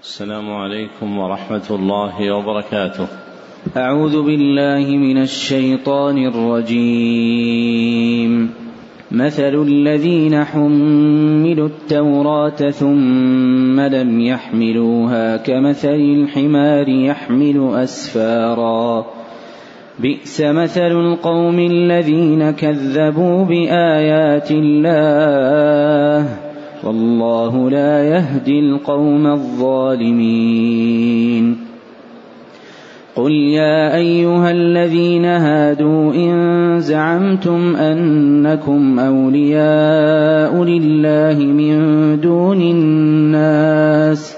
السلام عليكم ورحمة الله وبركاته. أعوذ بالله من الشيطان الرجيم. مثل الذين حملوا التوراة ثم لم يحملوها كمثل الحمار يحمل أسفارا بئس مثل القوم الذين كذبوا بآيات الله والله لا يهدي القوم الظالمين. قل يا أيها الذين هادوا إن زعمتم أنكم أولياء لله من دون الناس.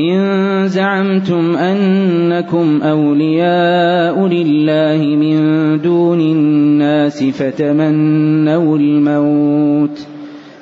إن زعمتم أنكم أولياء لله من دون الناس فتمنوا الموت.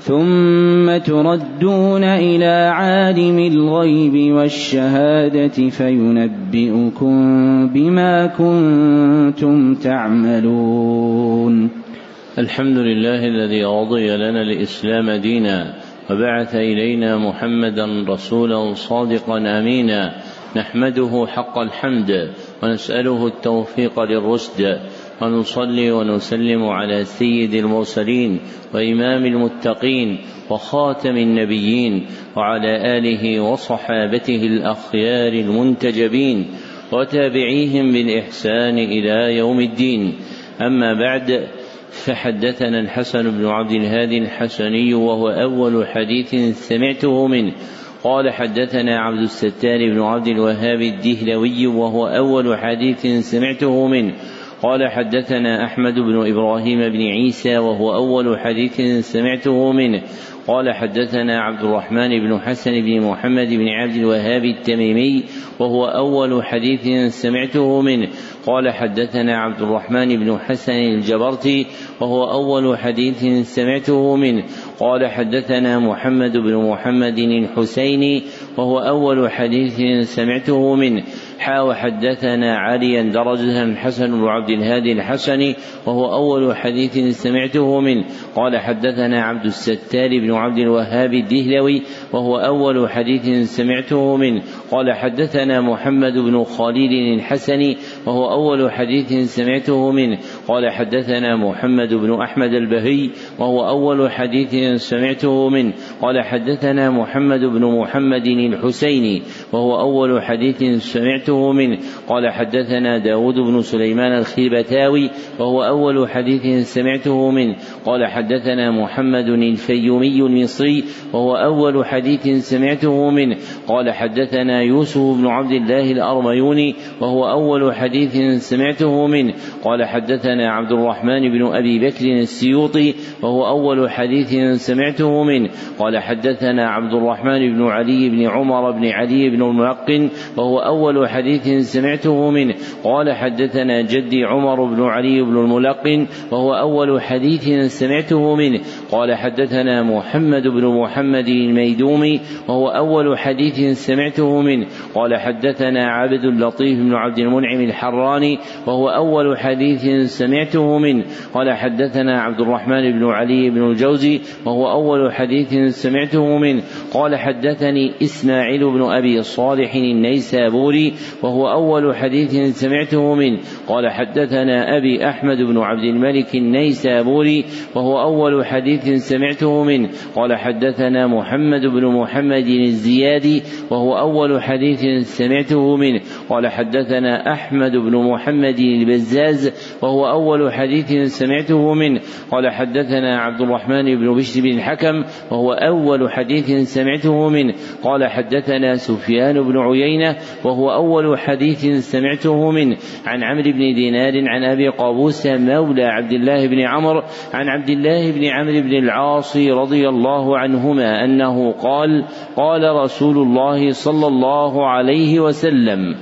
ثم تردون إلى عالم الغيب والشهادة فينبئكم بما كنتم تعملون. الحمد لله الذي رضي لنا الإسلام دينا وبعث إلينا محمدا رسولا صادقا أمينا نحمده حق الحمد ونسأله التوفيق للرشد ونصلي ونسلم على سيد المرسلين وإمام المتقين وخاتم النبيين وعلى آله وصحابته الأخيار المنتجبين وتابعيهم بالإحسان إلى يوم الدين. أما بعد فحدثنا الحسن بن عبد الهادي الحسني وهو أول حديث سمعته منه. قال حدثنا عبد الستار بن عبد الوهاب الدهلوي وهو أول حديث سمعته منه. قال حدثنا أحمد بن إبراهيم بن عيسى وهو أول حديث سمعته منه. قال حدثنا عبد الرحمن بن حسن بن محمد بن عبد الوهاب التميمي وهو أول حديث سمعته منه. قال حدثنا عبد الرحمن بن حسن الجبرتي وهو أول حديث سمعته منه. قال حدثنا محمد بن محمد الحسيني وهو أول حديث سمعته منه. حا وحدثنا عليا درجة الحسن بن عبد الهادي الحسني وهو أول حديث سمعته منه قال حدثنا عبد الستار بن عبد الوهاب الدهلوي وهو أول حديث سمعته منه قال حدثنا محمد بن خليل الحسني وهو أول حديث سمعته منه قال حدثنا محمد بن أحمد البهي وهو أول حديث سمعته منه قال حدثنا محمد بن محمد الحسيني وهو أول حديث سمعته منه. قال حدثنا داود بن سليمان الخيبتاوي وهو أول حديث سمعته منه. قال حدثنا محمد الفيومي المصري وهو أول حديث سمعته منه. قال حدثنا يوسف بن عبد الله الأرميوني وهو أول حديث سمعته منه. قال حدثنا عبد الرحمن بن أبي بكر السيوطي وهو أول حديث سمعته منه. قال حدثنا عبد الرحمن بن علي بن عمر بن علي بن الملقن وهو أول حديث سمعته منه. قال حدثنا جدي عمر بن علي بن الملقن وهو أول حديث سمعته منه. قال حدثنا محمد بن محمد الميدومي وهو أول حديث سمعته منه. قال حدثنا عبد اللطيف بن عبد المنعم الحراني وهو أول حديث سمعته منه. قال حدثنا عبد الرحمن بن علي بن الجوزي وهو أول حديث سمعته منه. قال حدثني إسماعيل بن أبي صالح النيسابوري وهو أول حديث سمعته منه. قال حدثنا أبي أحمد بن عبد الملك النيسابوري وهو أول حديث سمعته منه. قال حدثنا محمد بن محمد الزيادي وهو أول حديث سمعته منه. قال حدثنا أحمد بن محمد البزاز وهو أول حديث سمعته منه. قال حدثنا عبد الرحمن بن بشر بن الحكم وهو أول حديث سمعته منه. قال حدثنا سفيان بن عيينة وهو أول حديث سمعته منه عن عمرو بن دينار عن أبي قابوس مولى عبد الله بن عمرو عن عبد الله بن عمرو بن العاص رضي الله عنهما أنه قال قال رسول الله صلى الله عليه وسلم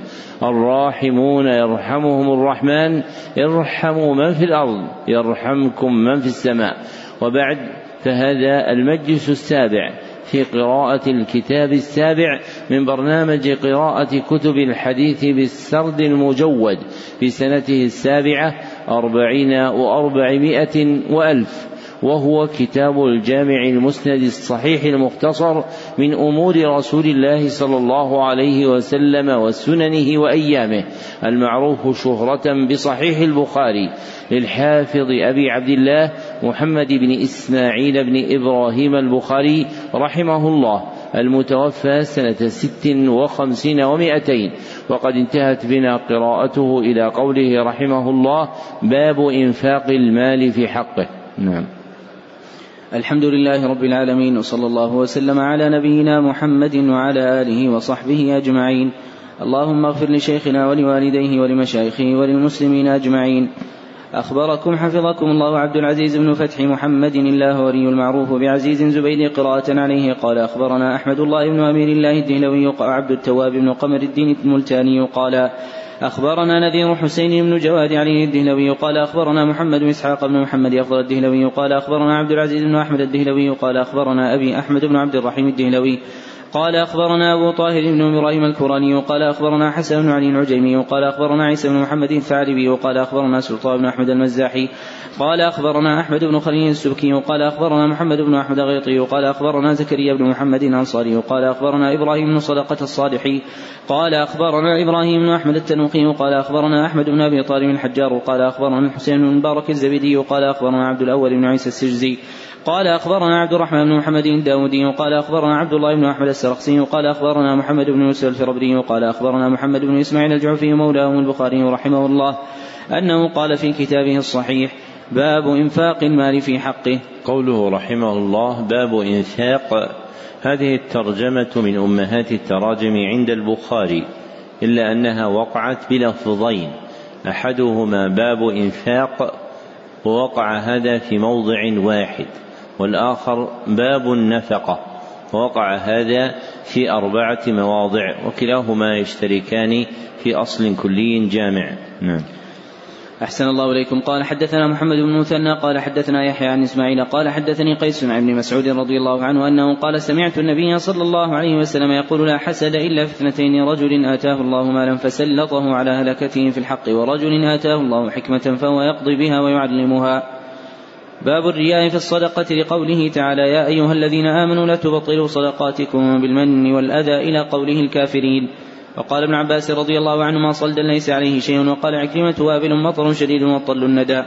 الراحمون يرحمهم الرحمن ارحموا من في الأرض يرحمكم من في السماء. وبعد فهذا المجلس السابع. في قراءة الكتاب السابع من برنامج قراءة كتب الحديث بالسرد المجود في سنته السابعة أربعين وأربعمائة وألف وهو كتاب الجامع المسند الصحيح المختصر من أمور رسول الله صلى الله عليه وسلم وسننه وأيامه المعروف شهرة بصحيح البخاري للحافظ أبي عبد الله محمد بن إسماعيل بن إبراهيم البخاري رحمه الله المتوفى سنة ست وخمسين ومائتين. وقد انتهت بنا قراءته إلى قوله رحمه الله باب إنفاق المال في حقه. نعم. الحمد لله رب العالمين وصلى الله وسلم على نبينا محمد وعلى آله وصحبه أجمعين. اللهم اغفر لشيخنا ولوالديه ولمشايخه وللمسلمين أجمعين. أخبركم حفظكم الله عبد العزيز بن فتح محمد الله ولي المعروف بعزيز زبيد قراءة عليه. قال أخبرنا أحمد الله بن أمير الله الدهلوي وعبد التواب بن قمر الدين الملتاني. قال أخبرنا نذير حسين بن جواد علي الدهلوي قال أخبرنا محمد بن إسحاق بن محمد أفضل الدهلوي قال أخبرنا عبد العزيز بن أحمد الدهلوي قال أخبرنا أبي أحمد بن عبد الرحيم الدهلوي قال أخبرنا أبو طاهر بن إبراهيم الكراني وقال أخبرنا حسن بن علي العجيمي وقال أخبرنا عيسى بن محمد الثعلبي وقال أخبرنا سلطان بن أحمد المزاحي قال أخبرنا أحمد بن خليل السبكي وقال أخبرنا محمد بن أحمد غيطي وقال أخبرنا زكريا بن محمد الأنصاري وقال أخبرنا إبراهيم بن صدقة الصالحي قال أخبرنا إبراهيم بن أحمد التنوخي وقال أخبرنا أحمد بن أبي طالب الحجار وقال أخبرنا الحسين بن مبارك الزبيدي وقال أخبرنا عبد الأول بن عيسى السجزي. قال أخبرنا عبد الرحمن بن محمد الداودي وقال أخبرنا عبد الله بن أحمد السرخسي وقال أخبرنا محمد بن يوسف الفربري وقال أخبرنا محمد بن إسماعيل الجعفي مولاهم البخاري رحمه الله أنه قال في كتابه الصحيح باب إنفاق المال في حقه. قوله رحمه الله باب إنفاق. هذه الترجمة من أمهات التراجم عند البخاري إلا أنها وقعت بلفظين. أحدهما باب إنفاق ووقع هذا في موضع واحد. والآخر باب النفقة. ووقع هذا في أربعة مواضع وكلاهما يشتركان في أصل كلي جامع. نعم. أحسن الله إليكم. قال حدثنا محمد بن مثنى قال حدثنا يحيى عن إسماعيل قال حدثني قيس عن ابن مسعود رضي الله عنه أنه قال سمعت النبي صلى الله عليه وسلم يقول لا حسد إلا في اثنتين رجل آتاه الله مالا فسلطه على هلكته في الحق ورجل آتاه الله حكمة فهو يقضي بها ويعلمها. باب الرياء في الصدقة لقوله تعالى يا أيها الذين آمنوا لا تبطلوا صدقاتكم بالمن والأذى إلى قوله الكافرين. وقال ابن عباس رضي الله عنهما صلدا ليس عليه شيء وقال عكرمة وابل مطر شديد وطل الندى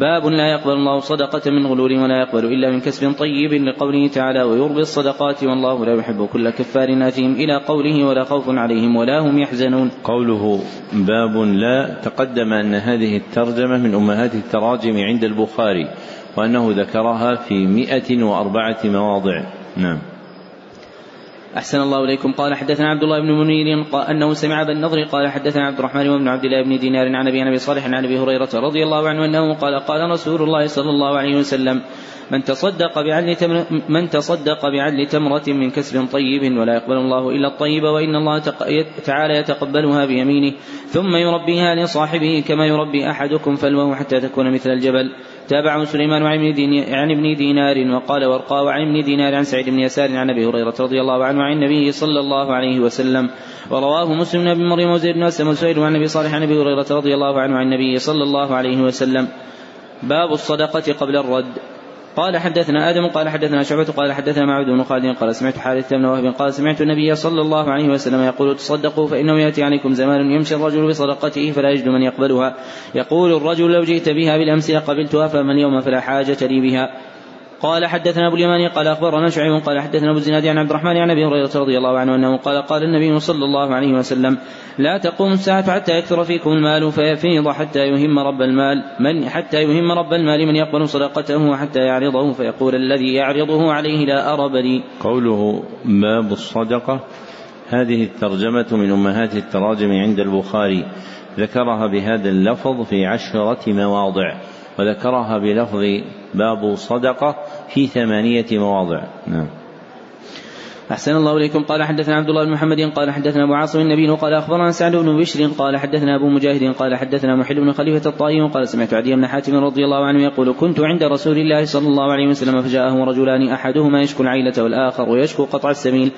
باب لا يقبل الله صدقة من غلول ولا يقبل إلا من كسب طيب لقوله تعالى ويربي الصدقات والله لا يحب كل كفار أثيم إلى قوله ولا خوف عليهم ولا هم يحزنون. قوله باب لا تقدم أن هذه الترجمة من أمهات التراجم عند البخاري وأنه ذكرها في مئة وأربعة مواضع. نعم. أحسن الله إليكم. قال حدثنا عبد الله بن منير أنه سمع أبا النضر قال حدثنا عبد الرحمن بن عبد الله بن دينار عن أبي أبي صالح عن أبي هريرة رضي الله عنه أنه قال قال رسول الله صلى الله عليه وسلم من تصدق بعدل تمر من تصدق بعدل تمرة من كسب طيب ولا يقبل الله إلا الطيب وإن الله تعالى يتقبلها بيمينه ثم يربيها لصاحبه كما يربي أحدكم فلوه حتى تكون مثل الجبل. تابعه سليمان عن ابن عن ابن دينار وقال ورقاء وعن ابن دينار عن سعيد بن يسار عن أبي هريرة رضي الله عنه عن النبي صلى الله عليه وسلم. ورواه مسلم بن مريم وزيد بن أسلم وسهيل عن أبي صالح عن أبي هريرة رضي الله عنه عن النبي صلى الله عليه وسلم. باب الصدقة قبل الرد. قال حدثنا آدم قال حدثنا شعبة قال حدثنا معبد بن خالد قال سمعت حارث بن وهب قال سمعت النبي صلى الله عليه وسلم يقول تصدقوا فإنه يأتي عليكم زمان يمشي الرجل بصدقته فلا يجد من يقبلها. يقول الرجل لو جئت بها بالأمس لقبلتها فما اليوم فلا حاجة لي بها. قال حدثنا أبو اليماني قال أخبرنا شعيب قال حدثنا أبو الزناد عن عبد الرحمن عن أبي هريرة رضي الله عنه أنه قال قال النبي صلى الله عليه وسلم لا تقوم الساعة حتى يكثر فيكم المال فيفيض حتى يهم رب المال من حتى يهم رب المال من يقبل صدقته وحتى يعرضه فيقول الذي يعرضه عليه لا أرب لي. قوله باب الصدقة هذه الترجمة من أمهات التراجم عند البخاري ذكرها بهذا اللفظ في عشرة مواضع. وذكرها بلفظ باب صدقة في ثمانية مواضع. نعم. أحسن الله إليكم. قال حدثنا عبد الله بن محمد قال حدثنا أبو عاصم النبي قال أخبرنا سعد بن بشر قال حدثنا أبو مجاهد قال حدثنا محل بن خليفة الطائي قال سمعت عدي بن حاتم رضي الله عنه يقول كنت عند رسول الله صلى الله عليه وسلم فجاءه رجلان أحدهما يشكو العيلة والآخر يشكو قطع السبيل.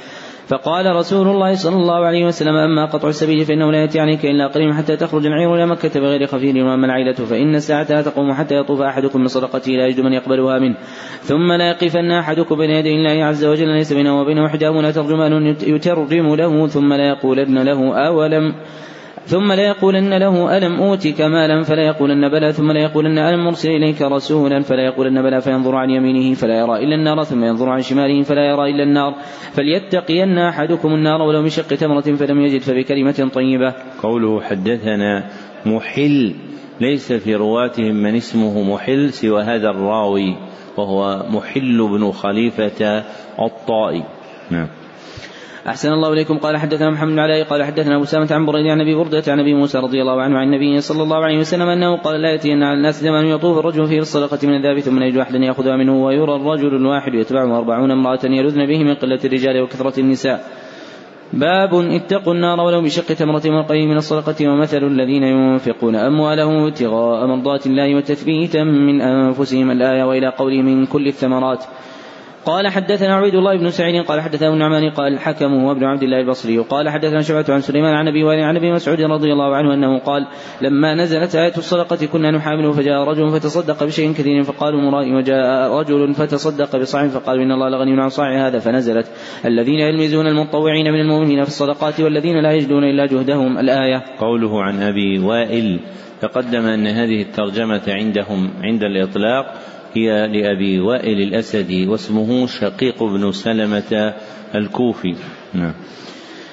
فقال رسول الله صلى الله عليه وسلم أما قطع السبيل فإنه لا يأتي عليك إلا قريب حتى تخرج العير إلى مكة بغير خفير وأما العيلة فإن الساعة لا تقوم حتى يطوف أحدكم من صدقته لا يجد من يقبلها منه. ثم لا يقفن أحدكم بين يدي الله عز وجل ليس بينه وبينه حجاب لا ترجمان يترجم له ثم لا يقولن له أولم ثم ليقولن له ألم أوتك مالا فلا يقولن بلى ثم ليقولن ألم مرسل إليك رسولا فلا يقولن بلى فينظر عن يمينه فلا يرى إلا النار ثم ينظر عن شماله فلا يرى إلا النار فليتقين أحدكم النار ولو من شق تمرة فلم يجد فبكلمة طيبة. قوله حدثنا محل ليس في رواتهم من اسمه محل سوى هذا الراوي وهو محل بن خليفة الطائي. نعم. أحسن الله إليكم. قال حدثنا محمد علاء قال حدثنا أبو سامة عن بريد عن أبي بردة عن أبي موسى رضي الله عنه عن النبي صلى الله عليه وسلم أنه قال لا يأتين على الناس زمان يطوف الرجل فيه الصدقة من الذهب ثم يجد أحدا يأخذها منه ويرى الرجل الواحد يتبعه أربعون امرأة يلذن به من قلة الرجال وكثرة النساء. باب اتقوا النار ولو بشق تمرة والقليل من الصدقة ومثل الذين ينفقون أموالهم ابتغاء مرضات الله وتثبيتا من أنفسهم. الآية وإلى قوله من كل الثمرات. قال حدثنا عبيد الله بن سعيد قال حدثنا ابن النعمان قال الحكم هو ابن عبد الله البصري قال حدثنا شعبة عن سليمان عن أبي وائل عن أبي مسعود رضي الله عنه أنه قال لما نزلت آية الصدقة كنا نحامله فجاء رجل فتصدق بشيء كثير فقالوا مرائي وجاء رجل فتصدق بصاع فقال إن الله لغني عن صاع هذا فنزلت الذين يلمزون المتطوعين من المؤمنين في الصدقات والذين لا يجدون إلا جهدهم الآية. قوله عن أبي وائل تقدم أن هذه الترجمة عندهم عند الإطلاق هي لأبي وائل الأسدي واسمه شقيق بن سلمة الكوفي. نعم.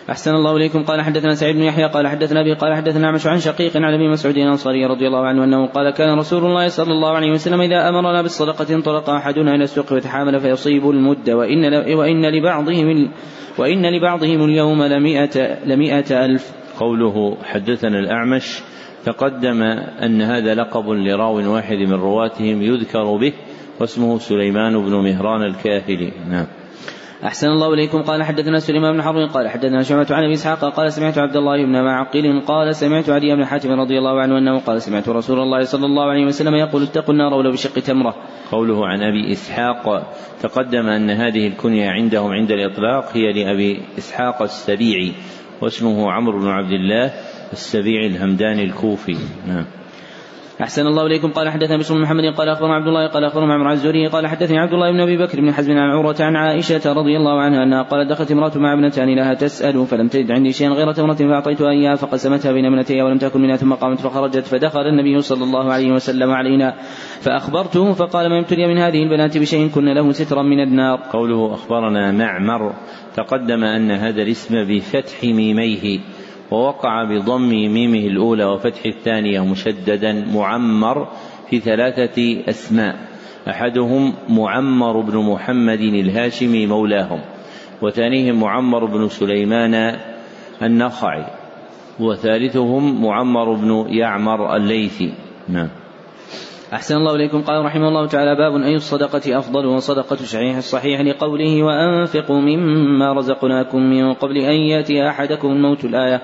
أحسن الله إليكم. قال حدثنا سعيد بن يحيى قال حدثنا أبي قال حدثنا عمش عن شقيق عن أبي مسعود الأنصاري رضي الله عنه أنه قال كان رسول الله صلى الله عليه وسلم إذا أمرنا بالصدقة انطلق أحدنا إلى السوق فتحامل فيصيب المد وإن وإن لبعضهم وإن لبعضهم اليوم لمئة لمئة ألف. قوله حدثنا الأعمش تقدم أن هذا لقب لراو واحد من رواتهم يذكر به واسمه سليمان بن مهران الكاهلي. نعم. أحسن الله إليكم. قال حدثنا سليمان بن حرب قال حدثنا شعبة عن أبي إسحاق قال سمعت عبد الله بن معقل قال سمعت عدي بن حاتم رضي الله عنه أنه قال سمعت رسول الله صلى الله عليه وسلم يقول اتقوا النار ولو بشق تمرة. قوله عن أبي إسحاق تقدم أن هذه الكنية عندهم عند الإطلاق هي لأبي إسحاق السبيعي واسمه عمرو بن عبد الله السبيعي الهمداني الكوفي. نعم. أحسن الله إليكم. قال حدثنا بشر بن محمد قال أخبرنا عبد الله قال أخبرنا عمرو الزهري قال حدثني عبد الله بن أبي بكر بن حزم عن عروة عن عائشة رضي الله عنها أنها قالت دخلت امرأة مع ابنتان لها تسأل فلم تجد عندي شيئا غير تمرة فأعطيتها إياها فقسمتها بين ابنتيها ولم تكن منها ثم قامت فخرجت فدخل النبي صلى الله عليه وسلم علينا فأخبرته فقال ما ابتلي من هذه البنات بشيء كن له سترا من النار. قوله أخبرنا معمر تقدم أن هذا الاسم بفتح ميميه. ووقع بضم ميمه الأولى وفتح الثانية مشددا معمر في ثلاثة أسماء. أحدهم معمر بن محمد الهاشمي مولاهم وثانيهم معمر بن سليمان النخعي وثالثهم معمر بن يعمر الليثي. نعم. أحسن الله إليكم. قال رحمه الله تعالى باب أي الصدقة أفضل وصدقة الشحيح الصحيح لقوله وأنفقوا مما رزقناكم من قبل أن يأتي أحدكم الموت الآية.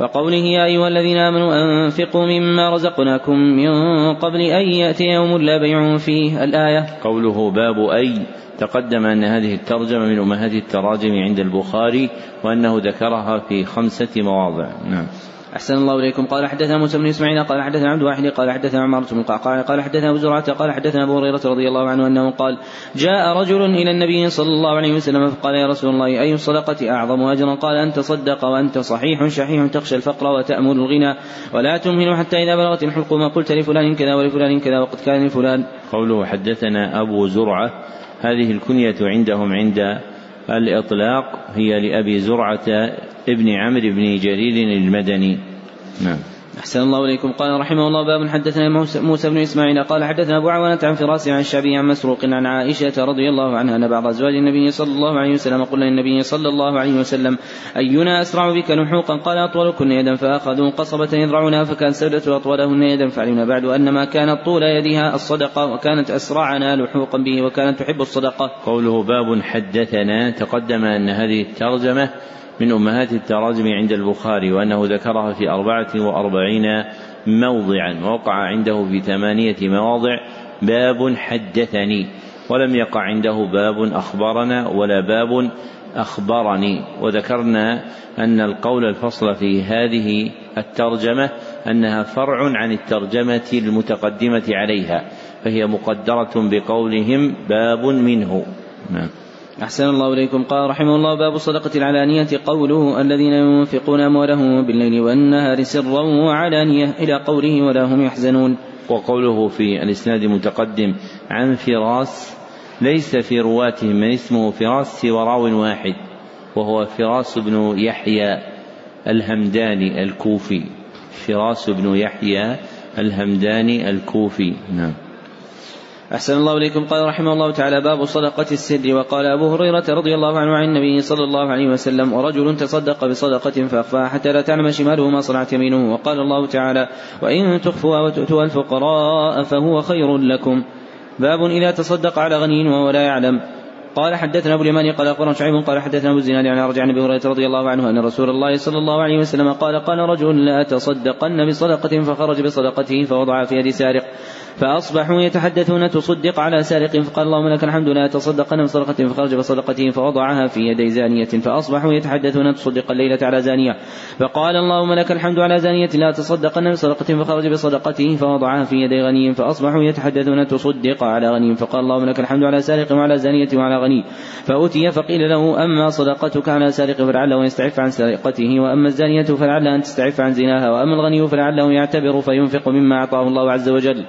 وقوله يا أيها الذين آمنوا أنفقوا مما رزقناكم من قبل أن يأتي يوم لا بيع فيه. الآية. قوله باب أي تقدم أن هذه الترجمة من أمهات التراجم عند البخاري وأنه ذكرها في خمسة مواضع. نعم. أحسن الله إليكم. قال حدثنا موسى بن إسماعيل قال حدثنا عبد واحد قال حدثنا عمارة بن القعقاع قال حدثنا أبو زرعة قال حدثنا أبو هريرة رضي الله عنه أنه قال جاء رجل إلى النبي صلى الله عليه وسلم فقال يا رسول الله أي الصدقة أعظم أجرا؟ قال أن تصدق وأنت صحيح شحيح تخشى الفقر وتأمل الغنى ولا تمهل حتى إذا بلغت الحلقوم قلت لفلان كذا ولفلان كذا وقد كان لفلان. قوله حدثنا أبو زرعة هذه الكنية عندهم عند الإطلاق هي لأبي زرعة ابن عمرو بن جرير المدني. نعم. أحسن الله إليكم. قال رحمه الله باب حدثنا موسى بن إسماعيل قال حدثنا أبو عوانة عن فراس عن الشعبي عن مسروق عن عائشة رضي الله عنها أن بعض أزواج النبي صلى الله عليه وسلم قلنا للنبي صلى الله عليه وسلم أينا أسرع بك نحوقا قال أطولكن يدا فأخذوا قصبة يذرعونها فكان سودة أطولهن يدا فعلمنا بعد أن ما كانت طول يدها الصدقة وكانت أسرعنا لحوقا به وكانت تحب الصدقة. قوله باب حدثنا تقدم أن هذه الترجمة من أمهات التراجم عند البخاري وأنه ذكرها في أربعة وأربعين موضعا ووقع عنده في ثمانية مواضع باب حدثني ولم يقع عنده باب أخبرنا ولا باب أخبرني. وذكرنا أن القول الفصل في هذه الترجمة أنها فرع عن الترجمة المتقدمة عليها فهي مقدرة بقولهم باب منه. نعم. أحسن الله إليكم. قال رحمه الله باب الصدقة العلانية. قوله الذين ينفقون أموالهم بالليل والنهار سرا وعلانية. إلى قوله ولا هم يحزنون. وقوله في الإسناد المتقدم عن فراس ليس في رواتهم من اسمه فراس سوى راو واحد وهو فراس بن يحيى الهمداني الكوفي. فراس بن يحيى الهمداني الكوفي. نعم. أحسن الله إليكم. قال رحمه الله تعالى باب صدقة السر. وقال أبو هريرة رضي الله عنه عن النبي صلى الله عليه وسلم ورجل تصدق بصدقة فأخفاها حتى لا تعلم شماله ما صنعت يمينه. وقال الله تعالى وإن تخفوها وتؤتوا الفقراء فهو خير لكم. باب إذا تصدق على غني وهو لا يعلم. قال حدثنا أبو اليماني قال أخبرنا شعيب قال حدثنا أبو الزناد عن رجع عن أبي هريرة رضي الله عنه أن رسول الله صلى الله عليه وسلم قال قال رجل لا تصدقن بصدقة فخرج بصدقته فوضع في يد سارق. فأصبحوا يتحدثون تصدق على سارق فقال اللهم لك الحمد لا تصدقن بصدقة فخرج بصدقته فوضعها في يدي زانية فأصبحوا يتحدثون تصدق الليلة على زانية فقال اللهم لك الحمد على زانية لا تصدقن بصدقة فخرج بصدقته فوضعها في يدي غني فأصبحوا يتحدثون تصدق على غني فقال اللهم لك الحمد على سارق وعلى زانية وعلى غني فأتي فقيل له أما صدقتك على سارق فلعله يستعف عن سرقته وأما الزانية فلعل أن تستعف عن زناها وأما الغني فلعله يعتبر فينفق مما أعطاه الله عز وجل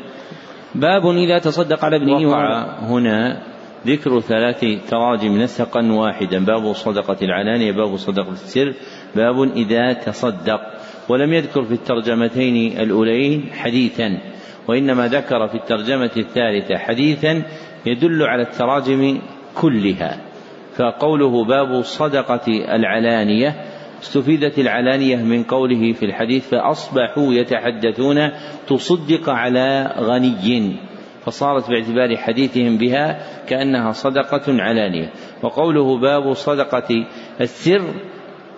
باب إذا تصدق على ابنه وقع هنا ذكر ثلاث تراجم نسقا واحدا. باب صدقة العلانية باب صدقة السر باب إذا تصدق. ولم يذكر في الترجمتين الأولين حديثا وإنما ذكر في الترجمة الثالثة حديثا يدل على التراجم كلها. فقوله باب صدقة العلانية استفيدت العلانية من قوله في الحديث فأصبحوا يتحدثون تصدق على غني. فصارت باعتبار حديثهم بها كأنها صدقة علانية. وقوله باب صدقة السر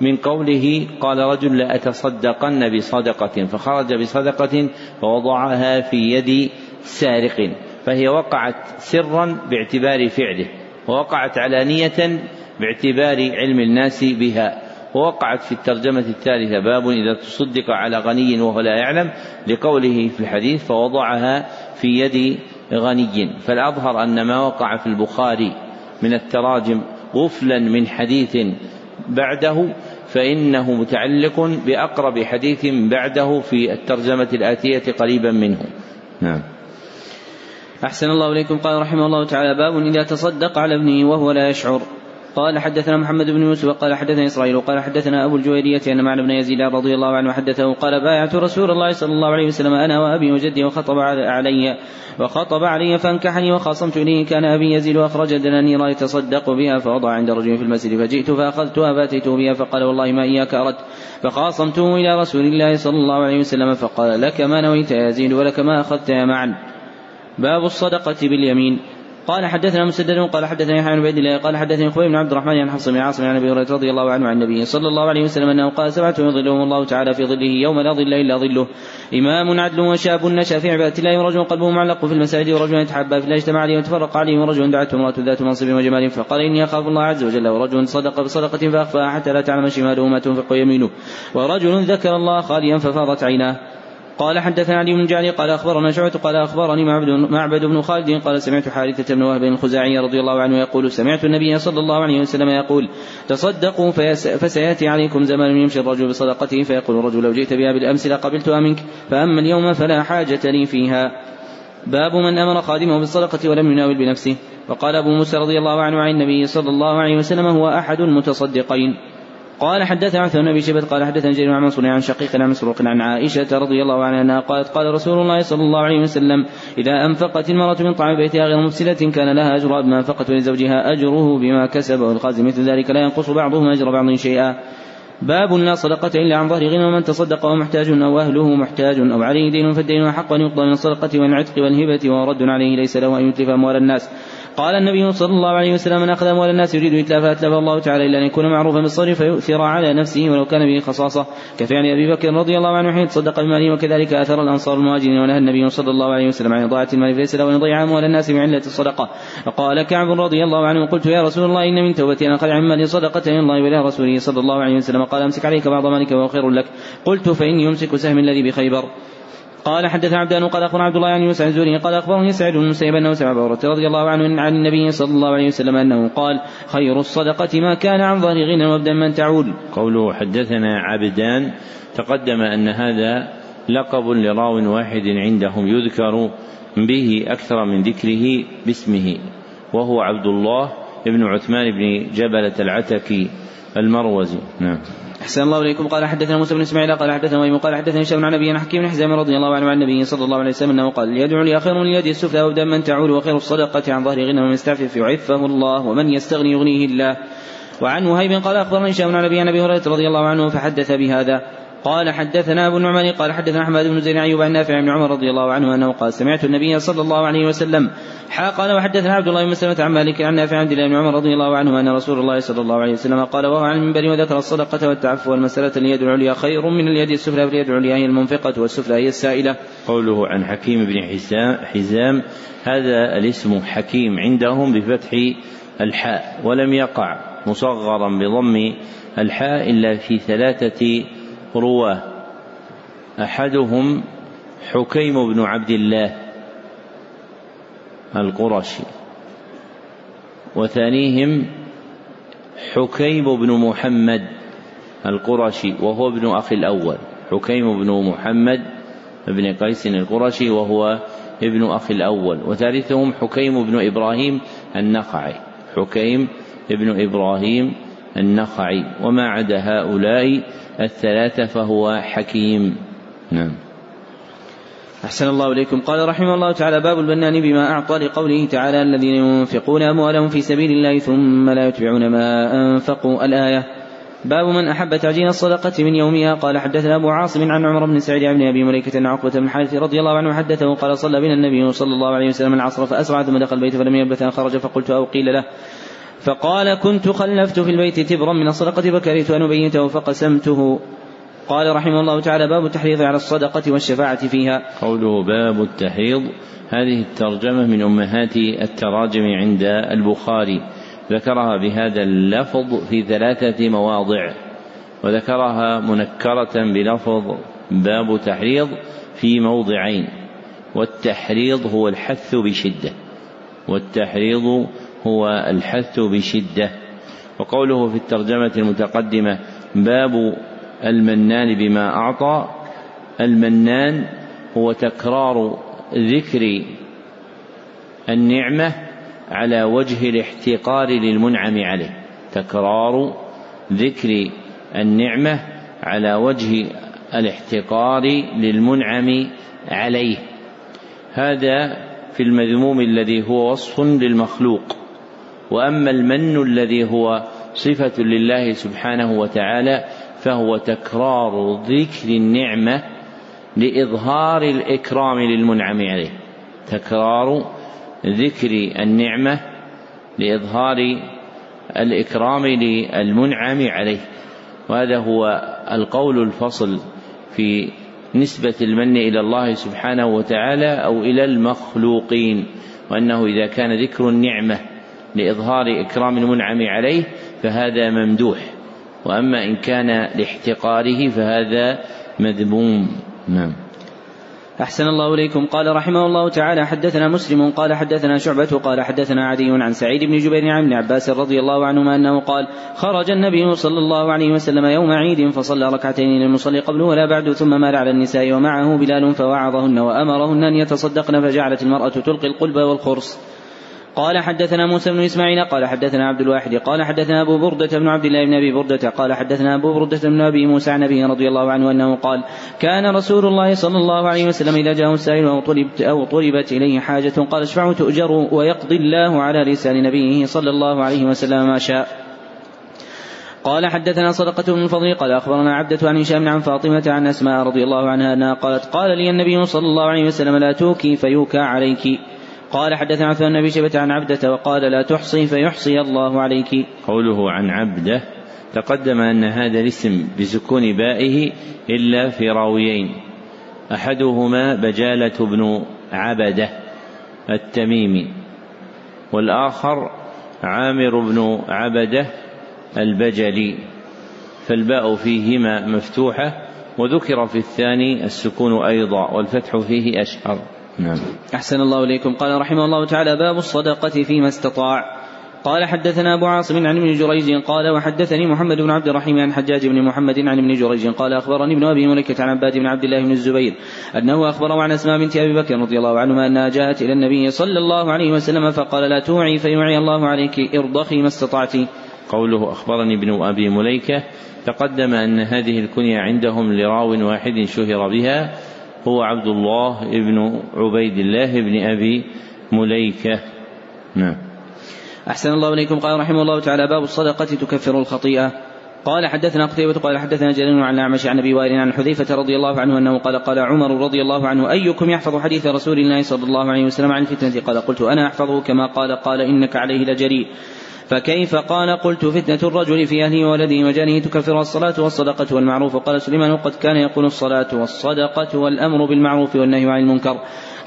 من قوله قال رجل لأتصدقن بصدقة. فخرج بصدقة فوضعها في يد سارق. فهي وقعت سرا باعتبار فعله ووقعت علانية باعتبار علم الناس بها. ووقعت في الترجمة الثالثة باب إذا تصدق على غني وهو لا يعلم لقوله في الحديث فوضعها في يد غني. فالأظهر أن ما وقع في البخاري من التراجم غفلا من حديث بعده فإنه متعلق بأقرب حديث بعده في الترجمة الآتية قريبا منه. نعم. أحسن الله إليكم. قال رحمه الله تعالى باب إذا تصدق على ابنه وهو لا يشعر. قال حدثنا محمد بن يوسف قال حدثنا إسرائيل قال حدثنا أبو الجويرية أن معنى بن يزيد رضي الله عنه حدثه قال بايعت رسول الله صلى الله عليه وسلم أنا وأبي وجدي وخطب علي وخطب علي فانكحني وخاصمت اليه كان أبي يزيد واخرج دنانير يتصدق بها فوضع عند رجل في المسجد فجئت فاخذتها فاتيته بها فقال والله ما إياك أردت فخاصمته إلى رسول الله صلى الله عليه وسلم فقال لك ما نويت يا يزيد ولك ما أخذت يا معا باب الصدقة باليمين. قال حدثنا مسدد قال حدثنا يحيى بن عبيد الله قال حدثني خوي بن عبد الرحمن عن حفص بن عاصم عن أبي هريرة رضي الله عنه عن النبي صلى الله عليه وسلم أنه قال سبعه يظلهم الله تعالى في ظله يوم لا ظل إلا ظله إمام عدل وشاب نشا في عباده الله ورجل قلبه معلق في المساجد ورجل يتحبى في الله اجتمع عليه وتفرق عليه ورجل دعته امرأة ذات منصب وجمال فقال إني أخاف الله عز وجل ورجل صدق بصدقة فأخفاها حتى لا تعلم شماله ما تنفق يمينه ورجل ذكر الله خاليا ففاضت عيناه. قال حدثنا علي بن جعلي قال أخبرنا شعبة قال أخبرني معبد, معبد بن خالد قال سمعت حارثة بن وهب الخزاعي رضي الله عنه يقول سمعت النبي صلى الله عليه وسلم يقول تصدقوا فسيأتي عليكم زمان يمشي الرجل بصدقته فيقول الرجل لو جئت بها بالامس لقبلتها منك فأما اليوم فلا حاجة لي فيها. باب من أمر خادمه بالصدقة ولم يناول بنفسه. وقال أبو موسى رضي الله عنه عن النبي صلى الله عليه وسلم هو أحد المتصدقين. قال حدثنا عثمان بن شبت قال حدثنا جرير عن منصور عن شقيق عن مسروق عن عائشة رضي الله عنها أنها قالت قال رسول الله صلى الله عليه وسلم إذا أنفقت المرأة من طعام بيتها غير مفسدة كان لها أجر بما أنفقت ولزوجها أجره بما كسب. والقازم مثل ذلك لا ينقص بعضهم أجر بعض شيئا. باب لا صدقة إلا عن ظهر غنى ومن تصدق وهو محتاج أو أهله محتاج أو عليه دين فالدين أحق أن يقضى من الصدقة والعتق والهبة وهو رد عليه ليس له أن يتلف أموال الناس. قال النبي صلى الله عليه وسلم من أخذ أموال الناس يريد إتلافها أتلف الله تعالى إلا أن يكون معروفا بالصرف فيؤثر على نفسه ولو كان به خصاصة. كفعل أبي بكر رضي الله عنه حين تصدق بماله وكذلك أثر الأنصار المهاجرين ونهى النبي صلى الله عليه وسلم عن إضاعة المال فليس له أن يضيع أموال الناس بعلة الصدقة. فقال كعب رضي الله عنه قلت يا رسول الله إن من توبتي أن أخذ عن صدقة من الله وإلى رسوله صلى الله عليه وسلم. قال أمسك عليك بعض مالك وهو خير لك. قلت فإني يمسك سهم الذي بخيبر. قال حدثنا عبدان قال أخبرنا عبد الله عن يوسف عن زوري قال أخبرني سعيد بن المسيب أنه سمع ابو رضي الله عنه عن النبي صلى الله عليه وسلم أنه قال خير الصدقة ما كان عن ظهر غنى وابدا من تعول. قوله حدثنا عبدان تقدم أن هذا لقب لراو واحد عندهم يذكر به أكثر من ذكره باسمه وهو عبد الله بن عثمان بن جبلة العتكي المروزي نعم أحسن الله إليكم. قال حدثنا موسى بن إسماعيل قال حدثنا وإيم قال حدثنا هشام عن نبينا حكيم بن حزام رضي الله عنه عن النبي صلى الله عليه وسلم أنه قال يدعو لي خير من اليد السفلى وابدأ من تعول وخير الصدقة عن ظهر غنى ومن يستعفف يعفه الله ومن يستغني يغنيه الله. وعن وهيب قال أخبرني هشام عن نبي أبي هريرة رضي الله عنه فحدث بهذا. قال حدثنا أبو النعمان قال حدثنا أحمد بن زيد أيوب عن نافع بن عمر رضي الله عنه أنه قال سمعت النبي صلى الله عليه وسلم حا قال وحدثنا عبد الله بن مسلمة عن مالك عن نافع عبد الله بن عمر رضي الله عنه أن رسول الله صلى الله عليه وسلم قال وهو عن المنبر وذكر الصدقة والتعفو والمسألة اليد العليا خير من اليد السفلى فاليد العليا هي المنفقة والسفلى هي السائلة. قوله عن حكيم بن حزام, حزام هذا الاسم حكيم عندهم بفتح الحاء ولم يقع مصغرا بضم الحاء إلا في ثلاثة رواة أحدهم حكيم بن عبد الله القرشي. وثانيهم حكيم بن محمد القرشي وهو ابن أخي الأول. حكيم بن محمد بن قيس القرشي وهو ابن أخي الأول. وثالثهم حكيم بن إبراهيم النخعي. حكيم بن إبراهيم النخعي. وما عدا هؤلاء الثلاثة فهو حكيم. نعم. أحسن الله إليكم. قال رحمه الله تعالى باب البنان بما أعطى لقوله تعالى الذين ينفقون أموالهم في سبيل الله ثم لا يتبعون ما أنفقوا. الآية باب من أحب تعجيل الصدقة من يومها. قال حدثنا أبو عاصم عن عمر بن سعيد بن أبي مليكة عن عقبة بن الحارث رضي الله عنه حدثه قال صلى بنا النبي صلى الله عليه وسلم العصر فأسرع ثم دخل البيت فلم يلبث أن خرج فقلت أو قيل له. فقال كنت خلفت في البيت تبرا من الصدقة فكرهت أن أبيته فقسمته. قال رحمه الله تعالى باب التحريض على الصدقة والشفاعة فيها. قوله باب التحريض هذه الترجمة من أمهات التراجم عند البخاري. ذكرها بهذا اللفظ في ثلاثة مواضع وذكرها منكرة بلفظ باب تحريض في موضعين والتحريض هو الحث بشدة والتحريض هو الحث بشدة. وقوله في الترجمة المتقدمة باب المنان بما أعطى. المنان هو تكرار ذكر النعمة على وجه الاحتقار للمنعم عليه. تكرار ذكر النعمة على وجه الاحتقار للمنعم عليه. هذا في المذموم الذي هو وصف للمخلوق. وأما المن الذي هو صفة لله سبحانه وتعالى فهو تكرار ذكر النعمة لإظهار الإكرام للمنعم عليه. تكرار ذكر النعمة لإظهار الإكرام للمنعم عليه. وهذا هو القول الفصل في نسبة المن إلى الله سبحانه وتعالى أو إلى المخلوقين وأنه إذا كان ذكر النعمة لإظهار إكرام المنعم عليه فهذا ممدوح. وأما إن كان لاحتقاره فهذا مذموم. نعم. أحسن الله إليكم. قال رحمه الله تعالى حدثنا مسلم قال حدثنا شعبة قال حدثنا عدي عن سعيد بن جبير عن ابن عباس رضي الله عنهما أنه قال خرج النبي صلى الله عليه وسلم يوم عيد فصلى ركعتين للمصلي قبله ولا بعد ثم مال على النساء ومعه بلال فوعظهن وأمرهن أن يتصدقن فجعلت المرأة تلقي القلب والخرص. قال حدثنا موسى بن إسماعيل قال حدثنا عبد الواحد قال حدثنا أبو بردة بن عبد الله بن أبي بردة قال حدثنا أبو بردة بن أبي موسى عن ابي رضي الله عنه أنه قال كان رسول الله صلى الله عليه وسلم إذا جاءه السائل أو طلبت أو طلبت إليه حاجة قال اشفعوا تؤجر ويقضي الله على لسان نبيه صلى الله عليه وسلم ما شاء قال حدثنا صدقة بن الفضل قال أخبرنا عبدة عن هشام عن فاطمة عن أسماء رضي الله عنها أنها قالت قال لي النبي صلى الله عليه وسلم لا توكي فيوكى عليك قال حدثنا عثمان بن شيبة عن عبدة وقال لا تحصي فيحصي الله عليك. قوله عن عبدة تقدم أن هذا الاسم بسكون بائه إلا في راويين. أحدهما بجالة بن عبدة التميمي والآخر عامر بن عبدة البجلي. فالباء فيهما مفتوحة وذكر في الثاني السكون أيضا والفتح فيه أشهر. نعم. أحسن الله إليكم. قال رحمه الله تعالى باب الصدقة فيما استطاع. قال حدثنا أبو عاصم عن ابن جريج قال وحدثني محمد بن عبد الرحيم عن حجاج بن محمد عن ابن جريج قال أخبرني ابن أبي ملكة عن عباد بن عبد الله بن الزبير أنه أخبره عن أسماء بنت أبي بكر رضي الله عنهما أنها جاءت إلى النبي صلى الله عليه وسلم فقال لا توعي فيوعي الله عليك ارضخي ما استطعت. قوله أخبرني ابن أبي مليكة تقدم أن هذه الكنية عندهم لراو واحد شهر بها هو عبد الله بن عبيد الله بن أبي مليكة. نعم. أحسن الله إليكم. قال رحمه الله تعالى باب الصدقة تكفر الخطيئة. قال حدثنا قتيبة قال حدثنا جرير عن الأعمش عن أبي وائل عن حذيفة رضي الله عنه أنه قال قال عمر رضي الله عنه أيكم يحفظ حديث رسول الله صلى الله عليه وسلم عن الفتنة؟ قال قلت أنا أحفظه كما قال قال إنك عليه لجريء. فكيف قال قلت فتنة الرجل في أهله وولده وجانه تكفر الصلاة والصدقة والمعروف قال سليمان وقد كان يقول الصلاة والصدقة والأمر بالمعروف والنهي عن المنكر.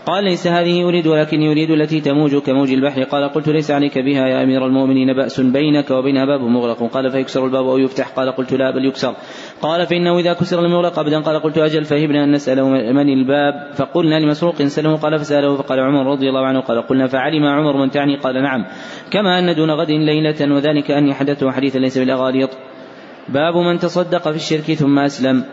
قال ليس هذه يريد ولكن يريد التي تموج كموج البحر. قال قلت ليس عليك بها يا أمير المؤمنين بأس بينك وبينها باب مغلق. قال فيكسر الباب أو يفتح. قال قلت لا بل يكسر. قال فإنه إذا كسر المغلق أبدا قال قلت أجل فهبنا أن نسأله من الباب. فقلنا لمسروق سأله قال فسأله فقال عمر رضي الله عنه قال قلنا فعلم عمر من تعني قال نعم. كما أن دون غد ليلة وذلك أني حدثته حديثا ليس بالأغاليط. باب من تصدق في الشرك ثم أسلم.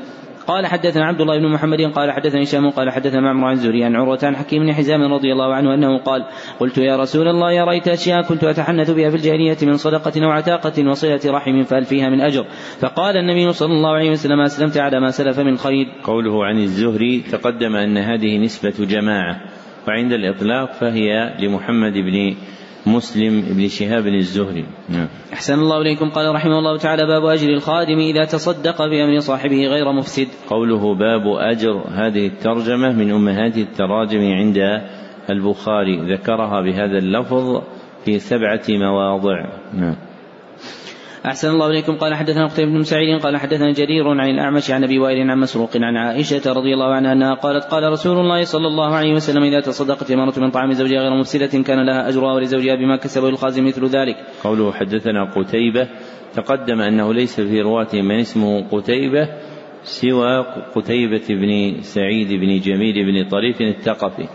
قال حدثنا عبد الله بن محمد قال حدثني هشام قال حدثنا معمر عن زوري عن عروة عن حكيم بن حزام رضي الله عنه أنه قال قلت يا رسول الله يا ريت أشياء كنت أتحنث بها في الجاهلية من صدقة أو عتاقة وصلة رحم فهل فيها من أجر؟ فقال النبي صلى الله عليه وسلم أسلمت على ما سلف من خير. قوله عن الزهري تقدم أن هذه نسبة جماعة وعند الإطلاق فهي لمحمد بن مسلم بن شهاب الزهري. نعم. أحسن الله إليكم. قال رحمه الله تعالى باب أجر الخادم إذا تصدق بأمر صاحبه غير مفسد. قوله باب أجر هذه الترجمة من أمهات التراجم عند البخاري. ذكرها بهذا اللفظ في سبعة مواضع. نعم. أحسن الله إليكم قال حدثنا قتيبة بن سعيد قال حدثنا جرير عن الأعمش عن أبي وائل عن مسروق عن عائشة رضي الله عنها أنها قالت قال رسول الله صلى الله عليه وسلم إذا تصدقت المرأة من طعام زوجها غير مفسدة كان لها أجرها ولزوجها بما كسبه الخازن مثل ذلك. قوله حدثنا قتيبة تقدم أنه ليس في رواته من اسمه قتيبة سوى قتيبة بن سعيد بن جميل بن طريف الثقفي.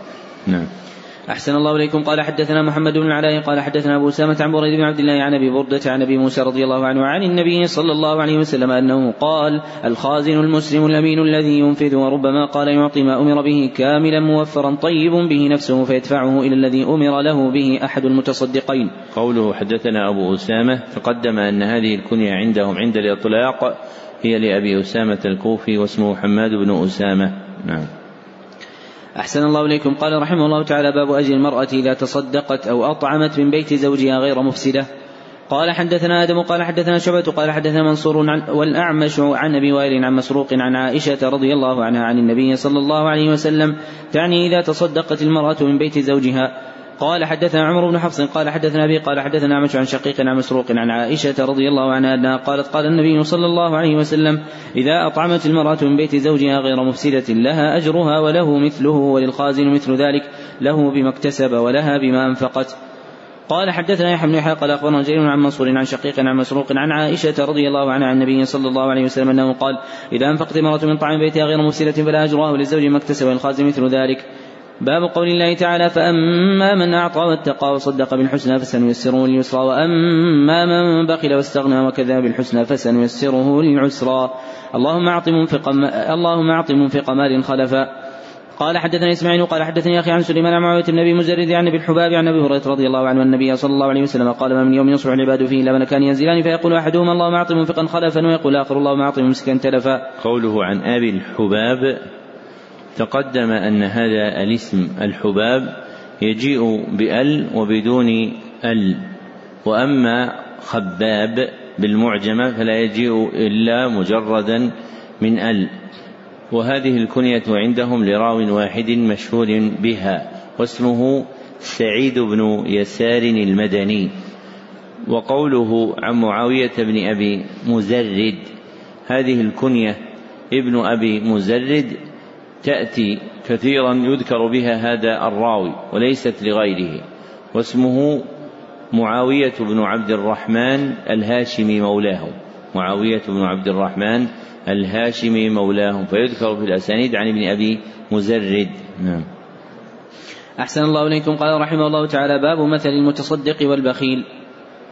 نعم. أحسن الله إليكم. قال حدثنا محمد بن العلاء قال حدثنا أبو أسامة عن بريد بن عبد الله عن أبي بردة عن أبي موسى رضي الله عنه عن النبي صلى الله عليه وسلم أنه قال الخازن المسلم الأمين الذي ينفذ وربما قال يعطي ما أمر به كاملا موفرا طيب به نفسه فيدفعه إلى الذي أمر له به أحد المتصدقين. قوله حدثنا أبو أسامة تقدم أن هذه الكنية عندهم عند الإطلاق هي لأبي أسامة الكوفي واسمه حماد بن أسامة. نعم. أحسن الله إليكم. قال رحمه الله تعالى باب أجر المرأة إذا تصدقت أو أطعمت من بيت زوجها غير مفسدة. قال حدثنا آدم قال حدثنا شعبة قال حدثنا منصور والأعمش عن أبي وائل عن مسروق عن عائشة رضي الله عنها عن النبي صلى الله عليه وسلم تعني إذا تصدقت المرأة من بيت زوجها قال حدثنا عمر بن حفص قال حدثنا أبي قال حدثنا عمش عن شقيق عن مسروق عن عائشة رضي الله عنها أنها قالت قال النبي صلى الله عليه وسلم إذا أطعمت المرأة من بيت زوجها غير مفسدة لها أجرها وله مثله وللخازن مثل ذلك له بما اكتسب ولها بما أنفقت. قال حدثنا يحيى بن يحيى قال أخبرنا جرير عن منصور عن شقيق عن مسروق عن عائشة رضي الله عنها عن النبي صلى الله عليه وسلم أنه قال إذا أنفقت امراه من طعام بيتها غير مفسدة فلا أجرها وللزوج ما اكتسب وللخازن مثل ذلك. باب قول الله تعالى فأما من أعطى واتقى وصدق بالحسنى فسنيسره لليسرى وأما من بخل واستغنى وكذب بالحسنى فسنيسره للعسرى اللهم أعط منفق اللهم أعط منفق مال خلفا قال حدثني إسماعيل قال حدثني أخي عن سليمان عن معاوية بن أبي مزرد عن أبي الحباب عن أبي هريرة رضي الله عنه النبي صلى الله عليه وسلم قال ما من يوم يصبح العباد فيه إلا ملكان ينزلان فيقول أحدهما اللهم أعط منفقا خلفا ويقول الآخر اللهم أعط ممسكا تلفا. قوله عن أبي الحباب تقدم أن هذا الاسم الحباب يجيء بأل وبدون أل وأما خباب بالمعجمة فلا يجيء إلا مجردا من أل. وهذه الكنية عندهم لراو واحد مشهور بها واسمه سعيد بن يسار المدني. وقوله عن معاوية بن أبي مزرد هذه الكنية ابن أبي مزرد تأتي كثيرا يذكر بها هذا الراوي وليست لغيره واسمه معاوية بن عبد الرحمن الهاشمي مولاه. معاوية بن عبد الرحمن الهاشمي مولاهم فيذكر في الأسانيد عن ابن أبي مزرد. نعم. أحسن الله إليكم. قال رحمه الله تعالى باب مثل المتصدق والبخيل.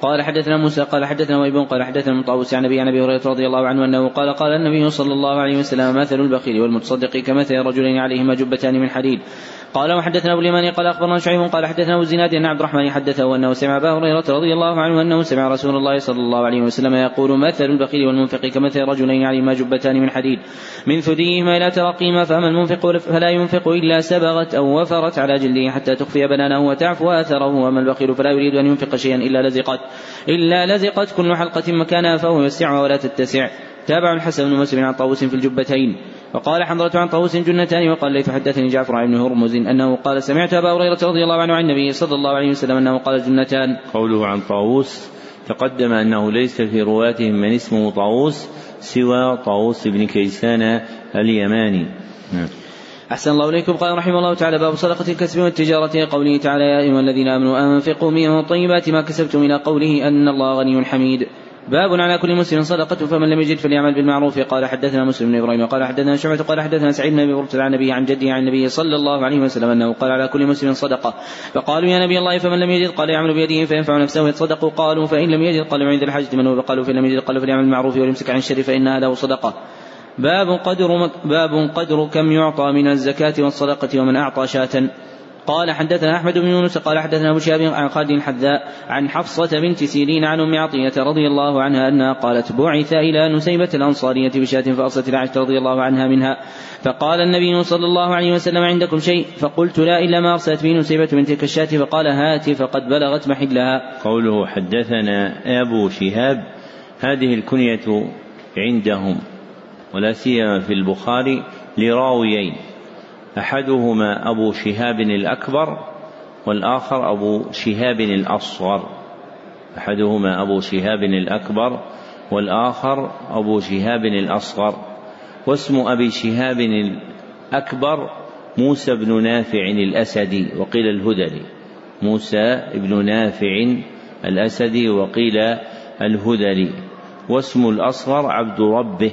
قال حدثنا موسى قال حدثنا ويب قال حدثنا مطاوس عن ابي عن ابي هريره رضي الله عنه انه قال قال النبي صلى الله عليه وسلم مثل البخيل والمتصدق كمثل رجلين عليهما جبتان من حديد قال وحدثنا أبو اليماني قال أخبرنا شعيب قال حدثنا أبو الزناد أن عبد الرحمن حدثه انه سمع ابا هريرة رضي الله عنه أنه سمع رسول الله صلى الله عليه وسلم يقول مثل البخيل والمنفق كمثل رجلين عليهما جبتان من حديد. من ثديهما إلى ترقيما فاما المنفق فلا ينفق إلا سبغت أو وفرت على جلده حتى تخفي بنانه وتعفو آثره. وأما البخيل فلا يريد أن ينفق شيئا إلا لزقت إلا لزقت كل حلقة مكانها فهو يوسعها ولا تتسع. تابع الحسن بن مسلم عن طاووس في الجبتين وقال حمزة عن طاووس جنتان وقال ليث حدثني جعفر عن هرمز أنه قال سمعت أبا هريرة رضي الله عنه عن النبي صلى الله عليه وسلم أنه قال جنتان. قوله عن طاووس تقدم أنه ليس في رواتهم من اسمه طاووس سوى طاووس بن كيسان اليماني. نعم. أحسن الله إليكم. قال رحمه الله تعالى باب صدقة الكسب والتجارة قوله تعالى يا أيها الذين آمنوا أنفقوا من طيبات ما كسبتم إلى قوله أن الله غني حميد. باب على كل مسلم صدقة فمن لم يجد فليعمل بالمعروف. قال حدثنا مسلم بن إبراهيم قال حدثنا شعبة قال حدثنا سعيد بن أبي عن نبيه عن جده عن النبي صلى الله عليه وسلم أنه قال على كل مسلم صدقة. فقالوا يا نبي الله فمن لم يجد؟ قال يعمل بيده فينفع نفسه يتصدق. قالوا فإن لم يجد قال عند الحج. من هو؟ قالوا فإن لم يجد قال فليعمل بالمعروف ويمسك عن الشر فإنها له صدقة. باب قدر باب قدر كم يعطى من الزكاة والصدقة ومن أعطى شاة. قال حدثنا أحمد بن يونس قال حدثنا أبو شهاب عن خالد الحذاء عن حفصة بنت سيرين عن أم عطية رضي الله عنها أنها قالت بعث إلى نسيبه الأنصارية بشاة فأصلت العائشه رضي الله عنها منها فقال النبي صلى الله عليه وسلم عندكم شيء؟ فقلت لا إلا ما أرسلت به نسيبه بنت الشاة. فقال هات. فقد بلغت محلها. قوله حدثنا أبو شهاب هذه الكنية عندهم ولا سيما في البخاري لراويين. أحدهما أبو شهاب الأكبر والآخر أبو شهاب الأصغر. أحدهما أبو شهاب الأكبر والآخر أبو شهاب الأصغر. واسم أبي شهاب الأكبر موسى بن نافع الأسدي وقيل الهدلي. موسى بن نافع الأسدي وقيل الهدلي. واسم الأصغر عبد ربه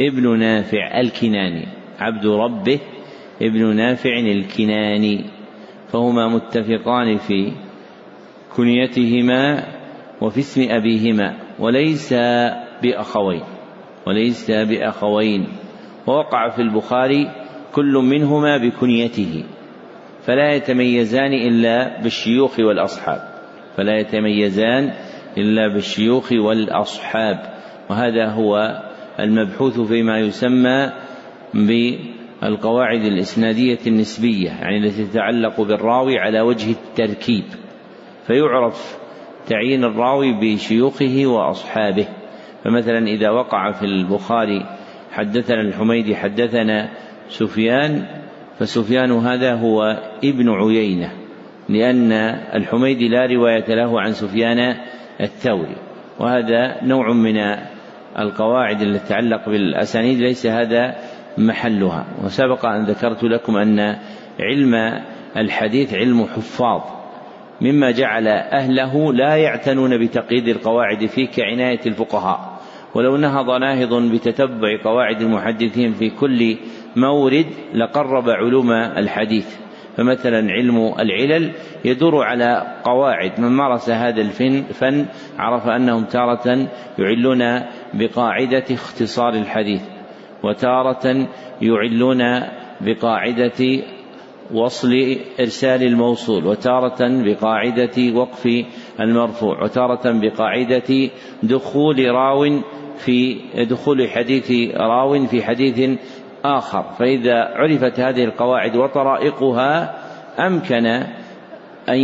ابن نافع الكناني عبد ربه ابن نافع الكناني فهما متفقان في كنيتهما وفي اسم أبيهما وليس بأخوين وليس بأخوين. ووقع في البخاري كل منهما بكنيته فلا يتميزان إلا بالشيوخ والأصحاب فلا يتميزان إلا بالشيوخ والأصحاب. وهذا هو المبحوث فيما يسمى القواعد الإسنادية النسبية يعني التي تتعلق بالراوي على وجه التركيب. فيعرف تعيين الراوي بشيوخه وأصحابه. فمثلا إذا وقع في البخاري حدثنا الحميدي حدثنا سفيان فسفيان هذا هو ابن عيينة لأن الحميدي لا رواية له عن سفيان الثوري. وهذا نوع من القواعد التي تتعلق بالأسانيد ليس هذا محلها. وسبق أن ذكرت لكم أن علم الحديث علم حفاظ مما جعل أهله لا يعتنون بتقييد القواعد فيه كعناية الفقهاء. ولو نهض ناهض بتتبع قواعد المحدثين في كل مورد لقرب علوم الحديث. فمثلا علم العلل يدور على قواعد. من مارس هذا الفن عرف أنهم تارة يعلون بقاعدة اختصار الحديث. وتارة يعلون بقاعدة وصل إرسال الموصول وتارة بقاعدة وقف المرفوع وتارة بقاعدة دخول راو في دخول حديث راو في حديث آخر. فإذا عرفت هذه القواعد وطرائقها أمكن أن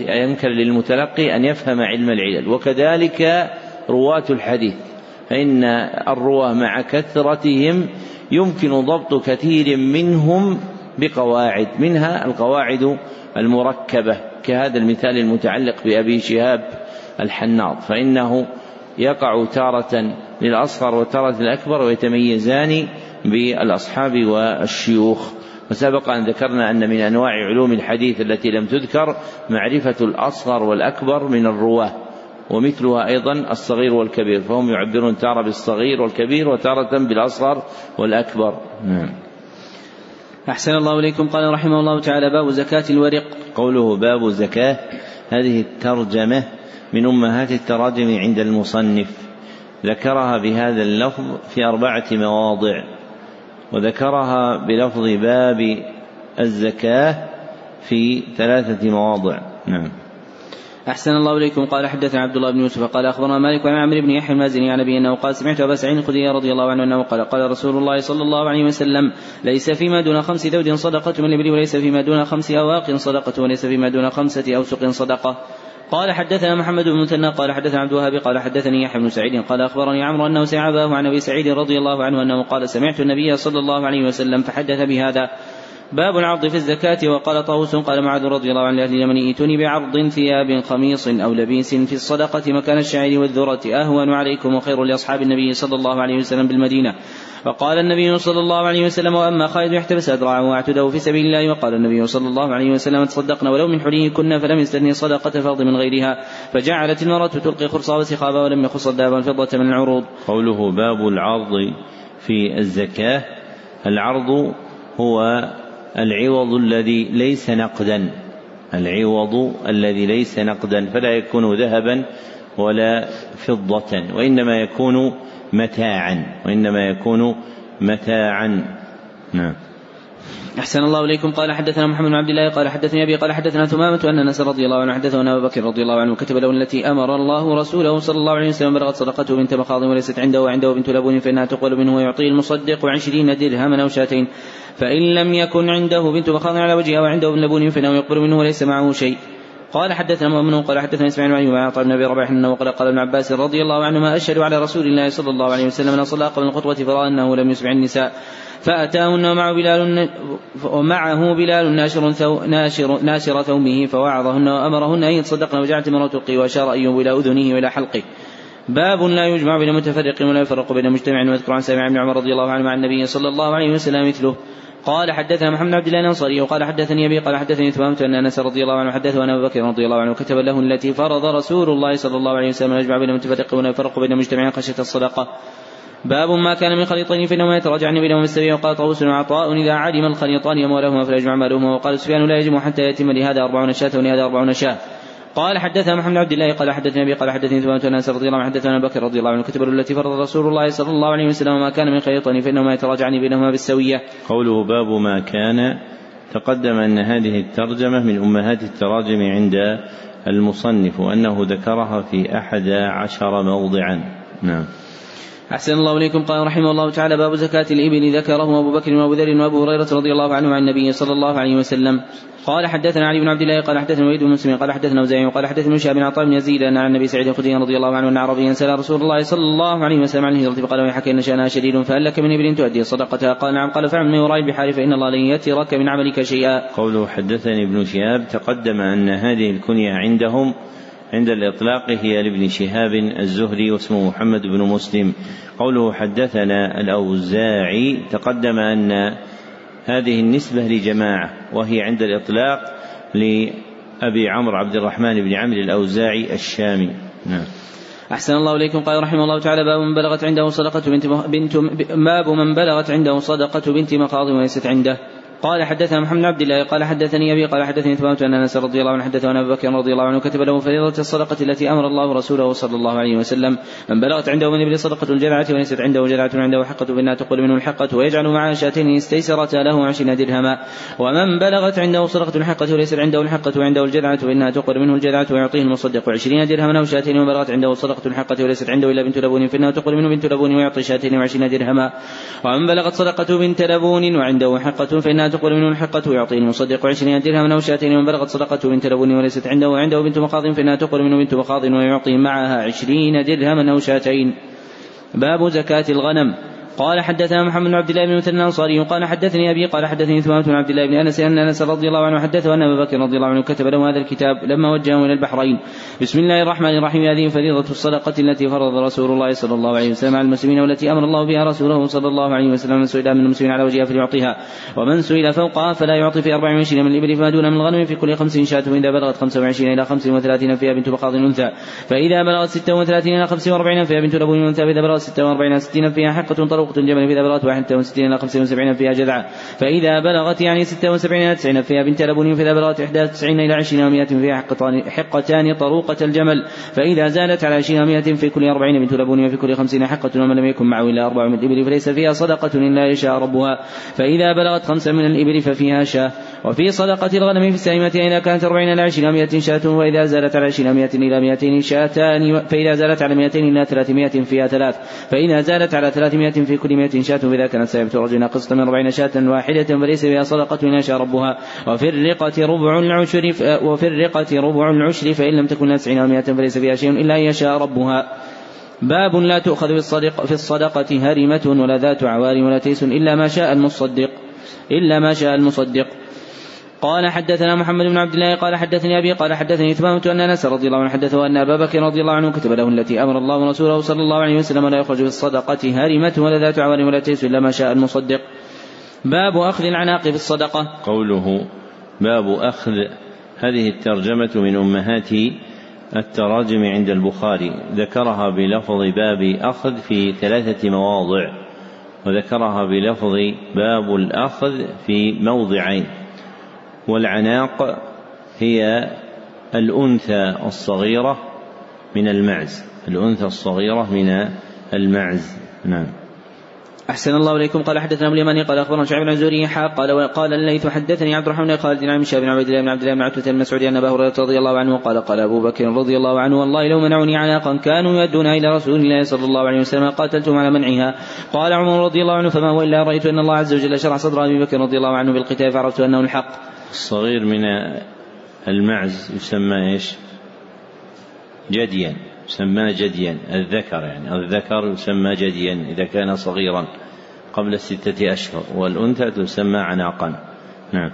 يمكن للمتلقي أن يفهم علم العلل. وكذلك رواة الحديث. فإن الرواة مع كثرتهم يمكن ضبط كثير منهم بقواعد منها القواعد المركبة كهذا المثال المتعلق بأبي شهاب الحناط فإنه يقع تارة للأصغر وتارة الأكبر ويتميزان بالأصحاب والشيوخ. وسبق أن ذكرنا أن من أنواع علوم الحديث التي لم تذكر معرفة الأصغر والأكبر من الرواة ومثلها أيضا الصغير والكبير فهم يعبرون تارة بالصغير والكبير وتارة بالأصغر والأكبر. نعم. أحسن الله إليكم. قال رحمه الله تعالى باب زكاة الورق. قوله باب زكاة هذه الترجمة من أمهات التراجم عند المصنف. ذكرها بهذا اللفظ في أربعة مواضع وذكرها بلفظ باب الزكاة في ثلاثة مواضع. نعم. أحسن الله إليكم. قال حدثنا عبد الله بن يوسف قال أخبرنا مالك عن عمرو بن يحيى المازني عن أبي أنه قال سمعت أبا سعيد الخدري رضي الله عنه أنه قال قال رسول الله صلى الله عليه وسلم ليس فيما دون خمس ذود صدقة من الإبل وليس فيما دون خمس أواق صدقة وليس فيما دون خمسة أوسق صدقة. قال حدثنا محمد بن مثنى قال حدثنا عبد الوهاب قال حدثني يحيى بن سعيد قال أخبرني عمرو أنه أباه عن أبي سعيد رضي الله عنه أنه قال سمعت النبي صلى الله عليه وسلم فحدث بهذا. باب العرض في الزكاة وقال طاووس قال معاذ رضي الله عنه لأهل اليمن ائتوني بعرض ثياب خميص أو لبيس في الصدقة مكان الشعير والذرة أهون عليكم وخير لأصحاب النبي صلى الله عليه وسلم بالمدينة وقال النبي صلى الله عليه وسلم وأما خالد يحتبس ادرعه وأعتده في سبيل الله وقال النبي صلى الله عليه وسلم تصدقن ولو من حليكن فلم يستثني صدقة فرض من غيرها فجعلت المرأة تلقي خرصا وسخابا ولم يخص الذهب والفضة من العروض. قوله باب العرض في الزكاة العرض هو العوض الذي ليس نقدا العوض الذي ليس نقدا فلا يكون ذهبا ولا فضة وإنما يكون متاعا وإنما يكون متاعا. نعم. أحسن الله إليكم. قال حدثنا محمد بن عبد الله قال حدثني أبي قال حدثنا ثمامة أن أنس رضي الله عنه حدثه أن أبا بكر رضي الله عنه كتب له التي أمر الله رسوله صلى الله عليه وسلم بلغت صدقته بنت مخاض وليست عنده وعنده بنت لبون فإنها تقبل منه ويعطيه المصدق عشرين درهما أو شاتين. فإن لم يكن عنده بنت مخاض على وجهها وعنده ابن لبون فإنه يقبل منه وليس معه شيء. قال حدثنا مؤمن قال حدثنا إسماعيل بن عن عطاء بن ابي رباح انه قال قال ابن عباس رضي الله عنهما أشهد على رسول الله صلى الله عليه وسلم أن صلى قبل الخطبة فرأى أنه لم يسمع النساء. فأتاهن ومعه بلال ومعه بلال ناشر ثو ناشر ناشر ثومه فوعظهن وأمرهن أن يتصدقن وجعلت امرأة تلقي وأشار أيوب إلى أذنه وإلى حلقه. باب لا يجمع بين متفرق ولا يفرق بين مجتمع ويذكر عن سامع بن عمر رضي الله عنه مع النبي صلى الله عليه وسلم مثله. قال حدثنا محمد عبد الله الأنصاري وقال حدثني أبي قال حدثني ثمامة أن أنس رضي الله عنه حدثه ان ابا بكر رضي الله عنه كتب له التي فرض رسول الله صلى الله عليه وسلم يجمع بين متفرق ولا يفرق بين مجتمع خشية الصدقة. باب ما كان من خليطين فانهما يتراجعن بينهما السبيع وقال طاووس وعطاء إذا علم الخليطان اموالهما فلا يجمع مالهما وقال سفيان لا يجمع حتى يتم لهذا أربعون شاة ولهذا أربعون شاة. قال حدثنا محمد عبد الله قال حدثني أبي قال حدثني ثمان أنس رضي الله عنه حدثنا بكر رضي الله عنه كتب التي فرض رسول الله صلى الله عليه وسلم وما كان من خليطين فإنهما يتراجعن بينهما بالسوية. قوله باب ما كان تقدم أن هذه الترجمة من أمهات التراجم عند المصنف وانه ذكرها في أحد عشر موضعا. نعم. أحسن الله إليكم. قال رحمه الله تعالى باب زكاة الإبل. ذكره أبو بكر وأبو ذر وأبو هريرة رضي الله عنه عن النبي صلى الله عليه وسلم. قال حدثنا علي بن عبد الله قال حدثنا وليد بن مسلم قال حدثنا وزيع قال حدثنا شهاب بن عطاء بن يزيد أن عن النبي سعيد الخدري رضي الله عنه أن أعرابيا سأل رسول الله صلى الله عليه وسلم عن الهجرة فقال ويحك إن شأنها شديد فهل لك من إبل تؤدي صدقتها؟ قال نعم. قال فعل من وراء البحار فإن الله لن يترك من عملك شيئا. قوله حدثني ابن شهاب تقدم أن هذه الكنية عندهم عند الإطلاق هي لابن شهاب الزهري واسمه محمد بن مسلم. قوله حدثنا الأوزاعي تقدم أن هذه النسبة لجماعة وهي عند الإطلاق لأبي عمرو عبد الرحمن بن عمرو الأوزاعي الشامي. نعم. أحسن الله إليكم. قال رحمه الله تعالى باب من بلغت عنده صدقة بنت بنت باب من بلغت عنده صدقة بنت مخاض وليست عنده. قال حدثنا محمد عبد الله قال حدثني أبي قال حدثني ثمامة أن أنس رضي الله عنه حدثه ان ابا بكر رضي الله عنه كتب له فريضة الصدقة التي أمر الله رسوله صلى الله عليه وسلم. من بلغت عنده من ابن صدقة الجذعه وليست عنده جذعه عنده حقة فإنها تقبل منه الحقة ويجعل معها شاتين استيسرتا له عشرين درهما. ومن بلغت عنده صدقة الحقة وليست عنده الحقة وعنده الجذعه فإنها تقبل منه الجذعه ويعطيه المصدق عشرين درهما. أو شاتين. ومن بلغت عنده صدقة الحقة وليست عنده إلا بنت لبون فإنها تقبل منه بنت لبون ويعطي شاتين وعشرين درهما. ومن بلغت صدقة بنت لبون وعنده حقة فإنها تقبل منه الحقة ويعطيه المصدق عشرين درهما أو شاتين ومن بلغت صدقته بنت لبون وليست عنده وعنده بنت مخاض فإنها تقبل منه بنت مخاض ويعطي معها عشرين درهما أو شاتين. باب زكاة الغنم. قال حدثنا محمد بن عبد الله بن مثنى الأنصاري قال حدثني أبي قال حدثني ثمامة بن عبد الله بن أنس أن أنس رضي الله عنه حدثه أن أبا بكر رضي الله عنه كتب له هذا الكتاب لما وجهه إلى البحرين. بسم الله الرحمن الرحيم. هذه فريضة الصدقة التي فرض رسول الله صلى الله عليه وسلم على المسلمين والتي أمر الله بها رسوله صلى الله عليه وسلم من سئل من المسلمين على وجهها فليعطيها. ومن سئل فوقها فلا يعطي في 24 من الإبل فما دون من الغنم في كل خمس شاة اذا بلغت 25 إلى 35 فيها بنت بخاض انثى فإذا بلغت 36 إلى 45 فيها بنت لبون انثى فاذا بلغت 46 إلى 60 فيها طروقة الجمل فاذا بلغت 61 إلى 75 فيها جذعة فإذا بلغت يعني 76 إلى 90 فيها بنت لبن فإذا بلغت 91 إلى 20 و100 فيها حقتان, طروقة الجمل. فإذا زادت على 20 و100 في كل 40 بنت لبن وفي كل 50 حقة ومن لم يكن معه إلا أربع من الإبل فليس فيها صدقة إلا يشاء ربها. فإذا بلغت خمسا من الإبل ففيها شاة. وفي صدقة الغنم في السائمة إذا كانت 40 إلى 20 و100 شاة. وإذا زادت على 20 و100 إلى 200 شاتان. فإذا زادت على 200 إلى 300 فيها ثلاث. فإذا زادت على 300 في كل 100 شاة فإذا كانت سائمة الرجل قسط من 40 شاة واحدة فليس فيها صدقة إن شاء ربها. وفي الرقة ربع العشر وفي الرقة ربع العشر فإن لم تكن 90 و100 فليس فيها شيء إلا أن يشاء ربها. باب لا تؤخذ في الصدقة, في الصدقة هرمة ولا ذات عوار ولا تيس إلا ما شاء المصدق. إلا ما شاء المصدق. قال حدثنا محمد بن عبد الله قال حدثني أبي قال حدثني ثمامة أن أنس رضي الله عنه حدثه ان أبا بكر رضي الله عنه كتب له التي أمر الله ورسوله صلى الله عليه وسلم لا يخرج في الصدقة هارمة ولا ذات عوار ولا تيس إلا ما شاء المصدق. باب أخذ العناق في الصدقة. قوله باب أخذ هذه الترجمة من أمهات التراجم عند البخاري ذكرها بلفظ باب أخذ في ثلاثة مواضع وذكرها بلفظ باب الأخذ في موضعين والعناق هي الأنثى الصغيرة من المعز. الأنثى الصغيرة من المعز. نعم. أحسن الله إليكم. قال حدثنا أبو اليماني قال أخبرنا شعيب بن الزهري قال وقال الليث حدثني عبد الرحمن خالد عن شاب بن عبد الله بن عبد الله بن عتبة المسعودي أن أبا هريرة رضي الله عنه قال قال أبو بكر رضي الله عنه والله لو منعوني عناقا كانوا يؤدونها إلى رسول الله صلى الله عليه وسلم قاتلتهم على منعها. قال عمر رضي الله عنه فما هو إلا رأيت أن الله عز وجل شرح صدر أبي بكر رضي الله عنه بالقتال فعرفت أنه الحق. الصغير من المعز يسمى إيش؟ جديا يسمى جديا الذكر يعني الذكر يسمى جديا إذا كان صغيرا قبل ستة أشهر والأنثى تسمى عناقا. نعم.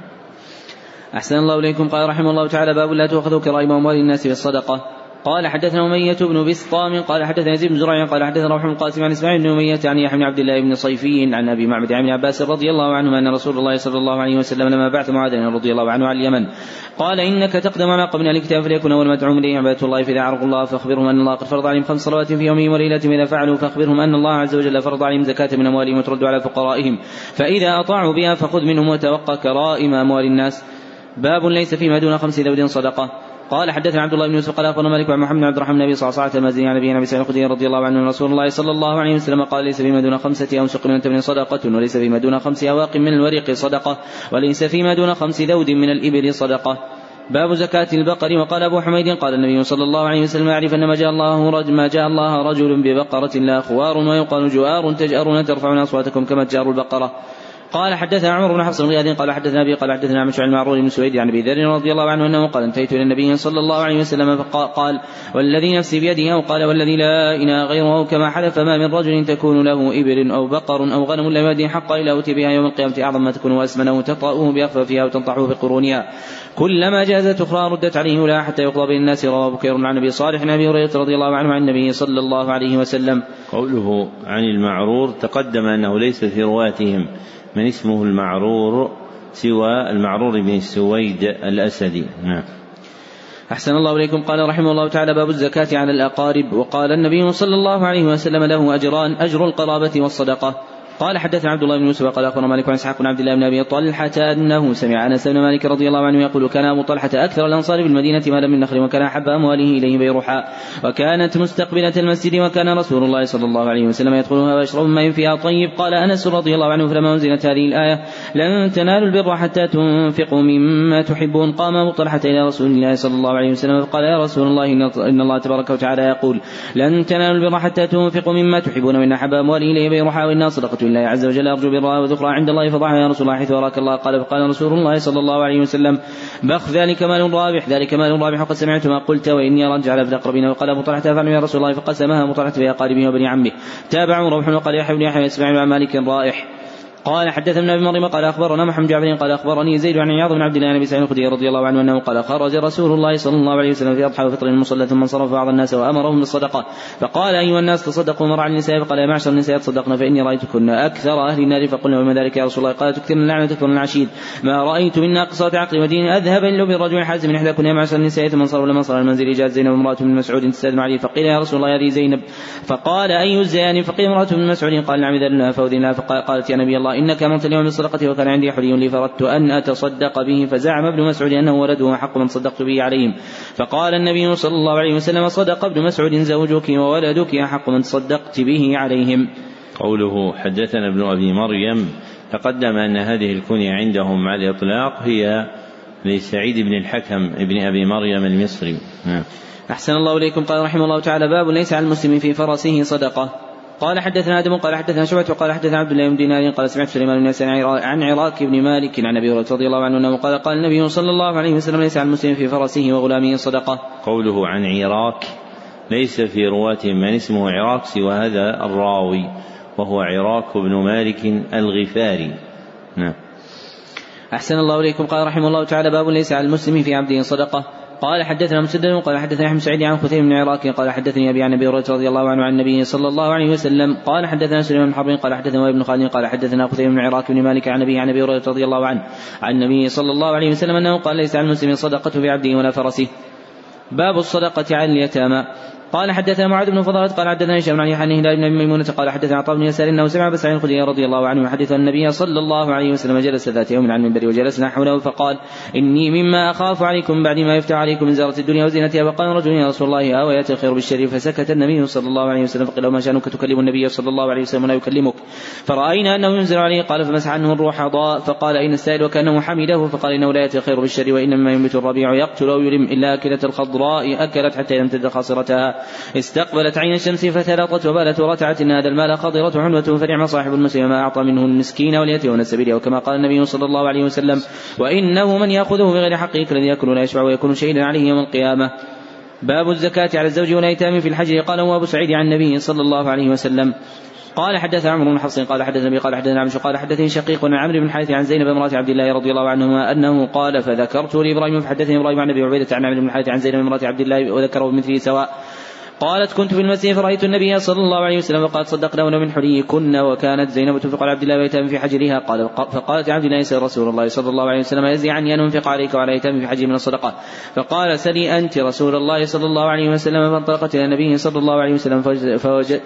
أحسن الله إليكم. قال رحمه الله تعالى باب لا تؤخذ كرائم أموال الناس في الصدقة قال حدثنا أمية بن بسطام قال حدثنا يزيد بن زرع قال حدثنا روح بن القاسم عن إسماعيل بن أمية عن يحيى بن عبد الله بن صيفي عن أبي معبد عن عباس رضي الله عنه أن رسول الله صلى الله عليه وسلم لما بعث معاذ رضي الله عنه على اليمن قال إنك تقدم على قبل الكتاب فليكن أول ما تدعوهم إليه عبادة الله فإذا عرفوا الله فأخبرهم أن الله قد فرض عليهم خمس صلوات في يومهم وليلتهم إذا فعلوا فأخبرهم أن الله عز وجل فرض عليهم زكاة من أموالهم وترد على فقرائهم فإذا أطاعوا بها فخذ منهم وتوقى كرائم أموال الناس. باب ليس فيما دون خمس ذود صدقة. قال حدثنا عبد الله بن يوسف قال أخبرنا مالك بن محمد بن عبد الرحمن بن صلى الله المازني عن أبي سعيد الخدري رضي الله عنه رسول الله صلى الله عليه وسلم قال ليس فيما دون خمسة أوسق من تمن صدقة وليس فيما دون خمس أواق من الورق صدقة وليس فيما دون خمس ذود من الإبل صدقة. باب زكاة البقر. وقال أبو حميد قال النبي صلى الله عليه وسلم أعرف أن ما جاء الله رجل ما جاء الله رجل ببقرة لا خوار ويقال جوار تجأرون ترفعون أصواتكم كما تجار البقرة. قال حدثنا عمر بن حفص بن قال حدثنا أبي قال حدثنا عن عن معروف بن سويد عن أبي ذر رضي الله عنه أنه قال انتهيت إلى النبي صلى الله عليه وسلم فقال والذي نفسي بيده أو قال والذي لا إله غيره كما حلف ما من رجل تكون له إبل أو بقر أو غنم لا يؤدي حقا الا أوتي بها يوم القيامة أعظم ما تكون واسمن أو تطأه باخفافها وتنطحه بقرونها كلما جازت أخرى ردت عليه ولا حتى يقضى بين الناس رواه بكير عن أبي صالح عن أبي هريرة رضي الله عنه عن النبي صلى الله عليه وسلم. قوله عن المعرور تقدم أنه ليس في رواتهم من اسمه المعرور سوى المعرور بن السويد الأسدي. نعم. أحسن الله إليكم. قال رحمه الله تعالى باب الزكاة على الأقارب. وقال النبي صلى الله عليه وسلم له أجران أجر القرابة والصدقة. قال حدثنا عبد الله بن يوسف قال أخبرنا مالك عن إسحاق بن عبد الله بن أبي طلحة أنه سمع أنس بن مالك رضي الله عنه يقول كان أبو طلحة أكثر الأنصار بالمدينة مالا من نخل وكان أحب أمواله إليه بيرحاء وكانت مستقبلة المسجد وكان رسول الله صلى الله عليه وسلم يدخلها ويشرب ماء فيها طيب. قال أنس رضي الله عنه فلما أنزلت هذه الآية لن تنالوا البر حتى تنفقوا مما تحبون. قام أبو طلحة إلى رسول الله صلى الله عليه وسلم فقال يا رسول الله ان الله تبارك وتعالى يقول لن تنالوا البر حتى تنفقوا مما تحبون من أحب أمواله إليه بيرحاء وانها صدقه لله عز وجل أرجو برها وذكرها عند الله فضعها يا رسول الله حيث أراك الله قال فقال رسول الله صلى الله عليه وسلم بخ ذلك مال رابح ذلك مال رابح وقد سمعت ما قلت وإني أرى جعل في الاقربين وقال ابو طلحه افعل يا رسول الله فقسمها ابو طلحه بأقاربه وبني عمه تابعوا روح وقال يحيى بن يحيى يسمع عن مالك رائح. قال حدثنا ابن مريم قال أخبرنا محمد جعفر قال أخبرني زيد عن عياض بن عبد الله بن سعيد الخدري رضي الله عنه أنه قال خرج رسول الله صلى الله عليه وسلم في أضحى وفطر المصلى ثم انصرف بعض الناس وأمرهم بالصدقة. فقال أيها الناس تصدقوا مر على النساء فقال يا معشر النساء تصدقنا فإني رأيتكن أكثر أهل النار فقلنا وما ذلك يا رسول الله؟ قال تكثرن اللعنة تكثرن العشيد ما رأيت من ناقصات عقل ودين أذهب الا بالرجل الحازم من احداكن يا معشر النساء ثم انصرف لما صار المنزل. جاءت زينب امرأة من مسعود تستأذن عليه فقيل يا رسول الله هذه زينب. فقال أي الزيان؟ فقيل امرأة من مسعود. قال نعم إذا فقالت يا نبي الله انك امرت اليوم بالصدقة وكان عندي حلي لي فردت أن أتصدق به فزعم ابن مسعود أنه ولده وحق من صدقت به عليهم. فقال النبي صلى الله عليه وسلم صدق ابن مسعود زوجك وولدك أحق من تصدقت به عليهم. قوله حدثنا ابن أبي مريم تقدم أن هذه الكنية عندهم على الإطلاق هي لسعيد بن الحكم ابن أبي مريم المصري. نعم. أحسن الله إليكم. قال رحمه الله تعالى باب ليس على المسلم في فرسه صدقة. قال حدثنا آدم قال حدثنا شعبة وقال حدثنا عبد الله بن دينار قال سمعت سليمان بن عن عراك بن مالك عن أبي هريرة رضي الله عنه أنه قال قال النبي صلى الله عليه وسلم ليس على المسلم في فرسه وغلامه صدقة. قوله عن عراك ليس في رواتهم من اسمه عراك سوى هذا الراوي وهو عراك بن مالك الغفاري. نعم. أحسن الله إليكم قال رحمه الله تعالى باب ليس على المسلم في عبده صدقة قال حدثنا مسدد قال حدثنا أحمد سعيد عن خثيم بن عراك قال حدثني أبي عن أبي هريرة رضي الله عنه عن النبي صلى الله عليه وسلم قال حدثنا سليمان بن حرب قال حدثنا ابن خالد قال حدثنا خثيم بن عراك بن مالك عن أبي عن أبي هريرة رضي الله عنه عن النبي صلى الله عليه وسلم أنه قال ليس على المسلم صدقة بعبده ولا فرسه. باب الصدقة على اليتامى. قال حدثنا معاذ بن فضالة قال حدثنا هشام عن يحيى هلال بن ميمونة قال حدثنا عطاء بن يسار إنه سمع بس عن الخدري رضي الله عنه يحدث النبي صلى الله عليه وسلم جلس ذات يوم على المنبر وجلسنا حوله فقال إني مما أخاف عليكم بعد ما يفتح عليكم من زارة الدنيا وزينتها وقال رجل يا رسول الله أو ياتي الخير بالشر فسكت النبي صلى الله عليه وسلم فقال ما شأنك تكلم النبي صلى الله عليه وسلم ولا يكلمك؟ فرأينا أنه ينزل عليه قال فمسح عنه الروح ضاء. فقال أين السائل؟ وكأنه حمده. فقال إنه لا يأتي الخير بالشر وإنما ينبت الربيع يقتل أو يلم إلا أكلة الخضراء أكلت حتى يمتد خاصرتها. استقبل أقبلت عين الشمس فتلطت وبالت ورتعت إن هذا المال خضرة حلوة فنعم صاحب المسلم ما أعطى منه المسكين واليتيم والسبيل وكما قال النبي صلى الله عليه وسلم وإنه من يأخذه بغير حقه كالذي يأكل ولا يشبع ويكون شهيدا عليه يوم القيامة. باب الزكاة على الزوج والأيتام في الحجر قال أبو سعيد عن النبي صلى الله عليه وسلم قال حدث عمرو بن حفص قال حدث النبي قال حدثنا عمشو قال حدثني شقيق عن عمرو بن الحارث عن زينب امرأة عبد الله رضي الله عنهما أنه قال فذكرت لإبراهيم فحدثني إبراهيم عن أبي عبيدة عن عمرو بن الحارث عن زينب امرأة عبد الله وذكره بمثله سواء. قالت كنت في المسجد فرأيت النبي صلى الله عليه وسلم وقد صدقنا من حليكن وكانت زينب تنفق على عبد الله ويتام في حجرها. قال فقالت عبد الله يسأل رسول الله صلى الله عليه وسلم يزي عني أن أنفق عليك وعلى يتام في حجر من الصدقة فقال سلي أنت رسول الله صلى الله عليه وسلم. فانطلقت إلى النبي صلى الله عليه وسلم فوجد فوجد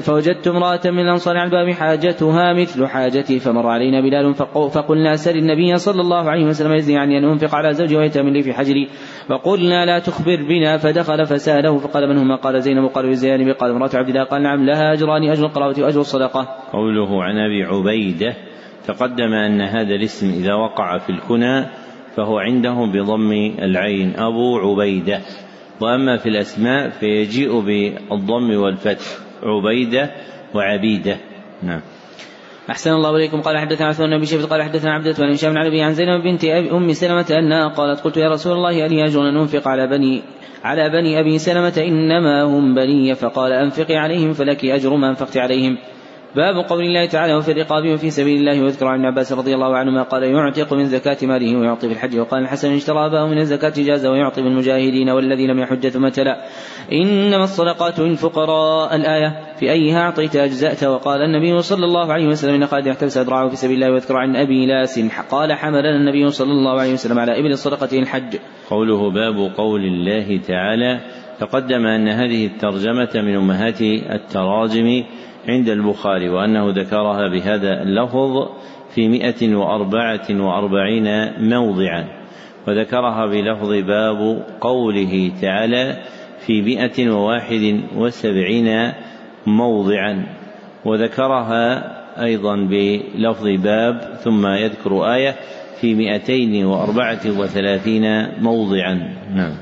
فوجدت امرأة من الأنصار على الباب حاجتها مثل حاجتي فمر علينا بلال فقلنا سل النبي صلى الله عليه وسلم يزني عني أن أنفق على زوجي ويتم لي في حجري. فقلنا لا تخبر بنا فدخل فسأله فقال من هما قال زينب قال الزيانب قال امرأة عبد الله قال نعم لها أجران أجر القرابة وأجر الصدقة. قوله عن أبي عبيدة تقدم أن هذا الاسم إذا وقع في الكنى فهو عندهم بضم العين أبو عبيدة. وأما في الأسماء فيجيء بالضم والفتح. عبيدة وعبيدة. نعم. أحسن الله إليكم. قال حدثنا عثمان بن شيبة قال حدثنا عبدة بن هشام عن أبي عن زينب بنت أم سلمة أنها قالت قلت يا رسول الله ألي أجر أن أنفق على بني على بني أبي سلمة إنما هم بني فقال أنفقي عليهم فلك أجر ما أنفقت عليهم. باب قول الله تعالى وفي الرقاب وفي سبيل الله واذكر عن عباس رضي الله عنهما قال يعتق من زكاة ماله ويعطي في الحج وقال الحسن اشترى أباه من الزكاة جاز ويعطي بالمجاهدين والذي لم يحج ثم تلا إنما الصدقات للفقراء الآية. في أيها أعطيت أجزأت. وقال النبي صلى الله عليه وسلم إن خالد احتبس أدرعه في سبيل الله واذكر عن أبي لاس. قال حملنا النبي صلى الله عليه وسلم على إبل الصدقة الحج. قوله باب قول الله تعالى تقدم أن هذه الترجمة من أمهات التراجم عند البخاري وأنه ذكرها بهذا اللفظ في مئة وأربعة وأربعين موضعا وذكرها بلفظ باب قوله تعالى في مئة وواحد وسبعين موضعا وذكرها أيضا بلفظ باب ثم يذكر آية في مئتين وأربعة وثلاثين موضعا. نعم.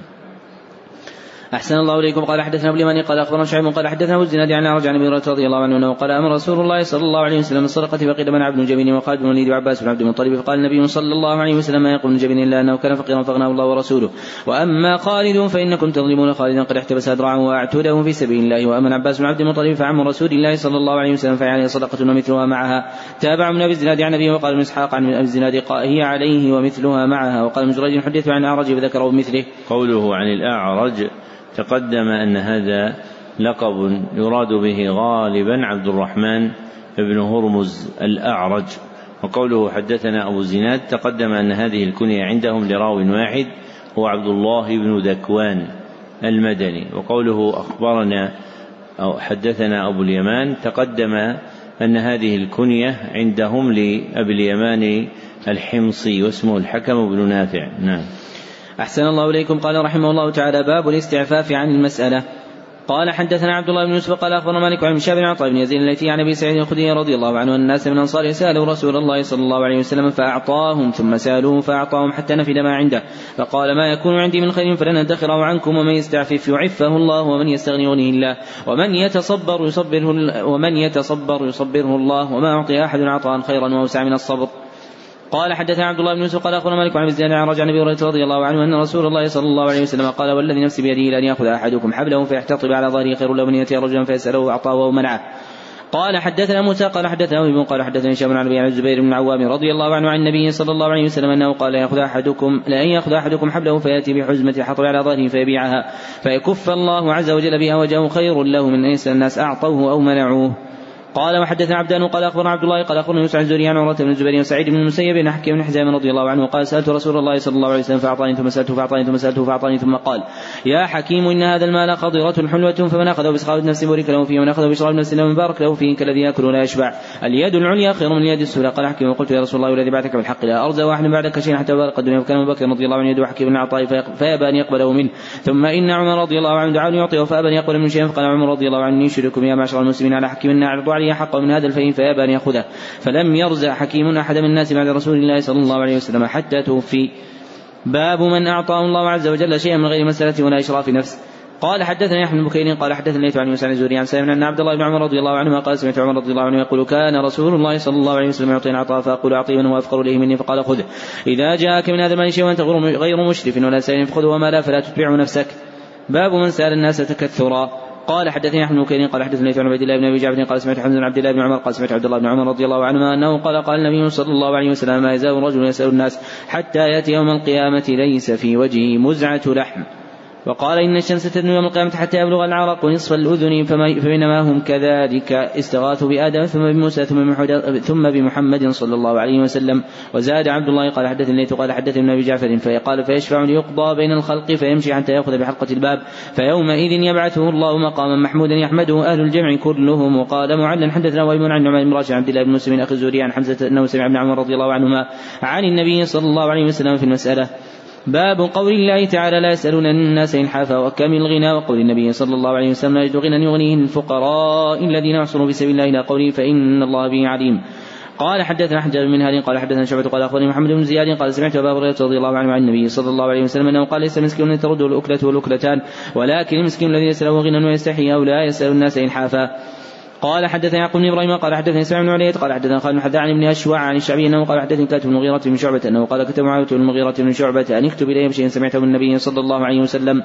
أحسن الله إليكم. قال حدثنا أبو اليماني قال أخبرنا شعيب قال حدثنا أبو الزناد عن أعرج عن أبي هريرة رضي الله عنه أنه قال أمر رسول الله صلى الله عليه وسلم الصدقة فقيل من عبد جبين وخالد بن الوليد وعباس بن عبد المطلب. فقال النبي صلى الله عليه وسلم ما يقول جبين إلا أنه كان فقيرا فأغناه الله ورسوله. وأما خالد فإنكم تظلمون. خالدا قد احتبس أدرعه وأعتوده في سبيل الله. وأما عباس بن عبد المطلب فعم رسول الله صلى الله عليه وسلم فعليه صدقة ومثلها معها. تابع من أبي الزناد عن أبيه وقال ابن إسحاق عن أبي الزناد هي عليه ومثلها معها. وقال ابن جريج حدث عن الأعرج فذكره بمثله. قوله عن الأعرج تقدم أن هذا لقب يراد به غالبا عبد الرحمن بن هرمز الأعرج. وقوله حدثنا أبو زناد تقدم أن هذه الكنية عندهم لراو واحد هو عبد الله بن ذكوان المدني. وقوله أخبرنا أو حدثنا أبو اليمان تقدم أن هذه الكنية عندهم لأبي اليمان الحمصي واسمه الحكم بن نافع. نعم. أحسن الله إليكم. قال رحمه الله تعالى باب الاستعفاف عن المسألة. قال حدثنا عبد الله بن يوسف قال أخبرنا مالك عن شاب بن عطاء بن يزيد التي عن أبي سعيد الخدري رضي الله عنه أن الناس من الأنصار سألوا رسول الله صلى الله عليه وسلم فأعطاهم ثم سألوه فأعطاهم حتى نفد ما عنده. فقال ما يكون عندي من خير فلن أدخره عنكم ومن يستعفف يعفه الله ومن يستغني يغنيه الله ومن يتصبر يصبره ومن يتصبر يصبره الله وما أعطي أحد عطاء خيرا وأوسع من الصبر. قال حدثنا عبد الله بن يوسف قال أخبرنا مالك عن الزيان عن رجع النبي هريرة رضي الله عنه أن رسول الله صلى الله عليه وسلم قال والذي نفسي بيده لأن يأخذ أحدكم حبله فيحتطب على ظهره خير له من يأتي رجلا فيسأله اعطاه ومنعه. قال حدثنا موسى قال حدثنا ابن قال حدثني هشام عن أبي الزبير بن العوام رضي الله عنه عن النبي صلى الله عليه وسلم أنه قال يأخذ أحدكم لأن يأخذ أحدكم حبله فيأتي بحزمة حطب على ظهره فيبيعها فيكف الله عز وجل بها وجهه خير له من أن الناس أعطوه أو منعوه. قال وحدثنا عبدان قال أخبرنا عبد الله قال أخبرنا يوسف عن زوري عن عروة بن الزبير وسعيد بن المسيب بن حكيم بن حزام رضي الله عنه قال سألت رسول الله صلى الله عليه وسلم فأعطاني ثم سألته فأعطاني ثم سألته فأعطاني ثم قال يا حكيم إن هذا المال خضرة حلوة فمن أخذه بسخاوه نفس بورك له فيه ومن أخذه بشراب نفس له مبارك له فيه كالذي يأكل ولا يشبع اليد العليا خير من اليد السفلى قال حكيم وقلت يا رسول الله والذي بعثك بالحق لا ارجى وأحد بعدك شيئا حتى بارك الدنيا وكان أبو بكر رضي الله عنه يدعو حكيم بن عطاء فيأبى أن يقبله منه ثم إن عمر رضي الله عنه دعاني يعطيه فأبى أن يقبل من شيئا فقال عمر رضي الله عنه يشركم يا معشر المسلمين على حكيم اعرضوا علي حقه من هذا الفيء فيابى أن يأخذه. فلم يرزع حكيم أحد من الناس بعد رسول الله صلى الله عليه وسلم حتى توفي. باب من أعطاه الله عز وجل شيئا من غير مسألة ولا إشراف نفس. قال حدثني أحمد بن بكير قال حدثني ليث عن موسى عن الزهري عن سالم ان عبد الله بن عمر رضي الله عنهما قال سمعت عمر رضي الله عنه يقول كان رسول الله صلى الله عليه وسلم يعطينا عطاء فأقول اعطي من هو افقر إليه مني فقال خذه إذا جاءك من هذا المال شيء وأنت غير مشرف ولا سائل فخذه وما لا فلا تتبع نفسك. باب من سأل الناس تكثرا. قال حدثني أحمد بن قال حدثني عن عبيد الله بن أبي جعفر قال سمعت حمزة بن عبد الله بن عمر قال سمعت عبد الله بن عمر رضي الله عنهما أنه قال قال النبي صلى الله عليه وسلم ما يزال رجل يسأل الناس حتى يأتي يوم القيامة ليس في وجهه مزعة لحم. وقال إن الشمس تدنو يوم القيامة حتى يبلغ العرق نصف الأذن فبينما هم كذلك استغاثوا بآدم ثم بموسى ثم ثم بمحمد صلى الله عليه وسلم. وزاد عبد الله قال حدثني ليت قال حدثني ابن أبي جعفر فقال فيشفع ليقضى بين الخلق فيمشي حتى يأخذ بحلقة الباب. فيومئذ يبعثه الله مقاما محمودا يحمده أهل الجمع كلهم. وقال معلا حدثنا وهب عن نعمان بن راشد عبد الله بن مسلم أخي الزهري عن حمزة أنه سمع ابن عمر رضي الله عنهما عن النبي صلى الله عليه وسلم في المسألة. باب قول الله تعالى لا يسألون الناس إلحافا وكم الغنى وقول النبي صلى الله عليه وسلم لا يجد غنى يغنيه الفقراء الذين يحصلون في سبيل الله إلى قوله فإن الله به عليم. قال حدثنا حجاج بن هادي قال حدثنا شعبة قال أخبرني محمد بن زياد قال سمعت أبا هريرة رضي الله عنه عن النبي صلى الله عليه وسلم أنه قال ليس مسكين ترد الأكلة والأكلتان ولكن المسكين الذي ليس له غنى ويستحي أو لا يسأل الناس إلحافا. قال حدثنا يعقوب بن إبراهيم قال حدثني سمع بن علية قال حدثنا خالد بن حذاء عن ابن أشوع عن الشعبي أنه قال حدثني كاتب المغيرة بن شعبة أنه قال كتب معاوية المغيرة بن شعبة أن اكتب الي بشيء سمعته من النبي صلى الله عليه وسلم.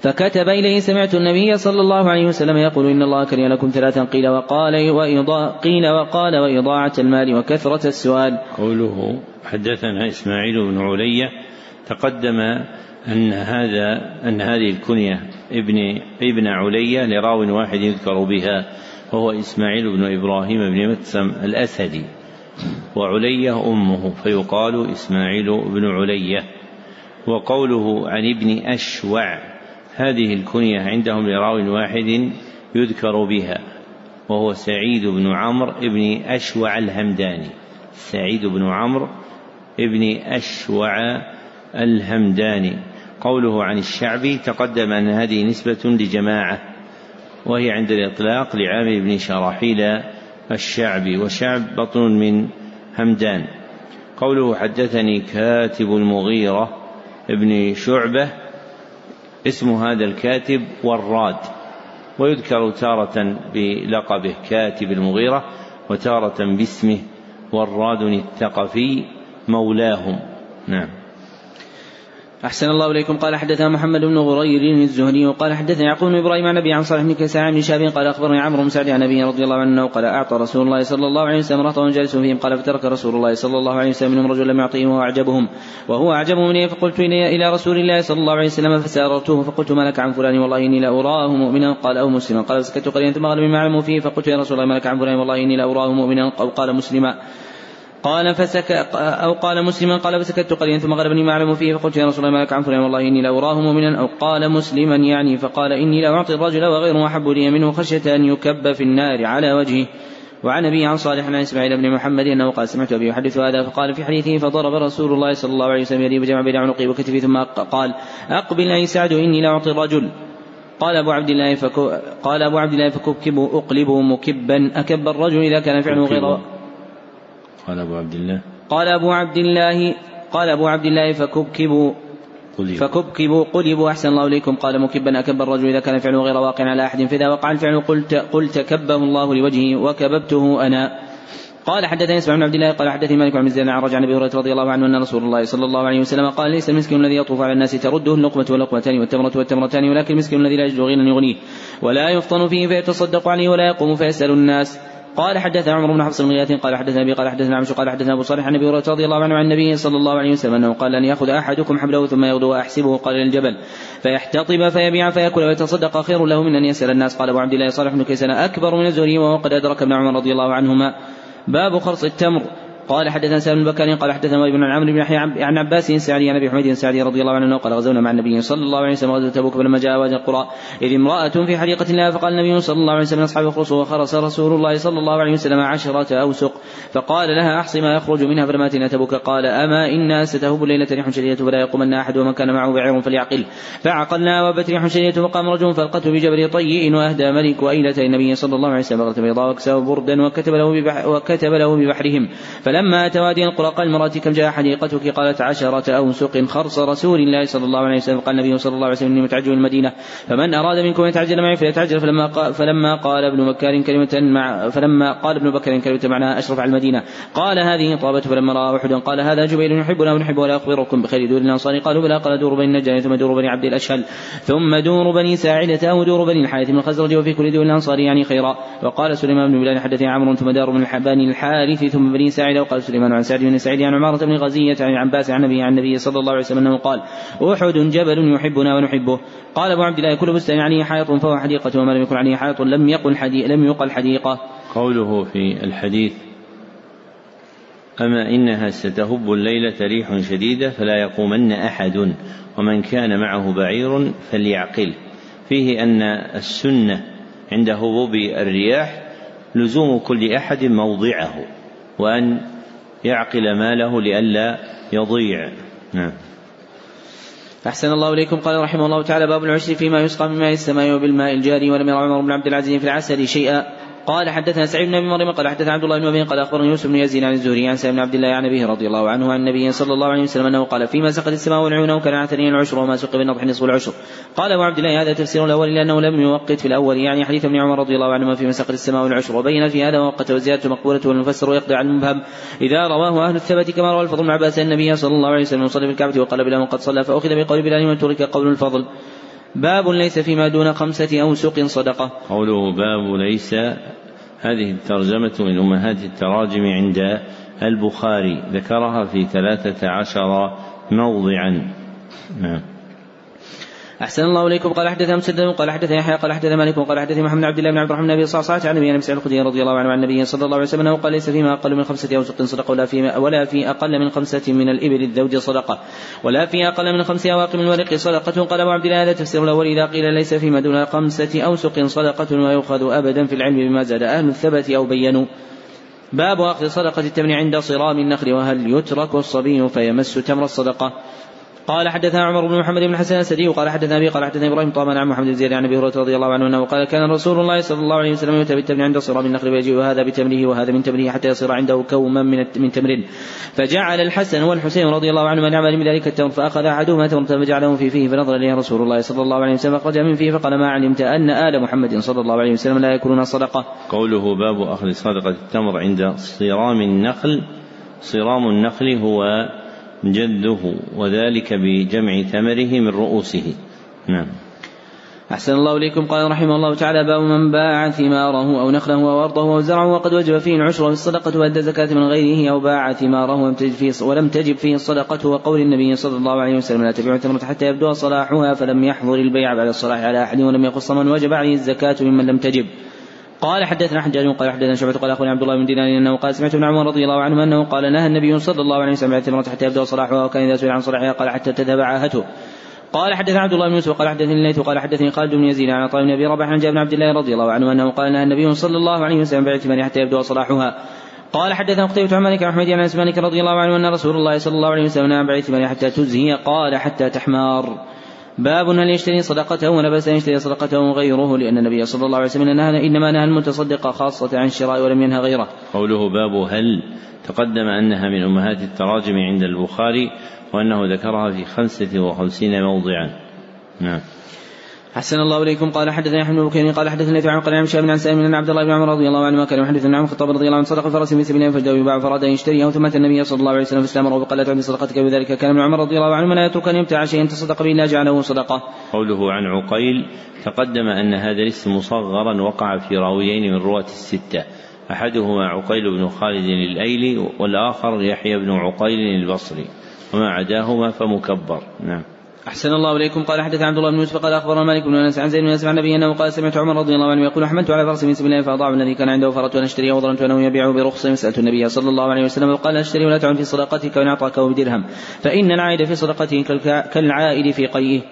فكتب إليه سمعت النبي صلى الله عليه وسلم يقول إن الله كره لكم ثلاثا قيل وقال وإضاء قيل وقال وإضاعة المال وكثرة السؤال. قوله حدثنا إسماعيل بن علية تقدم أن هذا أن هذه الكنية ابن ابن علية لراو واحد يذكر بها وهو إسماعيل بن إبراهيم بن مكسم الأسدي وعلية أمه فيقال إسماعيل بن علية وقوله عن ابن أشوع هذه الكنية عندهم لراو واحد يذكر بها وهو سعيد بن عمرو بن أشوع الهمداني. سعيد بن عمرو بن أشوع الهمداني. قوله عن الشعبي تقدم أن هذه نسبة لجماعة وهي عند الإطلاق لعامر بن شراحيل الشعبي وشعب بطن من همدان. قوله حدثني كاتب المغيرة ابن شعبة اسم هذا الكاتب وراد ويذكر تارة بلقبه كاتب المغيرة وتارة باسمه وراد الثقفي مولاهم. نعم. أحسن الله إليكم. قال حدثنا محمد بن غرير الزهري وقال حدثني يعقوب بن إبراهيم عن أبي عن صالح بن كيسان بن شاب قال أخبرني عمرو بن سعد عن أبي رضي الله عنه قال أعطى رسول الله صلى الله عليه وسلم رهطا جالس فيهم. قال فترك رسول الله صلى الله عليه وسلم منهم رجل لم يعطيهم وهو أعجبهم وهو أعجبهم إليه فقلت إلى رسول الله صلى الله عليه وسلم فساررته فقلت ما لك عن فلان؟ والله إني لأراه مؤمنا. قال أو مسلما. قال فسكت قليلا ثم غلب ما علموا فيه. فقلت يا رسول الله ما لك عن فلان؟ والله إني لأراه مؤمنا. أو قال مسلما. قال فسك أو قال مسلما قال فسكت قليلا ثم غلبني ما أعلم فيه فقلت يا رسول الله ما لك عن فلان والله إني لأراه مؤمنا أو قال مسلما يعني فقال إني لا أعطي الرجل وغيره أحب لي منه خشية أن يكب في النار على وجهه. وعن أبي عن صالح عن إسماعيل بن محمد أنه قال سمعت أبي يحدث هذا فقال في حديثه فضرب رسول الله صلى الله عليه وسلم يدي بجمع بين عنقي وكتفي ثم قال أقبل أي سعد إني لا أعطي الرجل. قال أبو عبد الله فكو قال أبو عبد الله فكبكبوا أقلبوا مكبا أكب الرجل إذا كان فعله غير قال أبو عبد الله. قال أبو عبد الله قال أبو عبد الله فكبكبوا. فكبكبوا. قلبوا أحسن الله إليكم. قال مكبا أكب الرجل إذا كان فعله غير واقع على أحد. فإذا وقع الفعل قلت قلت كبه الله لوجهه وكببته أنا. قال حدثني اسمع بن عبد الله قال حدثني مالك بن زيد عن رجع عن أبي هريرة رضي الله عنه أن رسول الله صلى الله عليه وسلم قال ليس المسكين الذي يطوف على الناس ترده اللقمة واللقمتان والتمرة والتمرتان ولكن المسكين الذي لا يجد غنى يغنيه ولا يفطن فيه فيتصدق عليه ولا يقوم فيسأل الناس. قال حدثنا عمر بن حفص بن غياث قال حدثنا أبي قال حدثنا عمش قال حدثنا أبو صالح عن أبي هريرة رضي الله عنه عن النبي صلى الله عليه وسلم أنه قال أن يأخذ أحدكم حبله ثم يغدو وأحسبه قال للجبل فيحتطب فيبيع فيأكل ويتصدق خير له من أن يسأل الناس. قال أبو عبد الله صالح بن كيسان أكبر من الزهري وهو قد أدرك ابن عمر رضي الله عنهما. باب خرص التمر. قال حدثنا سالم بن بكر قال حدثنا ابن عمرو بن يحيى عن عباس سعدي عن أبي حميد سعدي رضي الله عنه قال غزونا مع النبي صلى الله عليه وسلم غزوة تبوك فلما جاء وادي القرى. إذ امرأة في حديقة الله فقال النبي صلى الله عليه وسلم أصحاب اخرصوا وخرس رسول الله صلى الله عليه وسلم عشرة أوسق. فقال لها أحصي ما يخرج منها فلما اتينا تبوك. قال أما أنا ستهب الليلة ريح شديدة فلا يقومن أحد ومن كان معه بعير فليعقل. فعقلنا وبت ريح شديدة وقام رجل فألقته بجبل طيء وأهدى ملك وأيلة النبي صلى الله عليه وسلم. بغلة بيضاء وكساه بردا وكتب له وكتب له ببحرهم. فلما أتى وادي القرى قال المرأة كم جاء حديقتك؟ قالت عشرة أوسق خرص رسول الله صلى الله عليه وسلم. قال النبي صلى الله عليه وسلم إني متعجل المدينة. فمن أراد منكم أن يتعجل معي فليتعجل. فلما قال فلما قال ابن بكر كلمة مع فلما قال ابن بكر كلمة معناها أشرف على المدينة. قال هذه طابة فلما رأى أحد قال هذا جبيل يحبنا ونحب ولا أخبركم بخير. دور الأنصار. قالوا بلى. قال دور بني النجار ثم دور بني عبد الأشهل. ثم دور بني ساعدة أو دور بني الحارث من الخزرج. وفي كل دور الأنصار يعني خيرا. وقال سليمان بن بلال حدثني عمرو ثم دار من بني الحارث ثم بني ساعدة وقال سليمان عن سعد بن سعيد عن عمارة بن غزية عن عباس عن النبي عن النبي صلى الله عليه وسلم أنه قال أحد جبل يحبنا ونحبه. قال أبو عبد الله كل بستان عليه حائط فهو حديقة وما لم يكن عليه حائط لم يقل حديقة لم يقل حديقة. قوله في الحديث أما إنها ستهب الليلة ريح شديدة فلا يقومن أحد ومن كان معه بعير فليعقل. فيه أن السنة عند هبوب الرياح لزوم كل أحد موضعه وأن يعقل ماله لئلا يضيع. نعم. أحسن الله إليكم. قال رحمه الله تعالى باب العشر فيما يسقى من ماء السماء وبالماء الجاري ولم يرى عمر بن عبد العزيز في العسل شيئا. قال حدثنا سعيد بن أبي مريم قال حدثنا عبد الله بن أبي قال أخبرني يوسف بن يزيد عن الزهري عن سعيد بن عبد الله عن أبيه رضي الله عنه عن النبي صلى الله عليه وسلم أنه قال فيما سقت السماء والعيون وكان عثرين العشر وما سق بالنضح نصف العشر. قال أبو عبد الله هذا تفسير الأول لأنه لم يوقت في الأول يعني حديث ابن عمر رضي الله عنهما فيما سقت السماء والعشر وبين في هذا وقت والزياده مقبولة والمفسر يقضي عن المبهم. إذا رواه أهل الثبت كما روى الفضل بن عباس النبي صلى الله عليه وسلم صلى في الكعبه وقال بلا قد صلى فأخذ بقول بلال من ترك قول الفضل. باب ليس فيما دون خمسة أوسق صدقة. قوله باب ليس هذه الترجمة من أمهات التراجم عند البخاري ذكرها في ثلاثة عشر موضعا. نعم. أحسن الله إليكم. قال حدثنا مسدد قال حدثنا يحيى قال حدثنا مالك قال حدثنا محمد عبد الله بن عبد الرحمن بن أبي صعصعة عن أبي الخدري رضي الله عنه عن النبي صلى الله عليه وسلم أنه قال ليس فيما أقل من خمسة أوسق صدقة ولا في ولا في أقل من خمسة من الإبل الزوج صدقة. ولا في أقل من خمس اواق من الورق صدقة. قال أبو عبد الله هذا تفسير الأول إذا قيل ليس فيما دون خمسة أوسق صدقة ويؤخذ أبدا في العلم بما زاد أهل الثبت أو بينوا. باب أخذ صدقة التمر عند صرام النخل وهل يترك الصبي فيمس تمر الصدقة؟ قال حدثنا عمر بن محمد بن حسن السدي وقال حدثنا أبي قال حدثنا إبراهيم طبعا عن محمد بن زيد عن أبي هريرة رضي الله عنه أنه قال كان رسول الله صلى الله عليه وسلم يؤتى بالتمر عند صرام النخل ويجيء هذا بتمره وهذا من تمره حتى يصير عنده كوما من من تمر فجعل الحسن والحسين رضي الله عنهما نعمل من ذلك التمر فأخذ أحدهما تمرة فجعله في فيه فنظر إليه رسول الله صلى الله عليه وسلم فأخرج من فيه فقال ما علمت أن آل محمد صلى الله عليه وسلم لا يأكلون الصدقه. قوله باب أخذ صدقة التمر عند صرام النخل صرام النخل هو جده وذلك بجمع ثمره من رؤوسه. نعم. أحسن الله إليكم. قال رحمه الله تعالى باب من باع ثماره أو نخله أو أرضه أو زرعه وقد وجب فيه العشر في الصدقة وأدى زكاة من غيره أو باع ثماره ولم تجب فيه ولم تجب فيه الصدقة وقول النبي صلى الله عليه وسلم لا تبيع الثمرة حتى يبدو صلاحها فلم يحضر البيع بعد الصلاح على أحد ولم يقص من وجب عليه الزكاة ممن لم تجب. قال حدثنا حجاج قال حدثنا شعبة قال أخونا عبد الله بن دينار أنه قال سمعت ابن عمر رضي الله عنه أنه قال نهى النبي صلى الله عليه وسلم عن التمرة حتى يبدأ صلاحها وكان إذا سئل عن صلاحها قال حتى تذهب عاهته. قال حدثنا عبد الله بن يوسف قال حدثني الليث قال حدثني خالد بن يزيد عن عطاء بن أبي رباح عن جابر بن عبد الله رضي الله عنه أنه قال نهى النبي صلى الله عليه وسلم التمر حتى يبدو صلاحها. قال حدثنا قتيبة عن مالك أحمد عن أنس رضي الله عنه أن رسول الله صلى الله عليه وسلم نهى التمر حتى تزهي قال حتى تحمار باب هل يشتري صدقته ولا أن يشتري صدقته غيره لأن النبي صلى الله عليه وسلم نهى إنما نهى المتصدق خاصة عن الشراء ولم ينهى غيره. قوله باب هل تقدم أنها من أمهات التراجم عند البخاري وأنه ذكرها في خمسة وخمسين موضعا. نعم. أحسن الله إليكم قال حدثنا يحيى بن بكير قال حدثنا عن قال عن شاب عن سالم بن عبد الله بن عمر رضي الله عنهما كان يحدث عن الخطاب رضي الله عنه صدق فرس في سبيل فجاء يباع فراد ان يشتريه ثم أتى النبي صلى الله عليه وسلم فاستأمره بقلت عند صدقتك وذلك كان ابن عمر رضي الله عنه لا يترك أن يمتع شيئا تصدق به إلا جعله صدقة. قوله عن عقيل تقدم أن هذا الاسم مصغرا وقع في راويين من رواة الستة أحدهما عقيل بن خالد الأيلي والآخر يحيى بن عقيل البصري وما عداهما فمكبر نعم. أحسن الله إليكم. قال حدث عبد الله بن يوسف قال أخبرنا مالك بن أنس عن زيد بن أنس عن النبي أنه قال سمعت عمر رضي الله عنه يقول حملت على فرس من سبيل الله فأضاع الذي كان عنده فرت أن أشتريه وظننت أنه يبيعه برخص. سألت النبي صلى الله عليه وسلم وقال أشتري ولا تعن في صدقتك وإن أعطاك بدرهم. فإن العائد في صدقته كالعائد في قيئه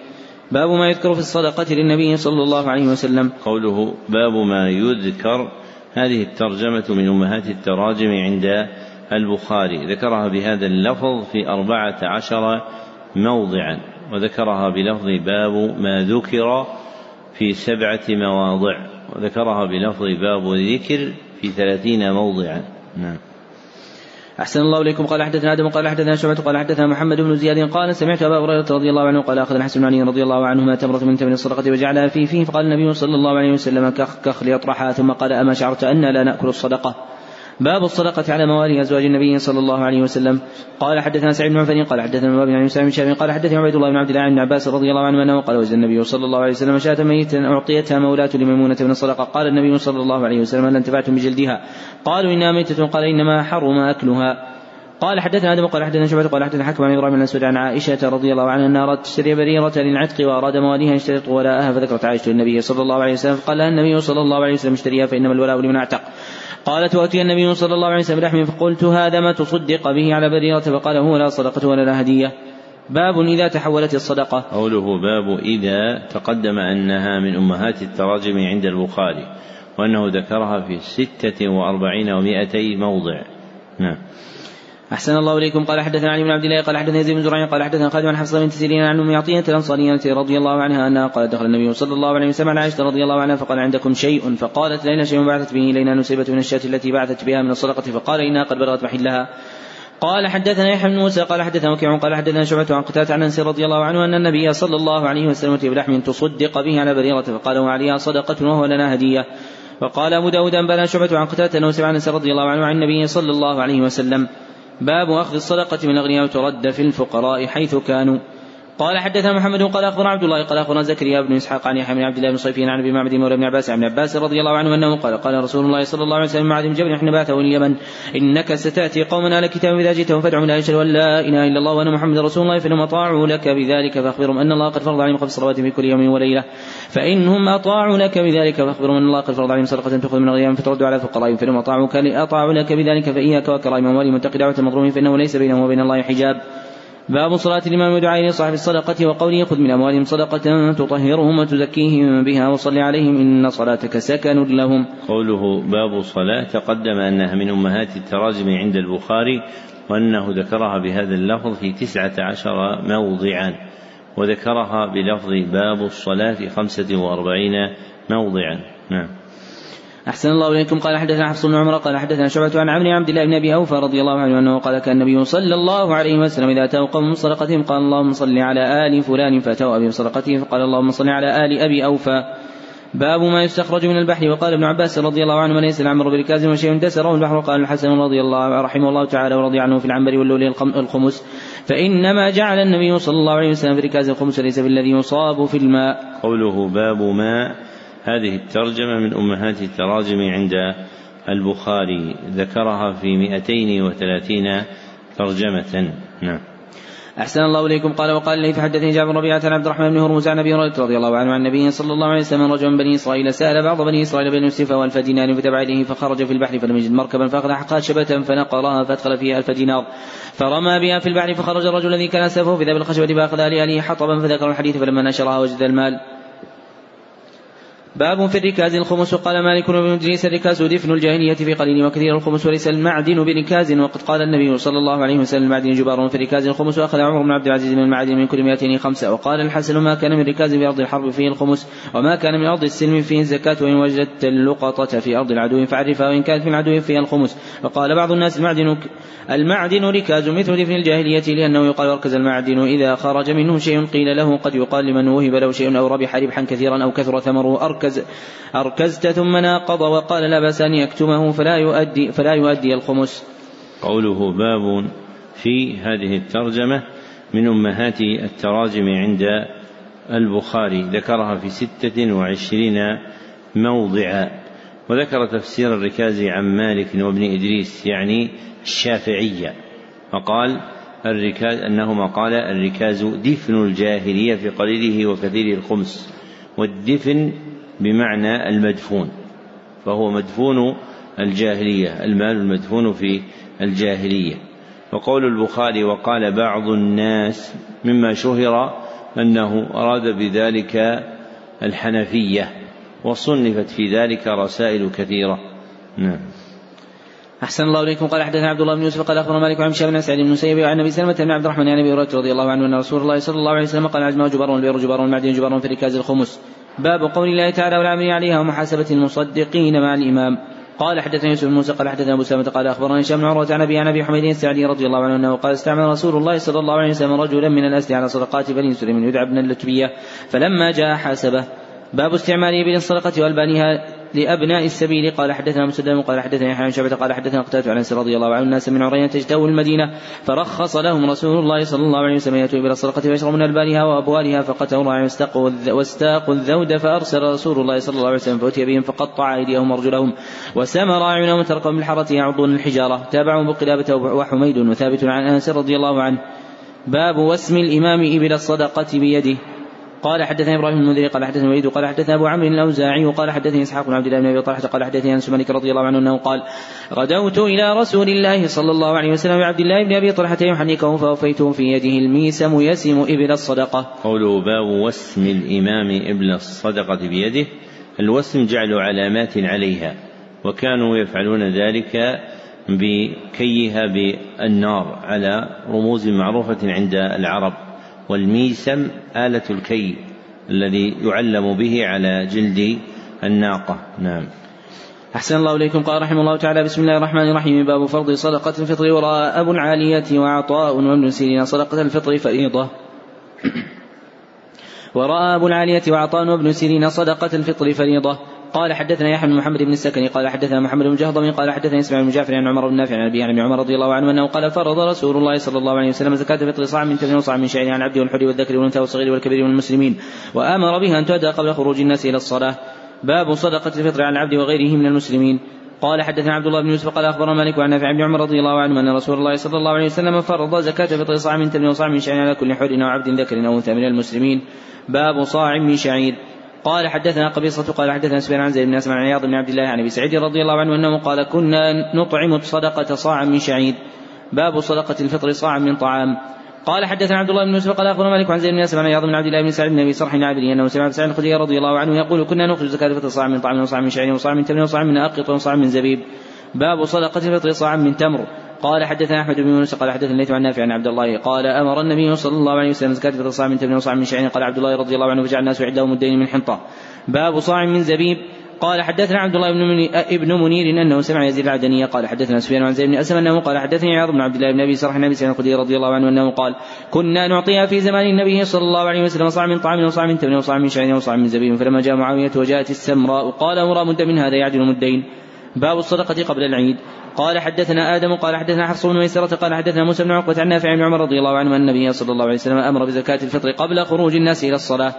باب ما يذكر في الصدقة للنبي صلى الله عليه وسلم. قوله باب ما يذكر هذه الترجمة من أمهات التراجم عند البخاري. ذكرها بهذا اللفظ في أربعة عشر موضعا. وذكرها بلفظ باب ما ذكر في سبعة مواضع. وذكرها بلفظ باب ذكر في ثلاثين موضعا. نعم. أحسن الله إليكم. قال حدثنا آدم قال حدثنا شعبة قال حدثنا محمد بن زياد قال سمعت أبا هريرة رضي الله عنه قال أخذ الحسن علي رضي الله عنهما تمرة من تمر الصدقة وجعلها في فيه فقال النبي صلى الله عليه وسلم كخ كخ ليطرحها ثم قال أما شعرت أن لا نأكل الصدقة؟ باب الصدقة على موالي أزواج النبي صلى الله عليه وسلم. قال حدثنا سعيد بن عفان قال حدثنا باب عن سعيد بن شهاب قال حدثني عبيد الله بن عبد الله بن عباس رضي الله عنه أنه قال وجد النبي صلى الله عليه وسلم شاة ميتا أعطيتها مولاة لميمونة من الصدقة قال النبي صلى الله عليه وسلم هل انتفعتم بجلدها؟ قالوا إنها ميتة. قال إنما حرم أكلها. قال حدثنا آدم قال حدثنا شعبة قال حدثنا حكم عن إبراهيم بن الاسود عن عائشة رضي الله عنها أنها أرادت تشتري بريرة للعتق وأراد مواليها ان يشترط ولاءها فذكرت عائشة النبي صلى الله عليه وسلم. فقال لها النبي صلى الله عليه وسلم اشتريها فإنما الولاء لمن اعتق. قالت وأتي النبي صلى الله عليه وسلم بلحم فقلت هذا ما تصدق به على بريرة فقال هو لا صدقة ولا لا هدية. باب إذا تحولت الصدقة. قوله باب إذا تقدم أنها من أمهات التراجم عند البخاري وأنه ذكرها في ستة وأربعين ومائتي موضع. نعم. أحسن الله إليكم. قال حدثنا علي بن عبد الله قال حدثنا يزيد بن زرع قال حدثنا خالد بن حفصة بنت سيرين عن أم عطية الأنصارية رضي الله عنها أنها قالت دخل النبي صلى الله عليه وسلم على عائشة رضي الله عنها فقال عندكم شيء؟ فقالت لنا شيء بعثت به إلينا نسيبة من الشاة التي بعثت بها من الصدقة فقال إنها قد بلغت محلها. قال حدثنا يحيى بن موسى قال حدثنا وكيع قال حدثنا شعبة عن قتادة عن أنس رضي الله عنه أن النبي صلى الله عليه وسلم اتي بلحم تصدق به على بريرة فقال وعليها صدقة وهو لنا هدية. وقال أبو داود أنبأنا شعبة عن قتادة أنس رضي الله عنه عن النبي صلى الله عليه وسلم. باب أخذ الصدقة من الأغنياء وترد في الفقراء حيث كانوا. قال حدثنا محمد قال اخبر عبد الله قال أخبرنا زكريا بن إسحاق عن يحيى بن عبد الله بن صيفين عن أبي معبد مولى بن عباس عن عباس رضي الله عنه أنه قال قال رسول الله صلى الله عليه وسلم معاذ بن جبل حين اليمن إنك ستأتي قوما على كتاب إذا جئتهم فادعوا لا يشهد أن لا إله إلا الله وأن محمد رسول الله فإنهم أطاعوا لك بذلك فأخبرهم أن الله قد فرض عليهم خمس صلوات في كل يوم وليلة. فإنهم أطاعوا لك بذلك فأخبرهم أن الله قد فرض عليهم صدقة تأخذ من اغيارهم فترد على فقرائهم فإنهم أطاعوك اطاعوا لك بذلك فإياك وكرائم اموالهم واتق دعوة المظلوم فإنه ليس بينهم وبين الله حجاب. باب صلاة الإمام ودعائه لصاحب الصدقة وقوله خذ من أموالهم صدقة تطهرهم وتزكيهم بها وصل عليهم إن صلاتك سكن لهم. قوله باب صلاة تقدم أنها من أمهات التراجم عند البخاري وأنه ذكرها بهذا اللفظ في تسعة عشر موضعا وذكرها بلفظ باب الصلاة في خمسة وأربعين موضعا. نعم. أحسن الله إليكم. قال حدثنا حفص بن عمر قال حدثنا شعبة عن عمرو عبد الله بن أبي أوفى رضي الله عنه أنه قال كان النبي صلى الله عليه وسلم إذا أتاه قوم صدقتهم قال اللهم صل على آل فلان فأتوا أبي صدقته فقال اللهم صل على آل أبي أوفى. باب ما يستخرج من البحر. وقال ابن عباس رضي الله عنه من ليس العمر بركاز وشيء دسره البحر. قال الحسن رضي الله رحمه الله تعالى ورضي عنه في العنبر واللولي الخمس. فإنما جعل النبي صلى الله عليه وسلم في ركاز الخمس ليس بالذي يصاب في الماء. قوله باب ما هذه الترجمة من أمهات التراجم عند البخاري. ذكرها في مئتين وثلاثين ترجمة. نعم. أحسن الله إليكم. قال وقال لي فحدثني جابر ربيعة عن عبد الرحمن بن هرمز عن أبي هريرة رضي الله عنه عن النبي صلى الله عليه وسلم رجل من بني إسرائيل سأل بعض بني إسرائيل بين يوسف والف دينار فتبع إليه فخرج في البحر فلم يجد مركبا فأخذ خشبة فنقرها فأدخل فيها ألف دينار. فرمى بها في البحر فخرج الرجل الذي كان سفه في ذهب الخشبة فأخذها لأهله حطبا فذكر الحديث فلما نشرها وجد المال. باب في الركاز الخمس. قال مالك بن إدريس الركاز دفن الجاهلية في قليل وكثير الخمس وليس المعدن بركاز وقد قال النبي صلى الله عليه وسلم المعدن جبار في الركاز الخمس. وأخذ عمر بن عبد العزيز من المعدن من كل مئتين خمسة. وقال الحسن ما كان من ركاز في أرض الحرب فيه الخمس وما كان من أرض السلم فيه الزكاة وإن وجدت اللقطة في أرض العدو فعرفها وإن كانت في العدو فيها الخمس. وقال بعض الناس المعدن المعدن ركاز مثل دفن الجاهلية لأنه يقال اركز المعدن إذا خرج منه شيء قيل له قد يقال لمن وهب له شيء أو ربح ربحا كثيرا أو كثر ثمره أركز أركزت ثم ناقض وقال لا بأس أن يكتمه فلا يؤدي فلا يؤدي الخمس. قوله باب في هذه الترجمة من أمهات التراجم عند البخاري. ذكرها في ستة وعشرين موضعا. وذكر تفسير الركاز عن مالك وابن إدريس يعني الشافعية. فقال الركاز أنهما قال الركاز دفن الجاهلية في قليله وكثير الخمس. والدفن بمعنى المدفون فهو مدفون الجاهلية المال المدفون في الجاهلية. وقول البخاري وقال بعض الناس مما شهر أنه أراد بذلك الحنفية وصنفت في ذلك رسائل كثيرة. نعم. أحسن الله إليكم. قال حدثنا عبد الله بن يوسف قال أخبرنا مالك عن بن سعيد بن مسيب وعن أبي سلمة بن عبد الرحمن عن أبي هريرة رضي الله عنه أن رسول الله صلى الله عليه وسلم قال عجمه جبار والبئر جبار والمعدن جبار في ركاز الخمس. باب قول الله تعالى والعامل عليها ومحاسبة المصدقين مع الإمام. قال حدثنا يوسف بن موسى قال حدثنا أبو سلمة قال أخبرني هشام بن عروة عن ابي عن أبي حميد السعدي رضي الله عنه أنه قال استعمل رسول الله صلى الله عليه وسلم رجلا من الاسد على صدقات بني سليم يدعى ابن اللتبيه فلما جاء حاسبه. باب استعمال ابل الصدقه والبانها لأبناء السبيل. قال حدثنا مسلم قال حدثنا يحيى بن شعبة قال حدثنا قتادة عن أنس رضي الله عنه. الناس من عرينة تجتوي المدينة. فرخص لهم رسول الله صلى الله عليه وسلم يأتوا إلى الصدقة فيشربوا من ألبانها وأبوالها. فقتلوا الراعي واستاقوا الذود فأرسل رسول الله صلى الله عليه وسلم فأتي بهم فقطع أيديهم وأرجلهم. وسمر أعينهم وتركهم بالحرة يعضون الحجارة. تابعهم بقلابة وحميد وثابت عن أنس رضي الله عنه. باب واسم الإمام إبل الصدقة بيده. قال حدثنا إبراهيم المنذري قال حدثنا وليد قال حدثنا أبو عمرو الأوزاعي وقال حدثني إسحاق بن عبد الله بن أبي طلحة قال حدثني أنس مالك رضي الله عنه أنه قال غدوت إلى رسول الله صلى الله عليه وسلم بعبد الله بن أبي طلحة يحنكه فوفيته في يده الميسم يسم إبل الصدقة. قوله باب وسم الإمام إبل الصدقة بيده الوسم جعل علامات عليها وكانوا يفعلون ذلك بكيها بالنار على رموز معروفة عند العرب والميسم آلة الكي الذي يعلم به على جلد الناقة. نعم. أحسن الله إليكم. قال رحمه الله تعالى بسم الله الرحمن الرحيم. باب فرض صدقة الفطر وراء أبو العالية وعطاء وابن سيرين صدقة الفطر فريضة. ورأى أبو العالية وعطاء وابن سيرين صدقة الفطر فريضة. قال حدثنا يحيى بن محمد بن السكني قال حدثنا محمد بن جهضم قال حدثنا إسماعيل بن جعفر عن عمر بن نافع عن ابي عن عمر رضي الله عنه أنه قال فرض رسول الله صلى الله عليه وسلم زكاة فطر صاع من تمر وصاع من شعير عن العبد والحر والذكر والأنثى والصغير والكبير والمسلمين وآمر بها أن تؤدى قبل خروج الناس إلى الصلاة. باب صدقة الفطر على العبد وغيره من المسلمين. قال حدثنا عبد الله بن يوسف قال أخبرنا مالك عن نافع بن عمر رضي الله عنه أن رسول الله صلى الله عليه وسلم فرض زكاة فطر صاع من تمر وصاع من شعير على كل حر أو عبد ذكر أو أنثى من المسلمين. باب صاع من شعير. قال حدثنا قبيصة قال حدثنا سفيان عن زيد بن اسماء عن عياض بن عبد الله عن أبي سعيد رضي الله عنه أنه قال كنا نطعم الصدقة صاعا من شعير. باب صدقة الفطر صاعا من طعام. قال حدثنا عبد الله بن يوسف قال أخبرنا مالك عن زيد بن اسلم عن عياض بن عبد الله بن سعد بن أبي صرح العابدي أنه سمع سعد الخدري رضي الله عنه يقول كنا نخرج زكاة الفطر صاع من طعام وصاع من شعير وصاع من تمر وصاع من أقط وصاع من زبيب. باب صدقة الفطر صاع من تمر. قال حدثنا أحمد بن يونس قال حدثنا الليث عن نافع عن عبد الله قال أمر النبي صلى الله عليه وسلم الفطر صاع من تمر وصاع من شعير. قال عبد الله رضي الله عنه فجعل الناس عندهم مدين من حنطة. باب صاع من زبيب. قال حدثنا عبد الله بن ابن منير أنه سمع يزيد العدني قال حدثنا سفيان عن زيد بن أسلم أنه قال حدثني عياض بن عبد الله بن أبي سرح النبي سعيد الخدري رضي الله عنه أنه قال كنا نعطيها في زمان النبي صلى الله عليه وسلم صاع من طعام وصاع من تمر وصاع من شعير وصاع من زبيب. فلما جاء معاوية وجاءت السمراء قال مرى مد من هذا يعدل مدين باب الصدقة قبل العيد. قال حدثنا آدم قال حدثنا حفص بن ميسرة قال حدثنا موسى بن عقبة عن نافع بن عمر رضي الله عنه أن النبي صلى الله عليه وسلم أمر بزكاة الفطر قبل خروج الناس إلى الصلاة.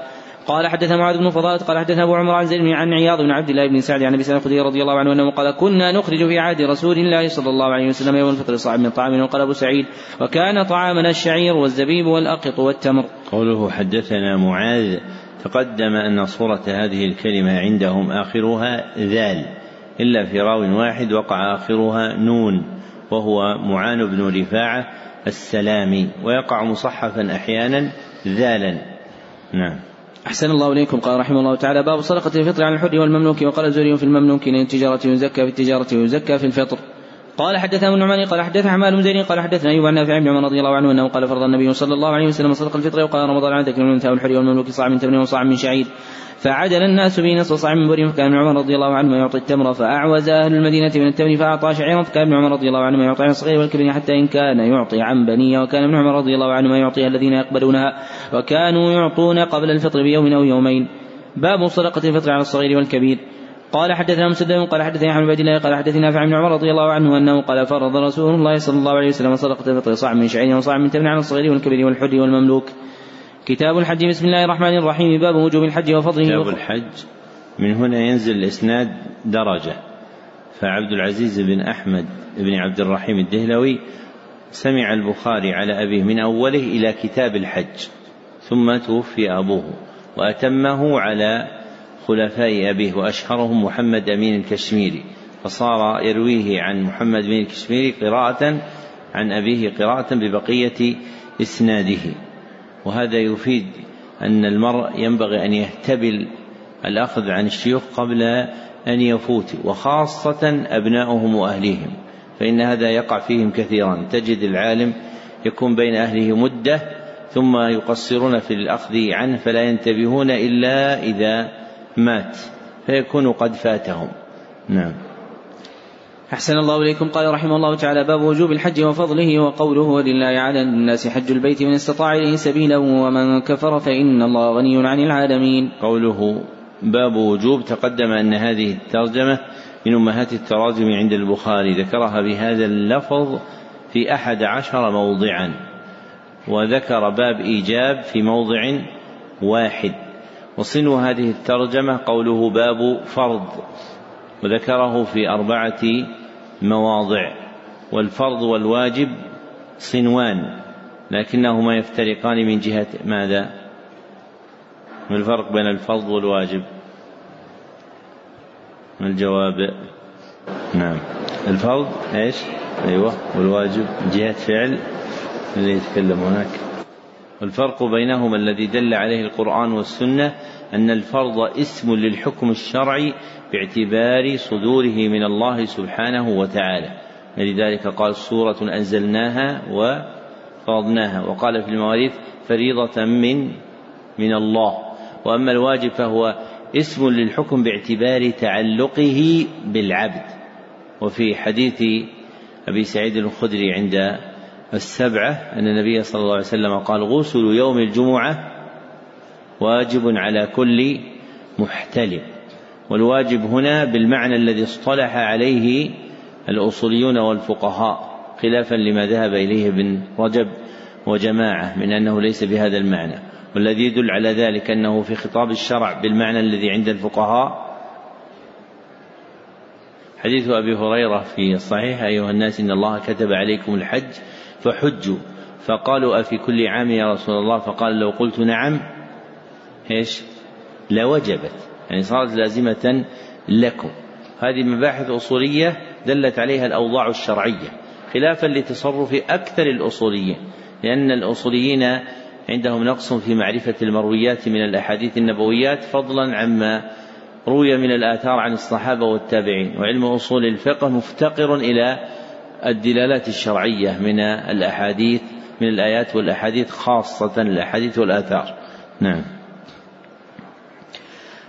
قال حدثنا معاذ بن فضالة قال حدثنا أبو عمر عن زيد عن عياض بن عبد الله بن سعد عن أبي سعيد الخدري رضي الله عنه أنه قال كنا نخرج في عهد رسول الله صلى الله عليه وسلم يوم الفطر صاع من طعام. وقال أبو سعيد وكان طعامنا الشعير والزبيب والأقط والتمر. قوله حدثنا معاذ. تقدم أن صورة هذه الكلمة عندهم آخرها ذال. إلا في راو واحد وقع آخرها نون وهو معان بن رفاعة السلامي ويقع مصحفا أحيانا ذالا. نعم. أحسن الله إليكم قال رحمه الله تعالى باب صدقة الفطر عن الحر والمملوك وقال الزهري في المملوك إن التجارة يزكى في التجارة ويزكى في الفطر قال حدثنا ابن نعمان قال حدثنا حمال بن زيد قال حدثنا أيوب عن نافع بن عمر رضي الله عنه أنه قال فرض النبي صلى الله عليه وسلم صدق الفطر وقال رمضان عندك من الانثى والحر والمملوك صاع من تمر وصاع من شعير. فعدل الناس به نصف صاع من بر فكان ابن عمر رضي الله عنه يعطي التمر فأعوز أهل المدينة من التمر فأعطى شعيرا فكان ابن عمر رضي الله عنه يعطي عن الصغير والكبير حتى إن كان يعطي عن بنية وكان ابن عمر رضي الله عنه يعطيها الذين يقبلونها وكانوا يعطون قبل الفطر بيوم أو يومين. باب صدقة الفطر على الصغير والكبير. قال حدثنا مسدد قال حدثني أحمد بن الله قال حدثني نافع بن عمر رضي الله عنه أنه قال فرض رسول الله صلى الله عليه وسلم صدقة الفطر صاع من شعير وصاع من تمر على الصغير والكبير والحر والمملوك. كتاب الحج بسم الله الرحمن الرحيم. باب وجوب الحج وفضله. كتاب الحج من هنا ينزل الإسناد درجة. فعبد العزيز بن أحمد بن عبد الرحيم الدهلوي سمع البخاري على أبيه من أوله إلى كتاب الحج ثم توفي أبوه وأتمه على خلفاء أبيه وأشهرهم محمد أمين الكشميري فصار يرويه عن محمد بن الكشميري قراءة عن أبيه قراءة ببقية إسناده. وهذا يفيد أن المرء ينبغي أن يهتبل الأخذ عن الشيوخ قبل أن يفوت وخاصة أبناؤهم وأهليهم فإن هذا يقع فيهم كثيرا. تجد العالم يكون بين أهله مدة ثم يقصرون في الأخذ عنه فلا ينتبهون إلا إذا مات فيكون قد فاتهم. نعم. أحسن الله إليكم. قال رحمه الله تعالى باب وجوب الحج وفضله وقوله ولله على الناس حج البيت من استطاع إليه سبيلا ومن كفر فإن الله غني عن العالمين. قوله باب وجوب تقدم أن هذه الترجمة من أمهات التراجم عند البخاري. ذكرها بهذا اللفظ في أحد عشر موضعا وذكر باب إيجاب في موضع واحد. وصنو هذه الترجمة قوله باب فرض وذكره في أربعة مواضع والفرض والواجب صنوان لكنهما يفترقان من جهة ماذا؟ ما الفرق بين الفرض والواجب؟ ما الجواب؟ نعم الفرض إيش؟ أيوه والواجب جهة فعل اللي يتكلم هناك والفرق بينهما الذي دل عليه القرآن والسنة أن الفرض اسم للحكم الشرعي باعتبار صدوره من الله سبحانه وتعالى. لذلك قال سورة أنزلناها وفرضناها. وقال في المواريث فريضة من من الله. وأما الواجب فهو اسم للحكم باعتبار تعلقه بالعبد. وفي حديث أبي سعيد الخدري عند السبعة أن النبي صلى الله عليه وسلم قال غسل يوم الجمعة واجب على كل محتلم. والواجب هنا بالمعنى الذي اصطلح عليه الأصوليون والفقهاء خلافا لما ذهب إليه ابن رجب وجماعة من أنه ليس بهذا المعنى. والذي يدل على ذلك أنه في خطاب الشرع بالمعنى الذي عند الفقهاء. حديث أبي هريرة في الصحيح أيها الناس إن الله كتب عليكم الحج فحجوا فقالوا أفي كل عام يا رسول الله؟ فقال لو قلت نعم إيش؟ لوجبت. يعني صارت لازمة لكم. هذه مباحث أصولية دلت عليها الأوضاع الشرعية خلافا لتصرف أكثر الأصوليين لأن الأصوليين عندهم نقص في معرفة المرويات من الأحاديث النبويات فضلا عما روي من الآثار عن الصحابة والتابعين. وعلم أصول الفقه مفتقر إلى الدلالات الشرعية من الأحاديث من الآيات والأحاديث خاصة الأحاديث والآثار. نعم.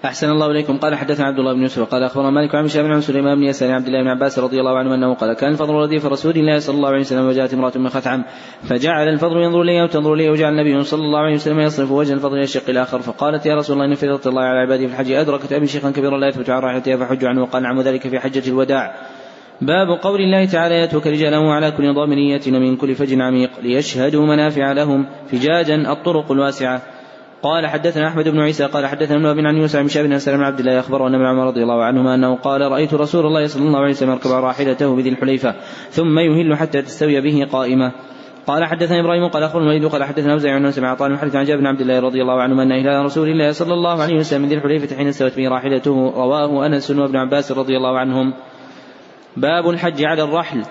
أحسن الله إليكم. قال حدثنا عبد الله بن يوسف قال أخبرنا مالك عن شاب بن سليمان بن يسار عبد الله بن عباس رضي الله عنه أنه قال كان الفضل رديف رسول الله صلى الله عليه وسلم وجاءت امرأة من خثعم فجعل الفضل ينظر لي أو تنظر لي وجعل النبي صلى الله عليه وسلم يصرف وجه الفضل إلى الشق الآخر فقالت يا رسول الله إن فريضة الله على عباده في الحج أدركت أبي شيخا كبيرا لا يثبت عن راحلتها فحج عنه وقال نعم ذلك في حجة الوداع. باب قول الله تعالى يترك رجاله على كل ضامن يأتين من كل فج عميق ليشهدوا منافع لهم فجاجا الطرق الواسعة. قال حدثنا أحمد بن عيسى قال حدثنا ابن عن يوسف بن شهاب بن عبد الله أخبره أن ابن عمر رضي الله عنهما أنه قال رأيت رسول الله صلى الله عليه وسلم يركب راحلته بذي الحليفة ثم يهل حتى تستوي به قائمة. قال حدثنا إبراهيم قال أخبرنا الوليد قال حدثنا اوزاعي عن سمع عطاء حدث عن جابر بن عبد الله رضي الله عنهما أن إلى رسول الله صلى الله عليه وسلم من ذي الحليفة حين استوت به راحلته رواه أنس وابن عباس رضي الله عنهم. باب الحج على الرحل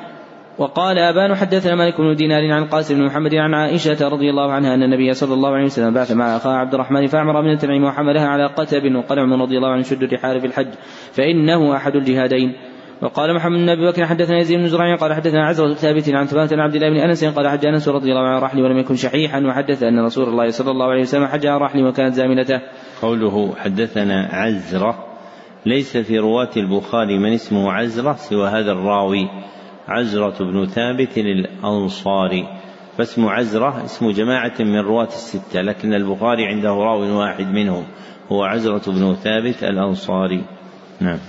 وقال أبان حدثنا مالك بن دينار عن قاسم بن محمد عن عائشة رضي الله عنها أن النبي صلى الله عليه وسلم بعث مع أخاه عبد الرحمن فأعمر من التنعيم وحملها على قتب وقال عمر رضي الله عنه شد الرحال في الحج فإنه أحد الجهادين وقال محمد بن أبي بكر حدثنا يزيد بن زرع قال حدثنا عزرة ثابت عن ثبات عبد الله بن أنس قال حج أنس رضي الله عنه رحلي ولم يكن شحيحا وحدث أن رسول الله صلى الله عليه وسلم حج على رحلي وكانت زاملته. قوله حدثنا عزرة ليس في رواة البخاري من اسمه عزرة سوى هذا الراوي عزرة بن ثابت الأنصاري. فاسم عزرة اسم جماعة من رواة الستة لكن البخاري عنده راو واحد منهم هو عزرة بن ثابت الأنصاري. نعم.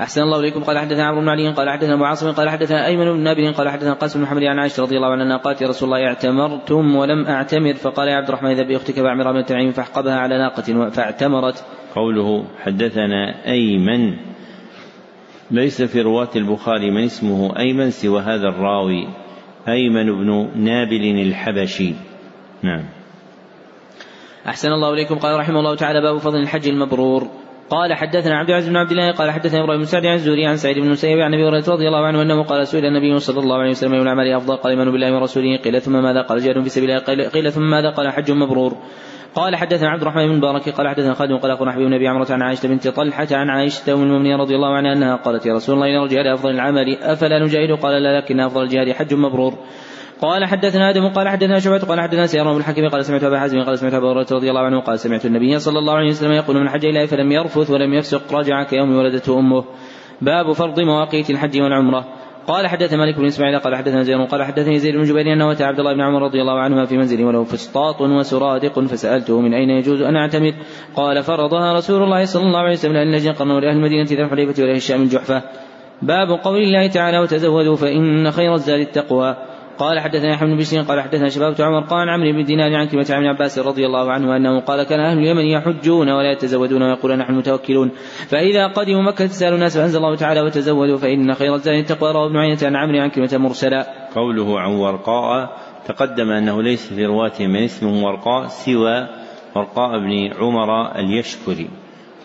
أحسن الله إليكم. قال حدثنا عمرو بن علي قال حدثنا أبو عاصم قال حدثنا أيمن بن نابل قال حدثنا قاسم بن محمد عن عائشة رضي الله عنها قالت يا رسول الله اعتمرتم ولم أعتمر؟ فقال يا عبد الرحمن إذا بأختك بعمر بن تنعيم فاحقبها على ناقة فاعتمرت. قوله حدثنا أيمن ليس في رواة البخاري من اسمه أيمن سوى هذا الراوي أيمن بن نابل الحبشي. نعم. أحسن الله إليكم. قال رحمه الله تعالى باب فضل الحج المبرور. قال حدثنا عبد العزيز بن عبد الله قال حدثنا إبراهيم بن سعد عن الزهري عن سعيد بن المسيب عن أبي هريرة رضي الله عنه أنه قال سئل النبي صلى الله عليه وسلم اي الأعمال أفضل؟ قال إيمان بالله ورسوله. قيل ثم ماذا؟ قال جهاد في سبيل الله. قيل ثم ماذا؟ قال حج مبرور. قال حدثنا عبد الرحمن بن مبارك قال حدثنا خالد قال اخبرنا حبيب بن عمرة عن عائشة بنت طلحة عن عائشة أم المؤمنين رضي الله عنها أنها قالت يا رسول الله إن الجهاد أفضل العمل أفلا نجاهد؟ قال لا لكن أفضل الجهاد حج مبرور. قال حدثنا آدم قال حدثنا شعبة قال حدثنا سيران بن الحكيم قال سمعت أبا حازم قال سمعت أبا هريرة رضي الله عنه قال سمعت النبي صلى الله عليه وسلم يقول من حج اليه فلم يرفث ولم يفسق رجع كيوم ولدته أمه. باب فرض مواقيت الحج والعمرة. قال حدث مالك بن إسماعيل قال حدثنا زيد قال حدثني زيد بن جبير أنه اتى عبد الله بن عمر رضي الله عنهما في منزله وله فسطاط وسرادق فسألته من أين يجوز أن أعتمد؟ قال فرضها رسول الله صلى الله عليه وسلم لاهل نجد قرن ولاهل المدينة ذي الحليفة ولأهل الشام الجحفه باب قول الله تعالى وتزودوا فإن خير الزاد التقوى. قال حدثنا يحيى بن بشير قال حدثنا شباب عمر قال عمرو بن دينار عن كلمة عن عباس رضي الله عنه أنه قال كان أهل اليمن يحجون ولا يتزودون ويقولون نحن متوكلون. فإذا قدموا مكة تسأل الناس فأنزل الله تعالى وتزودوا فإن خير الزاد التقوى. رواه ابن عيينة عن عمرو عن كلمة مرسلا. قوله عن ورقاء تقدم أنه ليس في رواته من اسمه ورقاء سوى ورقاء بن عمر اليشكري.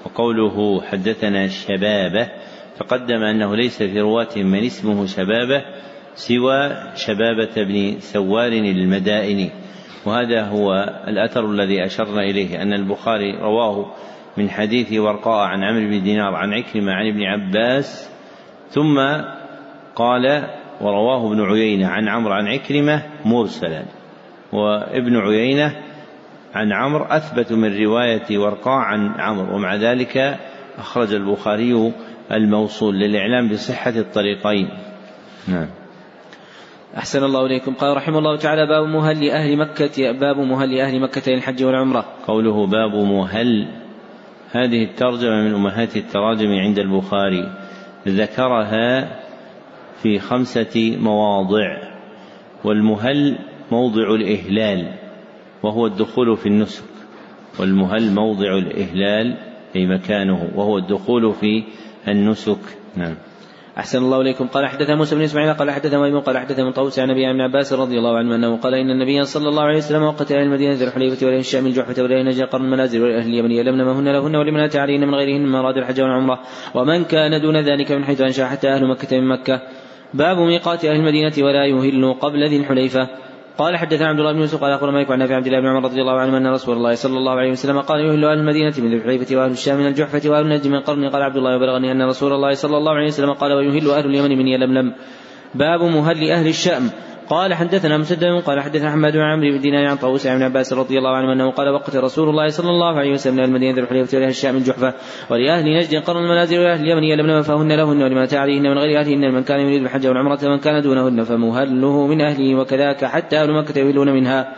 وقوله حدثنا شبابه تقدم أنه ليس في رواته من اسمه شبابه سوى شبابة بن سوار المدائني وهذا هو الأثر الذي أشرنا إليه أن البخاري رواه من حديث ورقاء عن عمرو بن دينار عن عكرمة عن ابن عباس ثم قال ورواه ابن عيينة عن عمرو عن عكرمة مرسلا. وابن عيينة عن عمرو أثبت من رواية ورقاء عن عمرو ومع ذلك أخرج البخاري الموصول للإعلام بصحة الطريقين. نعم. أحسن الله إليكم. قال رحمه الله تعالى باب مهل أهل مكة باب مهل أهل مكة للحج والعمرة. قوله باب مهل هذه الترجمة من أمهات التراجم عند البخاري. ذكرها في خمسة مواضع والمهل موضع الإهلال وهو الدخول في النسك. والمهل موضع الإهلال أي مكانه وهو الدخول في النسك. نعم. أحسن الله إليكم. قال حدث موسى بن إسماعيل قال حدث ميمون قال حدث من طوس عن أبي عباس رضي الله عنه أنه قال إن النبي صلى الله عليه وسلم وقت أهل المدينة الحليفة ولأهل الشام الجحفة ولأهل نجد قرن المنازل ولأهل اليمن يلمن هن لهن ولمن أتى عليهن من غيرهن من أراد الحج والعمرة. ومن كان دون ذلك من حيث أنشأ حتى أهل مكة من مكة. باب ميقات أهل المدينة ولا يهل قبل ذي الحليفة. قال حدثنا عبد الله بن يوسف قال أخبرنا مالك عن نافع عبد الله بن عمر رضي الله عنه أن رسول الله صلى الله عليه وسلم قال يهل أهل المدينة من ذي الحليفه وأهل الشام من الجحفة وأهل النجد من قرن. قال عبد الله وبلغني أن رسول الله صلى الله عليه وسلم قال ويهل أهل اليمن من يلملم. باب مهل أهل الشام. قال حدثنا مسدد قال حدثنا حماد بن عمرو بن دينار عن طاووس عن عباس رضي الله عنه أنه قال وقت رسول الله صلى الله عليه وسلم المدينة الحليفة ولاهل الشام الجحفه ولأهل نجد قرن المنازل ولاهل اليمن يلملم فهن لهن ولما اتى عليهن من غير أهلهن من كان يريد الحج والعمرة من كان دونهن فمهله من أهله وكذاك حتى أهل مكة يهلون منها.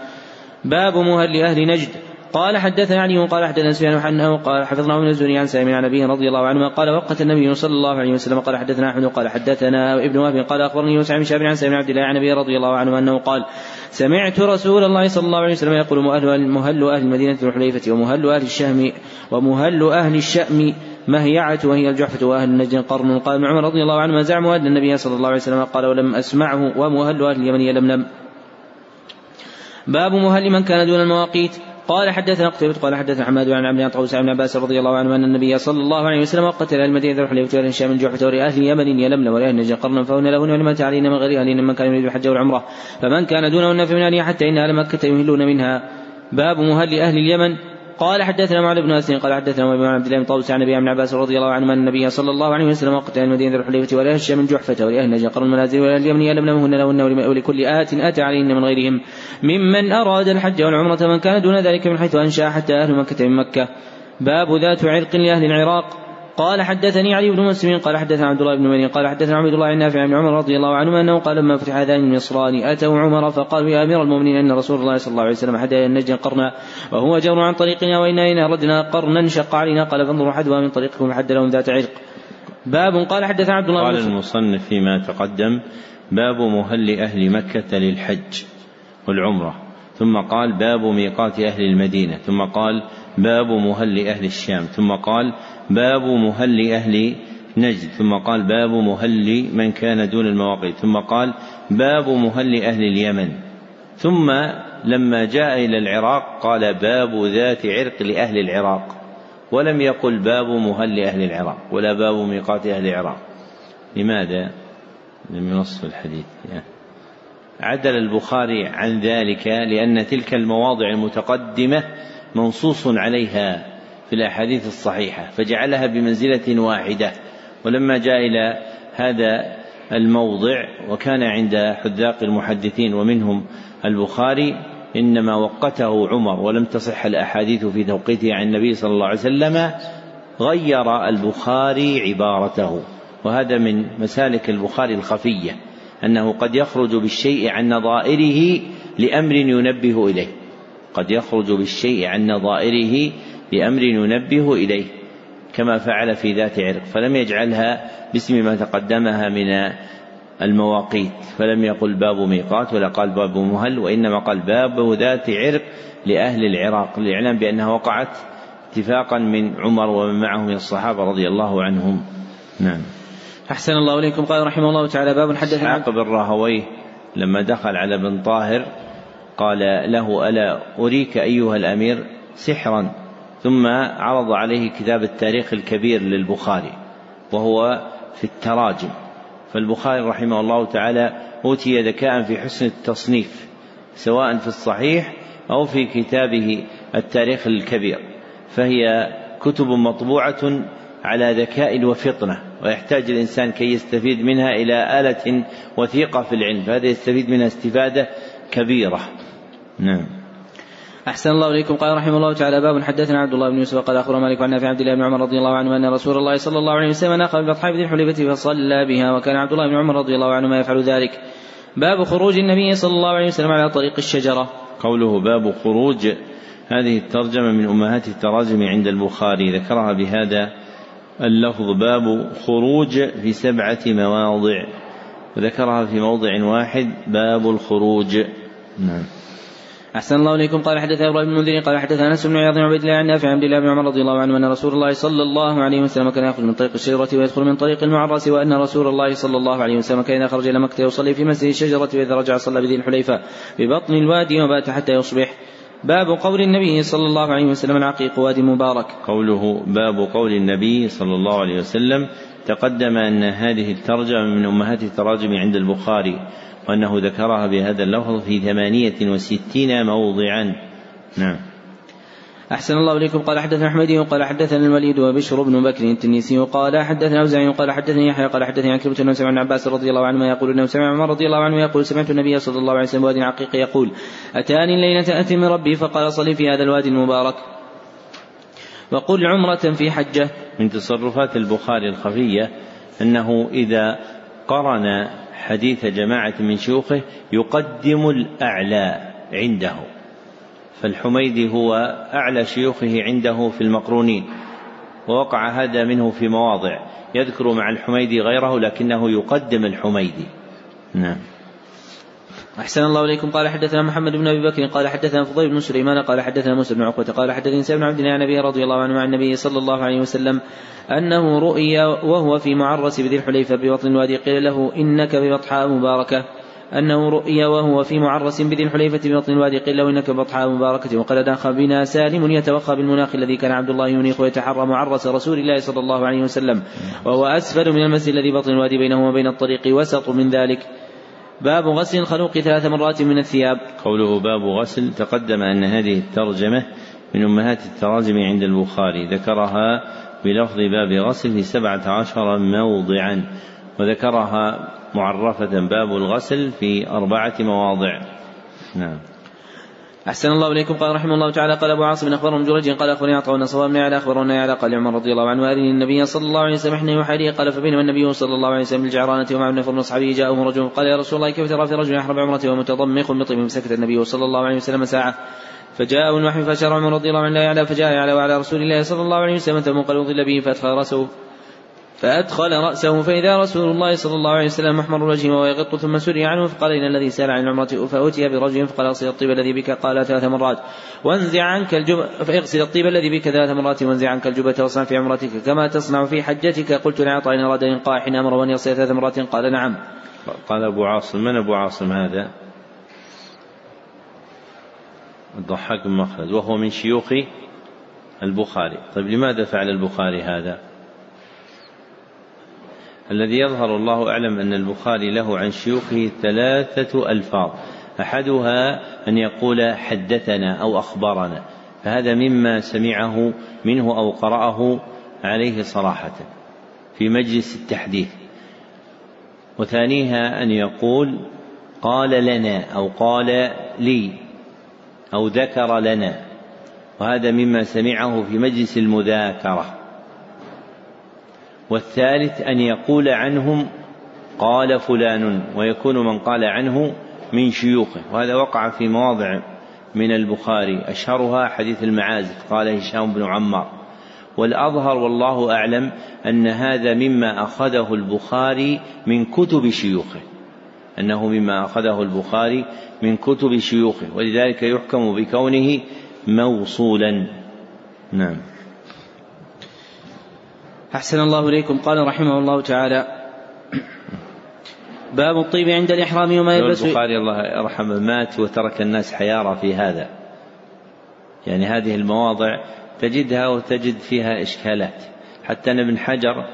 باب مهل أهل نجد. قال حدثنا علي قال حدثنا سفيان عنه قال حفظنا من الزهري عن سالم عن أبيه رضي الله عنه قال وقت النبي صلى الله عليه وسلم قال حدثنا أحمد قال حدثنا ابن وهب قال أخبرني يوسف بن شهاب عن سالم عبد الله عن ابي رضي الله عنه أنه قال سمعت رسول الله صلى الله عليه وسلم يقول مهل مهل أهل المدينة الحليفة ومهل أهل الشهم ومهل أهل الشأم مهيعة وهي الجحفة وأهل النجد قرن. قال ابن عمر رضي الله عنهما زعموا أن النبي صلى الله عليه وسلم قال ولم أسمعه ومهل أهل اليمن يلملم. باب مهل من كان دون المواقيت. قال حدثنا قتيبة قال حدثنا حماد عن عبد طوس عن عباس رضي الله عنه أن النبي صلى الله عليه وسلم قتل المدينة وأهل الشام الجحفة ولأهل اليمن يلمن ولأهل نجد قرنا فهن لهن ولما علينا من غير أهلهن من كان يريد الحج والعمرة. فمن كان دونهن فمن أهله حتى إن أهل مكة يهلون منها. باب مهل أهل اليمن. قال حدثنا معاذ بن اسد قال حدثنا ابي عبد الله بن طاووس عن أبي عن عباس رضي الله عنه أن النبي صلى الله عليه وسلم وقت المدينة الحليفة ولاهل الشام جحفة ولاهل نجد قرن المنازل ولاهل اليمن يلملمهن لهن ولكل آت اتى عليهن من غيرهم. ممن أراد الحج والعمرة من كان دون ذلك من حيث أنشأ حتى أهل مكة من مكة. باب ذات عرق لأهل العراق. قال حدثني علي بن مسلم قال حدثنا عبد الله بن مريم قال حدثنا عبد الله بن نافع بن عمر رضي الله عنهما أنه قال لما فتح هذان النصران أتوا عمر فقالوا يا أمير المؤمنين أن رسول الله صلى الله عليه وسلم حدا النجد قرنا وهو جور عن طريقنا وإنا ان اردنا قرنا شق علينا قال فانظروا حدوا من طريقكم حد لهم ذات عرق. باب قال حدثنا عبد الله قال المصنف فيما تقدم باب مهل أهل مكة للحج والعمرة ثم قال باب ميقات أهل المدينة ثم قال باب مهل أهل الشام. ثم قال باب مهل أهل نجد. ثم قال باب مهل من كان دون المواقيت. ثم قال باب مهل أهل اليمن. ثم لما جاء إلى العراق قال باب ذات عرق لأهل العراق. ولم يقل باب مهل أهل العراق ولا باب ميقات أهل العراق. لماذا؟ لم ينص الحديث. عدل البخاري عن ذلك لأن تلك المواضع المتقدمة منصوص عليها في الأحاديث الصحيحة فجعلها بمنزلة واحدة. ولما جاء إلى هذا الموضع وكان عند حذاق المحدثين ومنهم البخاري إنما وقته عمر ولم تصح الأحاديث في توقيته عن النبي صلى الله عليه وسلم غير البخاري عبارته. وهذا من مسالك البخاري الخفية أنه قد يخرج بالشيء عن نظائره لأمر ينبه إليه. قد يخرج بالشيء عن نظائره بأمر ينبه إليه كما فعل في ذات عرق فلم يجعلها باسم ما تقدمها من المواقيت فلم يقل باب ميقات ولا قال باب مهل وإنما قال باب ذات عرق لأهل العراق للإعلام بأنها وقعت اتفاقا من عمر ومن معه من الصحابة رضي الله عنهم. نعم. أحسن الله إليكم. قال رحمه الله تعالى باب حدثنا إسحاق بن راهويه لما دخل على ابن طاهر قال له ألا أريك أيها الأمير سحرا؟ ثم عرض عليه كتاب التاريخ الكبير للبخاري وهو في التراجم. فالبخاري رحمه الله تعالى أوتي ذكاء في حسن التصنيف سواء في الصحيح أو في كتابه التاريخ الكبير. فهي كتب مطبوعة على ذكاء وفطنة ويحتاج الإنسان كي يستفيد منها إلى آلة وثيقة في العلم. فهذا يستفيد منها استفادة كبيرة. نعم. أحسن الله إليكم. قال رحمه الله تعالى باب حدثنا عبد الله بن يوسف قال أخبر مالك عن نافع عبد الله بن عمر رضي الله عنه أن رسول الله صلى الله عليه وسلم ناقل بأصحاب ذي الحليفة فصلى بها وكان عبد الله بن عمر رضي الله عنهما يفعل ذلك. باب خروج النبي صلى الله عليه وسلم على طريق الشجرة. قوله باب خروج هذه الترجمة من أمهات التراجم عند البخاري ذكرها بهذا اللفظ. باب خروج في سبعة مواضع وذكرها في موضع واحد باب الخروج. نعم. أحسن الله إليكم. قال حدث أبو بن المنذر قال حدث أنس بن عياض عبيد الله عن نافع عبد الله بن عمر رضي الله عنه أن رسول الله صلى الله عليه وسلم كان يخرج من طريق الشجرة ويدخل من طريق المعرس وأن رسول الله صلى الله عليه وسلم كان إذا خرج إلى مكة يصلي في مسجد الشجرة وإذا رجع صلى بذي الحليفة ببطن الوادي وبات حتى يصبح. باب قول النبي صلى الله عليه وسلم العقيق وادي مبارك. قوله باب قول النبي صلى الله عليه وسلم تقدم أن هذه الترجمة من أمهات التراجم عند البخاري. وأنه ذكرها بهذا اللفظ في ثمانية وستين موضعا. نعم. أحسن الله إليكم. قال حدثنا أحمد قال حدثنا الوليد وبشر بن بكر التنيسي قال حدثنا أوزعي قال حدثني يحيى قال حدثني عن كلمة أنه سمع عباس رضي الله عنهما يقول أنه سمع عمر رضي الله عنه يقول سمعت النبي صلى الله عليه وسلم وادي عقيق يقول أتاني الليلة أتي من ربي؟ فقال صلي في هذا الوادي المبارك. وقل عمرة في حجة. من تصرفات البخاري الخفية أنه إذا قرن حديث جماعة من شيوخه يقدم الأعلى عنده فالحميدي هو أعلى شيوخه عنده في المقرونين ووقع هذا منه في مواضع يذكر مع الحميدي غيره لكنه يقدم الحميدي. نعم. أحسن الله إليكم. قال حدثنا محمد بن أبي بكر قال حدثنا فضيل بن سليمان قال حدثنا موسى بن عقبة قال حدثني سيدنا عبد الله النبي رضي الله عنه عن النبي صلى الله عليه وسلم أنه رؤي وهو في معرس بذي الحليفة ببطن الوادي قيل له إنك ببطحاء مباركة. أنه رؤي وهو في معرس بذي الحليفة ببطن الوادي قيل له إنك ببطحاء مباركة. وقد دخل بنا سالم يتوخى بالمناخ الذي كان عبد الله ينيخ ويتحرى معرس رسول الله صلى الله عليه وسلم وهو أسفل من المسجد الذي بطن الوادي بينه وبين الطريق وسط من ذلك. باب غسل الخلوق ثلاث مرات من الثياب. قوله باب غسل تقدم أن هذه الترجمة من أمهات التراجم عند البخاري. ذكرها بلفظ باب غسل في سبعة عشر موضعا وذكرها معرفة باب الغسل في أربعة مواضع. نعم. أحسن الله إليكم. قال رحمه الله تعالى قال أبو عاصم أخبرهم جريج قال أخبرني عطاء بن صواب على أخبرنا على قال عمر رضي الله عنه وأذن النبي صلى الله عليه وسلم حين يحيي قال فبينما النبي صلى الله عليه وسلم بالجعرانة ومع ابن من أصحابه جاءه رجل قال يا رسول الله كيف ترى في رجل يحرم عمرته ومتضمخ بطيب فسكت النبي صلى الله عليه وسلم ساعة؟ فجاءه الوحي فأشار عمر رضي الله عنه لا يعلى فجاء يعلى وعلى رسول الله صلى الله عليه وسلم ثم قال ظل به فأدخل رأسه. فأدخل رأسه فإذا رسول الله صلى الله عليه وسلم محمر الوجه وهو يغط ثم سري عنه فقال إن الذي سأل عن العمرة فأتي برجل فقال أغسل الطيب الذي بك قال ثلاث مرات وانزع عنك الجبة فأغسل الطيب الذي بك ثلاث مرات وانزع عنك الجبة واصنع في عمرتك كما تصنع في حجتك قلت لعطاء إن أراد إنقاء حين أمر أن يغسل ثلاث مرات قال نعم قال أبو عاصم من أبو عاصم هذا؟ الضحاك بن مخلد وهو من شيوخ البخاري. طيب لماذا فعل البخاري هذا؟ الذي يظهر الله أعلم أن البخاري له عن شيوخه ثلاثة ألفاظ. أحدها أن يقول حدثنا أو أخبرنا. فهذا مما سمعه منه أو قرأه عليه صراحة في مجلس التحديث. وثانيها أن يقول قال لنا أو قال لي أو ذكر لنا. وهذا مما سمعه في مجلس المذاكرة. والثالث أن يقول عنهم قال فلان ويكون من قال عنه من شيوخه. وهذا وقع في مواضع من البخاري. أشهرها حديث المعازف قال هشام بن عمار. والأظهر والله أعلم أن هذا مما أخذه البخاري من كتب شيوخه. أنه مما أخذه البخاري من كتب شيوخه. ولذلك يحكم بكونه موصولا. نعم. أحسن الله إليكم. قال رحمه الله تعالى باب الطيب عند الإحرام وما يلبس. البخاري الله يرحمه مات وترك الناس حيارى في هذا. يعني هذه المواضع تجدها وتجد فيها إشكالات. حتى أن ابن حجر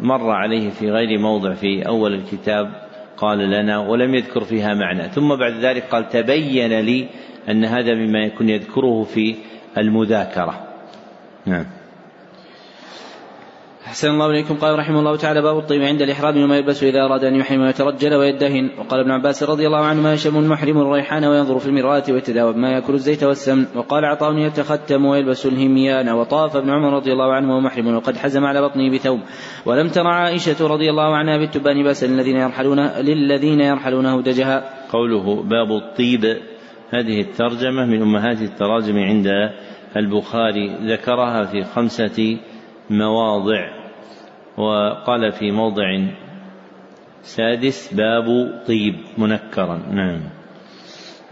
مر عليه في غير موضع في أول الكتاب قال لنا ولم يذكر فيها معنى. ثم بعد ذلك قال تبين لي أن هذا مما يكون يذكره في المذاكرة. نعم. أحسن الله إليكم. قال رحمه الله تعالى باب الطيب عند الإحرام وما يلبس إذا أراد أن يحرم ويترجل ويدهن. وقال ابن عباس رضي الله عنه ما يشم المحرم الريحان وينظر في المرآة ويتداوى ما يأكل الزيت والسمن. وقال عطاء يتختم ويلبس الهميان. وطاف ابن عمر رضي الله عنه وهو محرم وقد حزم على بطنه بثوب. ولم تر عائشة رضي الله عنها بالتبان بأس للذين يرحلون للذين يرحلونه دجها قوله باب الطيب هذه الترجمة من أمهات التراجم عند البخاري. ذكرها في خمسة مواضع. وقال في موضع سادس باب طيب منكرا. نعم.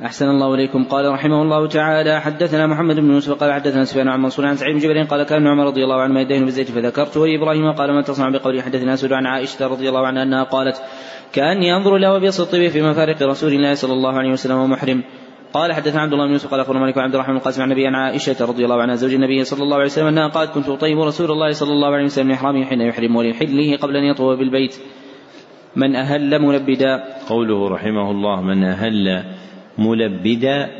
أحسن الله إليكم. قال رحمه الله تعالى حدثنا محمد بن يوسف قال حدثنا سفيان عن منصور عن سعيد بن جبير قال كان عمر رضي الله عنه يدين بالزيت فذكرت لإبراهيم قال ما تصنع بقولي حدثنا أسود عن عائشة رضي الله عنها أنها قالت كأني أنظر إلى وبيص الطيب في مفارق رسول الله صلى الله عليه وسلم ومحرم قال حدثنا عبد الله بن يوسف قال أخبرنا مالك عبد الرحمن القاسم عن النبي عن عائشة رضي الله عنها زوج النبي صلى الله عليه وسلم أنها قالت كنت أطيب رسول الله صلى الله عليه وسلم من احرامه حين يحرم ولحله قبل أن يطوف بالبيت. من أهل ملبدا. قوله رحمه الله من أهل ملبدا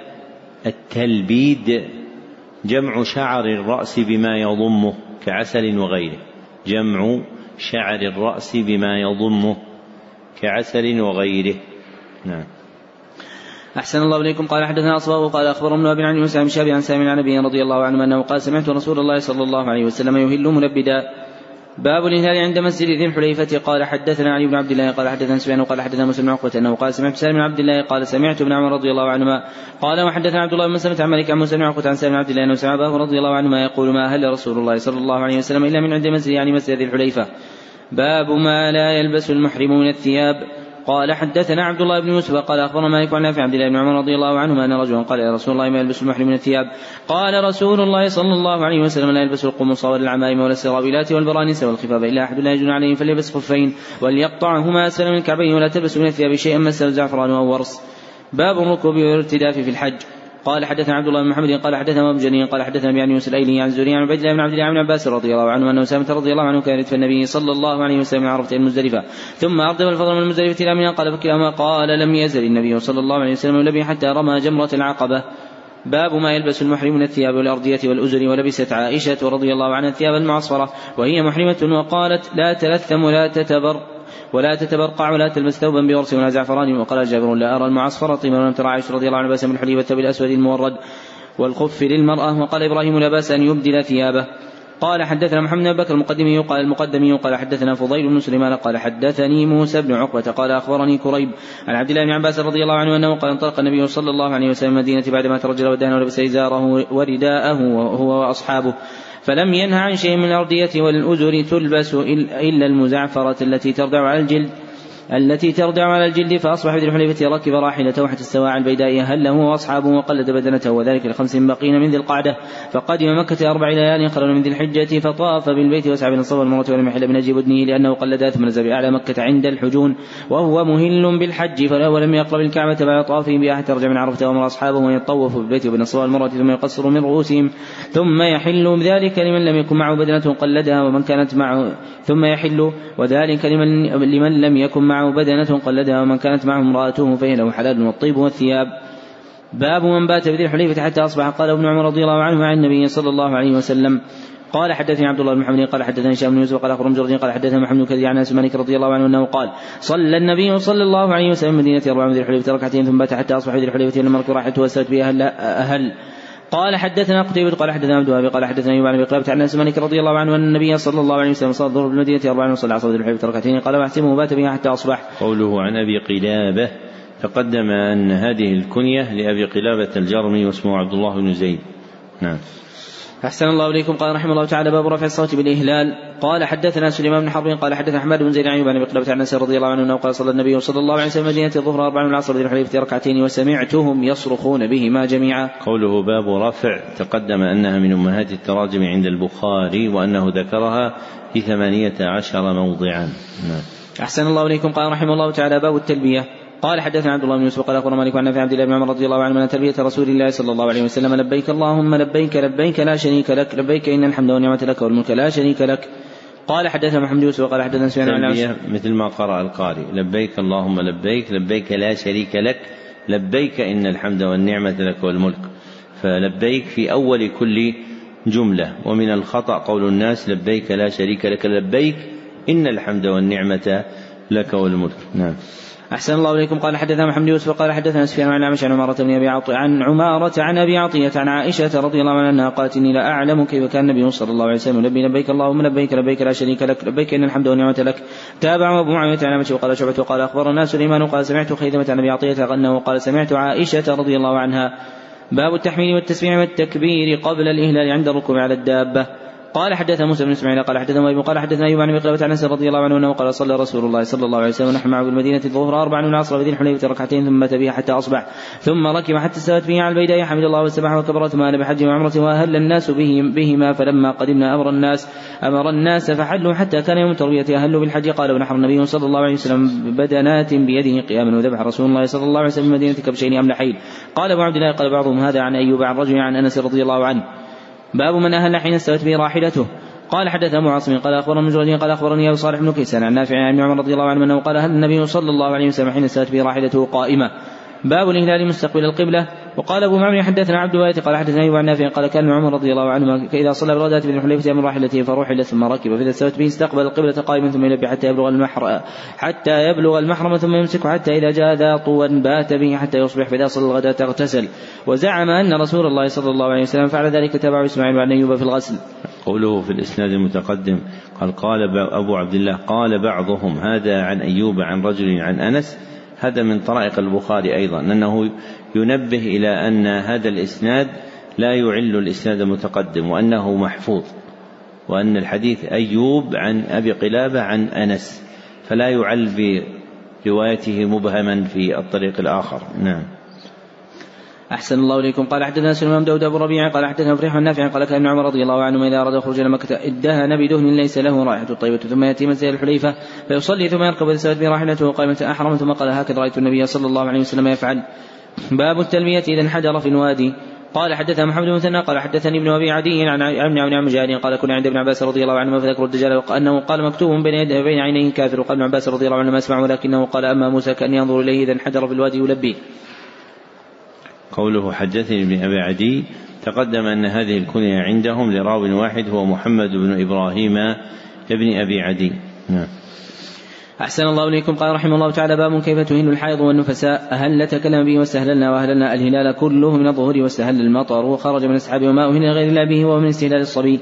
التلبيد جمع شعر الرأس بما يضمه كعسل وغيره. جمع شعر الرأس بما يضمه كعسل وغيره. نعم. أحسن الله إليكم. قال حدثنا أصباب قال أخبرنا ابن عن يوسف بن شهاب عن سامي عن نبي رضي الله عنه أنه قال سمعت رسول الله صلى الله عليه وسلم يهل منبدا. باب الإنهال عند مسجد ذي الحليفة. قال حدثنا علي بن عبد الله قال حدثنا سفيان وقال حدثنا مسلم عقبة أنه قال سمعت سالم بن عبد الله قال سمعت ابن عمر رضي الله عنهما. قال وحدثنا عبد الله بن مسلمة عن مالك عن مسلم عقبة عن سالم بن عبد الله أنه سمع أباه رضي الله عنهما يقول ما أهل رسول الله صلى الله عليه وسلم إلا من عند مسجد يعني مسجد ذي الحليفة. باب ما لا يلبس المحرم من الثياب. قال حدثنا عبد الله بن يوسف قال أخبرنا مالك عن نافع عبد الله بن عمر رضي الله عنهما أن رجلا قال يا رسول الله ما يلبس المحرم من الثياب؟ قال رسول الله صلى الله عليه وسلم لا يلبس القمص ولا العمائم ولا السرابيلات والبرانس والخفاف إلا أحد لا يجد نعلين فليلبس خفين وليقطعهما أسفل من الكعبين ولا تلبس من الثياب شيئا مس الزعفران أو ورس باب الركوب والارتداف في الحج. قال حدثنا عبد الله بن محمد قال حدثنا وهب بن جرير قال حدثنا أبي عن يونس الأيلي عن الزهري عن عبيد الله بن عبد الله عن ابن عباس رضي الله عنه أن أسامة رضي الله عنه كان ردف النبي صلى الله عليه وسلم عرفه المزدلفه ثم اردف الفضل من المزدلفة إلى منى قال فكلاهما قال لم يزل النبي صلى الله عليه وسلم يلبي حتى رمى جمرة العقبة. باب ما يلبس المحرم من الثياب والأردية والأزر ولبست عائشة رضي الله عنها الثياب المعصفرة وهي محرمة وقالت لا تلثم ولا تتبر. ولا تتبرقع ولا تلبس ثوبا بورس ولا زعفران. وقال جابر لا أرى المعصفرة طيبا ولم ترى عائشة رضي الله عنها بأس من الحلي والثوب الأسود المورد والخف للمرأة. وقال إبراهيم لا بأس أن يبدل ثيابه. قال حدثنا محمد بن بكر المقدمي قال المقدمي قال حدثنا فضيل بن سليمان قال حدثني موسى بن عقبة قال أخبرني كريب عن عبد الله بن عباس رضي الله عنه أنه قال انطلق النبي صلى الله عليه وسلم المدينة بعدما ترجل ودهن ولبس إزاره ورداءه هو وأصحابه. فلم ينه عن شيء من الأرضية والأزر تلبس إلا المزعفرة التي تردع على الجلد. التي تردع على الجلد فأصبح بذي الحليفة ركب راحلته حتى استوى البيداء هل له وأصحابه وقلد بدنته وذلك لخمس بقين من ذي القعدة. فقدم مكة أربع ليال خلوا من ذي الحجة فطاف بالبيت وسعى بين الصفا والمروة ولم يحل من أجل بدنه لأنه قلد ثم نزل بأعلى مكة عند الحجون. وهو مهل بالحج فلا ولم يقرب الكعبة بعد طافه بها حتى رجع من عرفة وأمر أصحابه أن يطوفوا بالبيت وبين الصفا والمروة ثم يقصروا من رؤوسهم. ثم يحل بذلك لمن لم يكن معه بدنة قلدها ومن كانت معه ثم يحل وذلك لمن لمن لم يكن معه بدنة قلدها ومن كانت معه امرأته فهي له حلال والطيب والثياب. باب من بات بذي الحليفة حتى أصبح. قال ابن عمر رضي الله عنه عن النبي صلى الله عليه وسلم. قال حدثني عبد الله بن محمد قال حدثني هشام بن يوسف قال أخبرني جرجين قال حدثنا محمد كذي عن أنس مالك رضي الله عنه أنه قال صلى النبي صلى الله عليه وسلم مدينة أربع من ذي الحليفة ركعتين ثم بات حتى أصبح ذي الحليفة لما راحته وسلت بها أهل, أهل قال حدثنا قتيبة قال حدثنا عبد الوهاب قال حدثنا أيوب عن أبي قلابة عن أنس مالك رضي الله عنه أن النبي صلى الله عليه وسلم صلى الظهر بالمدينة اربعا وصلى عصر الحليفة ركعتين قال واحسبه بات بها حتى أصبح. قوله عن أبي قلابة تقدم أن هذه الكنية لأبي قلابة الجرمي واسمه عبد الله بن زيد. نعم. أحسن الله إليكم قال رحمه الله تعالى باب رفع الصوت بالإهلال قال حدثنا سليمان بن حرب قال حدثنا أحمد بن زيد عن عن بقلبة عن أنس رضي الله عنه أنه قال صلى النبي صلى الله عليه وسلم مدينة الظهر أربع من العصر ذي الحليفة ركعتين وسمعتهم يصرخون بهما جميعا. قوله باب رفع تقدم أنها من أمهات التراجم عند البخاري وأنه ذكرها في ثمانية عشر موضعا. نعم. أحسن الله إليكم قال رحمه الله تعالى باب التلبية قال حدثنا عبد الله بن يوسف قال أخبرنا مالك عن نافع عبد الله بن عمر رضي الله عنه من تلبيه رسول الله صلى الله عليه وسلم لبيك اللهم لبيك لبيك لا شريك لك لبيك إن الحمد والنعمة لك والملك لا شريك لك. قال حدثنا محمد يوسف قال حدثنا سفيان عن مثل ما قرأ القارئ لبيك اللهم لبيك لبيك لا شريك لك لبيك إن الحمد والنعمة لك والملك. فلبيك في أول كل جملة ومن الخطأ قول الناس لبيك لا شريك لك لبيك إن الحمد والنعمة لك والملك. نعم. أحسن الله إليكم. قال حدثنا محمد يوسف قال حدثنا سفيان عن عمش عن عمارة بن أبي عطية عن عمارة عن أبي عطية عن عائشة رضي الله عنها أنها قالت إني لا أعلم كيف كان النبي صلى الله عليه وسلم لبي لبيك اللهم لبيك لبيك لا شريك لك لبيك إن الحمد والنعمة لك. تابع أبو معاوية عن عمش وقال شعبة وقال أخبرنا سليمان قال سمعت خيثمة عن أبي عطية أنه قال سمعت عائشة رضي الله عنها. باب التحميل والتسميع والتكبير قبل الإهلال عند الركوب على الدابة. قال حدثنا موسى بن إسماعيل قال حدثنا أبي قال حدثنا أيوب عن مقلبة عن أنس رضي الله عنه أنه قال صلى رسول الله صلى الله عليه وسلم ونحن معه بالمدينة الظهر اربعا والعصر بذي الحليفه ركعتين ثم مات بها حتى أصبح ثم ركب حتى استوت به على البيداء حمد الله وسبح وكبر ثم بحج وعمرة وأهل الناس به بهما فلما قدمنا أمر الناس أمر الناس فحلوا حتى كان يوم التروية اهلوا بالحج قال ونحر النبي صلى الله عليه وسلم بدنات بيده قياما وذبح رسول الله صلى الله عليه وسلم بالمدينة كبشين املحين قال أبو عبد الله قال بعضهم هذا عن أيوب عن رجل عن أنس رضي الله عنه. باب من أهل حين استوت به راحلته. قال حدث ابو عاصم قال أخبرنا من قال أخبرني أبو صالح بن كيسان عن نافع عن عمر رضي الله عنه أنه قال هل النبي صلى الله عليه وسلم حين سالت به راحلته قائمة؟ باب الهلال مستقبل القبلة وقال أبو معمر حدثنا عبد الوارث قال حدثنا ايوب عن نافع قال كان عمر رضي الله عنه اذا صلى بالغداة بن حليفة من راحلته فروحل ثم ركب فإذا استوت به استقبل القبلة قائما ثم يلبي حتى يبلغ المحر حتى يبلغ المحرم ثم يمسكه حتى إذا جاء ذا طوى بات به حتى يصبح فإذا صلى الغداة اغتسل وزعم أن رسول الله صلى الله عليه وسلم فعل ذلك تبع إسماعيل وعن ايوب في الغسل. قوله في الإسناد المتقدم قال قال أبو عبد الله قال بعضهم هذا عن أيوب عن رجل عن أنس هذا من طرائق البخاري أيضا أنه ينبه إلى أن هذا الإسناد لا يعل الإسناد المتقدم وأنه محفوظ وأن الحديث أيوب عن أبي قلابة عن أنس فلا يعل بروايته مبهما في الطريق الآخر. نعم. أحسن الله إليكم. قال حدثنا سليمان داود أبو ربيع قال حدثنا فريح النافع قال كأن عمر رضي الله عنه إذا أراد الخروج إلى مكة ادهن بدهن ليس له رائحة طيبة ثم يأتي منزل الحليفة فيصلي ثم يركب إذا براحلته قائمة أحرم ثم قال هكذا رأيت النبي صلى الله عليه وسلم يفعل. باب التلمية إذا انحدر في الوادي. قال حدثنا محمد بن مثنى قال حدثني ابن أبي عدي عن عن عن مجاهد قال كنا عند ابن عباس رضي الله عنهما فذكر الدجال انه قال مكتوب بين يديه بين عينيه كافر وقال ابن عباس رضي الله عنه ما أسمع ولكنه قال أما موسى كأن ينظر إليه إذا انحدر في الوادي يلبيه. قوله حدثني ابن أبي عدي تقدم أن هذه الكنية عندهم لراو واحد هو محمد بن إبراهيم ابن أبي عدي. نعم. أحسن الله إليكم قال رحمه الله تعالى باب كيف تهن الحائض والنفساء أهل تكلم به واستهللنا وأهللنا الهلال كله من الظهور واستهل المطر وخرج من أصحابه وما أهل غير الله به وهو من استهلال الصبي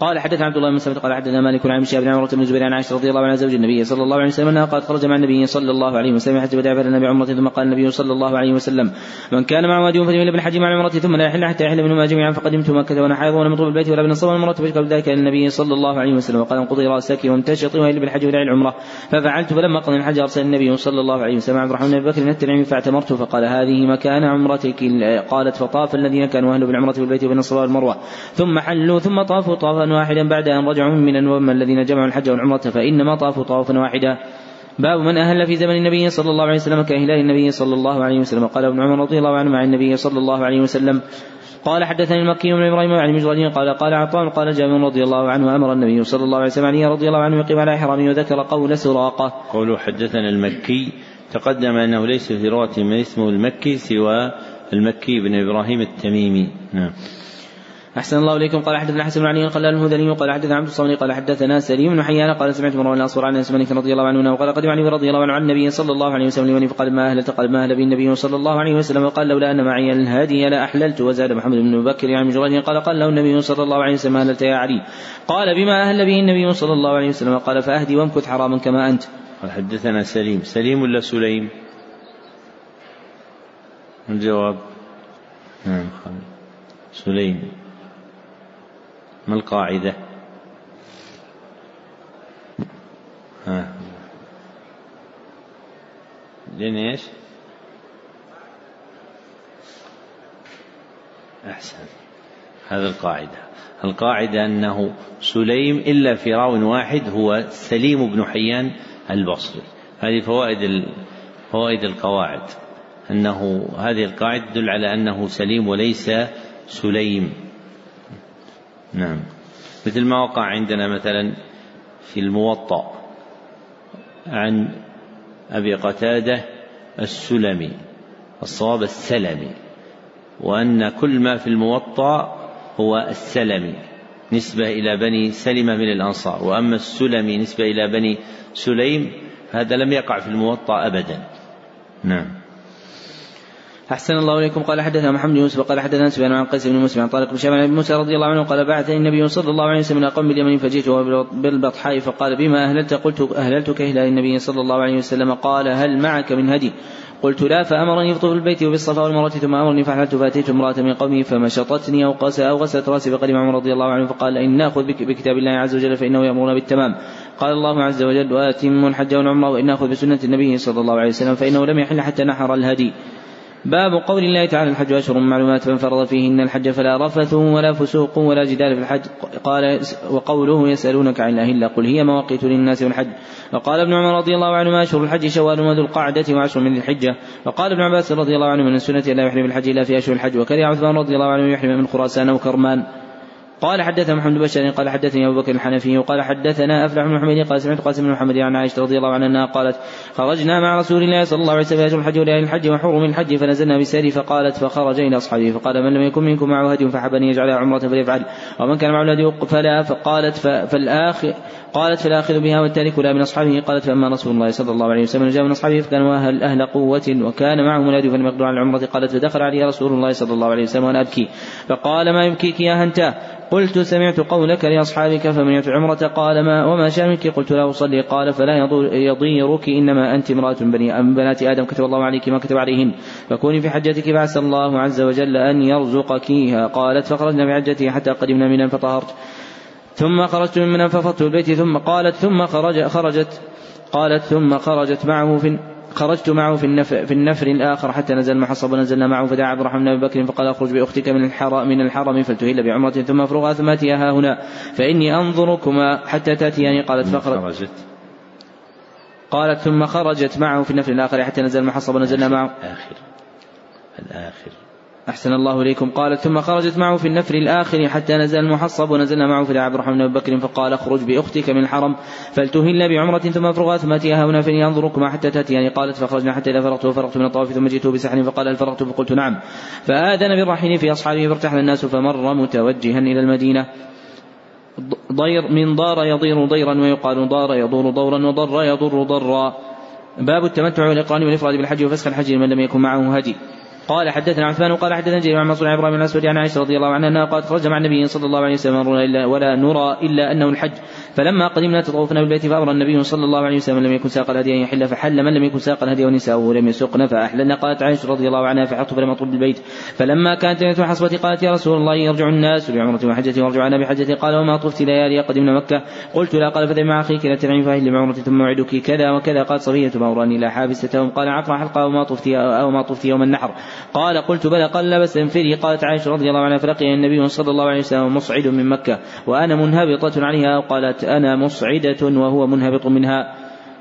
قال حدث عبد الله بن سعد قال حدثنا مالك عن شهاب بن عمرة بن زبير عن عائشة رضي الله عنها زوج النبي صلى الله عليه وسلم أنها قد خرج مع النبي صلى الله عليه وسلم حتى بدأ فلنا بعمرة ثم قال النبي صلى الله عليه وسلم من كان معه هدي فليمل بالحج مع العمرة ثم لا يحل حتى يحل منهما جميعا فقدمت مكة وأنا حائض ولم البيت ولا بن الصوم المرة فاشكر ذلك إلى النبي صلى الله عليه وسلم وقال انقضي راسك وامتشطي واهل بالحج ولا العمرة. ففعلت فلما قضي الحج أرسل النبي صلى الله عليه وسلم عبد الرحمن بن بكر من التنعيم فاعتمرت. فقال هذه مكان عمرتك قالت فطاف الذين كانوا أهل بالعمرة بالبيت وبين الصفا والمروة. ثم حلوا ثم طافوا طافا واحدا بعد أن رجعوا من وأما الذين جمعوا الحج والعمرة فإنما طافوا طوافا واحدا باب من أهل في زمن النبي صلى الله عليه وسلم كهلال النبي صلى الله عليه وسلم قال ابن عمر رضي الله عنه مع النبي صلى الله عليه وسلم قال حدثني المكي بن إبراهيم عن مجرد قال قال عطاء قال جابر رضي الله عنه أمر النبي صلى الله عليه وسلم علي رضي الله عنه يقيم على إحرامه وذكر قول سراقة. قوله حدثنا المكي تقدم أنه ليس في رواية من اسمه المكي سوى المكي بن إبراهيم التميمي. نعم. أحسن الله إليكم. قال حدثنا حسن علي قال الهذلي قال حدثنا عبد الصمد قال حدثنا سليم بن حيان قال سمعت مروان الأصفر عن أنس مالك رضي الله عنه وقال قدم علي رضي الله عنه عن النبي صلى الله عليه وسلم لمن فقال ما أهلت قال ما أهل به النبي صلى الله عليه وسلم وقال لولا أن معي الهادي لأحللت وزاد محمد بن بكر عن مجرد قال قال له النبي صلى الله عليه وسلم أهلت يا علي. قال بما أهل به النبي صلى الله عليه وسلم؟ قال فأهدي وامكث حراما كما أنت. قال حدثنا سليم. سليم ولا سليم؟ الجواب. نعم سليم. ما القاعدة؟ ها. لين إيش؟ أحسن. هذا القاعدة. القاعدة أنه سليم إلا في راو واحد هو سليم بن حيان البصري. هذه فوائد فوائد القواعد. أنه هذه القاعدة تدل على أنه سليم وليس سليم. نعم. مثل ما وقع عندنا مثلا في الموطأ عن أبي قتادة السلمي الصواب السلمي وأن كل ما في الموطأ هو السلمي نسبة إلى بني سلمة من الأنصار وأما السلمي نسبة إلى بني سليم هذا لم يقع في الموطأ أبدا. نعم. أحسن الله إليكم. قال حدثنا محمد بن يوسف قال حدثنا سفيان عن قيس بن مسلم عن طارق بن شمال بن موسى رضي الله عنه قال بعثني النبي صلى الله عليه وسلم إلى قوم باليمن فجئت بالبطحاء فقال بما أهللت؟ قلت أهللتك إلى النبي صلى الله عليه وسلم؟ قال هل معك من هدي؟ قلت لا فأمرني بطوف البيت وبالصفا والمروة ثم أمرني فحللت فأتيت امرأة من قومي فمشطتني أو أو غسلت رأسي فقدم عمر رضي الله عنه فقال إن نأخذ بكتاب الله عز وجل فإنه يأمرنا بالتمام. قال الله عز وجل وأتم الحج والعمرة وإن نأخذ بسنة النبي صلى الله عليه وسلم فإنه لم يحل حتى نحر الهدي. باب قول الله تعالى الحج أشهر معلومات فمن فرض فيهن الحج فلا رفث ولا فسوق ولا جدال في الحج. قال وقوله يسألونك عن الأهلة قل هي مواقيت للناس والحج وقال ابن عمر رضي الله عنهما أشهر الحج شوال وذو القعدة وعشر من الحجة. وقال ابن عباس رضي الله عنه من السنة لا يحرم الحج إلا في أشهر الحج. وكره عثمان رضي الله عنه يحرم من خراسان وكرمان. قال حدثنا محمد بن قال حدثني أبو بكر الحنفي وقال حدثنا أفلح بن محمد قال سمعت قاسم بن محمد عن عائشة رضي الله عنها قالت خرجنا مع رسول الله صلى الله عليه وسلم في الحج وليالي الحج وحرم الحج فنزلنا بسير فقالت فخرج إلى أصحابه فقال من لم يكن منكم معه هدي فحب ان يجعلها عمرة فليفعل ومن كان معه الهدي فلا فقالت فالآخر قالت فالاخذ بها والتارك لا من أصحابه. قالت فأما رسول الله صلى الله عليه وسلم جاء من أصحابه فكان أهل أهل قوة وكان الهدي فلم يقدروا على العمرة. قالت فدخل علي رسول الله صلى الله عليه وسلم وأنا أبكي. فقال ما يبكيك يا هنتا قلت سمعت قولك لأصحابك فمن يطع عمرة. قال ما وما شأنك قلت لا أصلي. قال فلا يضيرك إنما أنت امرأة بني أم بنات آدم. كتب الله عليك ما كتب عليهن. فكوني في حجتك فعسى الله عز وجل أن يرزقكيها قالت فخرجنا في حجتي حتى قدمنا منا فطهرت. ثم خرجت من منى ففضت البيت ثم قالت ثم خرج خرجت قالت ثم خرجت معه في خرجت معه في النفر, في النفر الآخر حتى نزل المحصب ونزلنا معه فدعا عبد الرحمن بن بكر فقال اخرج بأختك من الحرم من الحرم فلتهل بعمرة ثم افرغها ثم أتيها هنا فإني أنظركما حتى تأتياني قالت فخرجت قالت ثم خرجت معه في النفر الآخر حتى نزل المحصب ونزلنا معه. الآخر. الآخر. أحسن الله إليكم. قالت ثم خرجت معه في النفر الآخر حتى نزل المحصب ونزلنا معه في عبد الرحمن بن بكر فقال اخرج بأختك من الحرم. فلتهل بعمرة ثم افرغها ثم أتيها هنا فإني أنظركما حتى تأتياني قالت فخرجنا حتى إذا فرغت وفرغت من الطواف ثم جئت بسحر فقال هل فرغت؟ فقلت نعم. فآذن بالرحيل في أصحابه فارتحل الناس فمر متوجها إلى المدينة. ضير من ضار يضير ضيرا ويقال ضار يضور ضورا وضر يضر ضرا. باب التمتع والإقران والإفراد بالحج وفسخ الحج لمن لم يكن معه هدي. قال حدثنا عثمان قال حدثنا جرير عن منصور عن إبراهيم الأسود عن عائشة رضي الله عنها أنها قالت خرج مع النبي صلى الله عليه وسلم ولا نرى إلا أنه الحج. فلما قدمنا تطوفنا بالبيت فأمر النبي صلى الله عليه وسلم لم يكن ساق الهدي أن يحل فحل من لم يكن ساق الهدي ونساؤه لم يسقن فأحللنا. قالت عائشة رضي الله عنها فحطت فلم اطلب بالبيت. فلما كانت ليلة الحصبة قالت يا رسول الله يرجع الناس بعمرة وحجة وارجع أنا بحجه قال وما طفت ليالي قدمنا مكة؟ قلت لا. قال فذهب مع أخيك لا تنعم فأهل بعمره ثم موعدك كذا وكذا. قالت صفيه ما أراني لا حابستهم. قال عقر حلقة وما طفت أو ما طفت يوم النحر. قال قلت بلى. قال لا بس أنفري. قالت عائشة رضي الله عنها فلقي النبي صلى الله عليه وسلم مصعد من مكة وأنا منهبطة عليها. قالت أنا مصعدة وهو منهبط منها.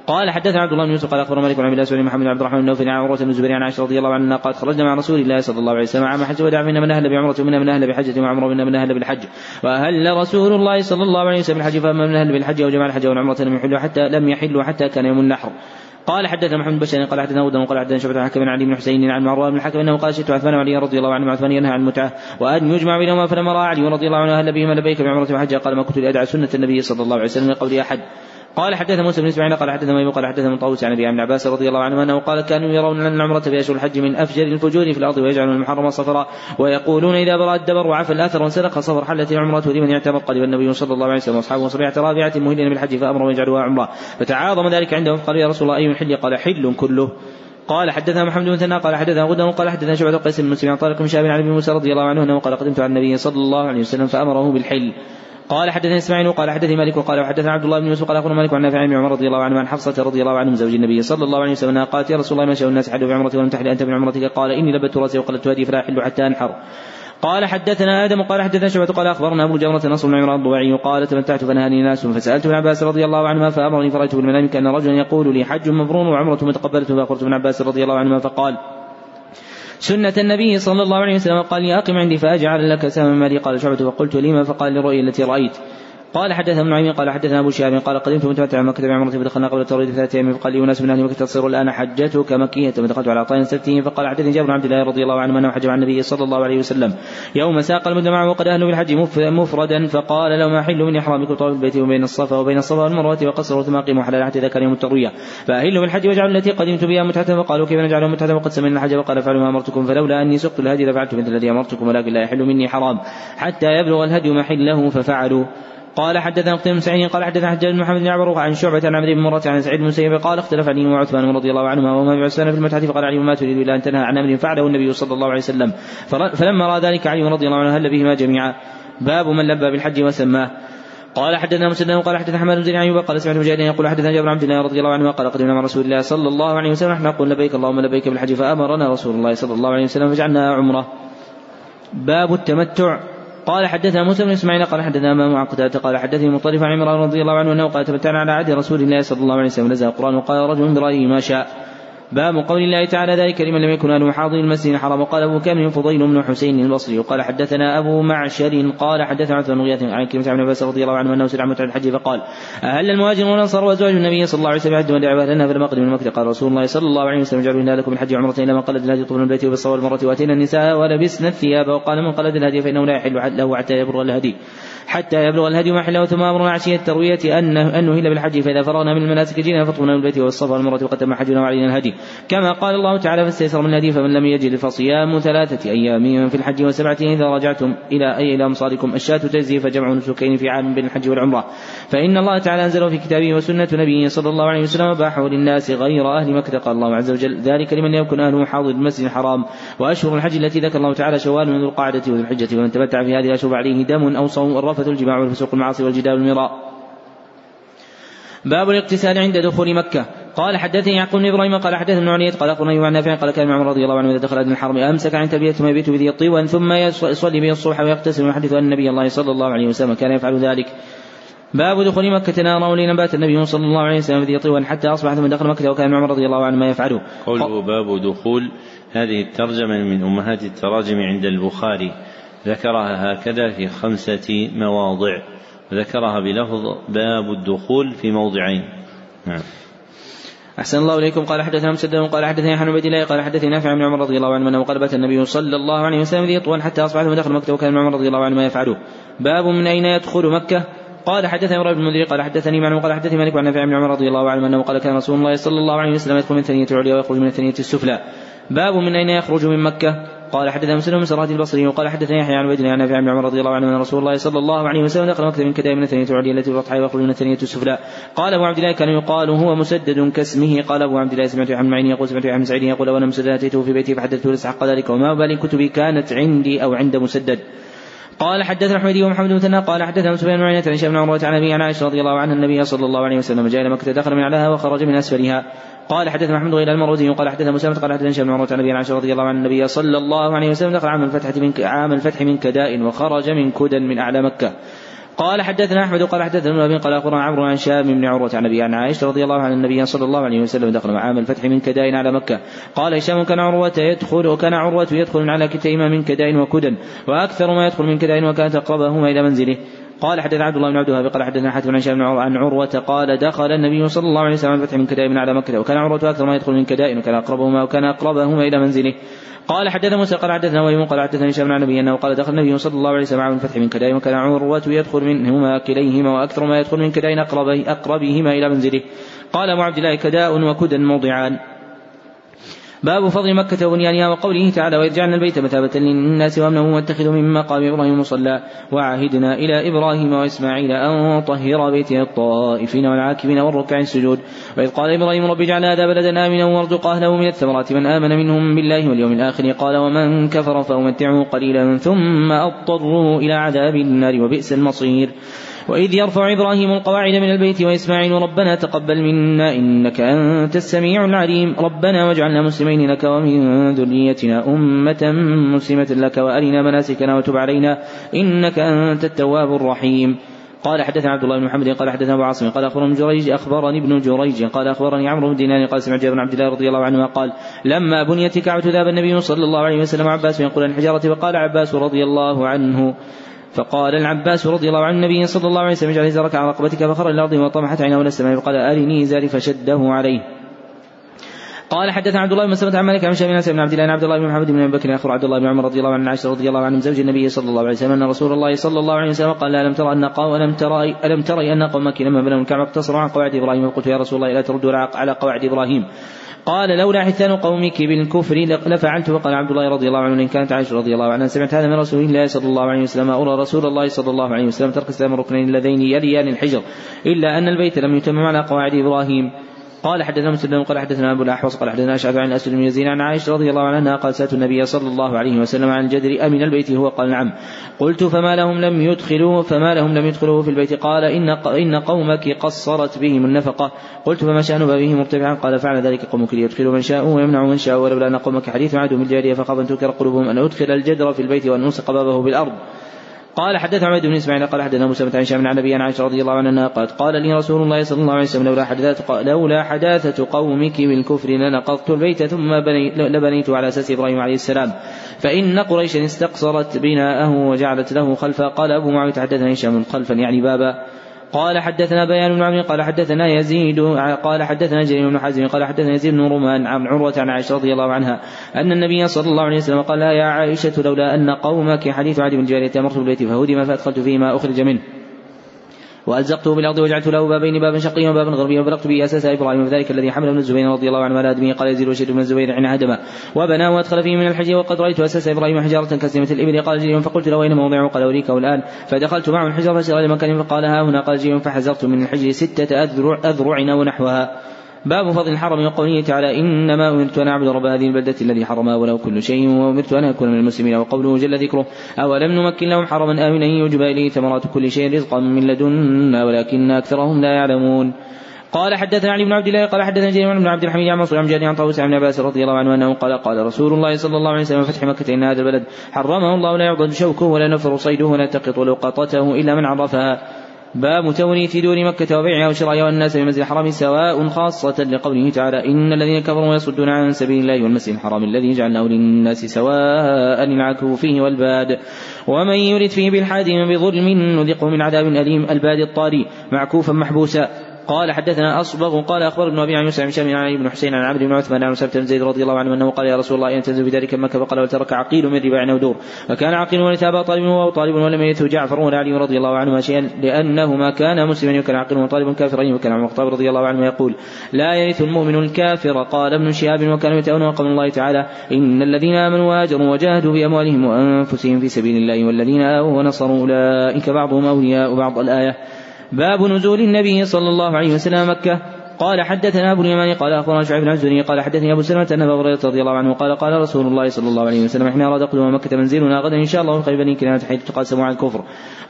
قال حدثنا عبد الله بن يوسف قال اخبر مالك بن عبد الله بن محمد بن عبد الرحمن بن نوفل عن عروة بن الزبير عن عائشة رضي الله عنها قالت خرجنا مع رسول الله صلى الله عليه وسلم عام حج ودع منا من أهل بعمرة ومنا من أهل بحجة وعمره ومنا من أهل بالحج. وأهل رسول الله صلى الله عليه وسلم بالحج فأما من أهل بالحج وجمع الحج والعمره لم يحلوا حتى لم يحلوا حتى كان يوم النحر. قال حدثنا محمد بن قال حدثنا ودن قال حدثنا شعبة حكم عن علي بن حسين عن مروان بن الحكم إنه قال شئت عثمان وعلي رضي الله عنه عثمان ينهى عن المتعة وأن يجمع بينهما فلما راى علي رضي الله عنه أهل بهما لبيك بعمرة وحجه قال ما كنت لادعى سنة النبي صلى الله عليه وسلم قول أحد. قال حدثنا موسى بن إسماعيل قال حدثنا ميمون قال حدثنا من طاووس عن أبي عن عباس رضي الله عنه أنه قال كانوا يرون أن العمرة في أشهر الحج من أفجر الفجور في الأرض ويجعلون المحرم صفرا ويقولون إذا برأ الدبر وعفى الأثر وانسلخ صفر حلت العمرة لمن يعتبر قدم النبي صلى الله عليه وسلم وأصحابه صبيعه رابعه مهلين بالحج فامروا يجعلوها عمرة. فتعاظم ذلك عندهم قالوا يا رسول الله أي الحل قال حل كله. قال حدثنا محمد بن ثنا قال حدثنا غدا قال حدثنا شعبة قيس بن مسلم عن طارق بن شهاب عن أبي موسى رضي الله عنه أنه قال قدمت على النبي صلى الله عليه وسلم فأمره بالحل. قال حدثني إسماعيل وقال حدثني مالك وقال وحدثنا عبد الله بن يوسف قال اخبرنا مالك عن نافع بن عمر رضي الله عنه عن حفصة رضي الله عنه زوج النبي صلى الله عليه وسلم قالت يا رسول الله ما شاء الناس حلوا بعمرتي ولم تحل أنت بعمرتك قال إني لبت رأسي وقلت هدي فلا أحل حتى أنحر. قال حدثنا آدم قال حدثنا شعبة قال أخبرنا أبو جمرة نصر بن عمران الضبعي قال تمتعت فنهاني ناس فسألت ابن عباس رضي الله عنهما فأمرني فرايت بالمنام كان رجلا يقول لي حج مبرور وعمرة متقبلة فاخبرت ابن عباس رضي الله عنهما فقال سنة النبي صلى الله عليه وسلم قال لي أقم عندي فأجعل لك سهم مالي. قال شعبة فقلت لما؟ فقال للرؤيا التي رأيت. قال حدثنا ابن نعيم قال حدثنا أبو شهاب قال قدمت متمتعا مكه بعمرة فدخلنا قبل التوحيد ثلاثة أيام فقال لي اناس من أهل مكه تصير الآن حجتك مكية. فدخلت على عطاء سبتهم فقال حدثني جابر بن عبد الله رضي الله عنه أنه حج مع النبي صلى الله عليه وسلم. يوم ساق المد معه وقد أهلوا بالحج مفردا فقال لو ما احل من إحرامكم طواف البيت وبين الصفا وبين الصفا والمروة وقصر ثم اقيموا حلال حتى اذا كان يوم التروية. فأهلوا بالحج واجعلوا التي قدمت بها متعة فقالوا كيف نجعلها متعة؟ وقد سمعنا الحج وقال افعلوا ما أمرتكم فلولا أني سقت الهدي لفعلت مثل الذي أمرتكم ولكن لا يحل مني حرام. حتى يبلغ الهدي محله ففعلوا. قال حدثنا قتيبة بن سعيد قال حدثنا حجاج بن محمد بن عمرو عن شعبة عن عبد بن مرة عن سعيد بن مسيب قال اختلف علي وعثمان رضي الله عنهما وهما بعثمان في المتعة فقال علي ما تريد إلا أن تنهى عن أمر فعله النبي صلى الله عليه وسلم. فلما رأى ذلك علي رضي الله عنه هل بهما جميعا؟ باب من لبى بالحج وسماه. قال حدثنا مسلم قال حدثنا حماد بن زيد أيوب قال سمعت مجاهدا يقول حدثنا جابر عبد الله رضي الله عنه قال قدمنا مع رسول الله صلى الله عليه وسلم نحن نقول لبيك اللهم لبيك بالحج فأمرنا رسول الله صلى الله عليه وسلم فجعلنا عمرة. باب التمتع قال حدثنا موسى بن إسماعيل قال حدثنا أمام عن قتادة قال حدثني مطرف عن عمران رضي الله عنه أنه قال تمتعنا على عهد رسول الله صلى الله عليه وسلم نزل القرآن وقال رجل برأيه ما شاء. باب قول الله تعالى ذلك لمن لم يكن أهله حاضر المسجد الحرام. وقال أبو كامل فضيل بن حسين البصري. وقال حدثنا أبو معشر قال حدثنا عن بن عن كلمة عن عباس رضي الله عنه أنه سئل عن متعة الحج فقال أهل المهاجرون والأنصار وأزواج النبي صلى الله عليه وسلم حج ودعوا أهلنا فلما قدم من مكة. قال رسول الله صلى الله عليه وسلم اجعلوا لكم الحج عمرة إلى من قلد الهدي طول البيت وبالصواب المرة وأتينا النساء ولبسنا الثياب وقال من قلد الهدي فإنه لا يحل له حتى يبر الهدي. حتى يبلغ الهدي محله ثم امرنا عشيه التروية ان أن نهل بالحج فإذا فرغنا من المناسك جينا فطرنا من البيت والصفا والمرة وقد تم حجنا وعلينا الهدي. كما قال الله تعالى فاستيسر من الهدي فمن لم يجد فصيام ثلاثة أيام في الحج وسبعة إذا رجعتم إلى اي إلى أمصاركم. الشاة تجزي فجمع نسكين في عام بين الحج والعمرة. فإن الله تعالى أنزله في كتابه وسنة نبيه صلى الله عليه وسلم وباحه للناس غير أهل مكة. قال الله عز وجل ذلك لمن يكن أهله حاضر المسجد الحرام وأشهر الحج التي ذكر الله تعالى شوال من ذو القعدة وذو الحجة. ومن تمتع في هذه الاشهر عليه دم أو صوم الرفث الجماع والفسوق المعاصي والجدال والمراء. باب الاغتسال عند دخول مكة. قال حدثني يعقوب بن إبراهيم قال حدثني ابن علية قال أخبرني عن نافع قال كان عمر رضي الله عنه إذا دخل ادنى الحرم أمسك عن تلبية ثم يبيت بذي الطيب ثم يصلي به الصبح ويغتسل ويحدث أن النبي الله صلى الله عليه وسلم كان يفعل ذلك. باب دخول مكة نارا ولنبات النبي صلى الله عليه وسلم بذي طيب حتى أصبح ثم دخل مكة وكان عمر رضي الله عنه ما يفعله. قوله باب دخول هذه الترجمة من أمهات التراجم عند البخاري. ذكرها هكذا في خمسة مواضع. ذكرها بلفظ باب الدخول في موضعين. نعم. أحسن الله إليكم. قال حدثنا مسدد قال حدثني عن عبيد الله قال حدثني نافع بن عمر رضي الله عنه أنه قال بات النبي صلى الله عليه وسلم ذي طوال حتى أصبح ثم دخل مكة وكان عمر رضي الله عنه ما يفعله. باب من أين يدخل مكة؟ قال حدثني عمر بن قال حدثني معن قال حدثني مالك عن نافع بن عمر رضي الله عنه أنه قال كان رسول الله صلى الله عليه وسلم يدخل من ثنية العليا ويخرج من الثنية السفلى. باب من أين يخرج من مكة؟ قال حدثنا مسلم بن سراد البصري وقال حدثني يحيى عن عبيد عن بن عمر رضي الله عنه أن رسول الله صلى الله عليه وسلم دخل مكه من كدائم من الثانية العليا التي بطحها ويخرج من الثانية السفلى. قال أبو عبد الله كان يقال هو مسدد كاسمه. قال أبو عبد الله سمعت عن معين يقول سمعت عن سعيد يقول وأنا مسدد أتيته في بيتي فحدثته لسحق ذلك. وما بالي كتبي كانت عندي أو عند مسدد. قال حدثنا حميدي ومحمد بن قال حدثنا سفيان بن عن هشام بن عمرو عن ابي عن عائشة رضي الله عنها النبي صلى الله عليه وسلم جاء إلى مكة دخل من أعلاها وخرج من أسفلها. قال حدثنا محمد غير المروزي قال حدثنا مسلمة قال حدثنا هشام بن عمرو عن أبي عائشة رضي الله عن النبي صلى الله عليه وسلم دخل عام الفتح من عام الفتح من كداء وخرج من كدى من أعلى مكة. قال حدثنا أحمد قال حدثنا ابن قال أخبرنا عمرو عن شام بن عروة عن أبي عن عائشة رضي الله عن النبي صلى الله عليه وسلم دخل عام الفتح من كداء على مكة. قال هشام كان عروة يدخل وكان عروة يدخل على كتيهما من كداء وكدى وأكثر ما يدخل من كداء وكانت اقربهما إلى منزله. قال حدثنا عبد الله بن عبد الوهاب قال حدثنا حاتم عن شام عن عروة قال دخل النبي صلى الله عليه وسلم الفتح من كدائم على مكة وكان عروة أكثر ما يدخل من كدائم وكان أقربهما وكان أقربهما إلى منزله. قال حدثنا موسى قال حدثنا ويم قال حدثني هشام عن النبي أنه قال دخل النبي صلى الله عليه وسلم عام الفتح من كدائم وكان عروة يدخل منهما كليهما وأكثر ما يدخل من كدائن اقربهما إلى منزله. قال أبو عبد الله كداء وكدى موضعان. باب فضل مكة وبنيانها وقوله تعالى وإذ جعلنا البيت مثابة للناس وأمنا واتخذوا من مقام إبراهيم مصلى وعهدنا إلى إبراهيم وإسماعيل أن طهر بيتي الطائفين والعاكفين والركع السجود وإذ قال إبراهيم رب اجعل هذا بلدا آمنا وارزق أهله من الثمرات من آمن منهم بالله واليوم الآخر قال ومن كفر فأمتعه قليلا ثم أضطره إلى عذاب النار وبئس المصير وإذ يرفع إبراهيم القواعد من البيت وإسماعيل ربنا تقبل منا إنك أنت السميع العليم. ربنا واجعلنا مسلمين لك ومن ذريتنا أمة مسلمة لك وأرنا مناسكنا وتب علينا إنك أنت التواب الرحيم. قال حدثنا عبد الله بن محمد قال حدثنا أبو عاصم قال أخبرني جريج أخبرني ابن جريج قال أخبرني عمرو بن دينار قال سمعت جابر بن عبد الله رضي الله عنهما قال لما بنيت كعبة ذهب النبي صلى الله عليه وسلم عباس ينقل الحجاره فقال عباس رضي الله عنه فقال العباس رضي الله عن النبي صلى الله عليه وسلم اجعل إزارك على رقبتك فخر الأرض وطمحت عينه إلى السماء فقال أرني إزاري فشده عليه. قال حدثنا عبد الله بن مسلمة عن مالك عن شيخ بن عبد الله عن عبد الله بن محمد بن أبي بكر اخر عبد الله بن عمر رضي الله عن عائشة رضي الله عنه زوج النبي صلى الله عليه وسلم أن رسول الله صلى الله عليه وسلم قال ألم ترى أن قوم ألم ترى ألم تري أن قومك لما بنوا الكعبة اقتصروا عن قواعد إبراهيم؟ فقلت يا رسول الله لا تردوا على قواعد إبراهيم. قال لولا حثان قومك بالكفر لفعلت. وقال عبد الله رضي الله عنه إن كانت عائشة رضي الله عنها سمعت هذا من رسول الله صلى الله عليه وسلم ارى رسول الله صلى الله عليه وسلم ترك اسلام الركنين اللذين يليان الحجر إلا أن البيت لم يتمم على قواعد إبراهيم. قال حدثنا مسلم قال حدثنا أبو الأحوص قال حدثنا شعبان عن أسد بن يزيد عن عائشة رضي الله عنها قال سألت النبي صلى الله عليه وسلم عن الجدر أمن البيت هو؟ قال نعم. قلت فما لهم لم يدخلوه فما لهم لم يدخلوه في البيت؟ قال إن إن قومك قصرت بهم النفقة. قلت فما شأن بابه مرتفعا قال فعل ذلك قومك ليدخلوا من شاءوا ويمنعوا من شاءوا. ولولا أن قومك حديث عدو بالجاريه فخاف أن تنكر قلوبهم أن أدخل الجدر في البيت وأن الصق بابه بالأرض. قال حدث عبيد بن إسماعيل قال حدثنا موسى بن هشام عن نبي عائشة رضي الله عنها قالت قال لي رسول الله صلى الله عليه وسلم لولا حداثة لولا حداثة قومك بالكفر لنقضت البيت ثم بني لبنيت على أساس إبراهيم عليه السلام. فإن قريشا استقصرت بناءه وجعلت له خلفا. قال أبو معاوية حدثنا هشام خلفا يعني بابا. قال حدثنا بيان بن عمرو قال حدثنا يزيد قال حدثنا جرير بن حازم قال حدثنا يزيد بن رومان عن عروة عن عائشة رضي الله عنها أن النبي صلى الله عليه وسلم قال يا عائشة لولا أن قومك حديث عدي بن جارية أمرت بالبيت فهدم فأدخلت فيه ما أخرج منه. وألزقته بالأرض وجعلت له بابين بابا شقيا وبابا غربيا وبلغت به أساس إبراهيم وذلك الذي حمل ابن الزبير رضي الله عنه على آدمه قال يزيد وشيد بن الزبير عن هدم وبنى وأدخل فيه من الحج وقد رأيت أساس إبراهيم حجارة كسمة الإبل. قال جيم فقلت له أين موضعه قال أريكه الآن. فدخلت معه الحجر فسأل مكان. فقال ها هنا. قال جيم فحزرت من الحجر ستة أذرع, أذرع ونحوها. باب فضل الحرم وقوله تعالى إنما أمرت أن أعبد رب هذه البلدة الذي حرمها وله كل شيء وأمرت أن أكون من المسلمين وقوله جل ذكره أولم نمكن لهم حرما آمنا يجب إليه ثمرات كل شيء رزقا من لدنا ولكن أكثرهم لا يعلمون. قال حدثنا علي بن عبد الله قال حدثنا جرير بن عبد الحميد عن منصور عن جابر عن طاووس عن عباس رضي الله عنه أنه قال قال رسول الله صلى الله عليه وسلم فتح مكة إن هذا البلد حرمه الله لا يعضد شوكه ولا نفر صيده ولا تقط لقطته إلا من عرفها. باب توريث دور مكة وبيعها وشرائها والناس في المسجد الحرام سواء خاصة لقوله تعالى إن الذين كفروا ويصدون عن سبيل الله والمسجد الحرام الذي جعلناه للناس سواء العكف فيه والباد ومن يرد فيه بالحاد بظلم نذقه من عذاب أليم الباد الطاري معكوفا محبوسا. قال حدثنا أصبغ قال اخبر ابن أبي عن يوسف بن شامل عن علي بن حسين عن عبد بن عثمان عن سبت بن زيد رضي الله عنه أنه قال يا رسول الله ان تنزل بذلك مكه فقال وترك عقيل من رباع ودور وكان عقيل وليس أبا طالب وهو طالب ولم يرثه جعفر ولا علي رضي الله عنهما شيئا لأنهما كانا مسلما وكان عقيل وطالب كافرين وكان عمر الخطاب رضي الله عنه يقول لا يرث المؤمن الكافر قال ابن شهاب وكانوا يتأون قول الله تعالى إن الذين آمنوا وهاجروا وجاهدوا باموالهم وأنفسهم في سبيل الله والذين آووا ونصروا أولئك بعضهم أولياء بعض الآية باب نزول النبي صلى الله عليه وسلم مكة. قال حدثنا أبو اليمان قال أخبرنا شعيب بن الزهري قال حدثني أبو سلمة أن أبا هريرة رضي الله عنه قال قال رسول الله صلى الله عليه وسلم إحنا أراد قدوم مكة منزلنا غدا إن شاء الله خير بني كنانه حيث تقاسموا على الكفر.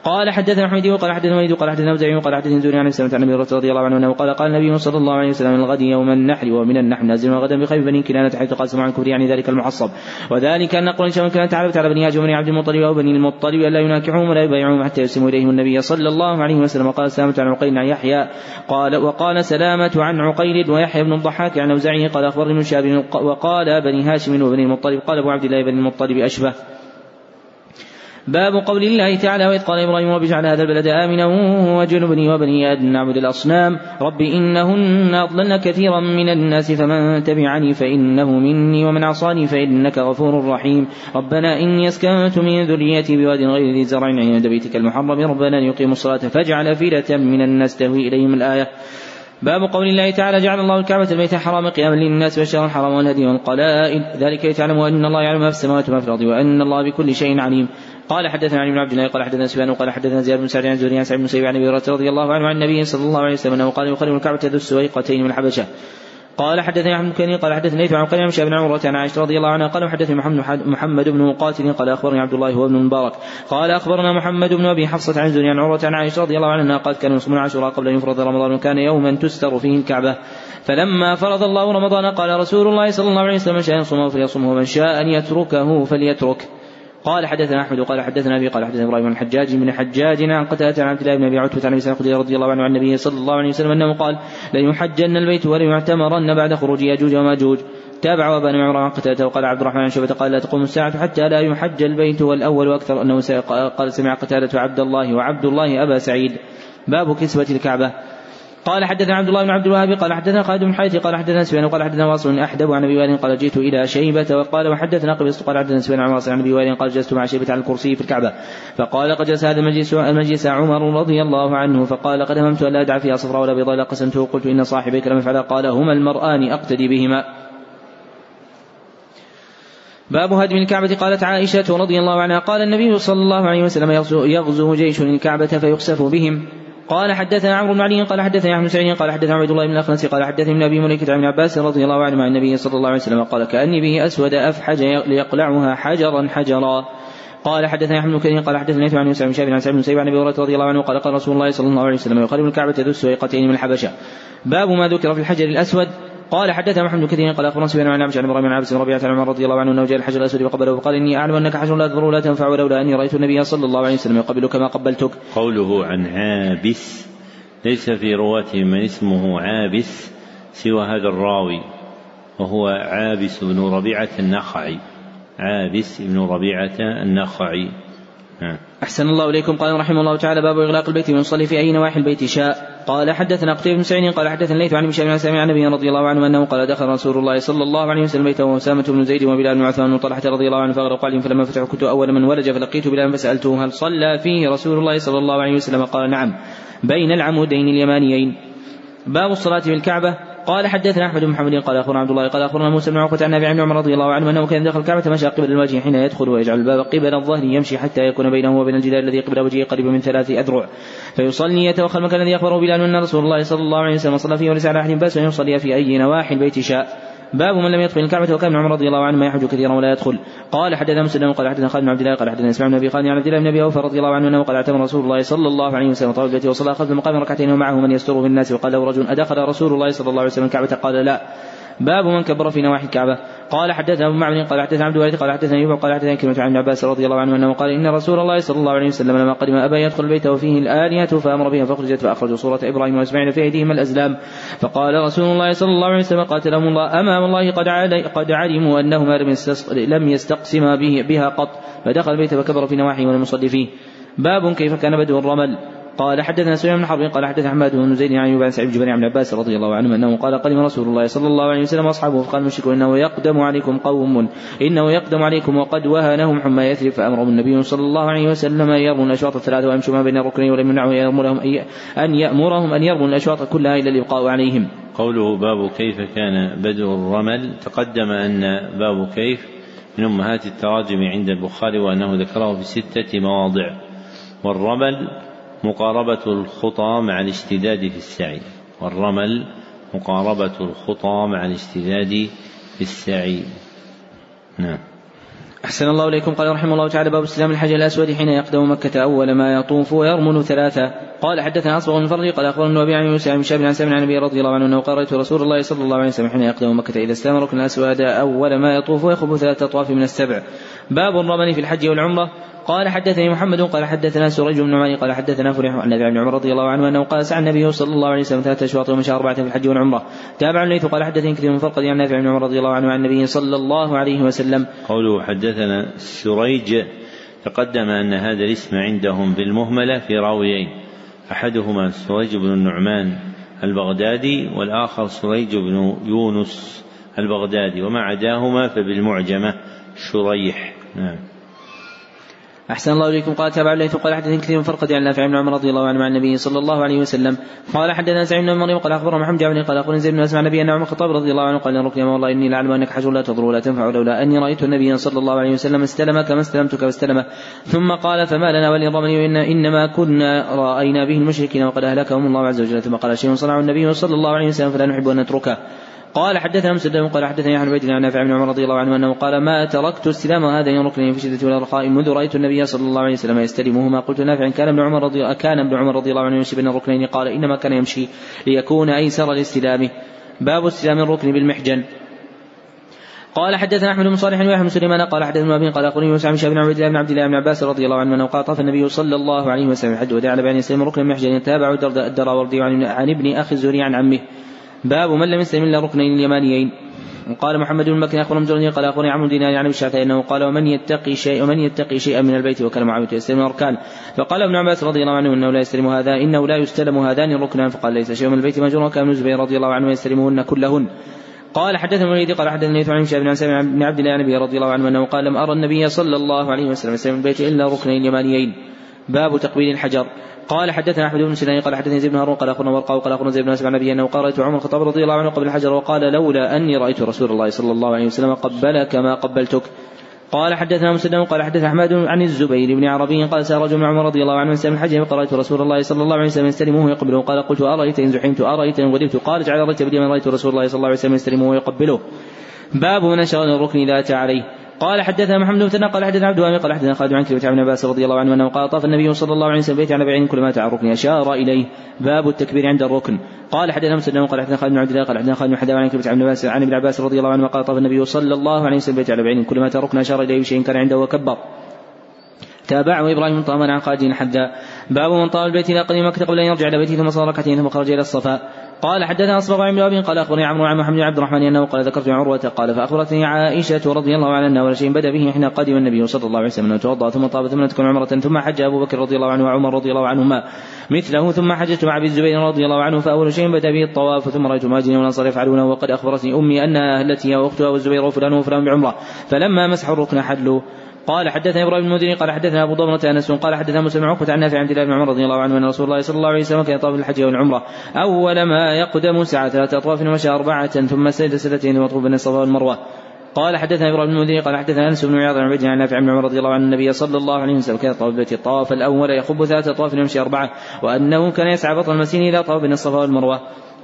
قال حدثنا حميد وقال حدثنا وليد وقال حدثنا اوزاعي وقال حدثنا الزهري عن سلمة عن أبي هريرة رضي الله عنه أنه قال قال النبي صلى الله عليه وسلم الغد يوم النحر ومن النحر نازل غدا بخير بني كنانه حيث تقاسموا على الكفر. يعني ذلك المحصب وذلك أن قريش كانت تعرفت على بني هاشم وبني عبد المطلب أو بني المطلب الا يناكحوهم ولا يبايعوهم حتى يسلموا إليهم النبي صلى الله عليه وسلم. وقال سلامة عن عقيل عن يحيى. قال وقال سلامة عن عقيل ويحيى بن الضحاك عن أوزاعه قال أخبرني ابن شهاب وقال بني هاشم وبني المطلب قال أبو عبد الله بن المطلب أشبه. باب قول الله تعالى وإذ قال إبراهيم رب اجعل هذا البلد آمنا وجنبني وبني أن نعبد الأصنام. رب إنهن أضللن كثيرا من الناس فمن تبعني فإنه مني ومن عصاني فإنك غفور رحيم. ربنا إني أسكنت من ذريتي بواد غير ذي زرع عند بيتك المحرم. ربنا ليقيموا الصلاة فاجعل أفئدة من الناس تهوي إليهم الآية. باب قول الله تعالى جعل الله الكعبة البيت حراما قياما للناس والشهر الحرام والهدي والقلائد. ذلك لتعلموا أن الله يعلم ما في السماوات وما في الأرض وأن الله بكل شيء عليم. قال حدثنا علي بن عبد الله قال حدثنا سفيان وقال حدثنا زياد بن سعد عن زهري عن سعد بن مسيب عن أبي هريرة رضي الله عنه عن النبي صلى الله عليه وسلم أنه قال يخرم الكعبة ذو السويقتين من الحبشه قال حدثني أحمد بن قال حدثني عن قال عن بن عمرة عن عائشة رضي الله عنها قال وحدثني محمد محمد بن مقاتل قال أخبرني عبد الله هو ابن المبارك. قال أخبرنا محمد بن أبي حفصة عن زني عن عروة عن عائشة رضي الله عنها قال كانوا يصومون عاشوراء قبل أن يفرض رمضان وكان يوما تستر فيه الكعبة. فلما فرض الله رمضان قال رسول الله صلى الله عليه وسلم من شاء يصومه فليصومه ومن شاء أن يتركه فليترك. قال حدثنا أحمد قال حدثنا أبي قال حدثنا إبراهيم بن الحجاج بن حجاج عن قتادة عن عبد الله بن أبي عتبة عن أبي سعيد رضي الله عنه عن النبي صلى الله عليه وسلم أنه قال ليحجن البيت وليعتمرن بعد خروج ياجوج وماجوج. تابع وابان عمر عن قتادة وقال عبد الرحمن عن شعبة قال لا تقوم الساعة حتى لا يحج البيت والأول أكثر أنه قال سمع قتادة عبد الله وعبد الله أبا سعيد. باب كسوة الكعبة. قال حدثنا عبد الله بن عبد الوهاب قال حدثنا خالد بن حيث قال حدثنا سفيان قال حدثنا واصل أحدب عن أبي وائل قال جئت إلى شيبة وقال وحدثنا قبيص قال حدثنا سفيان عن واصل عن أبي وائل قال جلست مع شيبة على الكرسي في الكعبة فقال قد جلس هذا المجلس المجلس عمر رضي الله عنه فقال قد هممت أن لا أدع فيها صفراء ولا بيضاء قسمته وقلت إن صاحبيك لم يفعلا قال هما المرآن أقتدي بهما. باب هدم الكعبة قالت عائشة رضي الله عنها قال النبي صلى الله عليه وسلم يغزو جيش الكعبة فيخسف بهم. قال حدثنا عمرو بن علي قال حدثنا احمد سعيد قال حدثنا عبد الله بن الأخنس قال حدثني من أبي مليكة عن عباس رضي الله عنه عن النبي صلى الله عليه وسلم قال كأني به أسود أفحج ليقلعها حجرا حجرا. قال حدثنا احمد بن كثير قال حدثنا عن يوسف بن شاب عن سعيد بن سيب عن أبي هريرة رضي الله عنه قال قال رسول الله صلى الله عليه وسلم يقرب الكعبة ذو السويقتين من الحبشة. باب ما ذكر في الحجر الأسود. قال حدثنا محمد بن كثير قال أخبرنا سفيان عن عبد عن إبراهيم بن عبس ربيعة عن عمر رضي الله عنه أنه جاء الحجر الأسود فقبله وقال إني أعلم أنك حجر لا تضر ولا تنفع ولولا أني رأيت النبي صلى الله عليه وسلم يقبل كما قبلتك. قوله عن عابس ليس في رواته من اسمه عابس سوى هذا الراوي وهو عابس بن ربيعة النخعي عابس بن ربيعة النخعي أحسن الله إليكم. قال رحمه الله تعالى باب إغلاق البيت من يصلي في أي نواحي البيت شاء. قال حدثنا قتيبة بن سعيد قال حدثنا الليث عن بن عن عن النبي رضي الله عنه أنه قال دخل رسول الله صلى الله عليه وسلم بيته وأسامة بن زيد وبلال بن عثمان وطلحة رضي الله عنه فأغرق عليهم فلما فتحوا كنت أول من ولج فلقيت بلال فسألته هل صلى فيه رسول الله صلى الله عليه وسلم؟ قال نعم. بين العمودين اليمانيين. باب الصلاة في الكعبة. قال حدثنا أحمد بن محمد قال أخبرنا عبد الله قال أخبرنا موسى بن عقبه عن بن عمر رضي الله عنه أنه كان دخل الكعبة مشى قبل الوجه حين يدخل ويجعل الباب قبل الظهر يمشي حتى يكون بينه وبين الجدار الذي قبل وجهه قريبا من ثلاث أذرع. فيصلي يتوخى المكان الذي أخبره بلال أن رسول الله صلى الله عليه وسلم صلى فيه وليس على أحد بأس أن يصلي في أي نواحي البيت شاء. باب من لم يدخل الكعبة وكان عمر رضي الله عنه ما يحج كثيرا ولا يدخل. قال حدثنا مسلم قال حدثنا خالد بن عبد الله قال حدثنا إسماعيل بن أبي خالد عن عبد الله بن أبي أوفى رضي الله عنه أنه قال اعتمر رسول الله صلى الله عليه وسلم طاول البيت وصلى خلف المقام ركعتين ومعه من يستر في الناس وقال له رجل أدخل رسول الله صلى الله عليه وسلم الكعبة؟ قال لا. باب من كبر في نواحي الكعبة. قال حدثنا أبو معبد قال حدثنا عبد الوارث قال حدثنا أيوب قال حدثنا كلمة عن ابن عباس رضي الله عنه أنه قال إن رسول الله صلى الله عليه وسلم لما قدم ابى يدخل البيت وفيه الآلهة فأمر بها فأخرجت فأخرجوا صورة إبراهيم وأسماعيل في ايديهم الأزلام. فقال رسول الله صلى الله عليه وسلم قاتلهم الله أمام الله قد قد علموا أنهما لم يستقسما به بها قط. فدخل البيت فكبر في نواحيه ولم يصلي فيه. باب كيف كان بدء الرمل. قال حدثنا سليمان بن حرب قال حدثنا حماد بن زيد عن عن سعيد بن عن عباس رضي الله عنهما أنه قال قدم رسول الله صلى الله عليه وسلم وأصحابه فقال المشركون إنه يقدم عليكم قوم إنه يقدم عليكم وقد وهنهم حمى يثرب فأمرهم النبي صلى الله عليه وسلم أن يرموا الأشواط الثلاثة ويمشوا ما بين الركنين ولم يمنعوا أن يأمرهم أن يرموا الأشواط كلها إلا الابقاء عليهم. قوله باب كيف كان بدء الرمل تقدم أن باب كيف من أمهات التراجم عند البخاري وأنه ذكره في ستة مواضع والرمل مقاربة الخطى مع الاشتداد في السعي والرمل مقاربة الخطى مع الاشتداد في السعي. نعم. أحسن الله إليكم. قال رحمه الله تعالى باب استلام الحجر الأسود حين يقدم مكة. أول ما يطوف ويرمل ثلاثة. قال حدثنا أصبغ فرج قال أخبرنا أبي عن يوسف بن شاب عن سامع عن النبي رضي الله عنه أنه قال رأيت رسول الله صلى الله عليه وسلم حين يقدم مكة إذا استلم ركن الأسود أول ما يطوف ويخب ثلاثة أطواف من السبع. باب الرمل في الحج والعمرة. قال حدثني محمد قال حدثنا سريج بن نعمان قال حدثنا فرح عن ابي عمر رضي الله عنه أنه قال سعى النبي صلى الله عليه وسلم ثلاثة اشواط ومشى أربعة في الحج والعمرة. تابع الليث قال حدثني كثير من فرقد عن نافع بن عمر رضي الله عنه عن النبي صلى الله عليه وسلم. قوله حدثنا سريج تقدم أن هذا الاسم عندهم بالمهمله في راويين. أحدهما سريج بن النعمان البغدادي والآخر سريج بن يونس البغدادي وما عداهما فبالمعجمة شريح. نعم. أحسن الله إليكم. قال تابع الليث قال حدثني كثير من فرقة عن نافع بن عمر رضي الله عنه عن النبي صلى الله عليه وسلم. قال حدثنا سعيد بن مريم قال أخبرنا محمد بن قال أخبرني زيد بن أسمع النبي أن عمر الخطاب رضي الله عنه قال لرقيا والله إني لأعلم أنك حجر لا تضر ولا تنفع لولا أني رأيت النبي صلى الله عليه وسلم استلم كما استلمتك واستلمه. ثم قال فما لنا وللرمل إن إنما كنا رأينا به المشركين وقد أهلكهم الله عز وجل. ثم قال شيء صنعه النبي صلى الله عليه وسلم فلا نحب أن نتركه. قال حدثنا مسدد قال حدثني عن عبيد عن نافع بن عمر رضي الله عنه أنه قال ما تركت استلام هذين الركنين في شدة والرخاء منذ رأيت النبي صلى الله عليه وسلم يستلمهما. قلت نافع كان ابن عمر رضي كان ابن عمر رضي الله عنه يمشي بين الركنين. قال إنما كان يمشي ليكون أيسر لاستلامه. باب استلام الركن بالمحجن. قال حدثنا أحمد بن صالح ويحيى بن سليمان. قال حدثنا أبي قال اخبرني موسى بن عبد الله بن عبد الله بن عباس رضي الله عنه قال طاف النبي صلى الله عليه وسلم. الحج ودعا بان يسلم ركن المحجن. تابع الدراوردي عن ابن أخي الزهري عن عمه. باب من لم يستلم إلا الركنين اليمانيين. قال محمد بن بكر اخبر مجرد قال أخبرني عمرو دينار عن أبي أنه قال ومن يتقي شيء ومن يتقي شيئا من البيت وكان معاويه يستلم الاركان فقال ابن عباس رضي الله عنه إنه لا يستلم هذا إنه لا يستلم هذان الركنان. فقال ليس شيء من البيت مجرور. وكان ابن الزبير رضي الله عنه يستلمهن كلهن. قال حدثنا الوليد قال حدثني عن هشام بن عن بن عبد الله النبي رضي الله عنه أنه قال لم أرى النبي صلى الله عليه وسلم يستلم البيت إلا ركنين يمانيين باب تقبيل الحجر. قال حدثنا أحمد بن سنان قال حدثني زيد بن هارون قال أخبرنا ورقة قال أخبرنا زيد بن اسمع النبي انه قال رأيت عمر الخطاب رضي الله عنه قبل الحجر وقال لولا أني رأيت رسول الله صلى الله عليه وسلم قبلك ما قبلتك. قال حدثنا مسلم قال حدث أحمد عن الزبير بن عربي قال سأل رجل من عمر رضي الله عنه يستلم الحج فقرأت رسول الله صلى الله عليه وسلم يستلمه يقبله قال قلت أرأيت إن زحمت أرأيت إن غلبت قال اجعل رايت بدي رأيت رسول الله صلى الله عليه وسلم يستلمه ويقبله. باب من اشار الركن لا عليه. قال حدثنا محمد بن قال حدثنا عبد قال حدثنا خالد عن كلمة عن عباس رضي الله عنه أنه قال طاف النبي صلى الله عليه وسلم بيت على بعيد كل ما على الركن أشار إليه. باب التكبير عند الركن. قال حدثنا مسلم قال حدثنا خالد بن عبد الله قال حدثنا خالد بن حدثنا عن كلمة عن عباس عن ابن عباس رضي الله عنه قال طاف النبي صلى الله عليه وسلم بيت على بعيد كل ما الركن أشار إليه بشيء كان عنده وكبر. تابعه إبراهيم طاما عن خالد حدا باب من طال البيت إلى قديم مكة قبل أن يرجع إلى بيته ثم صلى ركعتين ثم خرج إلى الصفا. قال حدثنا أصبغ بن أبي قال أخبرني عمرو عن محمد بن عبد الرحمن أنه قال ذكرت عروة قال فأخبرتني عائشة رضي الله عنها ولا شيء بدأ به حين قدم النبي صلى الله عليه وسلم أنه توضأ ثم طاب ثم تكون عمرة ثم حج أبو بكر رضي الله عنه وعمر رضي الله عنهما مثله ثم حججت مع أبي الزبير رضي الله عنه فأول شيء بدأ به الطواف ثم رأيت المهاجرين والأنصار يفعلونه وقد أخبرتني أمي أنها التي هي واختها والزبير وفلان وفلان بعمرة فلما مسحوا الركن حلوا قال حدثنا إبراهيم المديني قال حدثنا أبو ضمرة أنس قال حدثنا مسلم عقبة عن نافع عن الله بن عمر رضي الله عنه أن رسول الله صلى الله عليه وسلم كان يطاف الحج والعمرة. أول ما يقدم ساعة ثلاثة اطواف ومشى أربعة ثم سجد سجدتين ثم بين الصفا والمروة. قال حدثنا إبراهيم المديني قال حدثنا أنس بن عياض عن عن نافع بن عمر رضي الله عنه النبي صلى الله عليه وسلم كان يطاف البيت الطواف الأول يخب ثلاثة اطواف ويمشي أربعة وأنه كان يسعى بطن المسين اذا طاف بين الصفا والمروة.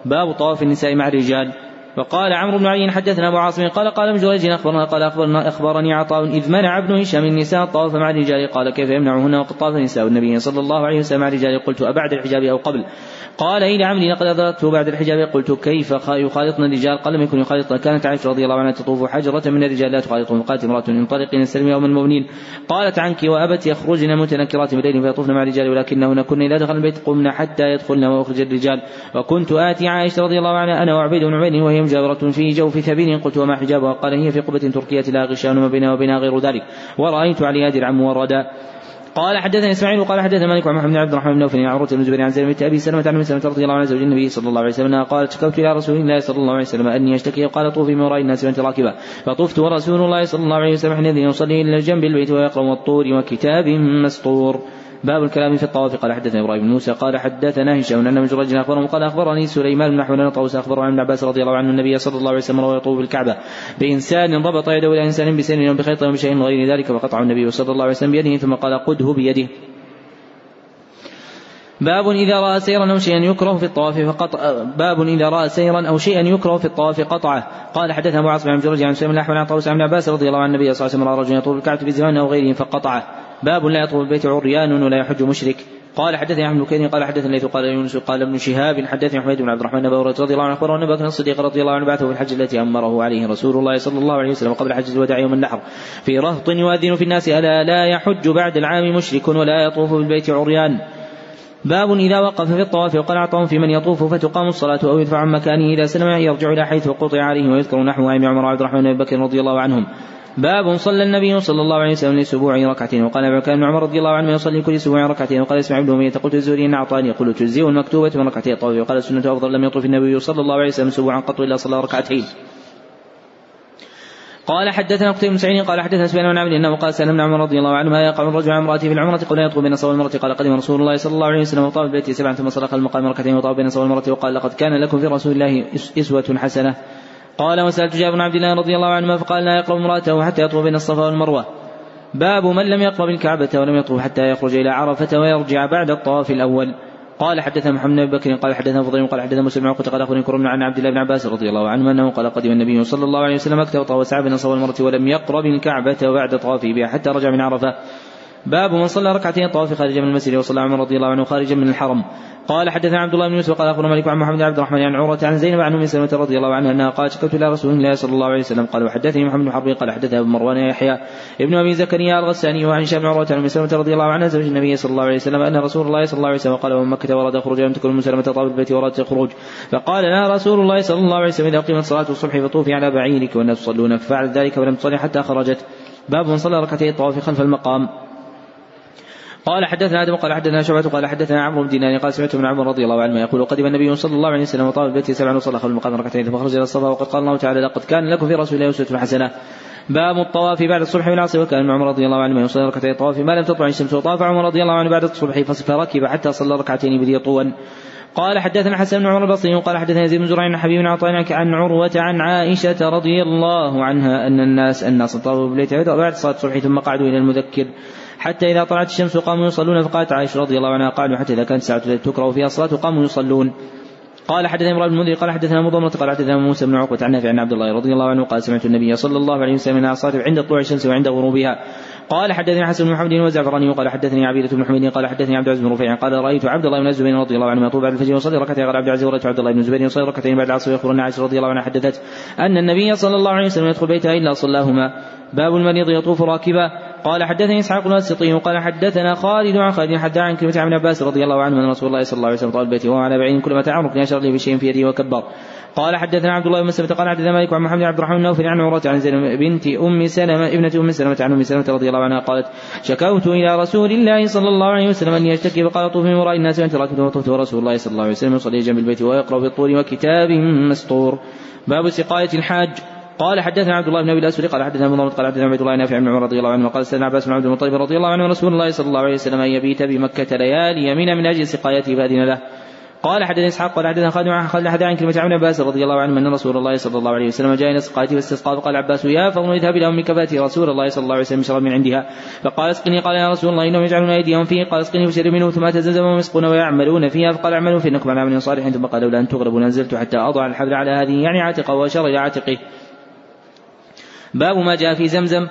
باب طواف النساء مع الرجال. وقال عمرو بن علي حدثنا أبو عاصم قال قال ابن جريج أخبرنا قال أخبرنا أخبرني عطاء إذ منع ابن هشام النساء الطواف مع الرجال. قال كيف يمنعهن وقد طاف النساء؟ النبي صلى الله عليه وسلم مع الرجال قلت أبعد الحجاب أو قبل؟ قال إلى عمري لقد أدركته بعد الحجاب قلت كيف يخالطنا الرجال؟ قال لم يكن يخالطنا. كانت عائشة رضي الله عنها تطوف حجرة من الرجال لا تخالطهم قالت امرأة انطلق إلى السلم يوم المؤمنين قالت عنك وأبت يخرجن متنكرات بليل فيطوفن مع الرجال ولكنهن كن إذا دخل البيت قمن حتى يدخلن ويخرج الرجال. وكنت آتي عائشة رضي الله عنها أنا وعبيد بن عبيد وهي مجاورة في جوف ثبين. قلت وما حجابها قال هي في قبة تركية لا غشاء وما بينها وبينها غير ذلك. ورأيت عليها درعا موردا قال حدثني إسماعيل وقال حدثنا مالك وعن محمد بن عبد الرحمن بن نوفل عن عروة بن الزبير عن زينب أبي سلمة عن سلمه رضي الله عنها زوج النبي صلى الله عليه وسلم قالت شكوت إلى رسول الله صلى الله عليه وسلم أني أشتكي. وقال طوفي من وراء الناس وانت راكبة. فطفت ورسول الله صلى الله عليه وسلم حينئذ يصلي إلى جنب البيت ويقرأ والطور وكتاب مسطور. باب الكلام في الطواف. قال حدثنا إبراهيم بن موسى قال حدثنا هشام أن من جرج اخبرهم قال أخبرني سليمان بن نحو طوس اخبره عن ابن عباس رضي الله عنه النبي صلى الله عليه وسلم روى يطوف بالكعبة. بإنسان ربط يده إلى إنسان بسن بخيط بشيء غير ذلك فقطعه النبي صلى الله عليه وسلم بيده ثم قال قده بيده. باب إذا رأى سيرا أو شيئا يكره في الطواف فقطع باب إذا رأى سيرا أو شيئا يكره في الطواف قطعه. قال حدثنا أبو عاصم عن جرج عن سليم الأحمد عن طوس عن عباس رضي الله عن النبي صلى الله عليه وسلم رأى رجلا يطوف الكعبة في أو غيره فقطعه. باب لا يطوف البيت عريان ولا يحج مشرك. قال حدثني احمد بن قال حدثني الليث قال يونس قال ابن شهاب حدثني حميد بن عبد الرحمن بن رضي الله عنه اخبره ان بكر الصديق رضي الله عنه بعثه في الحج التي أمره عليه رسول الله صلى الله عليه وسلم قبل حج الوداع يوم النحر. في رهط يؤذن في الناس ألا لا يحج بعد العام مشرك ولا يطوف بالبيت عريان. باب إذا وقف في الطواف وقال أعطاهم في من يطوف فتقام الصلاة أو يدفع عن مكانه إذا سلم يرجع إلى حيث قطع عليه ويذكر نحو ابن عمر وعبد الرحمن بن بكر رضي الله عنهم. باب صلى النبي صلى الله عليه وسلم للسبوع ركعتين وقال كان عمر رضي الله عنه يصلي كل سبوع ركعتين وقال اسمع ابن أمية قلت الزهري إن أعطاني. يقول تجزئ المكتوبة من ركعتي الطواف. وقال السنة أفضل لم يطوف النبي صلى الله عليه وسلم سبوعا قط إلا صلى ركعتين. قال حدثنا قتيبة بن سعيد قال حدثنا سفيان بن عبد إنه قال سالم عمر رضي الله عنه ما يقع الرجل عن امرأته في العمرة؟ قل يطلب بين الصلاه والمرة قال قدم رسول الله صلى الله عليه وسلم وطاف البيت سبعا ثم صلى المقام ركعتين وطاف بين الصلاه والمرة وقال لقد كان لكم في رسول الله أسوة حسنة. قال وسألت جابر بن عبد الله رضي الله عنهما فقال لا يقرب امرأته حتى يطوف بين الصفا والمروة. باب من لم يقرب الكعبة ولم يطوف حتى يخرج إلى عرفة ويرجع بعد الطواف الأول. قال حدثنا محمد بن بكر قال حدثنا فضيل قال حدثنا مسلم عقبة قال أخبرني كرم عن عبد الله بن عباس رضي الله عنه أنه قال قدم النبي صلى الله عليه وسلم مكة وطاف وسعى بين الصفا والمرة ولم يقرب الكعبة بعد طوافه بها حتى رجع من عرفة. باب من صلى ركعتين طواف خارجا من المسجد وصلى عمر رضي الله عنه خارجا من الحرم. قال حدثنا عبد الله بن يوسف قال أخبرنا مالك عن محمد بن عبد الرحمن عن عروة عن زينب عن أم سلمة رضي الله عنها أنها قالت شكوت إلى رسول الله صلى الله عليه وسلم. قال وحدثني محمد بن حرب قال حدثنا أبو مروان يحيى ابن أبي زكريا الغساني وعن هشام بن عروة عن أم سلمة رضي الله عنها زوج النبي صلى الله عليه وسلم أن رسول الله صلى الله عليه وسلم قال ومن مكة ورد خروج لم تكن أم سلمة طاب البيت ورد الخروج. فقال لها رسول الله صلى الله عليه وسلم إذا قيمت صلاه الصبح فطوفي على بعيرك والناس يصلون ففعلت ذلك ولم تصلي حتى خرجت. باب من صلى ركعتي الطواف خلف المقام. قال حدثنا آدم قال حدثنا شعبة قال حدثنا عمرو بن دينار قال سمعت من عمر رضي الله عنه يقول قدم النبي صلى الله عليه وسلم وطاف البيت سبعا وصلى خلف المقام ركعتين ثم خرج إلى الصفا وقد قال الله تعالى لقد كان لكم في رسول الله أسوة حسنة باب الطواف بعد الصبح والعصر وكان ابن عمر رضي الله عنه يصلي ركعتي الطواف ما لم تطلع الشمس وطاف عمر رضي الله عنه بعد الصبح فركب حتى صلى ركعتين بذي طوى قال حدثنا حسن بن عمر البصري قال حدثنا يزيد بن زرع عن حبيب عن عروة عن عائشة رضي الله عنها أن الناس الناس طافوا بالبيت بعد صلاة الصبح ثم قعدوا إلى المذكر. حتى إذا طلعت الشمس قاموا يصلون فقالت عائشة رضي الله عنها قالوا حتى إذا كانت ساعة تكره فيها الصلاة قاموا يصلون. قال حدثنا إبراهيم بن المنذر قال حدثنا مضمرة قال حدثنا موسى بن عقبة عن نافع عن عبد الله رضي الله عنه قال سمعت النبي صلى الله عليه وسلم من الصلاة عند طلوع الشمس وعند غروبها. قال حدثني حسن بن محمد وزعفراني وقال حدثني عبيدة بن حميد قال حدثني عبد العزيز بن رفيع قال رأيت عبد الله بن الزبير رضي الله عنه يطوف بعد الفجر وصلي ركعتين قال عبد العزيز ورأيت عبد الله بن الزبير يصلي ركعتين بعد العصر ويخبر عائشة رضي الله عنها حدثت أن النبي صلى الله عليه وسلم يدخل بيتها إلا صلاهما. باب المريض يطوف راكبا. قال حدثني إسحاق الواسطي وقال حدثنا خالد عن خالد حتى عن كلمة عن عباس رضي الله عنه أن رسول الله صلى الله عليه وسلم طال بيته وهو على بعيد كلما تعرق اشار لي بشيء في يده وكبر. قال حدثنا عبد الله بن مسلمة قال حدثنا مالك عن محمد عبد الرحمن النوفل عن عروة عن زينب بنت أم سلمة ابنة أم سلمة عن أم سلمة رضي الله عنها قالت شكوت إلى رسول الله صلى الله عليه وسلم أني أشتكي فقال طوف من وراء الناس وأنت راكب وطفت ورسول الله صلى الله عليه وسلم يصلي جنب البيت ويقرأ في الطور وكتاب مسطور. باب سقاية الحاج. قال حدثنا عبد الله بن أبي الأسود قال حدثنا أبو قال حدثنا عبد الله نافع بن عمر رضي الله عنه قال سيدنا عباس بن عبد المطلب رضي الله عنه رسول الله صلى الله عليه وسلم أن يبيت بمكة ليالي يمين من أجل سقايته فاذن له قال حدثنا إسحاق قال حدثنا خالد عن خالد عن كلمة عن عباس رضي الله عنه أن رسول الله صلى الله عليه وسلم جاء إلى سقايته فاستسقى فقال عباس يا فضل اذهب إلى أمك فاتي رسول الله صلى الله عليه وسلم شرب من عندها. فقال اسقني قال يا رسول الله إنهم يجعلون أيديهم فيه. قال اسقني فشرب منه ثم تزمزم ويسقون ويعملون فيها فقال اعملوا فانكم على عمل صالح ثم قال لولا أن تغربوا نزلت حتى أضع الحبل على هذه يعني عاتقه وأشار إلى عاتقه. باب ما جاء في زمزم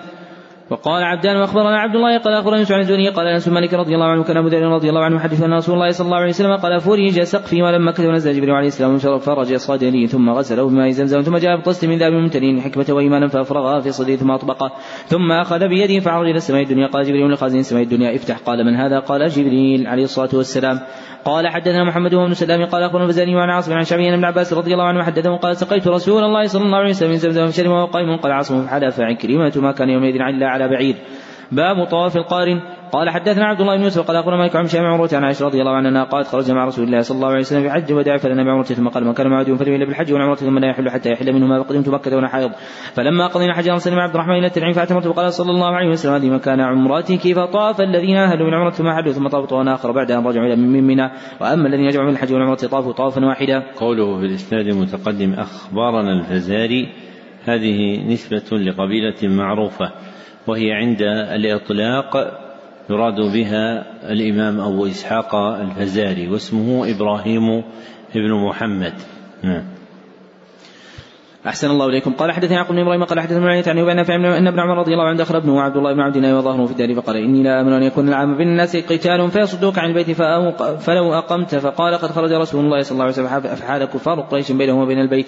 وقال عبدان وأخبرنا عبد الله قال أخبرنا يوسف عن الزهري قال أنس مالك رضي الله عنه كان أبو ذر رضي الله عنه حدث أن رسول الله صلى الله عليه وسلم قال فرج سقفي ولما كتب نزل جبريل عليه السلام فرج صدري ثم غسله بماء زمزم ثم جاء بطست من ذهب ممتلئ حكمة وإيمانا فافرغها في صدري ثم أطبقه ثم أخذ بيده فعرج إلى السماء الدنيا قال جبريل لخازن السماء الدنيا افتح قال من هذا؟ قال جبريل عليه الصلاة والسلام. قال حدثنا محمد بن سلام قال أخبرنا البزاني وعن عاصم عن شعبي بن عباس رضي الله عنه حدثه قال سقيت رسول الله صلى الله عليه وسلم من زمزم فشرب وهو قائم قال عاصم فحلف عكرمه ما كان يومئذ على بعير باب طواف القارن. قال حدثنا عبد الله بن يوسف قال أخبرنا مالك عن شام عروة عن عائشة رضي الله عنها قالت خرج مع رسول الله صلى الله عليه وسلم في حج وداع فلنا بعمرة ثم قال من كان معه دون فليمل بالحج والعمرة ثم لا يحل حتى يحل منهما فقدمت مكة وأنا حائض. فلما قضينا حج ارسلنا عبد الرحمن إلى التنعيم فاعتمرت وقال صلى الله عليه وسلم هذه مكان عمرتك فطاف الذين أهلوا من عمرة ثم حلوا ثم طافوا طوفا آخر بعد أن رجعوا إلى من منى. وأما الذين يجمعوا من الحج والعمرة طافوا طوافا واحدا. قوله في الإسناد المتقدم أخبرنا الفزاري. هذه نسبة لقبيلة معروفة. وهي عند الإطلاق يراد بها الإمام أبو إسحاق الفزاري واسمه إبراهيم بن محمد. نعم. أحسن الله إليكم. قال حدثني يعقوب بن إبراهيم قال حدثنا معين عن أبي نافع أن ابن عمر رضي الله عنه دخل ابنه وعبد الله بن عبد الله وظهره في الدار فقال إني لا آمن أن يكون العام بين الناس قتال فيصدوك عن البيت فلو أقمت. فقال قد خرج رسول الله صلى الله عليه وسلم فحال كفار قريش بينه وبين البيت.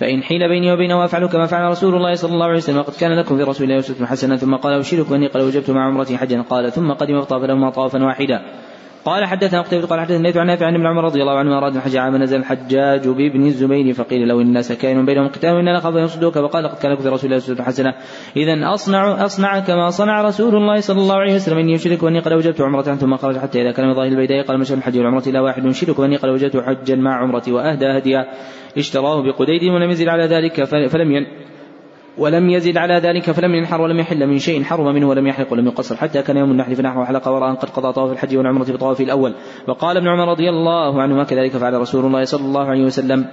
فإن حيل بيني وبينه أفعل كما فعل رسول الله صلى الله عليه وسلم وقد كان لكم في رسول الله أسوة حسنة. ثم قال أبشرك أني قد وجبت مع عمرتي حجا. قال ثم قدم فطاف لهما طوافا واحدا. قال حدثنا قتيبة قال حدثنا ليث عن نافع عن ابن عمر رضي الله عنه أراد الحج عام نزل الحجاج بابن الزبير فقيل له الناس كائن بينهم قتال نخاف أن يصدوك فقال قد كان لكم في رسول الله أسوة حسنة. إذا أصنع أصنع كما صنع رسول الله صلى الله عليه وسلم. إني أشرك وإني قد وجدت عمرة ثم خرج حتى إذا كان من ظاهر البيداء قال مشى الحج والعمرة؟ إلى واحد أشرك وإني قد وجدت حجا مع عمرتي وأهدى هديا. اشتراه بقديد ولم يزد على ذلك فلم ين ولم يزد على ذلك فلم ينحر ولم يحل من شيء حرم منه ولم يحلق ولم يقصر حتى كان يوم النحر فنحر وحلق وراء قد قضى طواف الحج والعمرة بطوافه الأول. وقال ابن عمر رضي الله عنهما كذلك فعل رسول الله صلى الله عليه وسلم.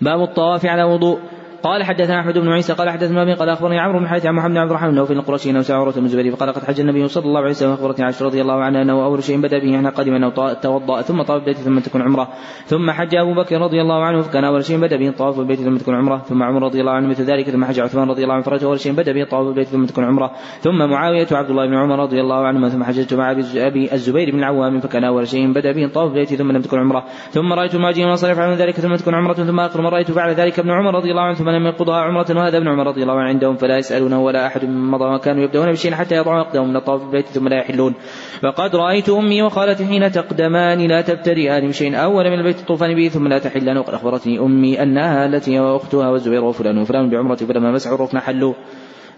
باب الطواف على وضوء. قال حدثنا أحمد بن عيسى قال حدثنا أبي قال أخبرني عمرو بن حيث عن محمد بن عبد الرحمن في القرشي إنه سمع عروة بن الزبير فقال قد حج النبي صلى الله عليه وسلم اخبرتني عائشه رضي الله عنها أنه أول شيء بدأ به إحنا قدم أنه توضأ ثم طاف البيت ثم تكون عمرة. ثم حج أبو بكر رضي الله عنه فكان أول شيء بدأ به الطواف بالبيت ثم تكون عمرة. ثم عمر رضي الله عنه مثل ذلك. ثم حج عثمان رضي الله عنه فرجع أول شيء بدأ به الطواف بالبيت ثم تكون عمرة. ثم معاوية وعبد الله بن عمر رضي الله عنهما ثم حججت مع ابي الزبير بن العوام فكان أول شيء بدأ به الطواف بالبيت ثم لم تكن عمرة. ثم رأيت المهاجرين والانصار يفعلون ذلك ثم تكون عمرة. ثم آخر ما رأيت فعل ذلك ابن عمر رضي الله عنه ثم لم يقضها عمرة وهذا ابن عمر رضي الله عنه عندهم فلا يسالونه ولا أحد من مضى وكانوا يبدأون بشيء حتى يضعوا اقدامهم من الطواف بالبيت ثم لا يحلون. فقد رأيت أمي وخالتي حين تقدمان لا تبتدئان بشيء أول من البيت الطوفان به ثم لا تحلان. وقد أخبرتني أمي أنها التي وأختها والزبير وفلان وفلان بعمرة فلما مسحوا الركن حلوا.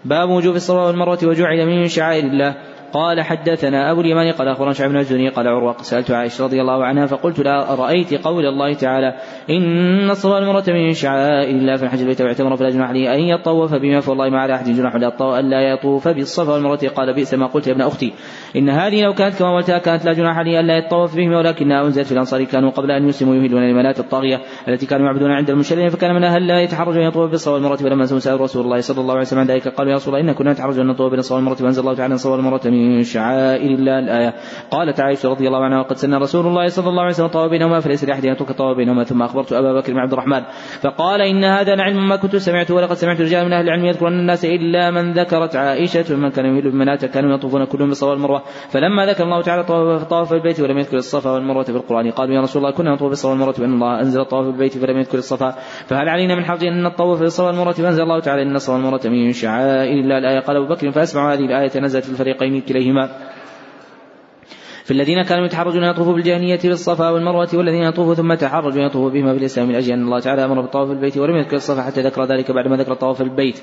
باب وجوب الصفا والمروة وجعل من شعائر الله. قال حدثنا أبو اليمان قال أخبرنا شعب بن الزهري قال عروة سألت عائشة رضي الله عنها فقلت لا رأيت قول الله تعالى إن الصفا والمروة من شعائر الله في الحج البيت واعتمر فلا جناح عليه أن يطوف بما فوالله ما على أحد جناح ألا يطوف بالصفا والمروة قال بئس ما قلت يا ابن أختي. إن هذه لو كانت كما قلتها كانت لا جناح عليه ألا يطوف بهما ولكنها أنزلت في الأنصار. كانوا قبل أن يسلموا يهلون المنات الطاغية التي كانوا يعبدون عند المشركين فكان منها هلا يتحرج أن يطوف بالصفا والمروة فلما سأل رسول الله صلى الله عليه وسلم عن ذلك قالوا يا رسول الله إنا كنا نتحرج أن نطوف بالصفا والمروة فأنزل الله تعالى الصفا والمروة من شعائر شعائر الله. الآية. قالت عائشة رضي الله عنها وقد سن رسول الله صلى الله عليه وسلم طوى بينهما فليس لأحد أن الطواف بينهما ثم أخبرت أبا بكر بن عبد الرحمن. فقال إن هذا لعلم ما كنت سمعته ولقد سمعت رجال من أهل العلم يذكرون الناس إلا من ذكرت عائشة. من كان يهل بمناته كانوا يطوفون كلهم بالصفا والمروة. فلما ذكر الله تعالى طواف البيت ولم يذكر الصفا والمروة في القرآن قالوا يا رسول الله كنا نطوف بالصفا والمروة وأن الله أنزل الطواف بالبيت فلم يذكر الصفا. فهل علينا من حرج أن نطوف بالصفا والمروة؟ فأنزل الله تعالى إن الصفا والمروة من شعائر الله. الآية. قال أبو بكر فأسمع هذه الآية نزلت في الفريقين كليهما في الذين كانوا يتحرجون يطوفوا بالجاهلية بالصفا والمروة والذين يطوفوا ثم تحرجوا يطوفوا بهما في الإسلام من أجل أن الله تعالى أمر بالطواف البيت ولم يذكر الصفا حتى ذكر ذلك بعدما ذكر الطواف البيت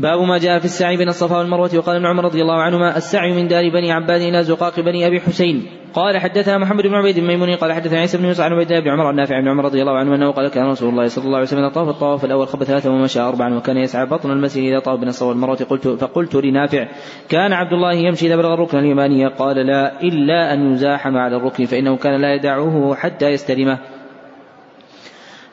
باب ما جاء في السعي بين الصفا والمروة. وقال ابن عمر رضي الله عنهما السعي من دار بني عباد إلى زقاق بني أبي حسين. قال حدثنا محمد بن عبيد الميموني قال حدثنا عيسى بن يوسف عن عبيد بن عمر النافع بن عمر رضي الله عنه أنه قال كان رسول الله صلى الله عليه وسلم طاف الطواف الأول خب ثلاثة ومشى أربعا وكان يسعى بطن المسجد إذا طاف بين الصفا والمروة. قلت فقلت لنافع كان عبد الله يمشي إذا بلغ الركن اليماني قال لا إلا أن يزاحم على الركن فإنه كان لا يدعه حتى يستلمه.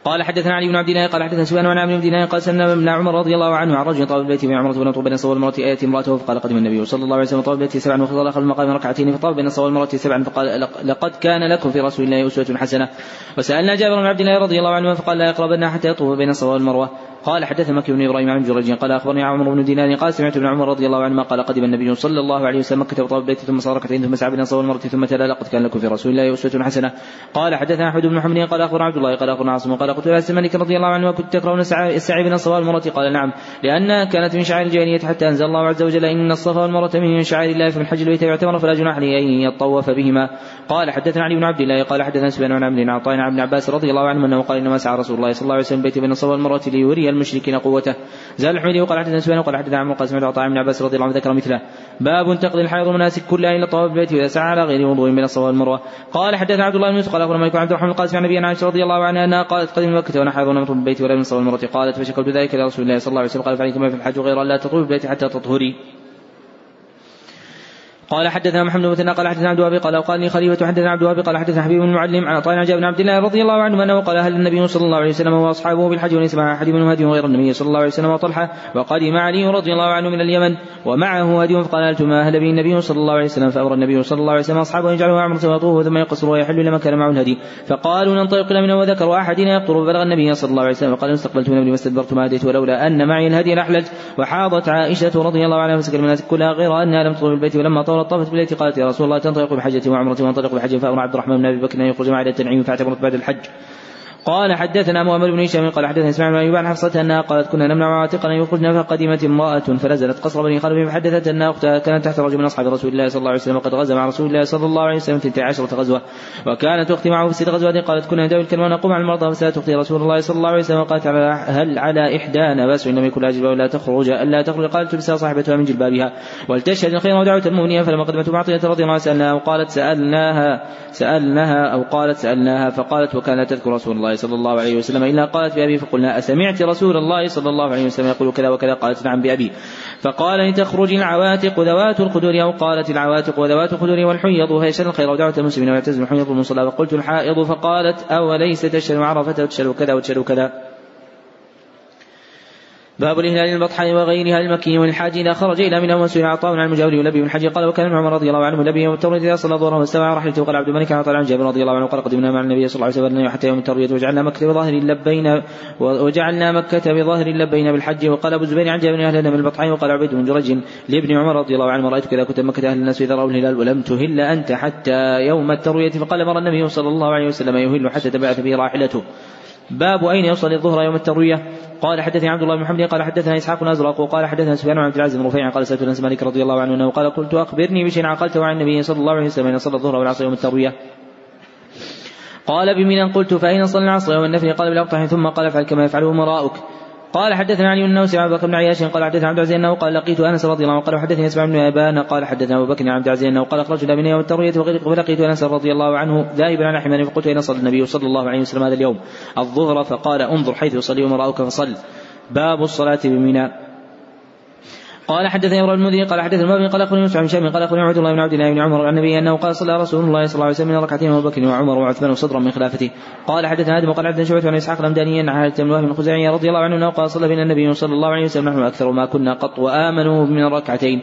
قال حدثنا علي بن عبد الله قال حدثنا سفيان عن عبد الله قال سلم ابن عمر رضي الله عنه عن رجل طاف البيت بين عمرة ولم بين الصوى والمرأة آية امرأته فقال قدم النبي صلى الله عليه وسلم طاف البيت سبعا وفضل خلف المقام ركعتين فطاف بين الصوى والمرأة سبعا فقال لقد كان لكم في رسول الله أسوة حسنة. وسألنا جابر بن عبد الله رضي الله عنه فقال لا يقربن حتى يطوف بين الصوى والمروة قال حدث مكي بن إبراهيم عن جريج قال أخبرني عمرو بن دينار قال سمعت ابن عمر رضي الله عنهما قال قدم النبي صلى الله عليه وسلم مكة وطاب البيت ثم صار ركعتين ثم سعى بين الصوى والمرة ثم تلا لقد كان لكم في رسول الله أسوة حسنة. قال حدثنا أحمد بن محمد قال أخبرنا عبد الله قال أخبرنا عاصم قال قلت له مالك رضي الله عنه وكنت تكرهون السعي بين الصفا والمرة قال نعم لانها كانت من شعائر الجاهلية حتى أنزل الله عز وجل إن الصفا والمرة من شعائر الله فمن حج البيت يعتمر فلا جناح عليه أن يطوف بهما. قال حدثنا علي بن عبد الله قال حدثنا سفيان عن عمرو بن عطاء عن عباس رضي الله عنه أنه قال إنما سعى رسول الله صلى الله عليه وسلم بيت بين الصفا والمروه ليري المشركين قوته. زاد الحميدي وقال حدثنا سفيان وقال حدثنا عمرو سمعت عطاء بن عباس رضي الله عنه ذكر مثله. باب تقضي الحائض مناسك كلها إلى طواف البيت واذا سعى على غير وضوء بين الصفا والمروة. قال حدثنا عبد الله بن يوسف قال أخبرنا مالك عبد الرحمن القاسم عن نبينا عائشة رضي الله عنها أنها قالت قدم مكه وأنا حائض ونمط بالبيت ولا من الصفا والمروة. قالت فشكوت ذلك إلى رسول الله صلى الله عليه وسلم. قال فعليكم في الحج غير أن لا تطوفي بالبيت حتى تطهري. قال حدثنا محمد بن مثنى قال حدثنا عبد الوهاب قال وقال لي خليفة حدثنا عبد الوهاب قال حدثنا حبيب بن المعلم عن عن بن عبد الله رضي الله عنه أنه قال هل النبي صلى الله عليه وسلم وأصحابه بالحج وليس مع أحد منهم هدي غير النبي صلى الله عليه وسلم وطلحة وقدم علي رضي الله عنه من اليمن ومعه هدي فقال هل ما أهل به النبي صلى الله عليه وسلم فامر النبي صلى الله عليه وسلم أصحابه أن يجعلوا عمرة ويطوفوا ثم يقصر ويحل لما كان معه الهدي. فقالوا ننطلق إلى منه وذكر أحدنا يقطر فبلغ النبي صلى الله عليه وسلم. فقال استقبلت من ابني واستدبرت ما هديت ولولا أن معي الهدي لأحللت. وحاضت عائشة رضي الله عنها فسكر المناسك كلها غير أنها لم تطوف البيت ولما طولت طافت بالبيت قالت يا رسول الله تنطلق بحجة وعمرة وانطلق بحج فأمر عبد الرحمن بن أبي بكر أن يخرج معي إلى التنعيم فاعتمرت بعد الحج. قال حدثنا مؤمل بن هشام قال حدثنا إسماعيل بن ايوب عن حفصة أنها قالت كنا نمنع عاتقا يخرجنا فقدمت امرأة فنزلت قصر بني خلف فحدثت أن أختها كانت تحت رجل من أصحاب رسول الله صلى الله عليه وسلم وقد غزا مع رسول الله صلى الله عليه وسلم 12 غزوة. وكانت أختي معه في ست غزوات قالت كنا نداوي الكلمة ونقوم على المرضى فسألت أختي رسول الله صلى الله عليه وسلم قالت هل على احدانا باس ان يكون لها جلباب لا تخرج الا تخرج. قالت تبسها صاحبتها من جلبابها. ولتشهد الخير ودعوة المؤمنين. فلما قدمت معطية رضي الله سألناها وقالت سالناها سألناها أو قالت سألناها فقالت وكانت تذكر رسول الله صلى الله عليه وسلم إلا قالت بأبي فقلنا أسمعت رسول الله صلى الله عليه وسلم يقول كذا وكذا قالت نعم بأبي. فقال لتخرج العواتق ذوات القدور أو قالت العواتق وذوات القدور والحيض فيشهد الخير ودعوة المسلمين ويعتزم الحيض المصلى فقلت الحائض فقالت أوليس تشهد عرفة وتشهد كذا وتشهد كذا. باب الهلال البطحاء وغيرها المكي والحاج إذا خرج إلى منى وسئل عطاء عن المجاور ولبي بن حج قال وكان عمر رضي الله عنه لبي يوم الترويه إذا صلى الظهر واستوى على رحلته وقال عبد الملك عن عن جابر رضي الله عنه قال قدمنا مع النبي صلى الله عليه وسلم حتى يوم الترويه وجعلنا مكة بظاهر اللبين وجعلنا مكة بظاهر اللبين بالحج وقال أبو الزبير عن جابر أهل من البطحاء وقال عبيد بن جرج لابن عمر رضي الله عنه رأيتك إذا كنت مكة أهل الناس اذا راوا الهلال ولم تهل أنت حتى يوم الترويه فقال مر النبي صلى الله عليه وسلم يهل حتى تبعث به راحلته باب أين يصلي الظهر يوم التروية؟ قال حدثني عبد الله بن محمد قال حدثنا إسحاق الازرق وقال حدثنا سفيان بن عبد العزيز بن رفيع قال سألت أنس مالك رضي الله عنه أنه قال قلت أخبرني بشيء عقلته عن النبي صلى الله عليه وسلم أن صلى الظهر والعصر يوم التروية. قال بمن قلت فأين صلى العصر يوم النفل؟ قال بالاقطع ثم قال افعل كما يفعله أمراؤك. قال حدثنا علي بن عبد بكر بن عياش قال حدثنا عبد العزيز أنه قال لقيت أنس رضي الله عنه قال حدثني اسمع بن أبان قال حدثنا أبو بكر عبد العزيز أنه قال خرجنا من يوم الترويه فلقيت أنس رضي الله عنه ذاهبا على حمار فقلت اين صلى النبي صلى الله عليه وسلم هذا اليوم. الظهر فقال انظر حيث يصلي امراؤك فصل. باب الصلاة بمنى. قال حدثني إبراهيم المذي قال حدثني المبني قال أخبرني يوسف بن شام قال أخبرني عبد الله بن عبد الله بن عمر عن النبي أنه قال صلى رسول الله صلى الله عليه وسلم ركعتين ابو بكر وعمر وعثمان صدرا من خلافته. قال حدثنا آدم وقال حدثنا شعبة عن إسحاق الامداني عن حارث بن وهب الخزاعي رضي الله عنه انه قال صلى بنا النبي صلى الله عليه وسلم نحن أكثر ما كنا قط وآمنوا من ركعتين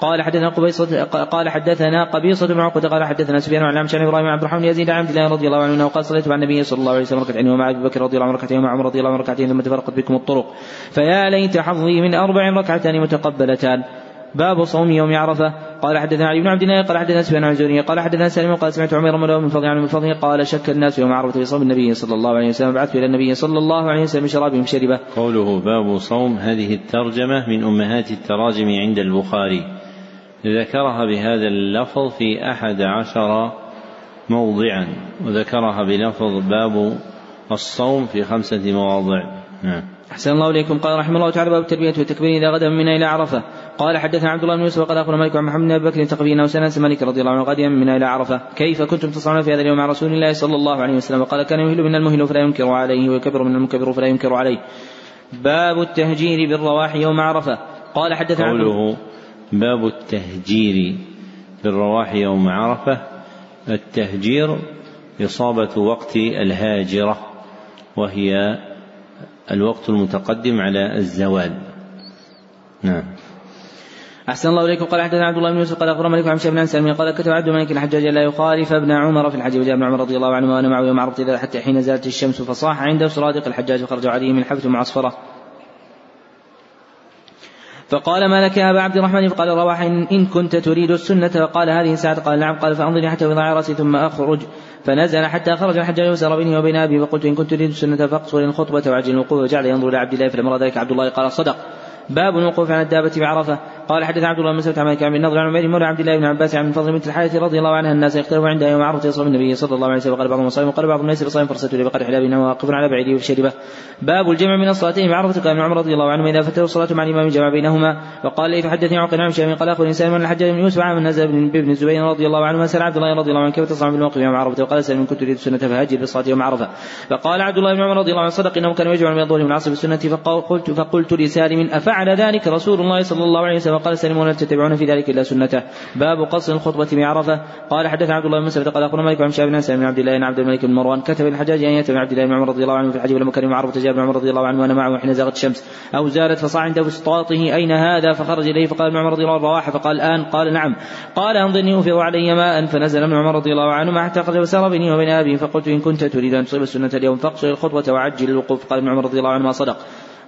قال حدثنا قبيصة قال حدثنا قبيصة بن عقبة قال حدثنا سفيان عن عمش عن إبراهيم عبد الرحمن يزيد عن عبد الله رضي الله عنه قال صليت مع النبي صلى الله عليه وسلم ركعتين ومع أبي بكر رضي الله عنه ركعتين ومع عمر رضي الله عنه ركعتين ثم تفرقت بكم الطرق. فيا ليت حظي من أربع ركعتان متقبلتان. باب صوم يوم عرفة. قال حدثنا علي بن عبد الله قال حدثنا سفيان عن زوري قال حدثنا سالم قال سمعت عمر بن من فضل عن من فضله قال شك الناس يوم عرفة في صوم النبي صلى الله عليه وسلم بعثت إلى النبي صلى الله عليه وسلم شرابهم شربه. قوله باب صوم هذه الترجمة من أمهات التراجم عند البخاري. ذكرها بهذا اللفظ في أحد عشر موضعا وذكرها بلفظ باب الصوم في خمسة مواضع. نعم. أحسن الله إليكم. قال رحمه الله تعالى باب التربية والتكبير إذا غدا من إلى عرفة. قال حدثنا عبد الله بن يوسف وقال اخبرنا مالك عن محمد بن أبي بكر تقبينا وسنة مالك رضي الله عنه غاديا من إلى عرفة. كيف كنتم تصنعون في هذا اليوم مع رسول الله صلى الله عليه وسلم؟ وقال كان يهل من المهل فلا ينكر عليه ويكبر من المكبر فلا ينكر عليه. باب التهجير بالرواح يوم عرفة. قال حدثنا قوله باب التهجير بالرواح يوم عرفة. التهجير إصابة وقت الهاجرة وهي الوقت المتقدم على الزوال. نعم. أحسن الله إليكم. قال حدثنا عبد الله بن يوسف قال أخبر مالك عن بن سلمي قال كتب عبد الملك الحجاج لا يخالف ابن عمر في الحج وجاء ابن عمر رضي الله عنه وأنا معه يوم عرفت حتى حين زالت الشمس فصاح عنده سرادق الحجاج فخرج عليه من الحفت معصفرة فقال ما لك يا أبا عبد الرحمن؟ فقال رواح إن كنت تريد السنة. فقال هذه ساعة. قال نعم. قال فأنظرني حتى وضع رأسي ثم أخرج. فنزل حتى خرج الحجاج وسار بيني وبين أبي فقلت إن كنت تريد السنة فاقصر الخطبة وعجل الوقوف. وجعل ينظر إلى عبد الله فلما ذلك عبد الله قال صدق. باب الوقوف على الدابة بعرفة. قال حدث عبد الله بن مسعود عن عن النضر عن عمير مولى عبد الله بن عباس عن فضل بنت الحارث رضي الله عنها الناس يختلفوا عندها يوم عرفة يصوم النبي صلى الله عليه وسلم وقال بعضهم صائم وقال بعضهم ليس بصائم فرصته لبقر حلاب واقف على بعيده وشربه باب الجمع من الصلاتين بعرفه قال عمر رضي الله عنه إذا فتوا الصلاة مع الإمام جمع بينهما. وقال لي فحدثني عن شام قال أخبرني سالم بن الحجاج بن يوسف عن نزل بن الزبير رضي الله عنه سأل عبد الله رضي الله عنه كيف تصنع في الموقف يوم عرفة؟ وقال سالم كنت أريد السنة فهاجر بالصلاه يوم عرفة. فقال عبد الله بن عمر رضي الله عنه صدق إنه كان يجمع من الظهر والعصر بالسنة فقلت فقلت لسالم أفعل ذلك رسول الله صلى الله عليه وسلم قال سالم ولا تتبعون في ذلك إلا سنته. باب قصر الخطبة بعرفه قال حدث عبد الله بن مسعود قال اخبرنا مالك عن شاب بن بن عبد الله بن عبد الملك بن مروان. كتب الحجاج أن ياتي بن عبد الله بن عمر رضي الله عنه في الحج ولما كان عرفة جاء بن عمر رضي الله عنه وأنا معه حين زاغت الشمس. أو زالت فصعد بسطاطه أين هذا؟ فخرج إليه فقال ابن عمر رضي الله عنه رواحه فقال الان قال نعم. قال أنظرني اوفر علي ماء فنزل ابن عمر رضي الله عنه حتى خرج وسار بيني وبين أبي فقلت إن كنت تريد أن تصيب السنة اليوم فاقصر الخطوه وعجل الوقوف قال ابن عمر رضي الله عنه ما صدق.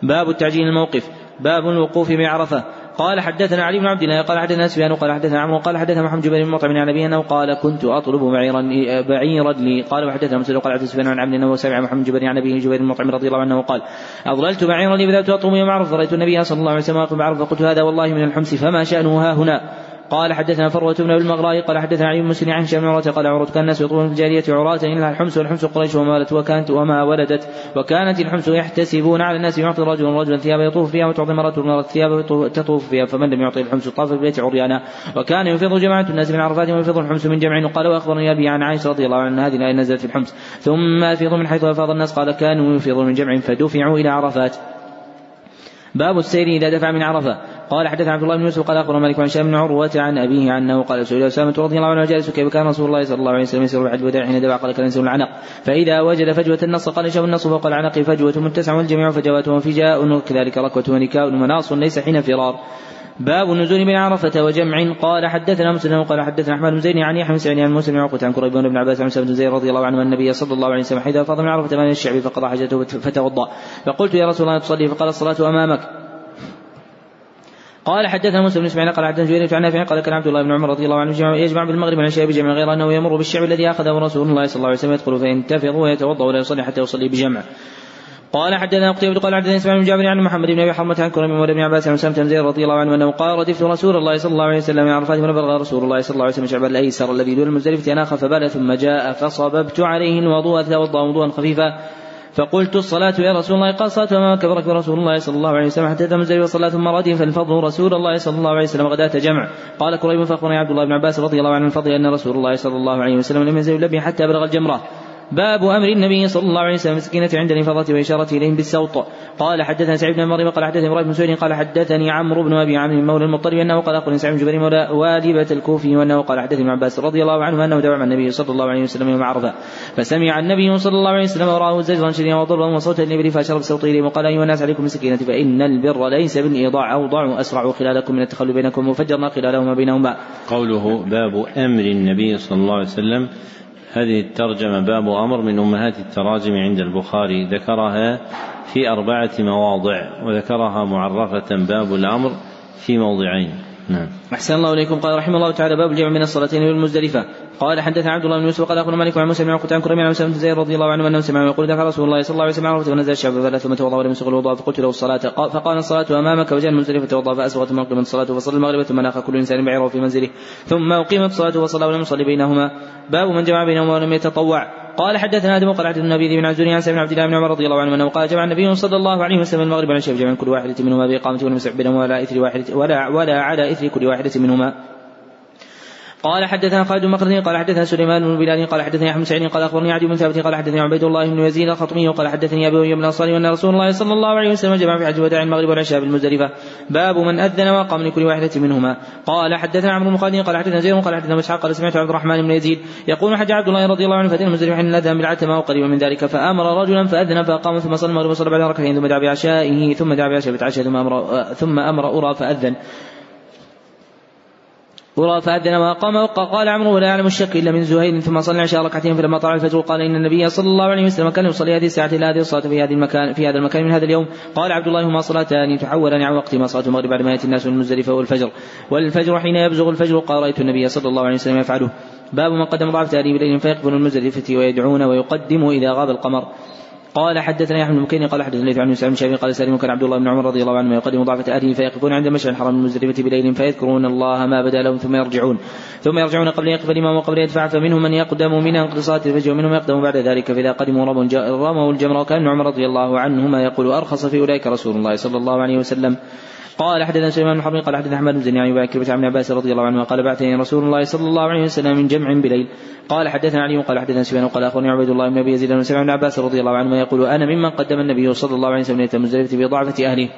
باب التعجيل الموقف. باب الوقوف بعرفة. قال حدثنا علي بن عبد الله قال حدثنا سفيان قال حدثنا عمرو قال حدثنا محمد بن مطعم عن ابي أنه قال كنت أطلب بعيرا بعيرا لي. قال وحدثنا مسلم قال حدثنا سفيان عن عبد انه سمع محمد جبير عن ابيه جبير بن مطعم رضي الله عنه قال اضللت بعيرا لي بدأت أطلب يوم عرفه رايت النبي صلى الله عليه وسلم يطلب بعرفه فقلت هذا والله من الحمص فما شأنه ها هنا؟ قال حدثنا فروة بن المغراء قال حدثنا علي بن مسلم عن هشام عروة قال عروة كان الناس يطلبون في الجارية عراة إلا الحمص والحمص قريش وما ولدت وكانت وما ولدت وكانت الحمص يحتسبون على الناس يعطي رجل رجلا ثيابا يطوف فيها وتعطي مرأة المرأة ثيابا تطوف فيها فمن لم يعطي الحمص طاف بالبيت عريانا. وكان يفيض جماعة الناس من عرفات ويفيض الحمص من جمع وقال وأخبرني أبي عن عائشة رضي الله عنها هذه الآية نزلت في الحمص. ثم يفيض من حيث أفاض الناس قال كانوا يفيضون من جمع فدفعوا إلى عرفات. باب السير إذا دفع من عرفة. قال حدثنا عبد الله بن يوسف قال أخبرنا مالك عن هشام بن عروة عن أبيه عنه قال سئل أسامة رضي الله عنه جالس كيف كان رسول الله صلى الله عليه وسلم يسير بعد الوداع حين دفع؟ قال كان يسير العنق. فإذا وجد فجوة النص قال يشاء النص فوق العنق فجوة متسع والجميع فجوات وفجاء وكذلك ركوة ونكاء مناص ليس حين فرار. باب النزول بين عرفة وجمع. قال حدثنا مسلم قال حدثنا أحمد بن زيد عن يحيى بن سعيد عن موسى بن عقبة عن كريب بن عباس عن بن زيد رضي الله عنه النبي صلى الله عليه وسلم حين فاض من عرفة من الشعب فقضى حاجته فتوضأ. فقلت يا رسول الله تصلي؟ فقال الصلاة أمامك. قال حدثنا موسى بن إسماعيل قال حدثنا جرير عن نافع قال كان عبد الله بن عمر رضي الله عنه يجمع بالمغرب عن شيء بجمع غير أنه يمر بالشعب الذي أخذه رسول الله صلى الله عليه وسلم يدخل فينتفض ويتوضأ ولا يصلي حتى يصلي بجمع. قال حدثنا قتيبة قال حدثنا إسماعيل بن جابر عن محمد بن أبي حرمة عن كرم بن عباس عن سلمة بن رضي الله عنه أنه قال ردفت رسول الله صلى الله عليه وسلم من عرفات فبلغ رسول الله صلى الله عليه وسلم شعب الأيسر الذي دون المزدلفة أناخ فبال ثم جاء فصببت عليه الوضوء توضا وضوءا خفيفا فقلت الصلاة يا رسول الله قال صلاة أمامك برك رسول الله صلى الله عليه وسلم حتى مزدلفة وصلى ثم ردف فالفضل رسول الله صلى الله عليه وسلم غداة جمع قال كريم فأخبرني عبد الله بن عباس رضي الله عنه من أن رسول الله صلى الله عليه وسلم لم يزل حتى بلغ الجمرة. باب أمر النبي صلى الله عليه وسلم السكينه عند الإنفاضة واشارته إليهم بالسوط قال حدثنا سعيد بن مريم قال حدثني إبراهيم بن سويد قال حدثني عمرو بن أبي عمرو مولى المطلب أنه قال اخبرني سعيد بن جبير مولى والبه الكوفي وأنه قال حدثني ابن عباس رضي الله عنه أنه دعا مع النبي صلى الله عليه وسلم يوم عرفة فسمع النبي صلى الله عليه وسلم وراه زجرا شديدا وضربا وصوتا الابل فأشار بصوته اليه وقال أيها الناس عليكم بالسكينة فإن البر ليس بالإيضاع اوضع أسرع خلالكم من التخلي بينكم وفجرنا خلالهما بينهما. قوله باب أمر النبي صلى الله عليه وسلم هذه الترجمة باب أمر من أمهات التراجم عند البخاري. ذكرها في أربعة مواضع وذكرها معرفة باب الأمر في موضعين. نعم. أحسن الله إليكم. قال رحمه الله تعالى باب الجمع من الصلاتين بالمزدلفة قال حدث عبد الله بن يوسف قال أخبرنا مالك عن موسى بن عقبة عن كرم عن بن زيد رضي الله عنه أنه سمع يقول دفع رسول الله صلى الله عليه وسلم عرفه ونزل الشعب فلا ثم توضأ ولم يسغ الوضوء فقلت له الصلاة. فقال الصلاة أمامك وجاء المزدلفة توضا فاسبغت ثم اقيمت الصلاة فصلى المغرب ثم ناخ كل إنسان بعيره في منزله. ثم أقيمت الصلاة وصلى ولم يصلي بينهما. باب من جمع بينهما ولم يتطوع. قال حدثنا آدم قال حدثنا النبي بن عزوني عن بن عبد الله بن عمر رضي الله عنه أنه قال جمع النبي صلى الله عليه وسلم المغرب على شيء جمع كل واحدة منهما بإقامة ولم يسع بينهما ولا إثر واحدة ولا ولا على إثر كل واحدة منهما. قال حدثنا خالد بن قال حدثنا سليمان بن بلال قال حدثني أحمد سعيد قال أخبرني عدي بن ثابت قال حدثني عبيد الله بن يزيد الخطمي قال حدثني أبي بن الانصاري وان رسول الله صلى الله عليه وسلم جمع في حج وداع المغرب والعشاء بالمزدلفة. باب من أذن وقام لكل واحدة منهما. قال حدثنا عمرو بن خالد قال حدثنا زيد قال حدثنا مسحاق قال سمعت عبد الرحمن بن يزيد يقول حج عبد الله رضي الله عنه فأتينا المزدلفة حين أذن بالعتمة وقريبا من ذلك فأمر رجلا فأذن فأقام ثم صلى المغرب وصلى بعد ركعتين ثم دعا بعشائه ثم دعا بعشاء ثم أمر ثم أمر أرى فأذن. ورى فأذن وأقام وقال عمرو ولا يعلم الشك إلا من زهير ثم صلى العشاء ركعتين فلما طلع الفجر. قال إن النبي صلى الله عليه وسلم كان يصلي هذه الساعة إلى هذه الصلاة في هذه المكان في هذا المكان من هذا اليوم. قال عبد الله هما صلاتان تحولان عن وقت ما صلاة المغرب بعد ما يأتي الناس من المزدلفة والفجر والفجر حين يبزغ الفجر قال رأيت النبي صلى الله عليه وسلم يفعله. باب من قدم ضعف تأريب بليل فيقبل المزدلفة ويدعون ويقدم إذا غاب القمر. قال حدثنا يحيى بن بكير قال حدثنا عن سعيد بن شهاب قال سالم كان عبد الله بن عمر رضي الله عنهما يقدم ضعفة أهله فيقفون عند مشعر الحرام المزدلفة بليل فيذكرون الله ما بدا لهم ثم يرجعون. ثم يرجعون قبل يقف الإمام وقبل يدفع فمنهم من يقدم من صلاة الفجر ومنهم يقدم بعد ذلك فإذا قدموا رموا الجمر وكان عمر رضي الله عنهما يقول أرخص في أولئك رسول الله صلى الله عليه وسلم. قال حدثنا سليمان بن حرب قال حدثنا أحمد بن زني عن أبي عن عباس رضي الله عنه قال بعثني رسول الله صلى الله عليه وسلم من جمع بليل. قال حدثنا علي قال حدثنا سفيان قال أخبرني عبيد الله بن أبي يزيد بن سمع بن عباس رضي الله عنه يقول أنا ممن قدم النبي صلى الله عليه وسلم مزدلفه بضعفة أهله.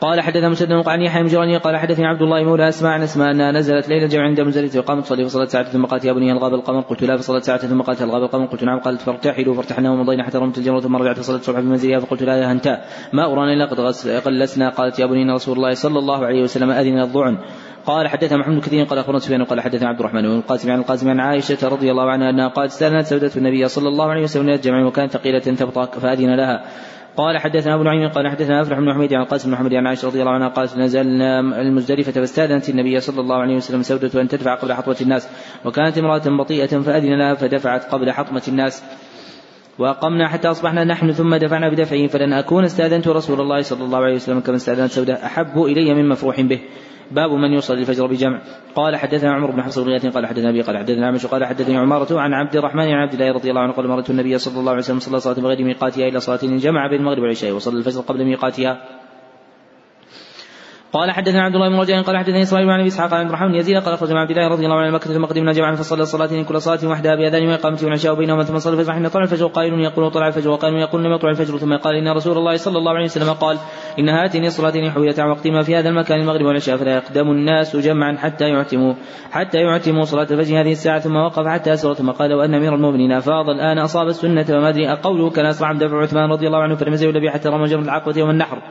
قال حدثنا مسدد عن يحيى بن قال حدثني عبد الله مولى اسماء عن اسماء أنها نزلت ليلة الجمع عند منزلته وقامت تصلي فصلت ساعة ثم قالت يا بني الغاب القمر قلت لا فصلت ساعة ثم قالت الغاب القمر قلت نعم قالت فارتحلوا فارتحنا ومضينا حتى رمت الجمرة ثم رجعت فصلت الصبح في منزلها فقلت لا يا هنتاء ما أرانا إلا قد قلسنا قالت يا بني رسول الله صلى الله عليه وسلم أذن الضعن قال حدثنا محمد كثير قال أخبرنا سفيان قال حدثنا عبد الرحمن بن القاسم عن القاسم عن عائشة رضي الله عنها أنها قالت استأذنت سودة النبي صلى الله عليه وسلم الجمع وكانت ثقيلة تبطأ فأذن لها قال حدثنا أبو نعيم قال حدثنا افرح بن حميد عن قاسم بن محمد عن عائشة رضي الله عنها قالت نزلنا المزدلفة فاستاذنت النبي صلى الله عليه وسلم سودة أن تدفع قبل حطمة الناس وكانت امرأة بطيئة فأذن لها فدفعت قبل حطمة الناس. وأقمنا حتى أصبحنا نحن ثم دفعنا بدفعه فلن أكون استأذنت رسول الله صلى الله عليه وسلم كما استأذنت سودة أحب إلي من مفروح به. باب من يصلي الفجر بجمع. قال حدثنا عمر بن حفص بن قال حدثنا أبي قال حدثنا عمش قال حدثني عمارة عن عبد الرحمن عن عبد الله رضي الله عنه قال مرت النبي صلى الله عليه وسلم صلى صلاة بغير ميقاتها إلى صلاة جمع بين المغرب والعشاء وصلى الفجر قبل ميقاتها. قال حدثنا عبد الله بن رجاء قال حدثني إسماعيل بن أبي إسحاق عن عبد الرحمن يزيد قال أخرج عبد الله رضي الله عنه مكه ثم قدمنا جمعا فصلى الصلاتين كل صلاة وحدها بأذان وإقامة والعشاء بينهما ثم صلى الفجر حين طلع الفجر قائل يقول طلع الفجر وقائل يقول لم يطلع الفجر ثم قال إن رسول الله صلى الله عليه وسلم قال إن هاتين الصلاتين حولتا عن وقتهما في هذا المكان المغرب والعشاء فلا يقدم الناس جمعا حتى يعتموا حتى يعتموا صلاة الفجر هذه الساعة ثم وقف حتى أسر ثم قال وأن أمير المؤمنين أفاض الآن أصاب السنة وما أدري أقوله كان من دفع عثمان رضي الله عنه فلم يزل حتى رمى جمر العقبة يوم النحر.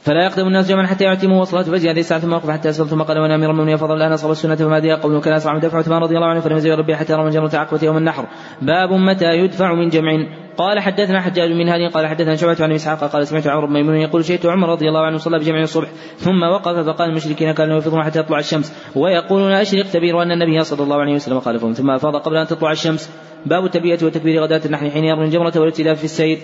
فلا يقدم الناس جمعا حتى يعتموا وصلاة الفجر هذه الساعة ثم وقف حتى أسفل ثم قال وأنا أمير المؤمنين فضل الآن أصاب السنة فما دي قوله كان من دفع عثمان رضي الله عنه فلم يزل ربي حتى رمى جمرة عقبة يوم النحر. باب متى يدفع من جمع. قال حدثنا حجاج من هذه قال حدثنا شعبة عن إسحاق قال سمعت عمرو بن ميمون يقول شئت عمر رضي الله عنه صلى بجمع الصبح ثم وقف فقال المشركين كانوا يفيضون حتى تطلع الشمس. ويقولون اشرق تبير أن النبي صلى الله عليه وسلم خالفهم ثم أفاض قبل أن تطلع الشمس. باب التبية وتكبير غداة النحل حين يرمي الجمرة والابتلاف في السير.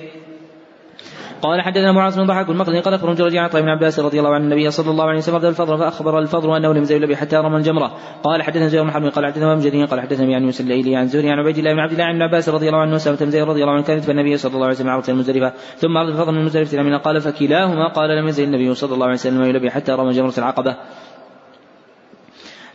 قال حدثنا معاذ بن ضحك المقدسي قال أخبرنا جرجي عن بن عباس رضي الله عن النبي صلى الله عليه وسلم الفضل فأخبر الفضل أنه لم يزل حتى رمى الجمرة. قال حدثنا زيد بن حرب قال حدثنا امجدي قال حدثنا يعني يوسف الليلي عن زهري عن عبيد الله بن عبد الله عن عباس رضي الله عنه وسلم زيد رضي الله عنه كانت فالنبي صلى الله عليه وسلم عرض المزدلفة. ثم عرض الفضل من المزدلفة قال فكلاهما قال لم يزل النبي صلى الله عليه وسلم يلبي حتى رمى جمرة العقبة.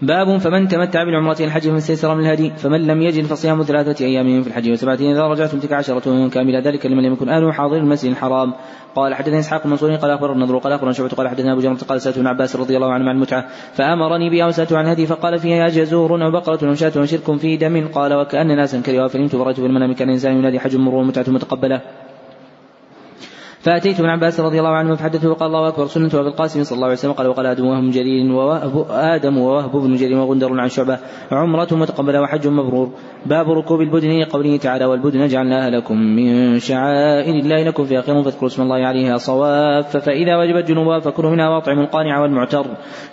باب فمن تمتع بالعمرة الحج فمن استيسر من الهدي فمن لم يجد فصيام ثلاثة أيام في الحج وسبعة إذا رجعتم تلك عشرة كاملة ذلك لمن لم يكن أهله حاضر المسجد الحرام. قال حدثني إسحاق المنصوري قال اخبر النضر قال أخبرنا شعبة قال حدثنا أبو جمرة قال ابن عباس رضي الله عنه عن المتعة فأمرني بها وسألته عن هدي فقال فيها جزور أو بقرة أو شاة وشرك في دم. قال وكأن ناسا كرهوا فنمت فرأيت في المنام كان الانسان ينادي حج مر ومتعة متقبلة. فأتيت ابن عباس رضي الله عنه فحدثه وقال الله أكبر سنة أبي القاسم صلى الله عليه وسلم قال وقال آدم وهم جرير ووهب آدم ووهب بن جرير وغندر عن شعبة. عمرة متقبلة وحج مبرور. باب ركوب البدن قوله تعالى والبدن جعلناها لكم من شعائر الله لكم في خير فاذكروا اسم الله عليها صواف فإذا وجبت جنوبها فكلوا منها واطعموا القانع والمعتر.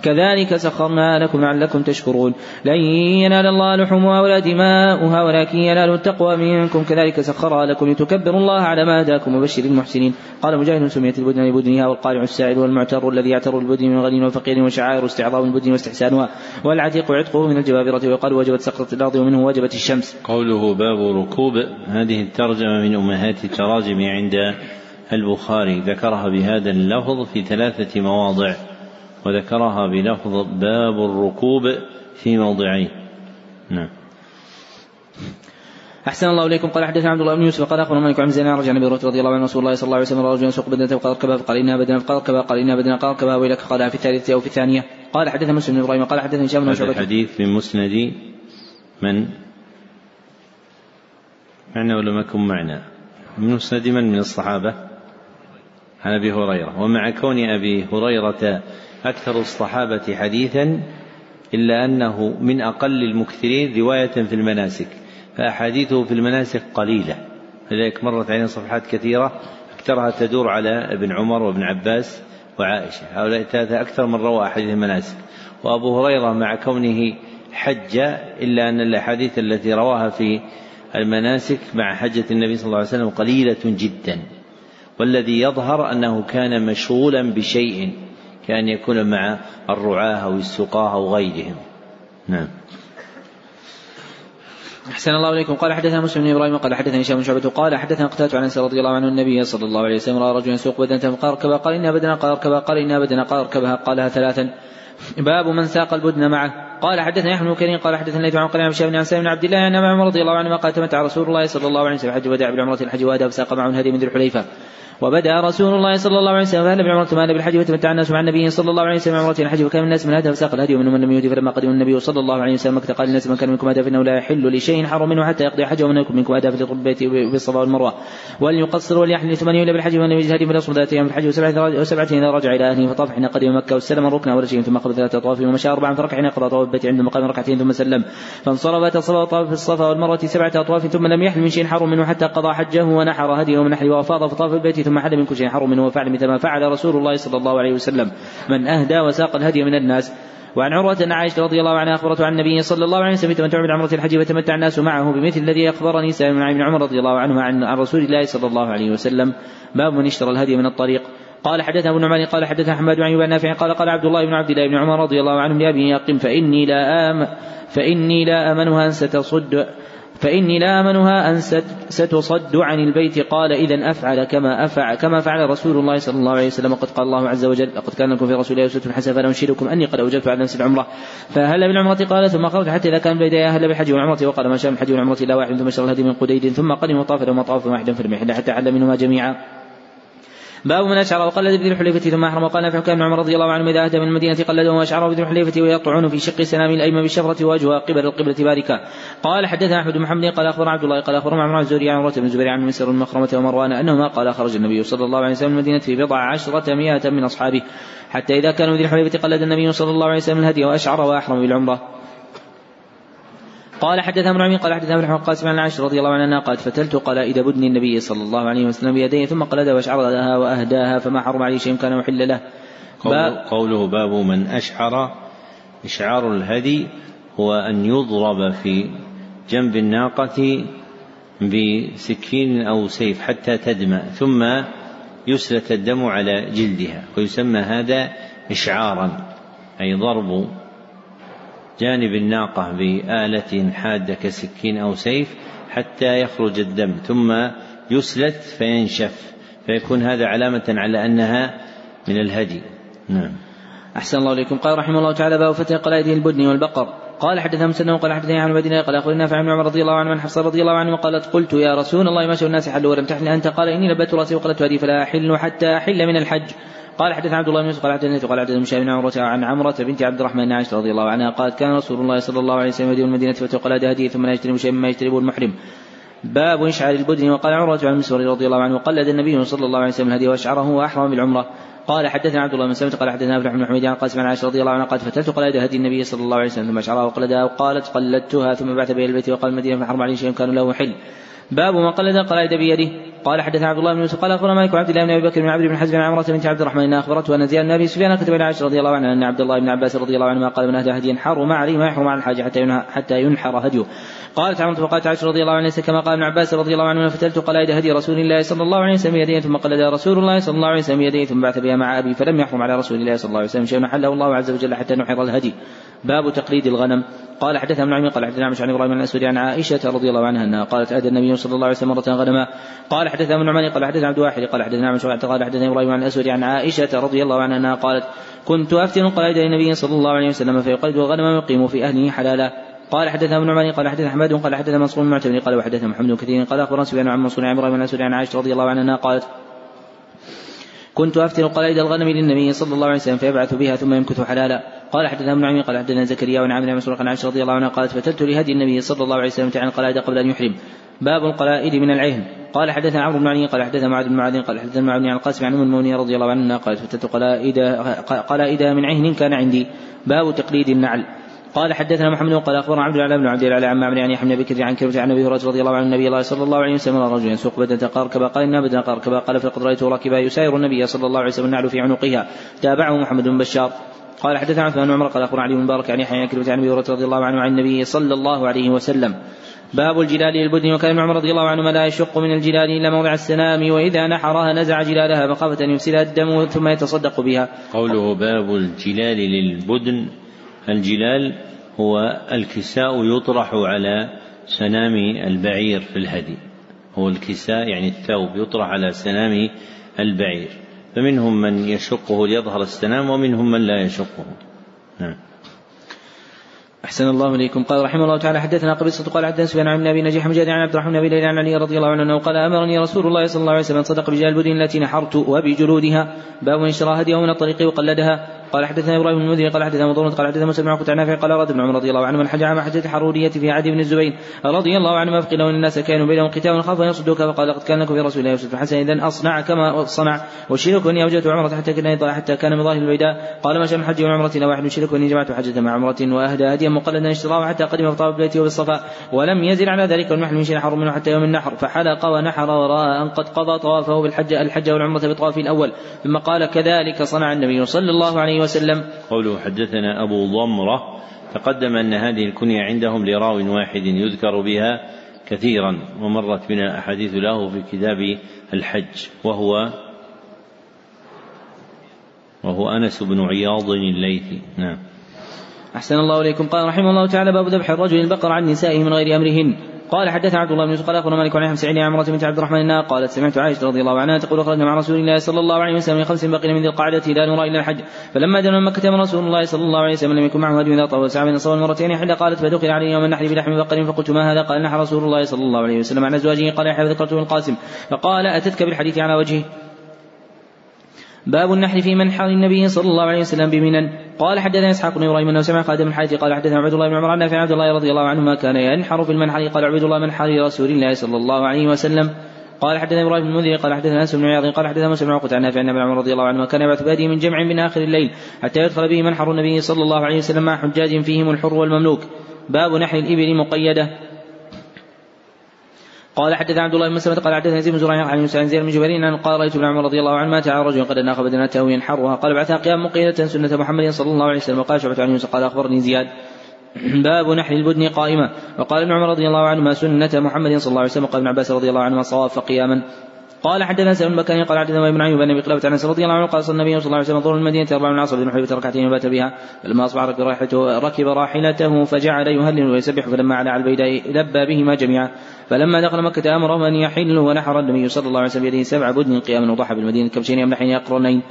كذلك سخرنا لكم لعلكم تشكرون. لن ينال الله لحومها ولا دماؤها ولكن ينال التقوى منكم. كذلك سخرها لكم لتكبروا الله على ما هداكم وبشر المحسنين. قال مجاهد سميت البدن لبدنها والقارع السائل والمعتر الذي يعتر البدن من غني وفقير وشعائر استعظام البدن واستحسانها والعتيق عتقه من الجبابرة ويقال وجبت سقطة الأرض ومنه وجبت الشمس. قوله باب ركوب هذه الترجمة من أمهات التراجم عند البخاري. ذكرها بهذا اللفظ في ثلاثة مواضع وذكرها بلفظ باب الركوب في موضعين. نعم. أحسن الله إليكم قال حدثنا عبد الله بن يوسف قال أخبرنا مالك عن زينب رجع النبي رضي الله عنه رسول الله صلى الله عليه وسلم رجل يسوق بدنة فقال اركبها فقال إنها بدنة فقال اركبها قال إنها بدنة قال اركبها ويلك قالها في الثالثة أو في الثانية قال حدثنا مسلم بن إبراهيم قال حدثني هشام بن شعبة الحديث من مسند من؟ معنا ولا ما يكون معنا؟ من مسند من من الصحابة؟ عن أبي هريرة ومع كون أبي هريرة أكثر الصحابة حديثا إلا أنه من أقل المكثرين رواية في المناسك فأحاديثه في المناسك قليلة. لذلك مرت علينا صفحات كثيرة أكثرها تدور على ابن عمر وابن عباس وعائشة. هؤلاء الثلاثة أكثر من روى أحاديث المناسك. وأبو هريرة مع كونه حج إلا أن الأحاديث التي رواها في المناسك مع حجة النبي صلى الله عليه وسلم قليلة جدا. والذي يظهر أنه كان مشغولا بشيء كأن يكون مع الرعاة أو السقاة أو غيرهم. نعم. أحسن الله إليكم. قال حدثنا مسلم بن إبراهيم قال حدثني هشام بن شعبة قال حدثنا قتادة عن أنس رضي الله عنه النبي صلى الله عليه وسلم رأى رجلا يسوق بدنة فقال اركبها قال إنها بدنة قال اركبها قال إنها بدنة قال اركبها قالها ثلاثا. باب من ساق البدن معه. قال حدثنا يحيى بن كريم قال حدثنا ليث عن قرين بن عن بن عبد الله ان عمر رضي الله عنه قال تمتع رسول الله صلى الله عليه وسلم حج وداع بالعمرة الحج وادى فساق معه الهدي من ذي الحليفة. وبدا رسول الله صلى الله عليه وسلم فهل بعمرة مال بالحج وتمتع الناس مع النبي صلى الله عليه وسلم عمرة الحج وكان الناس من هذا فساق الهدي ومنهم من لم يهدي فلما قدم النبي صلى الله عليه وسلم مكة قال الناس من كان منكم هدى فإنه لا يحل لشيء حرم منه حتى يقضي حجه ومن منكم فليطلب البيت بالصفا والمروة. وليقصر وليحل ثمن يولى بالحج ومن يجد هدي فليصل ذات أيام الحج وسبعة اذا رجع إلى أهله فطاف حين قدم مكة واستلم الركن ورجل ثم قبل ثلاثة اطواف ومشى اربعا فركع حين قضى طواف البيت عند مقام ركعتين ثم سلم. فانصرف في الصفا والمروة سبعة اطواف ثم لم يحل من شيء حرم منه حتى قضى حجه ونحر هديه ومن نحره وأفاض فطاف البيت ثم حل من كل شيء حرم منه وفعل مثل ما فعل رسول الله صلى الله عليه وسلم. من أهدى وساق الهدي من الناس. وعن عروة أن عائشة رضي الله عنها أخبرته عن النبي صلى الله عليه وسلم تمتع من عمرة الحج فتمتع الناس معه بمثل الذي أخبرني سالم بن عمر رضي الله عنه عن رسول الله صلى الله عليه وسلم. باب من اشترى الهدي من الطريق. قال حدثنا ابو نعمان قال حدثنا حماد بن عيوب نافع قال قال عبد الله بن عبد الله بن عمر رضي الله عنه لابي يقم فإني لا آم فإني لا آمنها أن ستصد. فإني لا آمنها أن ستصد عن البيت. قال إذا أفعل كما أفعل كما فعل رسول الله صلى الله عليه وسلم. وقد قال الله عز وجل لقد كان لكم في رسول الله أسوة حسنة فلا أنشدكم أني قد أوجبت على نفس العمرة. فهل بالعمرة قال ثم خرج حتى إذا كان بين أهل بالحج والعمرة. وقال ما شاء من الحج والعمرة إلا واحد ثم شر الهدي من قديد ثم قدم وطاف لهم طاف واحدا في المحل حتى حل منهما جميعا. باب من أشعر وقلد بذي الحليفة ثم أحرم وقال نافع كان عمر رضي الله عنه إذا اتى من المدينة قلده واشعره بذي الحليفة ويقطعون في شق سنام الايمن بالشفرة وجهها قبل القبلة باركا. قال حدثنا أحمد بن محمد قال أخبرنا عبد الله قال أخبرنا عمر الزهري عن عروة بن الزبير عن مسر المخرمة ومروان أنهما قال خرج النبي صلى الله عليه وسلم من المدينة في بضع عشرة مئة من أصحابه حتى إذا كانوا بذي الحليفة قلد النبي صلى الله عليه وسلم الهدي وأشعر وأحرم بالعمرة. قال حدثنا ابن قال حدثنا ابن قاسم عن عائشة رضي الله عنها قالت فتلت قلائد بدن النبي صلى الله عليه وسلم بيديه ثم قلدها واشعر لها وأهداها فما حرم عليه شيء كان محل له. قوله باب من أشعر إشعار الهدي هو أن يضرب في جنب الناقة بسكين أو سيف حتى تدمى ثم يسلت الدم على جلدها ويسمى هذا اشعارا أي ضرب جانب الناقة بآلة حادة كسكين أو سيف حتى يخرج الدم ثم يسلت فينشف فيكون هذا علامة على أنها من الهدي. نعم. أحسن الله إليكم. قال رحمه الله تعالى باب فتح قلائد البدن والبقر قال حدثنا مسلم قال حدثني عن المدينة قال أخبرنا نافع بن عمر رضي الله عنه عن حفصة رضي الله عنه قالت قلت يا رسول الله ما شاء الناس حلوا ولم تحل أنت قال إني لبت رأسي وقلت هدي فلا أحل حتى أحل من الحج قال حدثنا عبد الله بن يوسف قال حدثنا قال حدثنا مشاهد بن عمرة عن عمرة بنت عبد الرحمن عائشة رضي الله عنها قالت كان رسول الله صلى الله عليه وسلم يدين المدينة فتقل هديه ثم لا يجتنب شيئا مما يجتنبه المحرم. باب اشعار البدن وقال عمرة عن المسور رضي الله عنه وقلد النبي صلى الله عليه وسلم الهدي وأشعره وأحرم بالعمرة. قال حدثنا عبد الله بن سلمة قال حدثنا ابن حميد عن قاسم عن عائشة رضي الله عنها قالت فتلت قلائد هدي النبي صلى الله عليه وسلم ثم اشعرها وقلدها وقالت قلدتها ثم بعث بها البيت وقال المدينة فحرم عليه شيء كان له حل. باب من قلد القلائد بيده. قال حدثنا عبد الله بن يوسف قال أخبرنا مالك عبد الله بن أبي بكر بن عبد بن حزم عن عمرة بنت عبد الرحمن انها أخبرته أن زياد بن أبي سفيان كتب إلى عائشة رضي الله عنها أن عبد الله بن عباس رضي الله عنهما قال من اهدى هديا حرم عليه ما يحرم على الحاج حتى حتى ينحر هديه. قالت عمرة فقالت عائشة رضي الله عنها كما قال ابن عباس رضي الله عنه فتلت قلائد هدي رسول الله صلى الله عليه وسلم يديه ثم قلد رسول الله صلى الله عليه وسلم يديه ثم بعث بها مع أبي فلم يحرم على رسول الله صلى الله عليه وسلم شيء حله الله عز وجل حتى نحر الهدي. باب تقليد الغنم. قال حدثنا ابن عمي قال حدثنا عمش عن إبراهيم الاسود عن عائشه رضي الله عنها انها قالت اتى النبي صلى الله عليه وسلم مره غنما قال حدثنا ابن عمي قال حدثنا عبد واحد قال حدثنا عمش قال حدثنا إبراهيم بن الاسود عن عائشه رضي الله عنها انها قالت كنت افتن قلائد النبي صلى الله عليه وسلم فيقلد الغنم ويقيم في اهله حلالا قال حدثنا ابن عمر قال حدثنا احمد قال حدثنا منصور بن معتمد قال وحدثنا محمد بن كثير قال اخبرنا سفيان عن منصور عن إبراهيم الاسود عن عائشه رضي الله عنها قالت كنت أفتن قلائد الغنم للنبي صلى الله عليه وسلم فيبعث بها ثم يمكث حلالا. قال حدثنا ابن عمي قال حدثنا زكريا وعن عامر مسروق عن عائشة رضي الله عنها قالت فتلت لهدي النبي صلى الله عليه وسلم عن القلائد قبل أن يحرم. باب القلائد من العهن قال حدثنا عمرو بن علي قال حدثنا معاذ بن معاذ قال حدثنا معاذ عن القاسم عن أم المؤمنين رضي الله عنها قالت فتلت قلائد قلائد من عهن كان عندي. باب تقليد النعل. قال حدثنا محمد قال أخبرنا عبد الله بن عبد الله عن معمر يعني يحيى بكر عن كرمة عن أبي هريرة رضي الله عنه النبي الله صلى الله عليه وسلم رجل يسوق بدنة قاركبا قال إن بدنة قاركبا قال فقد رايته راكبا يساير النبي صلى الله عليه وسلم النعل في عنقها تابعه محمد بن بشار قال حدثنا عثمان بن عمر قال أخبرنا علي بن مبارك عن يحيى كرمة عن أبي هريرة رضي الله عنه عن النبي صلى الله عليه وسلم باب الجلال للبدن وكان عمر رضي الله عنهما لا يشق من الجلال إلا موضع السنام وإذا نحرها نزع جلالها مخافه أن يفسدها الدم ثم يتصدق بها. قوله باب الجلال للبدن الجلال هو الكساء يطرح على سنام البعير في الهدي. هو الكساء يعني الثوب يطرح على سنام البعير. فمنهم من يشقه ليظهر السنام ومنهم من لا يشقه. نعم. أحسن الله إليكم. قال رحمه الله تعالى حدثنا قبيصة قال حدثنا سفيان عن أبي نجيح مجاهد عن عبد الرحمن بن عن علي رضي الله عنه قال أمرني رسول الله صلى الله عليه وسلم صدق بجال البدن التي نحرت وبجلودها. باب اشترى هديه من الطريق وقلدها. قال حدثنا إبراهيم بن قال حدثنا مضرون قال حدثنا موسى بن عن قال اراد ابن عمر رضي الله عنه من حج عام حجة الحرورية في عدي بن الزبير رضي الله عنه فقيل الناس كانوا بينهم قتال خافوا أن يصدوك فقال لقد كان لكم في رسول الله اسوة حسنة اذا أصنع كما صنع وشرك أني أوجدت عمرة حتى كان حتى كان من ظاهر البيداء. قال ما شاء من حج وعمرة الا واحد شرك أني جمعت حجة مع عمرة وأهدى هديا مقلدا اشتراه حتى قدم فطاف بيته وبالصفا ولم يزل على ذلك والمحل من شيء حر منه حتى يوم النحر فحلق ونحر وراى أن قد قضى طوافه بالحج الحج والعمرة بطواف الأول ثم قال كذلك صنع النبي صلى الله عليه وسلم. قوله حدثنا أبو ضمرة تقدم أن هذه الكنية عندهم لراو واحد يذكر بها كثيرا ومرت بنا أحاديث له في كتاب الحج وهو وهو أنس بن عياض الليثي. نعم. أحسن الله إليكم. قال رحمه الله تعالى باب ذبح الرجل البقر عن نسائه من غير أمرهن. قال حدثنا عبد الله بن يوسف قال أخبرنا مالك عن يحيى سعيد عمرة بنت عبد الرحمن النار قالت سمعت عائشة رضي الله عنها تقول خرجنا مع رسول الله صلى الله عليه وسلم خمس بقين من ذي القعدة لا نرى الا الحج. فلما دنا من مكة من رسول الله صلى الله عليه وسلم لم يكن معه هدي اذا طوى سعى بين صوم مرتين حين قالت فدخل علي يوم النحر بلحم بقر فقلت ما هذا؟ قال نحر رسول الله صلى الله عليه وسلم عن أزواجه. قال يحيى ذكرته القاسم. فقال أتتك بالحديث على وجهه؟ باب النحر في منحر النبي صلى الله عليه وسلم بمنن. قال حدثنا إسحاق بن إبراهيم أنه سمع خادم الحاج قال حدثنا عبد الله بن عمر عن نافع عبد الله رضي الله عنهما كان ينحر في المنحر قال عبد الله منحر رسول الله صلى الله عليه وسلم. قال حدثنا إبراهيم بن المنذر قال حدثنا أنس بن عياض قال حدثنا موسى بن عقبة عن نافع عن عمر رضي الله عنهما كان يبعث بادي من جمع من آخر الليل حتى يدخل به منحر النبي صلى الله عليه وسلم مع حجاج فيهم الحر والمملوك. باب نحر الإبل مقيدة. قال حدث عبد الله بن مسلمة قال زيد بن زريع عن يوسف عن زيد بن جبرين أن قال رأيت ابن عمر رضي الله عنه مات على رجل قد ناخ بدنته ينحرها. قال بعثها قيام مقيدة سنة محمد صلى الله عليه وسلم. وقال شعبة عن يوسف قال أخبرني زياد. باب نحر البدن قائمة. وقال ابن عمر رضي الله عنهما سنة محمد صلى الله عليه وسلم. وقال ابن عباس رضي الله عنهما صواب فقياما. قال حدثنا سلم بن قال حدثنا ابن عيوب بن ابي قلابة عن رضي الله عنه قال صلى النبي صلى الله عليه وسلم ظهر المدينة أربع من عصر بن حبيبة ركعتين وبات بها. فلما أصبح ركب راحلته ركب راحلته فجعل يهلل ويسبح فلما على البيداء لبى بهما جميعا. فلما دخل مكة أمرهم أن يحلوا ونحر النبي صلى الله عليه وسلم بيده سبع بدن قياما وضحى بالمدينة كبشين يمنحين يقرنين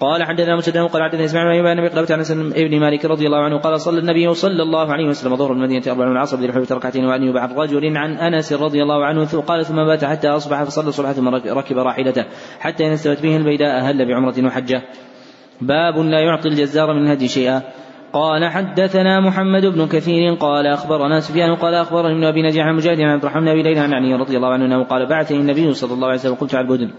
قال حدثنا مسدد قال حدثنا إسماعيل بن أبي قلبة عن ابن مالك رضي الله عنه قال صلى النبي صلى الله عليه وسلم ظهر المدينة أربع من العصر بذي ركعتين وأن يبعث رجل عن أنس رضي الله عنه قال ثم بات حتى أصبح فصلى الصبح ثم ركب راحلته حتى إن استوت به البيداء أهل بعمرة وحجة. باب لا يعطي الجزار من هدي شيئا. قال حدثنا محمد بن كثير قال أخبرنا سفيان قال أخبرني ابن أبي نجيح عن مجاهد عن عبد الرحمن بن عن علي رضي الله عنه أنه قال بعثني النبي صلى الله عليه وسلم قلت البدن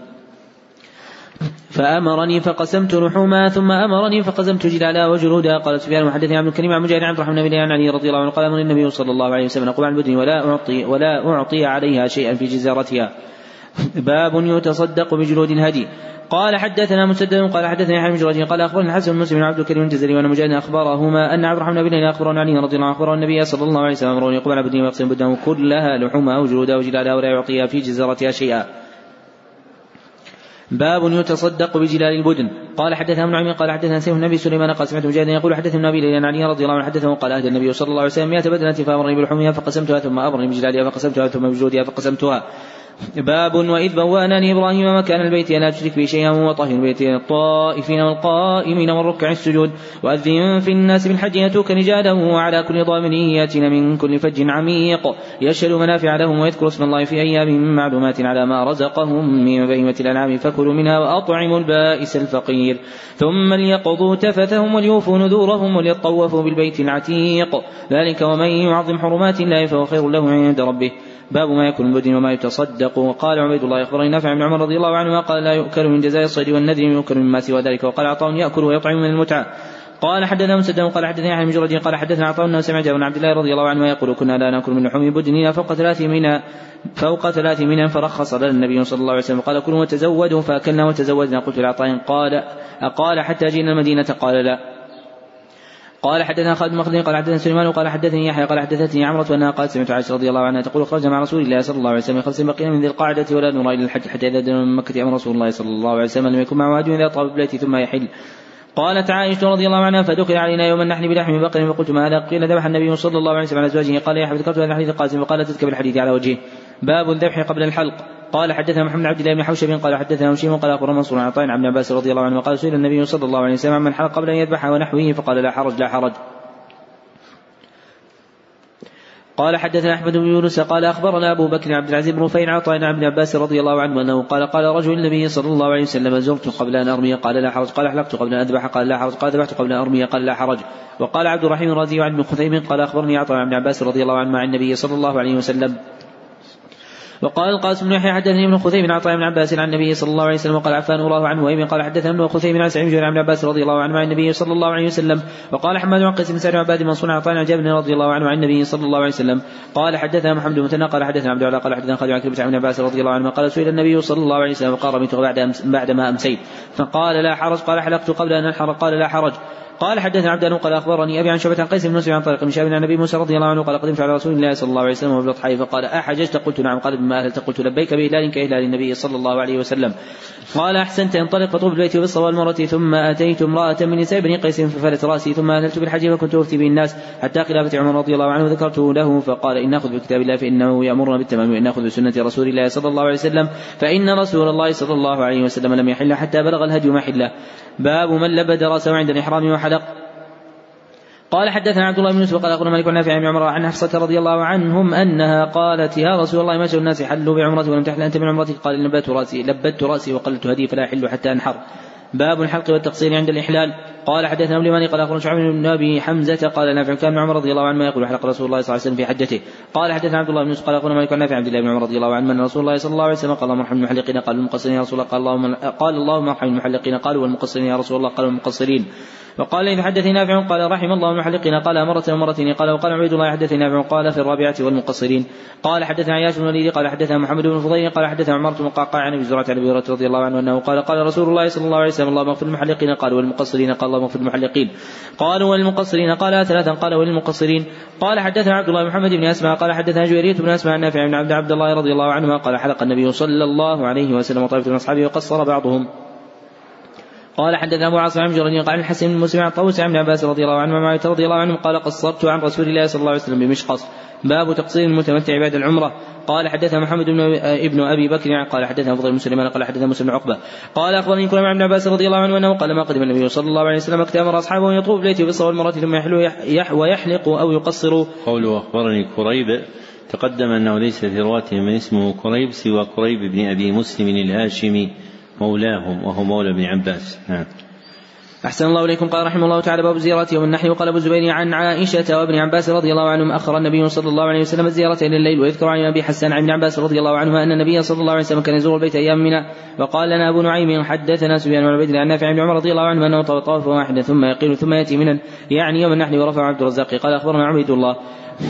فأمرني فقسمت لحوما ثم أمرني فقسمت جلالا وجلودا. قال سفيان وحدثني عبد الكريم عن مجاهد عبد الرحمن بن علي رضي الله عنه قال أمر النبي صلى الله عليه وسلم أقوم عن البدن ولا أعطي ولا أعطي عليها شيئا في جزارتها. باب يتصدق بجلود الهدي. قال حدثنا مسدد قال حدثني حامد جراج قال اخبرني الحسن بن مسلم عبد الكريم الجزري وأنا مجاهد أخبرهما أن عبد الرحمن بن أخبرنا علي رضي الله عنه اخبر النبي صلى الله عليه وسلم امرني يقبل عبد ويقسم بدنه كلها لحومها وجلودها وجلالها ولا يعطيها في جزارتها شيئا. باب يتصدق بجلال البدن. قال حدثنا ابن عمي قال حدثنا سيف النبي سليمان قال سمعت مجاهدا يقول حدثنا النبي ليلا علي رضي الله عنه حدثه قال أهدى النبي صلى الله عليه وسلم مئة بدنة فأمرني بلحومها فقسمتها ثم امرني بجلالها فقسمتها ثم بجلودها فقسمتها. باب وإذ بوأنا لإبراهيم مكان البيت ألا تشرك بي شيئا وطهر البيت للطائفين والقائمين والركع السجود وأذن في الناس بالحج يأتوك رجالا وعلى كل ضامن يأتين من كل فج عميق يشهد منافع لهم ويذكر اسم الله في أيام معلومات على ما رزقهم من بهيمة الأنعام فكلوا منها وأطعموا البائس الفقير ثم ليقضوا تفثهم وليوفوا نذورهم وليطوفوا بالبيت العتيق ذلك ومن يعظم حرمات الله فهو خير له عند ربه باب ما يكون البدن وما يتصدق. وقال عبيد الله أخبرني نافع بن عمر رضي الله عنهما قال لا يؤكل من جزاء الصيد والنذر يؤكل مما سوى ذلك وقال عطاء ياكل ويطعم من المتعه قال حدثنا مسدد قال حدثنا يحيى بن جريج قال حدثنا عطاء انه سمع بن عبد الله رضي الله عنه يقول كنا لا نأكل من لحوم بدننا فوق ثلاث من فوق ثلاث من فرخص لنا النبي صلى الله عليه وسلم. قال كلوا وتزودوا فأكلنا وتزودنا. قلت لعطاء قال أقال حتى جئنا المدينة؟ قال لا. قال حدثنا خالد بن قال حدثنا سليمان وقال حدثني يحيى قال حدثتني عمرة انها قالت سمعت عائشة رضي الله عنها تقول خرجنا مع رسول الله صلى الله عليه وسلم خمس بقينا من ذي القاعدة ولا نرى إلى الحج حتى إذا دنا من مكة أمر رسول الله صلى الله عليه وسلم لم يكن معه اذا طاب بليتي ثم يحل. قالت عائشة رضي الله عنها فدخل علينا يوم النحل بلحم بقر فقلت ما هذا قيل ذبح النبي صلى الله عليه وسلم على أزواجه. قال يا حبيبي ذكرت هذا الحديث القاسم. وقال تذكر بالحديث على وجهه. باب الذبح قبل الحلق. قال حدثنا محمد عبد الله بن حوشب قال حدثنا هشيم قال أخبرنا منصور عن عطاء عن عباس رضي الله عنه وقال سئل النبي صلى الله عليه وسلم من حلق قبل أن يذبح ونحوه فقال لا حرج لا حرج. قال حدثنا أحمد بن يونس قال أخبرنا أبو بكر عبد العزيز بن رفيع عطاء عن ابن عباس رضي الله عنه أنه قال قال رجل النبي صلى الله عليه وسلم زرت قبل أن أرمي قال لا حرج قال أحلقت قبل أن أذبح قال لا حرج قال ذبحت قبل أن أرمي قال لا حرج. وقال عبد الرحيم رضي عن ابن خثيم قال أخبرني عطاء عن ابن عباس رضي الله عنه مع النبي صلى الله عليه وسلم. وقال القاسم بن يحيى حدثني ابن خثيم عن عطاء بن عباس عن النبي صلى الله عليه وسلم وقال عفان الله عنه وإيمن قال حدثنا ابن خثيم عن سعيد بن عباس رضي الله عنه عن النبي صلى الله عليه وسلم وقال حماد بن قيس بن سعد عباد منصور عن عطاء جابر رضي الله عنه عن النبي صلى الله عليه وسلم قال حدثنا محمد بن قال حدثنا عبد الله قال حدثنا خالد بن عن عباس رضي الله عنه قال سئل النبي صلى الله عليه وسلم وقال رميته بعد بعد ما أمسيت فقال لا حرج قال حلقت قبل أن أنحر قال لا حرج قال حدثنا عبد قال أخبرني أبي عن شعبة عن قيس بن مسلم عن طريق بن شهاب عن النبي موسى رضي الله عنه قال قدمت على رسول الله صلى الله عليه وسلم وبالضحى فقال أحججت؟ قلت نعم. قال أهلت قلت لبيك بإهلال كإهلال النبي صلى الله عليه وسلم. قال أحسنت. انطلق فطوف البيت بالصوى والمرة ثم أتيت امرأة من نساء بني قيس ففلت رأسي ثم أهللت بالحج فكنت أفتي به الناس حتى خلافة عمر رضي الله عنه ذكرته له فقال إن نأخذ بكتاب الله فإنه يأمرنا بالتمام وإن نأخذ بسنة رسول الله صلى الله عليه وسلم فإن رسول الله صلى الله عليه وسلم لم يحل حتى بلغ الهدي محله باب من لبد رأسه عند الإحرام وحلق. قال حدثنا عبد الله بن يوسف قال أخبرنا مالك بن نافع بن عمر عن حفصة رضي الله عنهم أنها قالت يا رسول الله ما الناس حلوا بعمرتي ولم تحل أنت بعمرتك قال لبدت رأسي لبدت رأسي وقلت هدي فلا يحل حتى أنحر. باب الحلق والتقصير عند الإحلال. قال حدثنا ابن مالك قال أخبرنا شعيب بن أبي حمزة قال نافع كان عمر رضي الله عنه يقول حلق رسول الله صلى الله عليه وسلم في حجته. قال حدثنا عبد الله بن يوسف قال أخبرنا مالك نافع عبد الله بن عمر رضي الله عنه أن رسول الله صلى الله عليه وسلم قال اللهم ارحم المحلقين قال المقصرين يا رسول الله قال اللهم قال اللهم ارحم المحلقين قالوا والمقصرين يا رسول الله قال المقصرين وقال إذا حدثني نافع قال رحم الله المحلقين قال مرة ومرتين قال وقال عبيد الله حدثني نافع قال في الرابعة والمقصرين. قال حدثنا عياش بن الوليد قال حدثنا محمد بن فضيل قال حدثنا عمرة بن قعقاع عن أبي زرعة عن أبي هريرة رضي الله عنه أنه قال قال رسول الله صلى الله عليه وسلم اللهم اغفر المحلقين قال والمقصرين قال اللهم اغفر المحلقين قالوا والمقصرين قال ثلاثا قال وللمقصرين. قال حدثنا عبد الله محمد بن أسماء قال حدثنا جويرية بن أسماء نافع بن عبد عبد الله رضي الله عنهما قال حلق النبي صلى الله عليه وسلم وطائفة من أصحابه وقصر بعضهم. قال حدثنا أبو عاصم عن قال الحسن بن مسلم عن طاووس عن عباس رضي الله عنه ومعاويه رضي الله عنه قال قصرت عن رسول الله صلى الله عليه وسلم بمشقص. باب تقصير المتمتع بعد العمرة. قال حدثنا محمد بن ابن أبي بكر قال حدثنا فضل مسلم قال حدثنا مسلم عقبة. قال أخبرني كل عن عباس رضي الله عنه أنه قال ما قدم النبي صلى الله عليه وسلم اكتمر أصحابه يطوف بيته بالصلاه والمراه ثم يحلو يح ويحلق أو يقصر قوله أخبرني كريب تقدم أنه ليس في رواته من اسمه كريب سوى كريب بن أبي مسلم الهاشمي مولاهم وهو مولى ابن عباس. نعم أحسن الله إليكم. قال رحمه الله تعالى باب زيارة يوم النحر. وقال أبو الزبير عن عائشة وابن عباس رضي الله عنهم أخر النبي صلى الله عليه وسلم الزيارة إلى الليل ويذكر عن أبي حسان عن ابن عباس رضي الله عنهما أن النبي صلى الله عليه وسلم كان يزور البيت أيام منى وقال لنا أبو نعيم حدثنا سفيان بن عبيد عن نافع بن عمر رضي الله عنه أنه طواف واحدا ثم يقيل ثم يأتي منى يعني يوم النحر ورفع عبد الرزاق. قال أخبرنا عبيد الله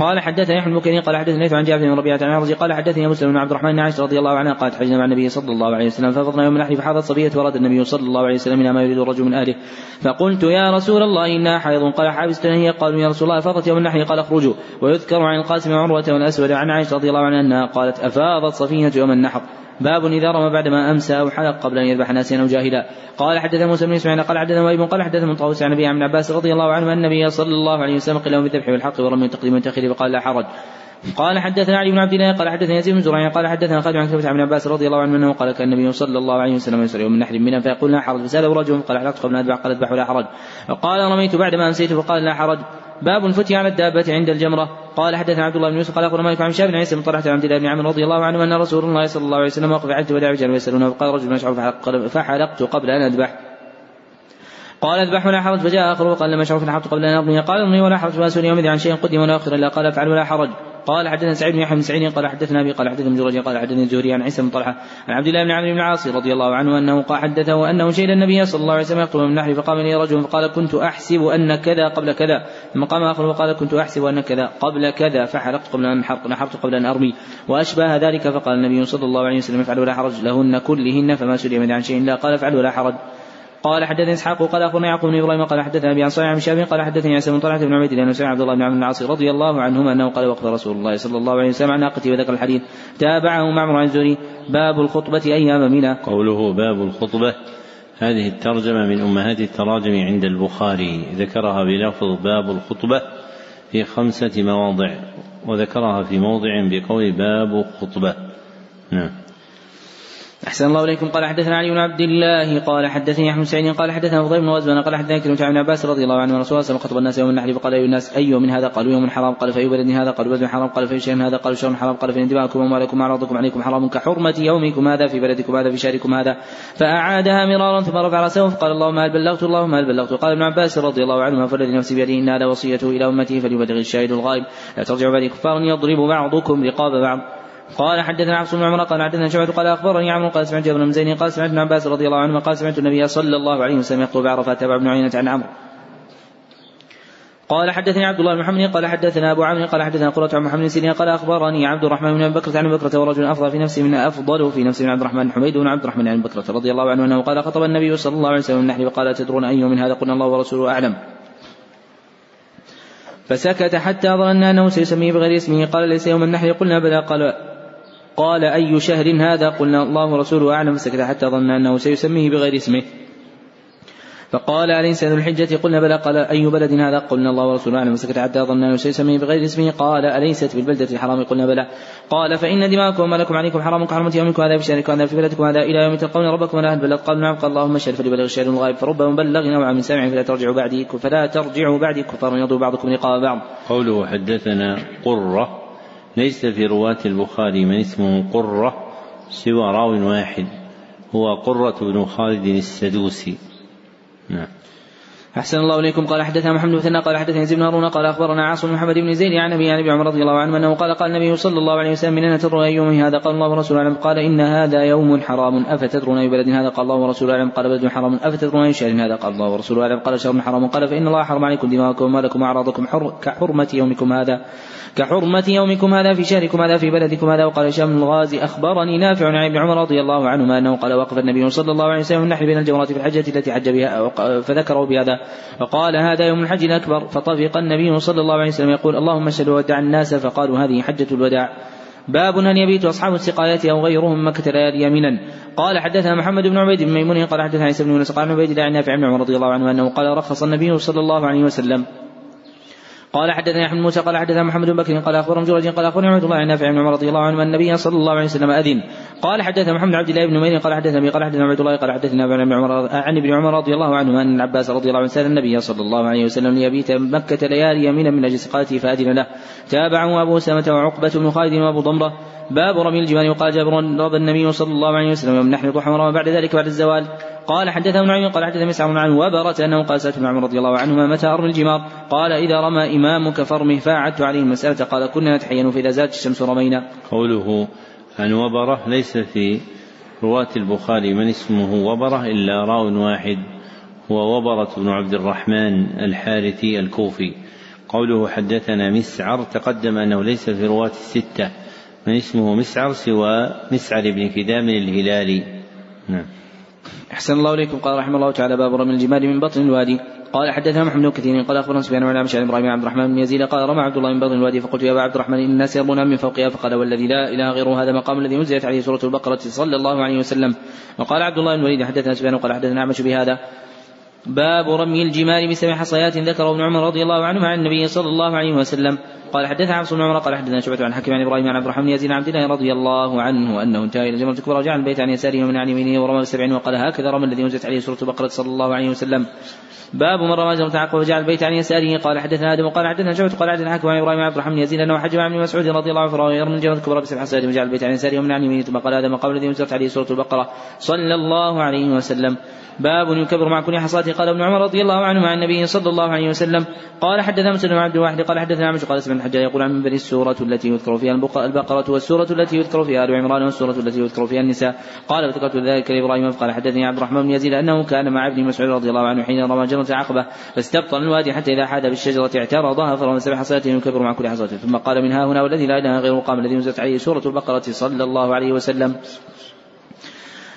قال حدثني احمد بن قال حدثني عن جابر بن ربيعة عن عرضي قال حدثني مسلم بن عبد الرحمن بن عائشه رضي الله عنها قالت حجنا مع النبي صلى الله عليه وسلم ففضنا يوم النحر فحاضت صبية ورد النبي صلى الله عليه وسلم منها ما يريد الرجل من أهله. فقلت يا رسول الله انها حيض قال حابستنا هي؟ قالوا يا رسول الله افاضت يوم النحر. قال اخرجوا. ويذكر عن القاسم وعروه والأسود عن عائشة رضي الله عنها أنها قالت أفاضت صفية يوم النحر. باب إذا رمى بعدما أمسى أو حلق قبل أن يذبح ناسيا أو جاهلا. قال حدثنا موسى بن إسماعيل قال حدثنا وائل قال حدثنا طاووس عن أبي عن عباس رضي الله عنه أن النبي صلى الله عليه وسلم قيل بالذبح والحق ورمي تقديم وتأخير فقال لا حرج. قال حدثنا علي بن عبد الله قال حدثنا يزيد بن زرع قال حدثنا خالد عن كلمة عن عباس رضي الله عنه أنه قال كان النبي صلى الله عليه وسلم يسرع يوم النحر منا فيقول لا حرج. فسأله رجل قال حلقت قبل أن أذبح قال أذبح ولا حرج. وقال رميت بعد ما أمسيت فقال لا حرج. باب الفتي على الدابة عند الجمرة. قال حدثنا عبد الله بن يوسف قال أخبرنا مالك عن شاب عيسى بن طلحة عن عبد الله بن عمرو رضي الله عنه أن رسول الله صلى الله عليه وسلم وقف عدت وداع رجال ويسألونه فقال رجل يشعر فحلقت قبل أن أذبح. قال اذبح ولا حرج فجاء آخر وقال لما شعرت فحلقت قبل أن أرمي قال ارمي ولا حرج فأسأل يومئذ عن شيء قدم ولا أخر إلا قال أفعل ولا حرج. قال حدثنا سعيد بن يحيى بن سعيد قال حدثنا أبي قال حدثنا جريج قال حدثني الزهري عن عيسى بن طلحة عن عبد الله بن عمرو بن العاص رضي الله عنه أنه قال حدثه أنه شهد النبي صلى الله عليه وسلم يقتل من النحر فقام لي رجل فقال كنت أحسب أن كذا قبل كذا ثم قام آخر وقال كنت أحسب أن كذا قبل كذا فحلقت قبل أن نحرق نحرت قبل أن أرمي وأشبه ذلك فقال النبي صلى الله عليه وسلم افعل ولا حرج لهن كلهن فما سلم عن شيء لا قال افعل ولا حرج قال حدثني إسحاق قال أخبرنا يعقوب بن إبراهيم قال حدثنا أبي عن صالح بن شهاب قال حدثني عيسى بن طلحة بن عبيد الله عبد الله بن عمرو بن العاص رضي الله عنهما أنه قال وقف رسول الله صلى الله عليه وسلم عن ناقته وذكر الحديث تابعه معمر عن الزهري باب الخطبة أيام منى. قوله باب الخطبة هذه الترجمة من أمهات التراجم عند البخاري ذكرها بلفظ باب الخطبة في خمسة مواضع وذكرها في موضع بقول باب خطبه نعم. أحسن الله إليكم. قال حدثنا علي بن عبد الله قال حدثني أحمد سعيد قال حدثنا فضيل بن غزوان قال حدثنا كلمة عن عباس رضي الله عنه رسول الله خطب الناس يوم النحر فقال أيها الناس أي من هذا؟ قالوا يوم حرام. قال فأي بلد هذا؟ قالوا بلد حرام. قال فأي شيء هذا؟ قالوا شهر حرام. قال فإن دماءكم وأموالكم وأعراضكم عليكم حرام كحرمة يومكم هذا في بلدكم هذا في شهركم هذا. فأعادها مرارا ثم رفع رأسه فقال اللهم هل بلغت اللهم هل بلغت؟ قال ابن عباس رضي الله عنهما فالذي نفسي بيده إن هذا وصيته إلى أمته فليبلغ الشاهد الغائب. لا ترجعوا بعد كفار يضرب بعضكم رقاب بعض. قال حدثنا عبد بن عمر قال حدثنا شعبة قال أخبرني عمرو قال سمعت ابن زين قال سمعت ابن عباس رضي الله عنهما قال سمعت النبي صلى الله عليه وسلم يخطب بعرفة تبع ابن عيينة عن عمرو. قال حدثني عبد الله بن محمد قال حدثنا أبو عمرو قال حدثنا قرة عن محمد سيرين قال أخبرني عبد الرحمن بن أبي بكر عن بكرة ورجل أفضل في نفسه من أفضل في نفسه من عبد الرحمن حميد بن عبد الرحمن عن بكرة رضي الله عنه أنه قال خطب النبي صلى الله عليه وسلم النحل وقال تدرون أي من هذا؟ قلنا الله ورسوله أعلم. فسكت حتى ظننا أنه سيسميه بغير اسمه. قال ليس يوم النحل. قلنا بلى. قال قال أي شهر هذا؟ قلنا الله ورسوله أعلم. فسكت حتى ظن أنه سيسميه بغير اسمه. فقال أليس ذو الحجة؟ قلنا بلى. قال أي بلد هذا؟ قلنا الله ورسوله أعلم. وسكت حتى ظن أنه سيسميه بغير اسمه. قال أليست بالبلدة الحرام؟ قلنا بلى. قال فإن دماءكم ومالكم عليكم حرام كحرمة يومكم هذا في شهركم هذا في بلدكم هذا إلى يوم تلقون ربكم ولا بلغ قال نعم. قال اللهم اشهد فليبلغ الشهر الغائب فرب مبلغ نوعا من سامع فلا ترجعوا بعدي فلا ترجعوا بعدي كفار. يضرب بعضكم لقاء بعض. قوله حدثنا قرة ليس في رواة البخاري من اسمه قرة سوى راو واحد هو قرة بن خالد السدوسي. نعم. أحسن الله إليكم. قال حدثنا محمد بن قال حدثني زيد بن هارون قال أخبرنا عاصم محمد بن زيد عن أبي عن أبي عمر رضي الله عنه أنه قال قال النبي صلى الله عليه وسلم من أين تدرون أي يوم هذا؟ قال الله ورسوله أعلم. قال إن هذا يوم حرام. أفتدرون أي بلد هذا؟ قال الله ورسوله أعلم. قال بلد حرام. أفتدرون أي شهر هذا؟ قال الله ورسوله أعلم. قال شهر حرام. قال فإن الله حرم عليكم دماءكم ومالكم وأعراضكم كحرمة يومكم هذا كحرمة يومكم هذا في شهركم هذا في بلدكم هذا. وقال هشام الغازي أخبرني نافع عن ابن عمر رضي الله عنهما أنه قال وقف النبي صلى الله عليه وسلم النحل بين الجمرات في الحجة التي حج بها فذكروا بهذا. وقال هذا يوم الحج الأكبر. فطفق النبي صلى الله عليه وسلم يقول اللهم اشهد ودع الناس. فقالوا هذه حجة الوداع. باب أن يبيت أصحاب السقايات أو غيرهم مكة ليالي يمينا. قال حدثنا محمد بن عبيد بن ميمون قال حدثنا عيسى بن يونس قال عبيد الله عن نافع بن عمر رضي الله عنه أنه قال رخص النبي صلى الله عليه وسلم قال حدثنا أحمد موسى قال حدثنا محمد بن بكر قال اخبرهم جريج قال أخبرني عبد الله عن نافع بن عمر رضي الله عنه أن النبي صلى الله عليه وسلم أذن. قال حدثنا محمد عبد الله بن مير قال حدثنا قال حدثنا عبد الله قال حدثنا ابن عمر عن ابن عمر رضي الله عنه أن العباس رضي الله عنه سأل النبي صلى الله عليه وسلم ليبيت مكة ليالي يمينا من أجل سقاته فأذن له. تابعه أبو سلمه وعقبة بن خالد وأبو ضمرة. باب رمي الجبال. وقال جابر رضى النبي صلى الله عليه وسلم يوم نحن ورمى بعد ذلك بعد الزوال. قال حدثنا ابن عيون قال حدثنا مسعر عن وبرة أنه قال سألت ابن عمر رضي الله عنهما متى أرمي الجمار. قال إذا رمى إمامك فارمه فأعدت عليه المسألة. قال كنا نتحين فإذا زالت الشمس رمينا. قوله عن وبرة ليس في رواة البخاري من اسمه وبرة إلا راو واحد هو وبرة بن عبد الرحمن الحارثي الكوفي. قوله حدثنا مسعر تقدم أنه ليس في رواة الستة. من اسمه مسعر سوى مسعر بن كدام الهلالي. نعم. أحسن الله إليكم. قال رحمه الله تعالى باب رمي الجمال من بطن الوادي. قال حدثنا محمد بن كثير قال أخبرنا سفيان عن عن إبراهيم عبد الرحمن بن يزيد قال رمى عبد الله من بطن الوادي فقلت يا أبا عبد الرحمن إن الناس يرمون من فوقها. فقال والذي لا إله غيره هذا مقام الذي نزلت عليه سورة البقرة صلى الله عليه وسلم. وقال عبد الله بن الوليد حدثنا سفيان قال حدثنا اعمش بهذا. باب رمي الجمال بسبع حصيات ذكره ابن عمر رضي الله عنه عن النبي صلى الله عليه وسلم. قال حدثنا عبد بن عمر قال حدثنا شعبة عن حكيم عن إبراهيم عن عبد الرحمن يزيد عبد الله رضي الله عنه أنه انتهى إلى جمرة الكبرى وجعل البيت عن يساره ومن عن يمينه ورمى بسبع وقال هكذا رمى الذي نزلت عليه سورة البقرة صلى الله عليه وسلم. باب من رمى جمرة العقبة وجعل البيت عن يساره قال حدثنا آدم قال حدثنا شعبة قال حدثنا حكيم عن إبراهيم عن عبد الرحمن يزيد أنه حج مع ابن مسعود رضي الله عنه يرمي جمرة الكبرى بسبع حصيات وجعل البيت عن يساره ومن عن يمينه ثم قال هذا مقام الذي نزلت عليه سورة البقرة صلى الله عليه وسلم. باب يكبر مع كل حصاة قال ابن عمر رضي الله عنه مع النبي صلى الله عليه وسلم قال حدثنا مسلم عبد الواحد قال حدثنا عمش قال سمع الحجاج يقول عن بني السورة التي يذكر فيها البقرة والسورة التي يذكر فيها آل عمران والسورة التي يذكر فيها النساء. قال فذكرت ذلك لإبراهيم قال حدثني عبد الرحمن بن يزيد أنه كان مع ابن مسعود رضي الله عنه حين رمى جمرة عقبة فاستبطن الوادي حتى إذا حاد بالشجرة اعترضها فرمى سبع حصيات يكبر مع كل حصاة ثم قال من ها هنا والذي لا إله غيره قام الذي نزلت عليه سورة البقرة صلى الله عليه وسلم.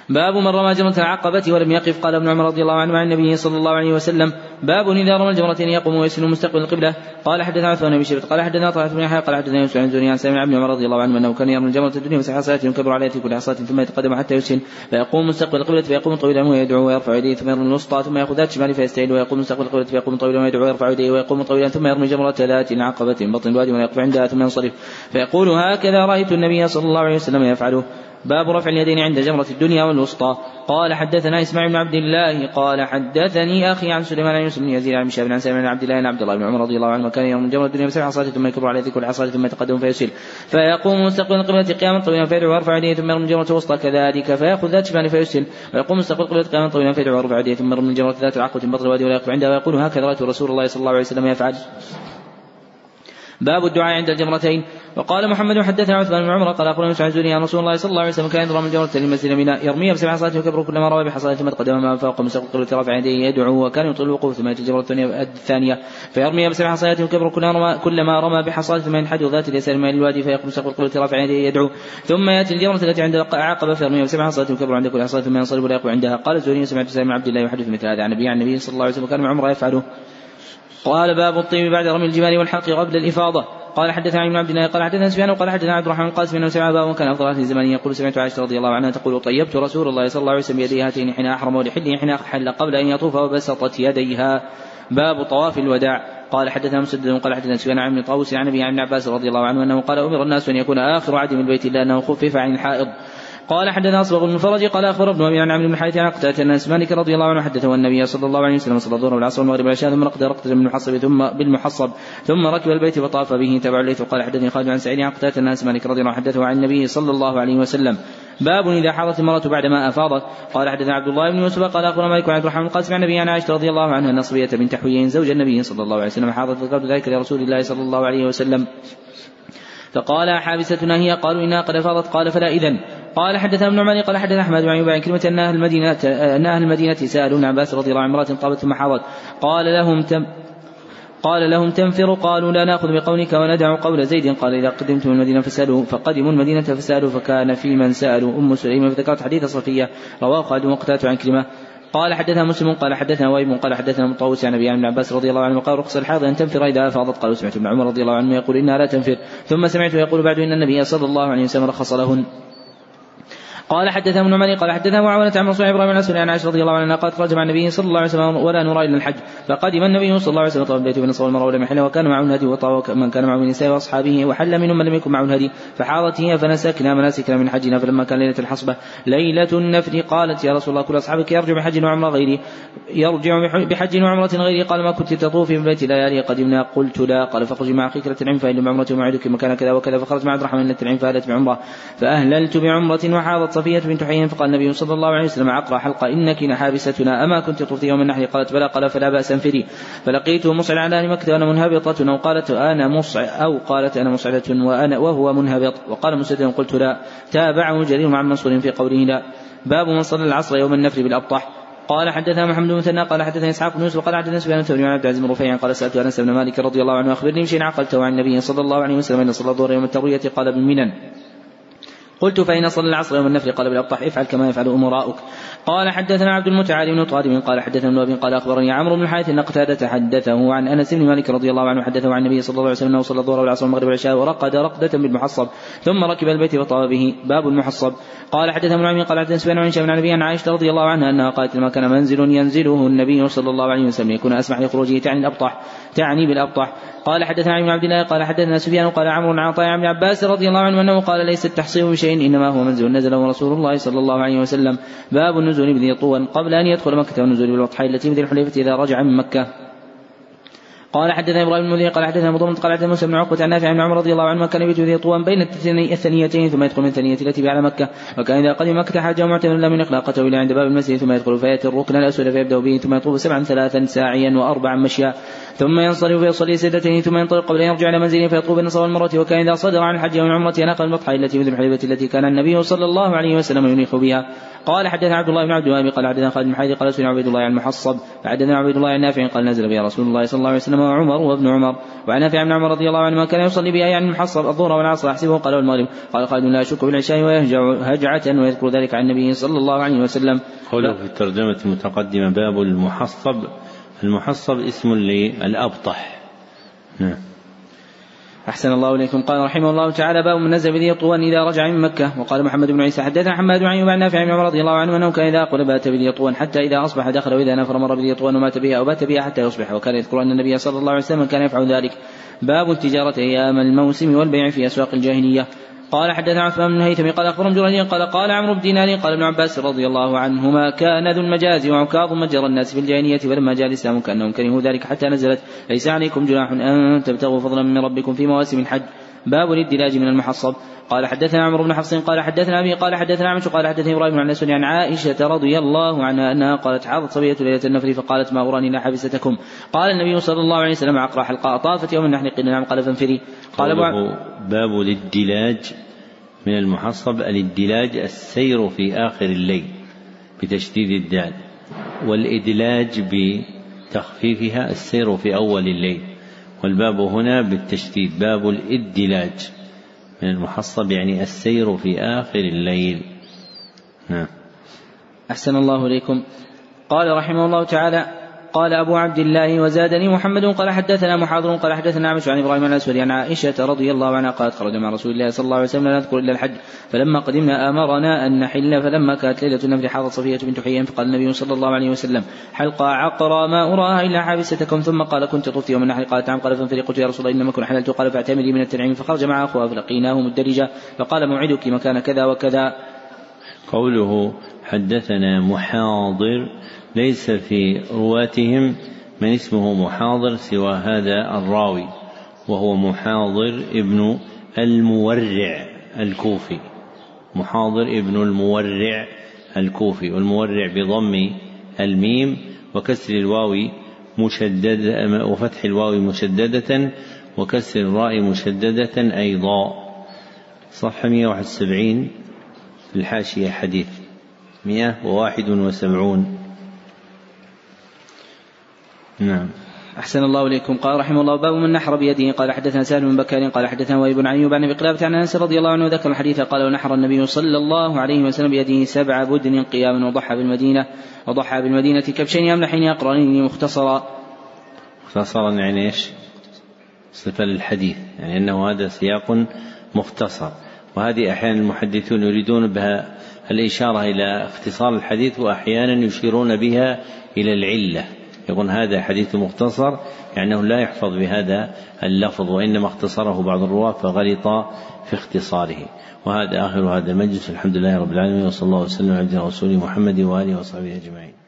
باب من رمى جمرة العقبة ولم يقف قال ابن عمر رضي الله عنه عن النبي صلى الله عليه وسلم باب إذا رمى الجمرتين يقوم ويسلم مستقبل القبلة. قال حدثنا عثمان بن شيبة قال حدثنا طلحة بن يحيى قال حدثنا يوسف عن زني عن سامع بن عمر رضي الله عنه أنه كان يرمي الجمرة الدنيا مسح حصاة ينكبر عليها في كل حصاة ثم يتقدم حتى يسهل فيقوم مستقبل القبلة فيقوم طويلا ويدعو ويرفع يديه ثم يرمي الوسطى ثم يأخذ ذات شمال فيستعيد ويقوم مستقبل القبلة فيقوم طويلا ويدعو ويرفع يديه ويقوم طويلا ثم يرمي جمرة ذات عقبة بطن الوادي ويقف عندها ثم ينصرف. فيقول هكذا رأيت النبي صلى الله عليه وسلم يفعله. باب رفع اليدين عند جمرة الدنيا والوسطى. قال حدثنا إسماعيل بن عبد الله قال حدثني أخي عن سليمان عن يوسف بن يزيد عن شهاب عن سليمان بن عبد الله عن عبد الله بن عمر رضي الله عنه كان يوم جمرة الدنيا بسبع عصاة ثم يكبر على كل عصاة ثم يتقدم فيسل فيقوم مستقبل القبلة قياما طويلا فيدعو ويرفع يديه ثم يرمي الجمرة الوسطى كذلك فيأخذ ذات شمال فيسل ويقوم مستقبل القبلة قياما طويلا فيدعو ويرفع يديه ثم يرمي الجمرة ذات العقبة بطن الوادي ولا يقف عندها ويقول هكذا رأيت رسول الله صلى الله عليه وسلم يفعل. باب الدعاء عند الجمرتين. وقال محمد حدثنا عثمان بن عمر قال أخبرنا عن رسول الله صلى الله عليه وسلم كان يضرب من جمره للمسجد منى يرميها بسبع حصات وكبر كلما رمى بحصاه ثم تقدم ما فوق مستقبل القبلة رافع يديه يدعو وكان يطيل الوقوف ثم يأتي الجمره الثانية فيرميها بسبع حصات وكبر كلما رمى بحصاه ثم ينحدر ذات اليسار من الوادي فيقوم مستقبل القبلة رافع يديه يدعو ثم يأتي الجمره التي عند عقبة فيرميها بسبع حصات وكبر عند كل حصاه ثم ينصرف ولا يقوم عندها. قال الزهري سمعت سالم عبد الله يحدث مثل هذا عن النبي عن النبي صلى الله عليه وسلم كان عمره يفعله. قال باب الطيب بعد رمي الجبال والحق قبل الإفاضة. قال حدثنا ابن عبد الله قال حدثنا سفيان قال حدثنا عبد الرحمن القاسم انه سمع ابا كان أفضل أهل زمان يقول سمعت عائشة رضي الله عنها تقول طيبت رسول الله صلى الله عليه وسلم بيدي هاتين حين أحرم ولحله حين حل قبل أن يطوف وبسطت يديها. باب طواف الوداع. قال حدثنا مسدد قال حدثنا سفيان عن طاووس عن أبي عن عباس رضي الله عنه أنه قال أمر الناس أن يكون آخر عهد البيت الا أنه خفف عن الحائض. قال حدثنا أصبغ بن الفرج قال أخبر ابن أبي عن عمرو بن الحارث عن قتاده الناس مالك رضي الله عنه حدثه النبي صلى الله عليه وسلم صلى الظهر والعصر والمغرب والعشاء ثم رقد رقدة بالمحصب ثم بالمحصب ثم ركب البيت فطاف به تبع الليث. وقال حدثني خالد عن سعيد عن قتاده الناس مالك رضي الله عنه حدثه عن النبي صلى الله عليه وسلم. باب إذا حاضت المرأة بعدما أفاضت. قال حدثنا عبد الله بن يوسف قال أخبرنا مالك عبد الرحمن القاسم عن النبي عن عائشة رضي الله عنها أن صبية بنت حويين زوج النبي صلى الله عليه وسلم حاضت فذكرت ذلك لرسول الله صلى الله عليه وسلم. فقال حابستنا هي؟ قالوا انها قد أفاضت. قال فلا إذن. قال حدثنا ابن عمر قال حدثنا أحمد بن عن كلمة أن أهل المدينة أن أهل المدينة سالوا عباس رضي الله عنه امرأة طابت ثم حاضت قال لهم تم قال لهم تنفروا قالوا لا نأخذ بقولك وندع قول زيد. قال إذا قدمتم المدينة فسألوا فقدموا المدينة فسألوا فكان في من سألوا. أم سليم فذكرت حديث صفية رواه خالد وقتات عن كلمة. قال حدثنا مسلم قال حدثنا ويب قال حدثنا مطوس عن أبي عباس رضي الله عنه قال رخص الحائض أن تنفر إذا أفاضت قال سمعت ابن عمر رضي الله عنه يقول إنها لا تنفر. ثم سمعته يقول بعد إن النبي صلى الله عليه وسلم رخص لهن. قال حدثنا ابن عمر قال حدثنا معاونة عن مصنع إبراهيم الاسود عن عائشة رضي الله عنها قالت خرج مع النبي صلى الله عليه وسلم ولا نرى إلا الحج. فقدم النبي صلى الله عليه وسلم طواف البيت بين الصفا والمروة ولم يحل وكان معه الهدي وطاف من كان معه من نسائه وأصحابه وحل منهم من لم يكن معه الهدي. فحاضت هي فنسكنا مناسكنا من حجنا فلما كان ليلة الحصبة ليلة النفر قالت يا رسول الله كل أصحابك يرجع بحج وعمرة غيري يرجع بحج وعمرة غيري. قال ما كنت تطوفي في البيت ليالي قدمنا قلت لا. قال فاخرج مع أخيك لتنعم فإن بعمره ومعدك مكان كذا وكذا. فخرج مع عبد الرحمن لتنعم فهلت بعمرة. فأهللت بعمرة وحاضت صفية بنت حيين فقال النبي صلى الله عليه وسلم عقرى حلقة إنك لحابستنا أما كنت طفت يوم النحر قالت بلى قال فلا بأس انفري فلقيته مصعد على مكة وأنا منهبطة أو قالت أنا مصع أو قالت أنا مصعدة وأنا وهو منهبط. وقال مسدد قلت لا. تابعه جرير مع منصور في قوله لا. باب من صلى العصر يوم النفر بالأبطح. قال حدثنا محمد بن مثنى قال حدثنا إسحاق بن يوسف قال حدثنا سفيان بن عبد العزيز بن رفيع قال سألت أنس بن مالك رضي الله عنه أخبرني بشيء عقلته عن النبي صلى الله عليه وسلم أن صلى الظهر يوم الترويه قال بالمنن قلت فإن صلى العصر يوم النفل قال بالأبطح افعل كما يفعل أمراؤك. قال حدثنا عبد المتعال بن طالب قال حدثنا ابن قال أخبرني عمرو بن الحارث أن قتادة حدثه عن أنس بن مالك رضي الله عنه حدثه عن النبي صلى الله عليه وسلم أنه صلى الظهر والعصر والمغرب والعشاء ورقد رقدة بالمحصب ثم ركب البيت وطاب به. باب المحصب. قال حدثنا ابن عمي قال حدثنا سفيان عن هشام عن عن عائشة رضي الله عنها أنها قالت لما كان منزل ينزله النبي صلى الله عليه وسلم يكون أسمح لخروجه تعني الأبطح تعني بالأبطح. قال حدثنا ابن عبد الله قال حدثنا سفيان قال عمرو عن عطاء عن عباس رضي الله عنه أنه قال ليس التحصيل بشيء إنما هو منزل. نزله رسول الله صلى الله عليه وسلم باب النزول بذي طوى قبل أن يدخل مكة والنزول بالبطحاء التي بذي الحليفة إذا رجع من مكة. قال حدثنا إبراهيم المذيع قال حدثنا مضمون قال حدثنا موسى بن عقبة عن نافع عن عمر رضي الله عنه كان يبيت ذي طوى بين الثنيتين ثم يدخل من الثنية التي على مكة وكان إذا قدم مكة حاجة معتمرا لم اخلاقته إلى عند باب المسجد ثم يدخل فيأتي الركن الأسود فيبدأ به ثم يطوف سبعا ثلاثا ساعيا واربعا مشيا. ثم ينصرف فيصلي سجدتين ثم ينطلق قبل أن يرجع إلى منزله فيطوف بالنصر والمرة وكان إذا صدر عن الحج والعمرة ناقل البطحاء التي مثل الحليبة التي كان النبي صلى الله عليه وسلم ينيخ بها. قال حدثنا عبد الله بن عبد الوهاب قال حدثنا خالد بن حيدي قال سئل عبيد الله عن المحصب. فحدثنا عبيد الله عن نافع قال نزل بها رسول الله صلى الله عليه وسلم وعمر وابن عمر. وعن نافع بن عمر رضي الله عنهما كان يصلي بها يعني المحصب الظهر والعصر أحسبه قال والمغرب. قال خالد لا اشك بالعشاء ويهجع هجعة ويذكر ذلك عن النبي صلى الله عليه وسلم. قوله في الترجمة المتقدمة باب المحصب. المحصب اسم للأبطح. نعم. أحسن الله إليكم. قال رحمه الله تعالى باب من نزل بذي طوى إذا رجع من مكة. وقال محمد بن عيسى حدثنا حماد بن عيوب عن نافع بن عمر رضي الله عنه أنه كان إذا أقل بات بذي طوى حتى إذا أصبح دخل وإذا نفر مر بذي طوى ومات بها أو بات بها حتى يصبح. وكان يذكر أن النبي صلى الله عليه وسلم كان يفعل ذلك. باب التجارة أيام الموسم والبيع في أسواق الجاهلية. قال حدثنا عثمان بن هيثم قال اخبرهم جريج قال قال عمرو بن دينار قال ابن عباس رضي الله عنهما كان ذو المجاز وعكاظ مجرى الناس في الجاهلية فلما جاء الإسلام كأنهم كرهوا ذلك حتى نزلت ليس عليكم جناح أن تبتغوا فضلا من ربكم في مواسم الحج. باب الإدلاج من المحصب. قال حدثنا عمرو بن حفص قال حدثنا أبي قال حدثنا عمش قال حدثني إبراهيم بن انس عن عائشة رضي الله عنها أنها قالت حاضت صبية ليلة النفر فقالت ما أراني لا حبستكم. قال النبي صلى الله عليه وسلم عقرى حلقى أطافت يوم النحر قيل نعم قال فانفري. قال باب الادلاج من المحصب الادلاج السير في آخر الليل بتشديد الدال والإدلاج بتخفيفها السير في أول الليل والباب هنا بالتشديد باب الإدلاج. من المحصب يعني السير في آخر الليل. نعم. أحسن الله إليكم. قال رحمه الله تعالى قال أبو عبد الله وزادني محمد قال حدثنا محاضر قال حدثنا عمش عن إبراهيم الأسود عن عائشة رضي الله عنها قالت خرج مع رسول الله صلى الله عليه وسلم لا نذكر إلا الحج. فلما قدمنا أمرنا أن نحل فلما كانت ليلة النفر حاضت صفية بنت حيين فقال النبي صلى الله عليه وسلم حلقة عقرى ما أراها إلا حابستكم. ثم قال كنت طفت يوم النحر قالت نعم. قال فانفري قلت يا رسول الله إنما كنت حللت. قال فاعتمري من التنعيم. فخرج مع أخوها فلقيناه مدرجا. فقال موعدك مكان كذا وكذا. قوله حدثنا محاضر ليس في رواتهم من اسمه محاضر سوى هذا الراوي وهو محاضر ابن المورع الكوفي. محاضر ابن المورع الكوفي والمورع بضم الميم وكسر الواو مشددة وفتح الواو مشددة وكسر الراء مشددة أيضا. صفحة 171 في الحاشية حديث 171 نعم. أحسن الله إليكم. قال رحمه الله باب من نحر بيده. قال حدثنا سالم بن بكار قال حدثنا وهيب بن أيوب عن أبي قلابة عن أنس رضي الله عنه ذكر الحديث قال ونحر النبي صلى الله عليه وسلم بيده سبع بدن قياما وضحى بالمدينة وضحى بالمدينة كبشين أملحين أقرانين مختصرا. مختصرا يعني إيش؟ صفة للحديث يعني أنه هذا سياق مختصر. وهذه أحيانا المحدثون يريدون بها الإشارة إلى اختصار الحديث وأحيانا يشيرون بها إلى العلة. يقول هذا حديث مختصر يعني أنه لا يحفظ بهذا اللفظ وإنما اختصره بعض الرواة فغلط في اختصاره. وهذا آخر هذا المجلس الحمد لله رب العالمين وصلى الله وسلم على رسول محمد وآله وصحبه أجمعين.